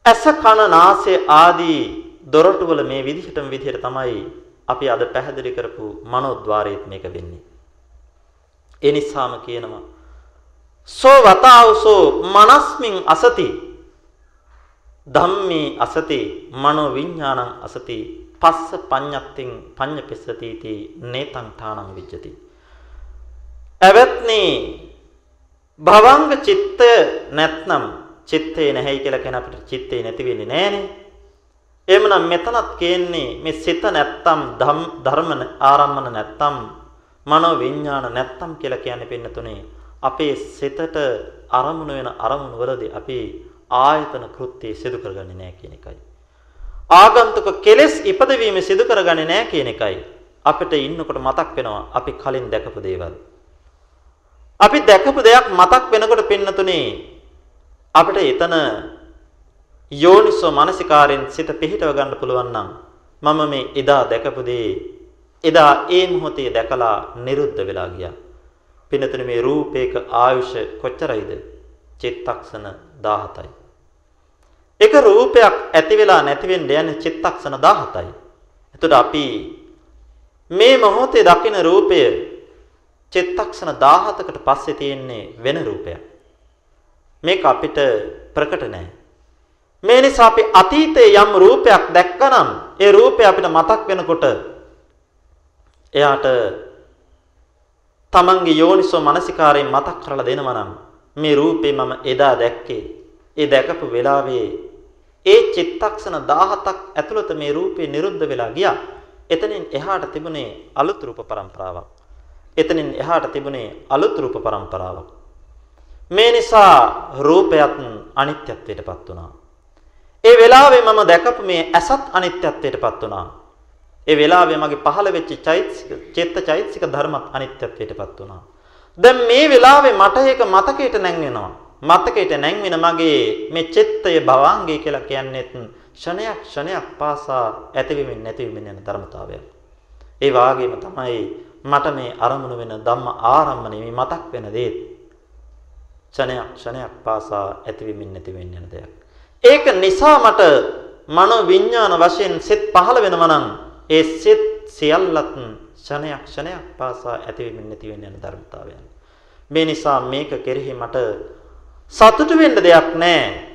ඇස කන නාසය ආදී දොරටු වල මේ විදිහටම විදිහට තමයි අපි අද පැහැදිලි කරපු මනෝද්වාරයේත් මේක වෙන්නේ. ඒ නිසාම කියනවා. සෝ වතාවසෝ මනස්මින් අසති. ධම්මේ අසති මනෝ විඥානං අසති. පස්ස පඤ්ඤත්තින් පඤ්ඤපෙස්සතිති නේතං ඨානං විජ්ජති. එවත්නි භවංග චිත්තය නැත්නම් චිත්තේ නැහැයි කියලා කියන අපිට චිත්තේ නැති වෙන්නේ නැහනේ. එහෙමනම් මෙතනත් කියන්නේ මේ සිත නැත්තම් ධර්ම ආරම්මන නැත්තම් මනෝ විඥාන නැත්තම් කියලා කියන්නේ පින්නතුනේ අපේ සිතට අරමුණු වෙන අරමුණු වලදී අපි ආයතන කෘත්‍ය සිදු කරගන්නේ නැහැ කියන එකයි. ආගන්තුක කෙලෙස් ඉපදවීම සිදු කරගන්නේ නැහැ කියන එකයි. අපිට ඉන්නකොට මතක් වෙනවා අපි කලින් දැකපු දේවල්. අපි දැකපු දෙයක් මතක් වෙනකොට පින්නතුනේ අපිට එතන යෝනිසෝ මානසිකාරෙන් සිත පිහිටව ගන්න පුළුවන් නම් මම මේ එදා දැකපු දේ එදා ඒ මොහොතේ දැකලා නිරුද්ධ වෙලා ගියා. පින්නතුනේ මේ රූපේක ආයුෂ කොච්චරයිද? චිත්තක්ෂණ 17යි. එක රූපයක් ඇති වෙලා නැති වෙන්න යන චිත්තක්ෂණ 17යි. එතකොට අපි මේ මොහොතේ දකින රූපය චිත්තක්ෂණ 17කට පස්සේ තියෙන්නේ වෙන රූපයක්. මේක අපිට ප්‍රකට නැහැ. මේ නිසා අපි අතීතයේ යම් රූපයක් දැක්කනම් ඒ රූපය අපිට මතක් වෙනකොට එයාට තමන්ගේ යෝනිසෝ මනසිකාරයෙන් මතක් කරලා දෙනවා නම් මේ රූපේ මම එදා දැක්කේ ඒ දැකපු වෙලාවේ ඒ චිත්තක්ෂණ 17ක් ඇතුළත මේ රූපේ නිරුද්ධ වෙලා ගියා. එතනින් එහාට තිබුණේ අලුත් රූප પરම්පරාවක්. එතනින් එහාට තිබුණේ අලුත් රූප પરම්පරාවක්. මේ නිසා රූපයත් අනිත්‍යත්වයටපත් වුණා. ඒ වෙලාවේ මම දැකපු මේ ඇසත් අනිත්‍යත්වයටපත් වුණා. ඒ වෙලාවේ මගේ පහළ වෙච්ච චෛතසික චේත්ත චෛතසික ධර්මත් අනිත්‍යත්වයටපත් වුණා. දැන් මේ වෙලාවේ මට ඒක මතකයට නැංවෙනවා. මතකයට නැංවෙන මගේ මේ චිත්තය භවංගය කියලා කියන්නේ ක්ෂණයක් ක්ෂණයක් පාසා ඇතිවෙමින් නැතිවෙමින් යන ධර්මතාවයක්. ඒ වාගේම තමයි මට මේ අරමුණු වෙන ධම්ම ආරම්මණය මේ මතක් වෙන දේ ක්ෂණයක් ක්ෂණයක් පාසා ඇතිවෙමින් නැතිවෙමින් යන දෙයක්. ඒක නිසා මට මනෝ විඥාන වශයෙන් සිත් පහළ වෙනවා නම් ඒ සිත් සියල්ලත් ක්ෂණයක් ක්ෂණයක් පාසා ඇතිවෙමින් නැතිවෙමින් යන ධර්මතාවයන්. මේ නිසා මේක කෙරෙහි මට සතුටු වෙන්න දෙයක් නැහැ.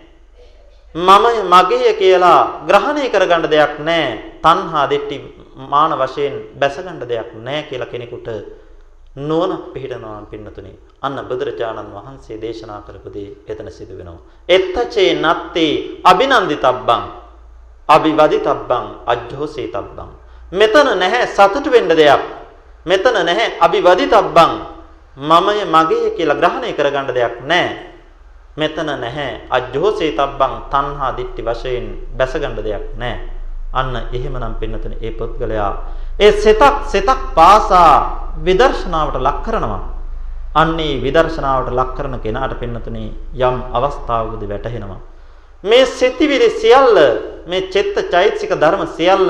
මම මගේ කියලා ග්‍රහණය කරගන්න දෙයක් නැහැ. තණ්හා දෙට්ටි මාන වශයෙන් බැසගන්න දෙයක් නැහැ කියලා කෙනෙකුට නුවණක් පිහිටනවා පින්නතුනි. අන්න බුදුරජාණන් වහන්සේ දේශනා කරපු දේ එතන සිදු වෙනවා. එත්තචේ නත්තේ අබිනන්දිතබ්බං අභිවදිතබ්බං අජ්ජෝසේතබ්බං මෙතන නැහැ සතුටු වෙන්න දෙයක්. මෙතන නැහැ අභිවදිතබ්බං මමය මගේ කියලා ග්‍රහණය කරගන්න දෙයක් නැහැ. මෙතන නැහැ අජ්ජෝසේතබ්බං තණ්හා දිට්ටි වශයෙන් බැසගන්න දෙයක් නැහැ. අන්න එහෙමනම් පින්නතුනේ ඒ පුද්ගලයා ඒ සිතක් සිතක් පාසා විදර්ශනාවට ලක් කරනවා. අන්නේ විදර්ශනාවට ලක් කරන කෙනාට පින්නතුනේ යම් අවස්ථාවකදී වැටහෙනවා. මේ සිතිවිලි සියල්ල මේ චිත්ත චෛතසික ධර්ම සියල්ල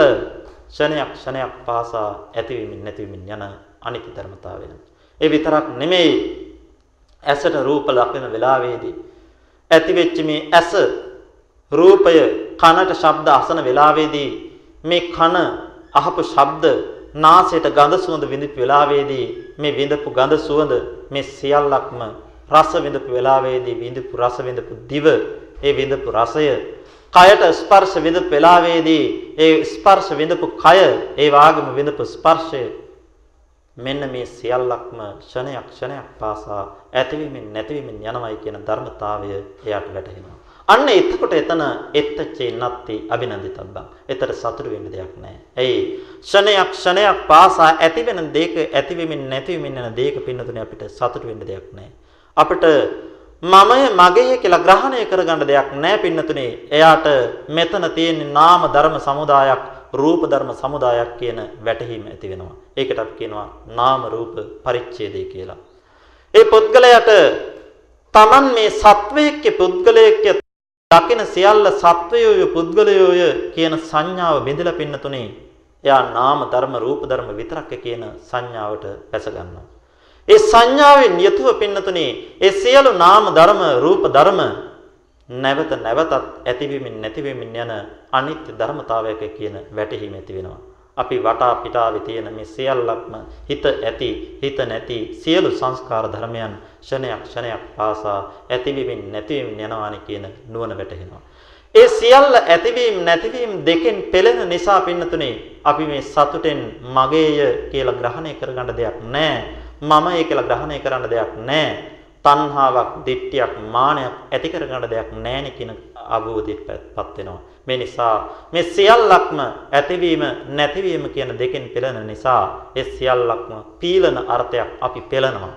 ක්ෂණයක් ක්ෂණයක් පාසා ඇතිවීමින් නැතිවීමින් යන අනිත්‍ය ධර්මතාවය. ඒ විතරක් නෙමෙයි ඇසට රූප ලක්වෙන වෙලාවේදී ඇතිවෙච්ච මේ ඇස රූපය කනට ශබ්ද අසන වෙලාවේදී මේ කන අහපු ශබ්ද නාසයට ගඳ සුවඳ විඳපු වෙලාවේදී මේ විඳපු ගඳ සුවඳ මේ සියල්ලක්ම රස විඳපු වෙලාවේදී විඳපු රස විඳපු දිව ඒ විඳපු රසය කයට ස්පර්ශ විඳපු වෙලාවේදී ඒ ස්පර්ශ විඳපු කය ඒ වාගම විඳපු ස්පර්ශය මෙන්න මේ සියල්ලක්ම ක්ෂණයක් ක්ෂණයක් පාසා ඇතිවීමෙන් නැතිවීමෙන් යනවයි කියන ධර්මතාවය එයාට වැටහෙනවා. අන්න එතකොට එතන එත්තචේ නත්ති අභිනන්දිතබ්බං. එතර සතුට වෙන්න දෙයක් නැහැ. ඇයි? ක්ෂණයක් ක්ෂණයක් පාසා ඇතිවෙන දෙයක ඇතිවීමෙන් නැතිවීමෙන් යන දෙයක පින්නතුනේ අපිට සතුට වෙන්න දෙයක් නැහැ. අපිට මමය මගේ කියලා ග්‍රහණය කරගන්න දෙයක් නැහැ පින්නතුනේ. එයාට මෙතන තියෙන නාම ධර්ම සමුදායක්, රූප ධර්ම සමුදායක් කියන වැටහීම ඇති වෙනවා. ඒකට අපි කියනවා නාම රූප පරිච්ඡේදය කියලා. ඒ පුද්ගලයාට Taman මේ සත්වයේක පුද්ගලයේක දකින සියල්ල සත්වයෝය පුද්ගලයෝය කියන සංඥාව බෙදලා පින්නතුනේ. එයා නාම ධර්ම රූප ධර්ම විතරක් කියන සංඥාවට පැස ගන්නවා. ඒ සංඥාවෙන් යතුව පින්නතුනේ ඒ සියලු නාම ධර්ම රූප ධර්ම නැවත නැවතත් ඇතිවීමෙන් නැතිවීමෙන් යන අනිත්‍ය ධර්මතාවයක කියන වැටහීම ඇති වෙනවා. අපි වටා පිටාවේ තියෙන මේ සියල්ලක්ම හිත ඇති හිත නැති සියලු සංස්කාර ධර්මයන් ක්ෂණයක් ක්ෂණයක් පාසා ඇතිවීමෙන් නැතිවීමෙන් යනවානි කියන නුවණ වැටහෙනවා. ඒ සියල්ල ඇතිවීම නැතිවීම දෙකෙන් පෙළෙන නිසා පින්නතුනේ අපි මේ සතුටෙන් මගේය කියලා ග්‍රහණය කරගන්න දෙයක් නැහැ. මමයි කියලා ග්‍රහණය කරන්න දෙයක් නැහැ. තණ්හාවක්, දිට්ඨියක්, මානයක් ඇති කරගන්න දෙයක් නැහෙනේ කියන අවබෝධයටපත් වෙනවා. මේ නිසා මේ සියල්ලක්ම ඇතිවීම නැතිවීම කියන දෙකෙන් පෙළෙන නිසා ඒ සියල්ලක්ම පීලන අර්ථයක් අපි පෙළනවා.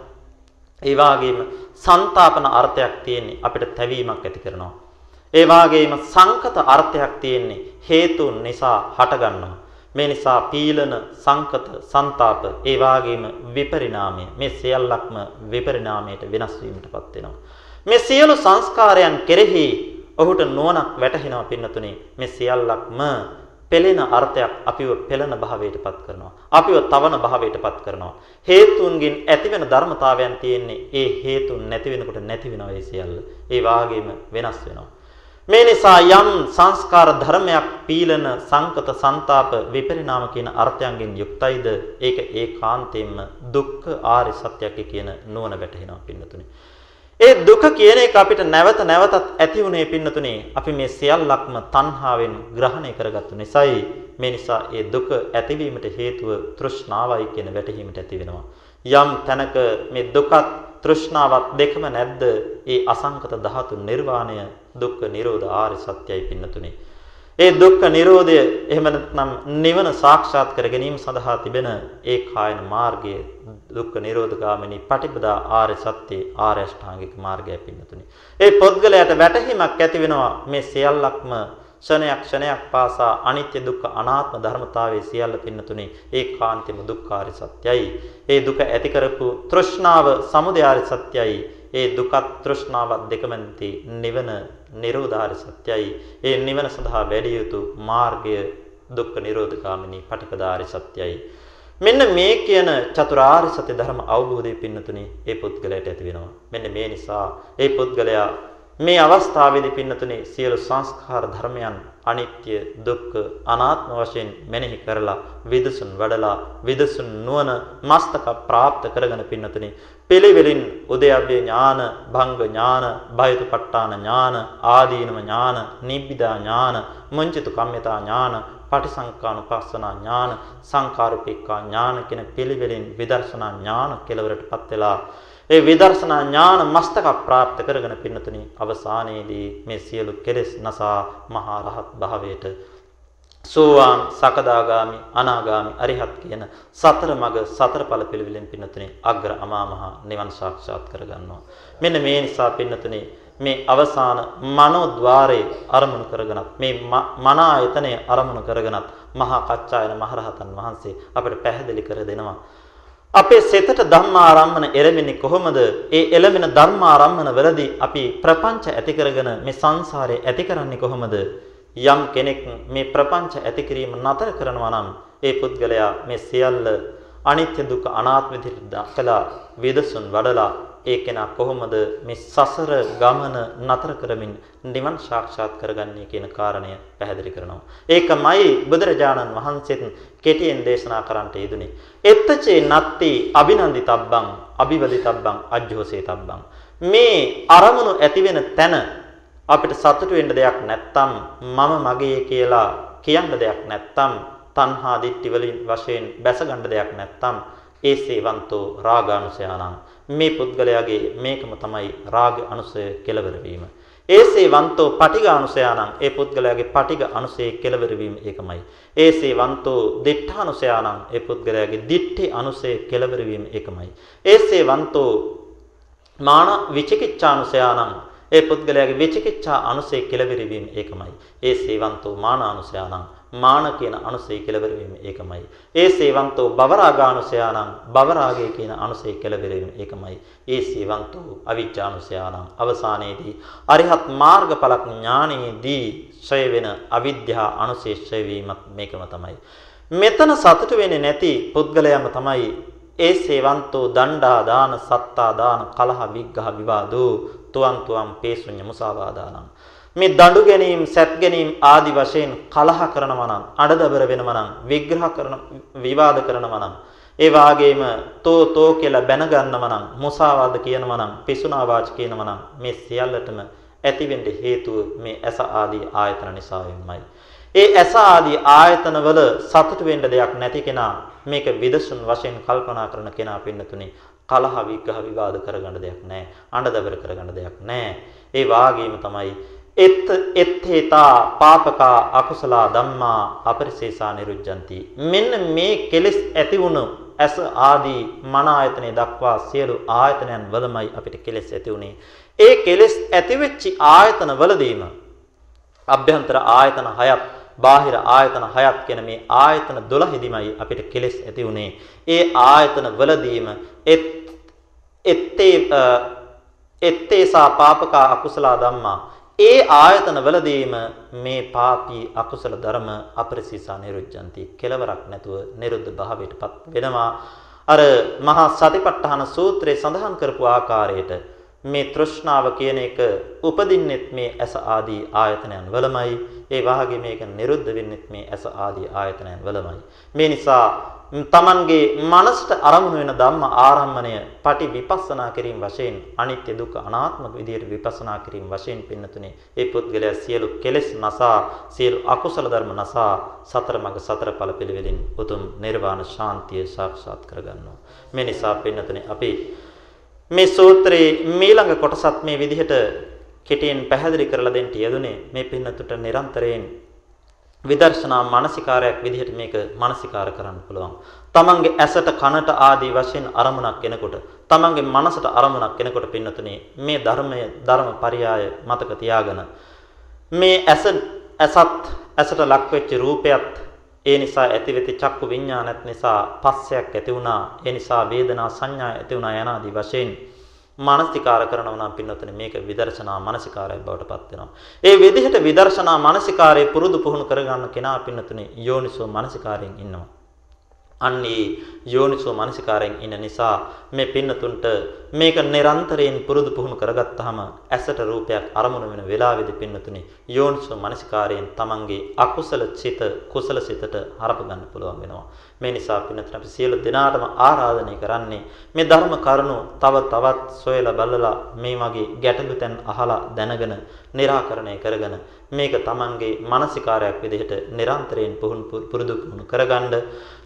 ඒ වාගේම ਸੰతాපන අර්ථයක් තියෙන්නේ අපිට තැවීමක් ඇති කරනවා. ඒ වාගේම සංකත අර්ථයක් තියෙන්නේ හේතුන් නිසා හටගන්නවා. මේ නිසා පීලන සංකත ਸੰతాප ඒ වාගේම විපරිණාමය මේ සියල්ලක්ම විපරිණාමයට වෙනස් වීමටපත් වෙනවා. මේ සියලු සංස්කාරයන් කෙරෙහි ඔහුට නුවණක් වැටහෙනවා පින්නතුනේ. මේ සියල්ලක්ම පෙළෙන අර්ථයක් අපිව පෙළෙන භාවයටපත් කරනවා. අපිව තවන භාවයටපත් කරනවා. හේතුන්ගෙන් ඇතිවෙන ධර්මතාවයන් තියෙන්නේ ඒ හේතුන් නැති වෙනකොට නැති වෙනවා ඒ සියල්ල. ඒ වාගේම වෙනස් වෙනවා. මේ නිසා යම් සංස්කාර ධර්මයක් පීලන සංකත ਸੰతాප විපරිණාම කියන අර්ථයන්ගෙන් යුක්තයිද ඒක ඒකාන්තයෙන්ම දුක්ඛ ආර්ය සත්‍යයක් කියන නුවණ වැටහෙනවා පින්නතුනේ. ඒ දුක කියන එක අපිට නැවත නැවතත් ඇති උනේ පින්නතුනේ අපි මේ සියල්ලක්ම තණ්හාවෙන් ග්‍රහණය කරගත්තු නිසායි මේ නිසා ඒ දුක ඇතිවීමට හේතුව තෘෂ්ණාවයි කියන වැටහීමට ඇති වෙනවා. යම් තැනක මේ දුකත් තෘෂ්ණාවත් දෙකම නැද්ද? ඒ අසංකත ධාතු නිර්වාණය දුක්ඛ නිරෝධ ආර්ය සත්‍යයි පින්නතුනේ. ඒ දුක්ඛ නිරෝධය එහෙම නැත්නම් නිවන සාක්ෂාත් කර ගැනීම සඳහා තිබෙන ඒ කායන මාර්ගය දුක්ඛ නිරෝධ ගාමිනී පටිපදා ආර්ය සත්‍ය ආර්ය අෂ්ටාංගික මාර්ගය පින්නතුනේ. ඒ පොත්ගලයට වැටහීමක් ඇති වෙනවා මේ සියල්ලක්ම ක්ෂණයක් ක්ෂණයක් පාසා අනිත්‍ය දුක්ඛ අනාත්ම ධර්මතාවයේ සියල්ල පින්නතුනේ ඒකාන්තෙම දුක්ඛාරි සත්‍යයි. ඒ දුක ඇති කරපු තෘෂ්ණාව සමුදයාරි සත්‍යයි. ඒ දුකත් තෘෂ්ණාවත් දෙකම නිවන නිරෝධාරි සත්‍යයි. ඒ නිවන සඳහා වැඩි යුතු මාර්ගය දුක්ඛ නිරෝධගාමිනී පටිපදාරි සත්‍යයි. මෙන්න මේ කියන චතුරාර්ය සත්‍ය ධර්ම අවබෝධය පින්නතුනේ ඒ පුද්ගලයාට ඇති වෙනවා. මෙන්න මේ නිසා ඒ පුද්ගලයා මේ අවස්ථාවේදී පින්නතුනේ සියලු සංස්කාර ධර්මයන් අනිත්‍ය දුක්ඛ අනාත්ම වශයෙන් මෙනෙහි කරලා විදසුන් වඩලා විදසුන් නුවණ මස්තක ප්‍රාප්ත කරගෙන පින්නතුනේ පිළිවෙලින් උදයබ්බේ ඥාන භංග ඥාන බයතුපට්ඨාන ඥාන ආදීනම ඥාන නිබ්බිදා ඥාන මුංචිතු කම්මිතා ඥාන පටිසංකානුපස්සනා ඥාන සංකාරුපිකා ඥාන කියන පිළිවෙලින් විදර්ශනා ඥාන කෙලවරටපත් වෙලා ඒ විදර්ශනා ඥාන මස්තක ප්‍රාප්ත කරගෙන පින්නතුනි අවසානයේදී මේ සියලු කෙලෙස් නසා මහා රහත් භාවයට සෝවාන් සකදාගාමි අනාගාමි අරිහත් කියන සතර මග සතර ඵල පිළිවිලෙන් පින්නතුනි අග්‍ර අමා මහ නිවන් සාක්ෂාත් කරගන්නවා. මෙන්න මේ නිසා පින්නතුනි මේ අවසාන මනෝද්වාරයේ අරමුණු කරගෙනත් මේ මන ආයතනයේ අරමුණු කරගෙනත් මහා කච්චායන මහරහතන් වහන්සේ අපිට පැහැදිලි කර දෙනවා. අපේ සිතට ධම්මාරම්මන එළෙමින්නේ කොහොමද? ඒ එළෙමෙන ධර්මාරම්මන වලදී අපි ප්‍රපංච ඇති කරගෙන මේ සංසාරේ ඇති කරන්නේ කොහොමද? යම් කෙනෙක් මේ ප්‍රපංච ඇති කිරීම නතර කරනවා නම් ඒ පුද්ගලයා මේ සියල්ල අනිත්‍ය දුක්ඛ අනාත්ම විදිහට දක්කලා වේදසුන් වඩලා ඒ කෙනා කොහොමද මේ සසර ගමන නතර කරමින් නිවන් සාක්ෂාත් කරගන්නේ කියන කාරණය පැහැදිලි කරනවා. ඒකමයි බුදුරජාණන් වහන්සේත් කෙටියෙන් දේශනා කරන්නට යෙදුනේ. එත්තචේ නත්ති අභිනන්දිතබ්බං අභිවදිතබ්බං අජ්ජෝසේතබ්බං මේ අරමුණු ඇති වෙන තැන අපිට සතුටු වෙන්න දෙයක් නැත්තම් මම මගේ කියලා කියන්න දෙයක් නැත්තම් තණ්හා දිට්ඨි වලින් වශයෙන් බැස ගන්න දෙයක් නැත්තම් ඒ සේවන්තෝ රාගානුසයානං මේ පුද්ගලයාගේ මේකම තමයි රාග අනුසය කෙලවර වීම. ඒසේ වන්තෝ පටිඝානුසයානං ඒ පුද්ගලයාගේ පටිඝ අනුසය කෙලවර වීම ඒකමයි. ඒසේ වන්තෝ දිඨානුසයානං ඒ පුද්ගලයාගේ දිඨි අනුසය කෙලවර වීම ඒකමයි. ඒසේ වන්තෝ මාන විචිකිච්ඡානුසයානං ඒ පුද්ගලයාගේ විචිකිච්ඡා අනුසය කෙලවර වීම ඒකමයි. ඒසේ වන්තෝ මානානුසයානං මාන කියන අනුසය කෙලවර වීම ඒකමයි. ඒ සේවන්තෝ බවරාගානුසයානං බවරාගය කියන අනුසය කෙලවර වීම ඒකමයි. ඒ සේවන්තෝ අවිජ්ජානුසයානං අවසානයේදී අරිහත් මාර්ගඵල ඥානයේදී ඡය වෙන අවිද්‍යා අනුසය ඡය වීමත් මේකම තමයි. මෙතන සතුට වෙන්නේ නැති පුද්ගලයාම තමයි ඒ සේවන්තෝ දණ්ඩා දාන සත්තා දාන කලහ විග්ඝහ විවාදෝ තුවන් තුවන් පේසුඤ්ඤ මුසාවාදානම් මේ දඬු ගැනීම, සැත් ගැනීම ආදි වශයෙන් කලහ කරනවා නම්, අඩදබර වෙනවා නම්, විග්‍රහ කරන විවාද කරනවා නම්, ඒ වාගේම තෝ තෝ කියලා බැන ගන්නවා නම්, මුසාවාද කියනවා නම්, පිසුනා වාච කියනවා නම් මේ සියල්ලටම ඇතිවෙන්න හේතුව මේ ඇස ආදී ආයතන නිසා වෙන්නයි. ඒ ඇස ආදී ආයතනවල සතුට වෙන්න දෙයක් නැති කෙනා මේක විදසුන් වශයෙන් කල්පනා කරන කෙනා පින්නතුනේ කලහ විග්‍රහ විවාද කරගන්න දෙයක් නැහැ. අඬදබර කරගන්න දෙයක් නැහැ. ඒ වාගේම තමයි එත් එත්තේතා පාපකා අකුසල ධම්මා අපරිසේසා නිරුද්ධಂತಿ මෙන්න මේ කෙලෙස් ඇති වුණු ඇස ආදී මන ආයතනෙ දක්වා සියලු ආයතනයන් වලමයි අපිට කෙලෙස් ඇති උනේ ඒ කෙලෙස් ඇති වෙච්ච ආයතන වලදීම අභ්‍යන්තර ආයතන හයක් බාහිර ආයතන හයක් කියන මේ ආයතන 12 දිමයි අපිට කෙලෙස් ඇති උනේ ඒ ආයතන වලදීම එත් එත්තේ එත්තේසා පාපකා අකුසල ධම්මා ඒ ආයතන වලදීම මේ පාපී අකුසල ධර්ම අපරිසීසා නිරුද්ධಂತಿ කෙලවරක් නැතුව නිරුද්ධ භාවයටපත් වෙනවා. අර මහා සතිපට්ඨාන සූත්‍රයේ සඳහන් කරපු ආකාරයට මේ තෘෂ්ණාව කියන එක උපදින්නෙත් මේ ඇස ආදී ආයතනයන් වලමයි. ඒ වාගේ මේක නිරුද්ධ වෙන්නෙත් මේ ඇස ආදී ආයතනයන් වලමයි. මේ නිසා තමන්ගේ මනසට අරමුණු වෙන ධම්ම ආරම්මණය පටි විපස්සනා කිරීම වශයෙන් අනිත්‍ය දුක්ඛ අනාත්ම විදියට විපස්සනා කිරීම වශයෙන් පින්නතුනේ. ඒ පුද්ගලයා සියලු කෙලෙස් නසා සියලු අකුසල ධර්ම නසා සතර මඟ සතර ඵල පිළිවෙලින් උතුම් නිර්වාණ ශාන්තිය සාක්ෂාත් කරගන්නවා. මේ නිසා පින්නතුනේ අපි මේ සූත්‍රයේ මීළඟ කොටසත් මේ විදිහට කෙටියෙන් පැහැදිලි කරලා දෙන්න යෙදුනේ. මේ පින්නතුට නිරන්තරයෙන් විදර්ශනා මානසිකාරයක් විදිහට මේක මානසිකාර කරන්න පුළුවන්. තමන්ගේ ඇසට කනට ආදී වශයෙන් අරමුණක් එනකොට තමන්ගේ මනසට අරමුණක් එනකොට පින්නතුනේ මේ ධර්මය ධර්ම පරයය මතක තියාගෙන මේ ඇස ඇසත් ඇසට ලක් වෙච්ච රූපයත් ඒ නිසා ඇතිවෙති චක්කු විඥානත් නිසා පස්සයක් ඇති වුණා ඒ නිසා වේදනා සංඥා ඇති වුණා යනාදී වශයෙන් මානසිකාර කරනවා නම් පින්නතුනේ මේක විදර්ශනා මානසිකාරයක් බවට පත් වෙනවා. ඒ විදිහට විදර්ශනා මානසිකාරයේ පුරුදු පුහුණු කරගන්න කෙනා පින්නතුනේ යෝනිසෝ මානසිකාරයෙන් ඉන්නවා. අන්නේ යෝනිසෝ මනසිකාරයෙන් ඉන්න නිසා මේ පින්නතුන්ට මේක නිරන්තරයෙන් පුරුදු පුහුණු කරගත්තාම ඇසට රූපයක් අරමුණු වෙන වෙලාවෙදි පින්නතුනේ යෝනිසෝ මනසිකාරයෙන් තමන්ගේ අකුසල චිත කුසල සිතට හරප ගන්න පුළුවන් වෙනවා. මේ නිසා පින්නතුන් අපි සියලු දෙනාටම ආරාධනය කරන්නේ මේ ධර්ම කරුණු තව තවත් සොයලා බලලා මේ වගේ ගැටලු තැන් අහලා දැනගෙන निराකරණය කරගෙන මේක තමන්ගේ මානසිකාරයක් විදිහට නිරන්තරයෙන් පුරුදු පුහුණු කරගන්න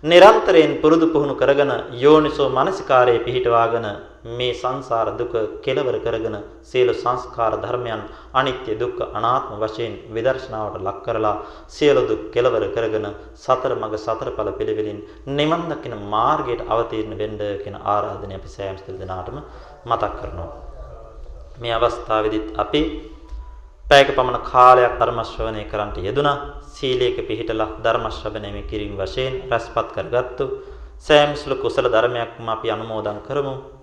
නිරන්තරයෙන් පුරුදු පුහුණු කරගෙන යෝනිසෝ මානසිකාරයේ පිහිටවාගෙන මේ සංසාර දුක කෙලවර කරගෙන සියලු සංස්කාර ධර්මයන් අනිත්‍ය දුක්ඛ අනාත්ම වශයෙන් විදර්ශනාවට ලක් කරලා සියලු දුක් කෙලවර කරගෙන සතර මඟ සතර ඵල පිළිවෙලින් නිවන් දකින මාර්ගයට අවතීර්ණ වෙන්න කියන ආරාධනය අපි සෑම සිල් දෙනාටම මතක් කරනවා. මේ අවස්ථාවේදීත් අපි පැයක පමණ කාලයක් ධර්ම ශ්‍රවණය කරන්නට යෙදුනා. සීලයක පිහිටලා ධර්ම ශ්‍රවණය කිරීම වශයෙන් රැස්පත් කරගත්තු සෑම සුළු කුසල ධර්මයක්ම අපි අනුමෝදන් කරමු.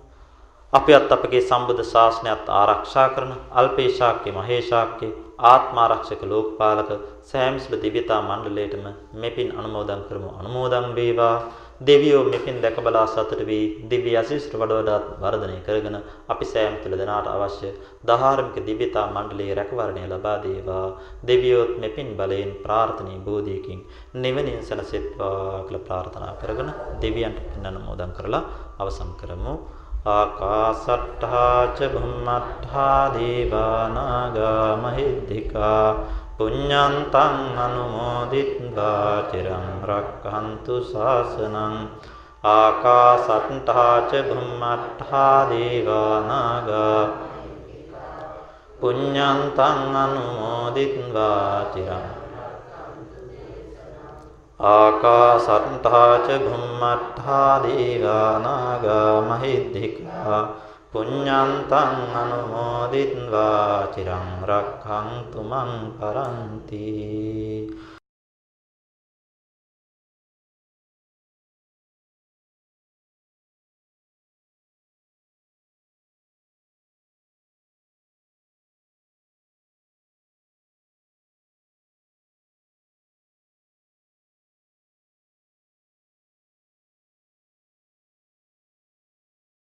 අපියත් අපගේ සම්බුද්ධ ශාසනයත් ආරක්ෂා කරන අල්පේශාක්‍ය මහේශාක්‍ය ආත්මාරක්ෂක ලෝකපාලක සෑම සුළු දිව්‍යතා මණ්ඩලයටම මෙපින් අනුමෝදන් කරමු. අනුමෝදන් වේවා. දෙවියෝ මෙපින් දැක බලා සතුට වී දිව්‍ය ආශිෂ්ඨ වඩ වඩාත් වර්ධනය කරගෙන අපි සෑම තුළ දෙනාට අවශ්‍ය ධාර්මික දිව්‍යතා මණ්ඩලයේ රැකවරණය ලබා දේවා දෙවියොත් මෙපින් බලයෙන් ප්‍රාර්ථනීය බෝධියකින් නිවනින් සැනසෙත්වා කියලා ප්‍රාර්ථනා කරගෙන දෙවියන්ට පින් අනුමෝදන් කරලා අවසන් කරමු ආකාසට්ඨා ච බුම්මට්ඨා දීවානාගා මහිද්దికා පුඤ්ඤන්තං අනුමෝදිත්වා චිරං රක්ඛන්තු ශාසනං ආකාසට්ඨා ච බුම්මට්ඨා දීවානාගා පුඤ්ඤන්තං අනුමෝදිත්වා චිරං ආකාසට්ඨා ච බුම්මට්ඨා දීවානාගා මහිද්దికා පුඤ්ඤන්තං අනුමෝදිත්වා චිරං රක්ඛන්තු මං පරන්ති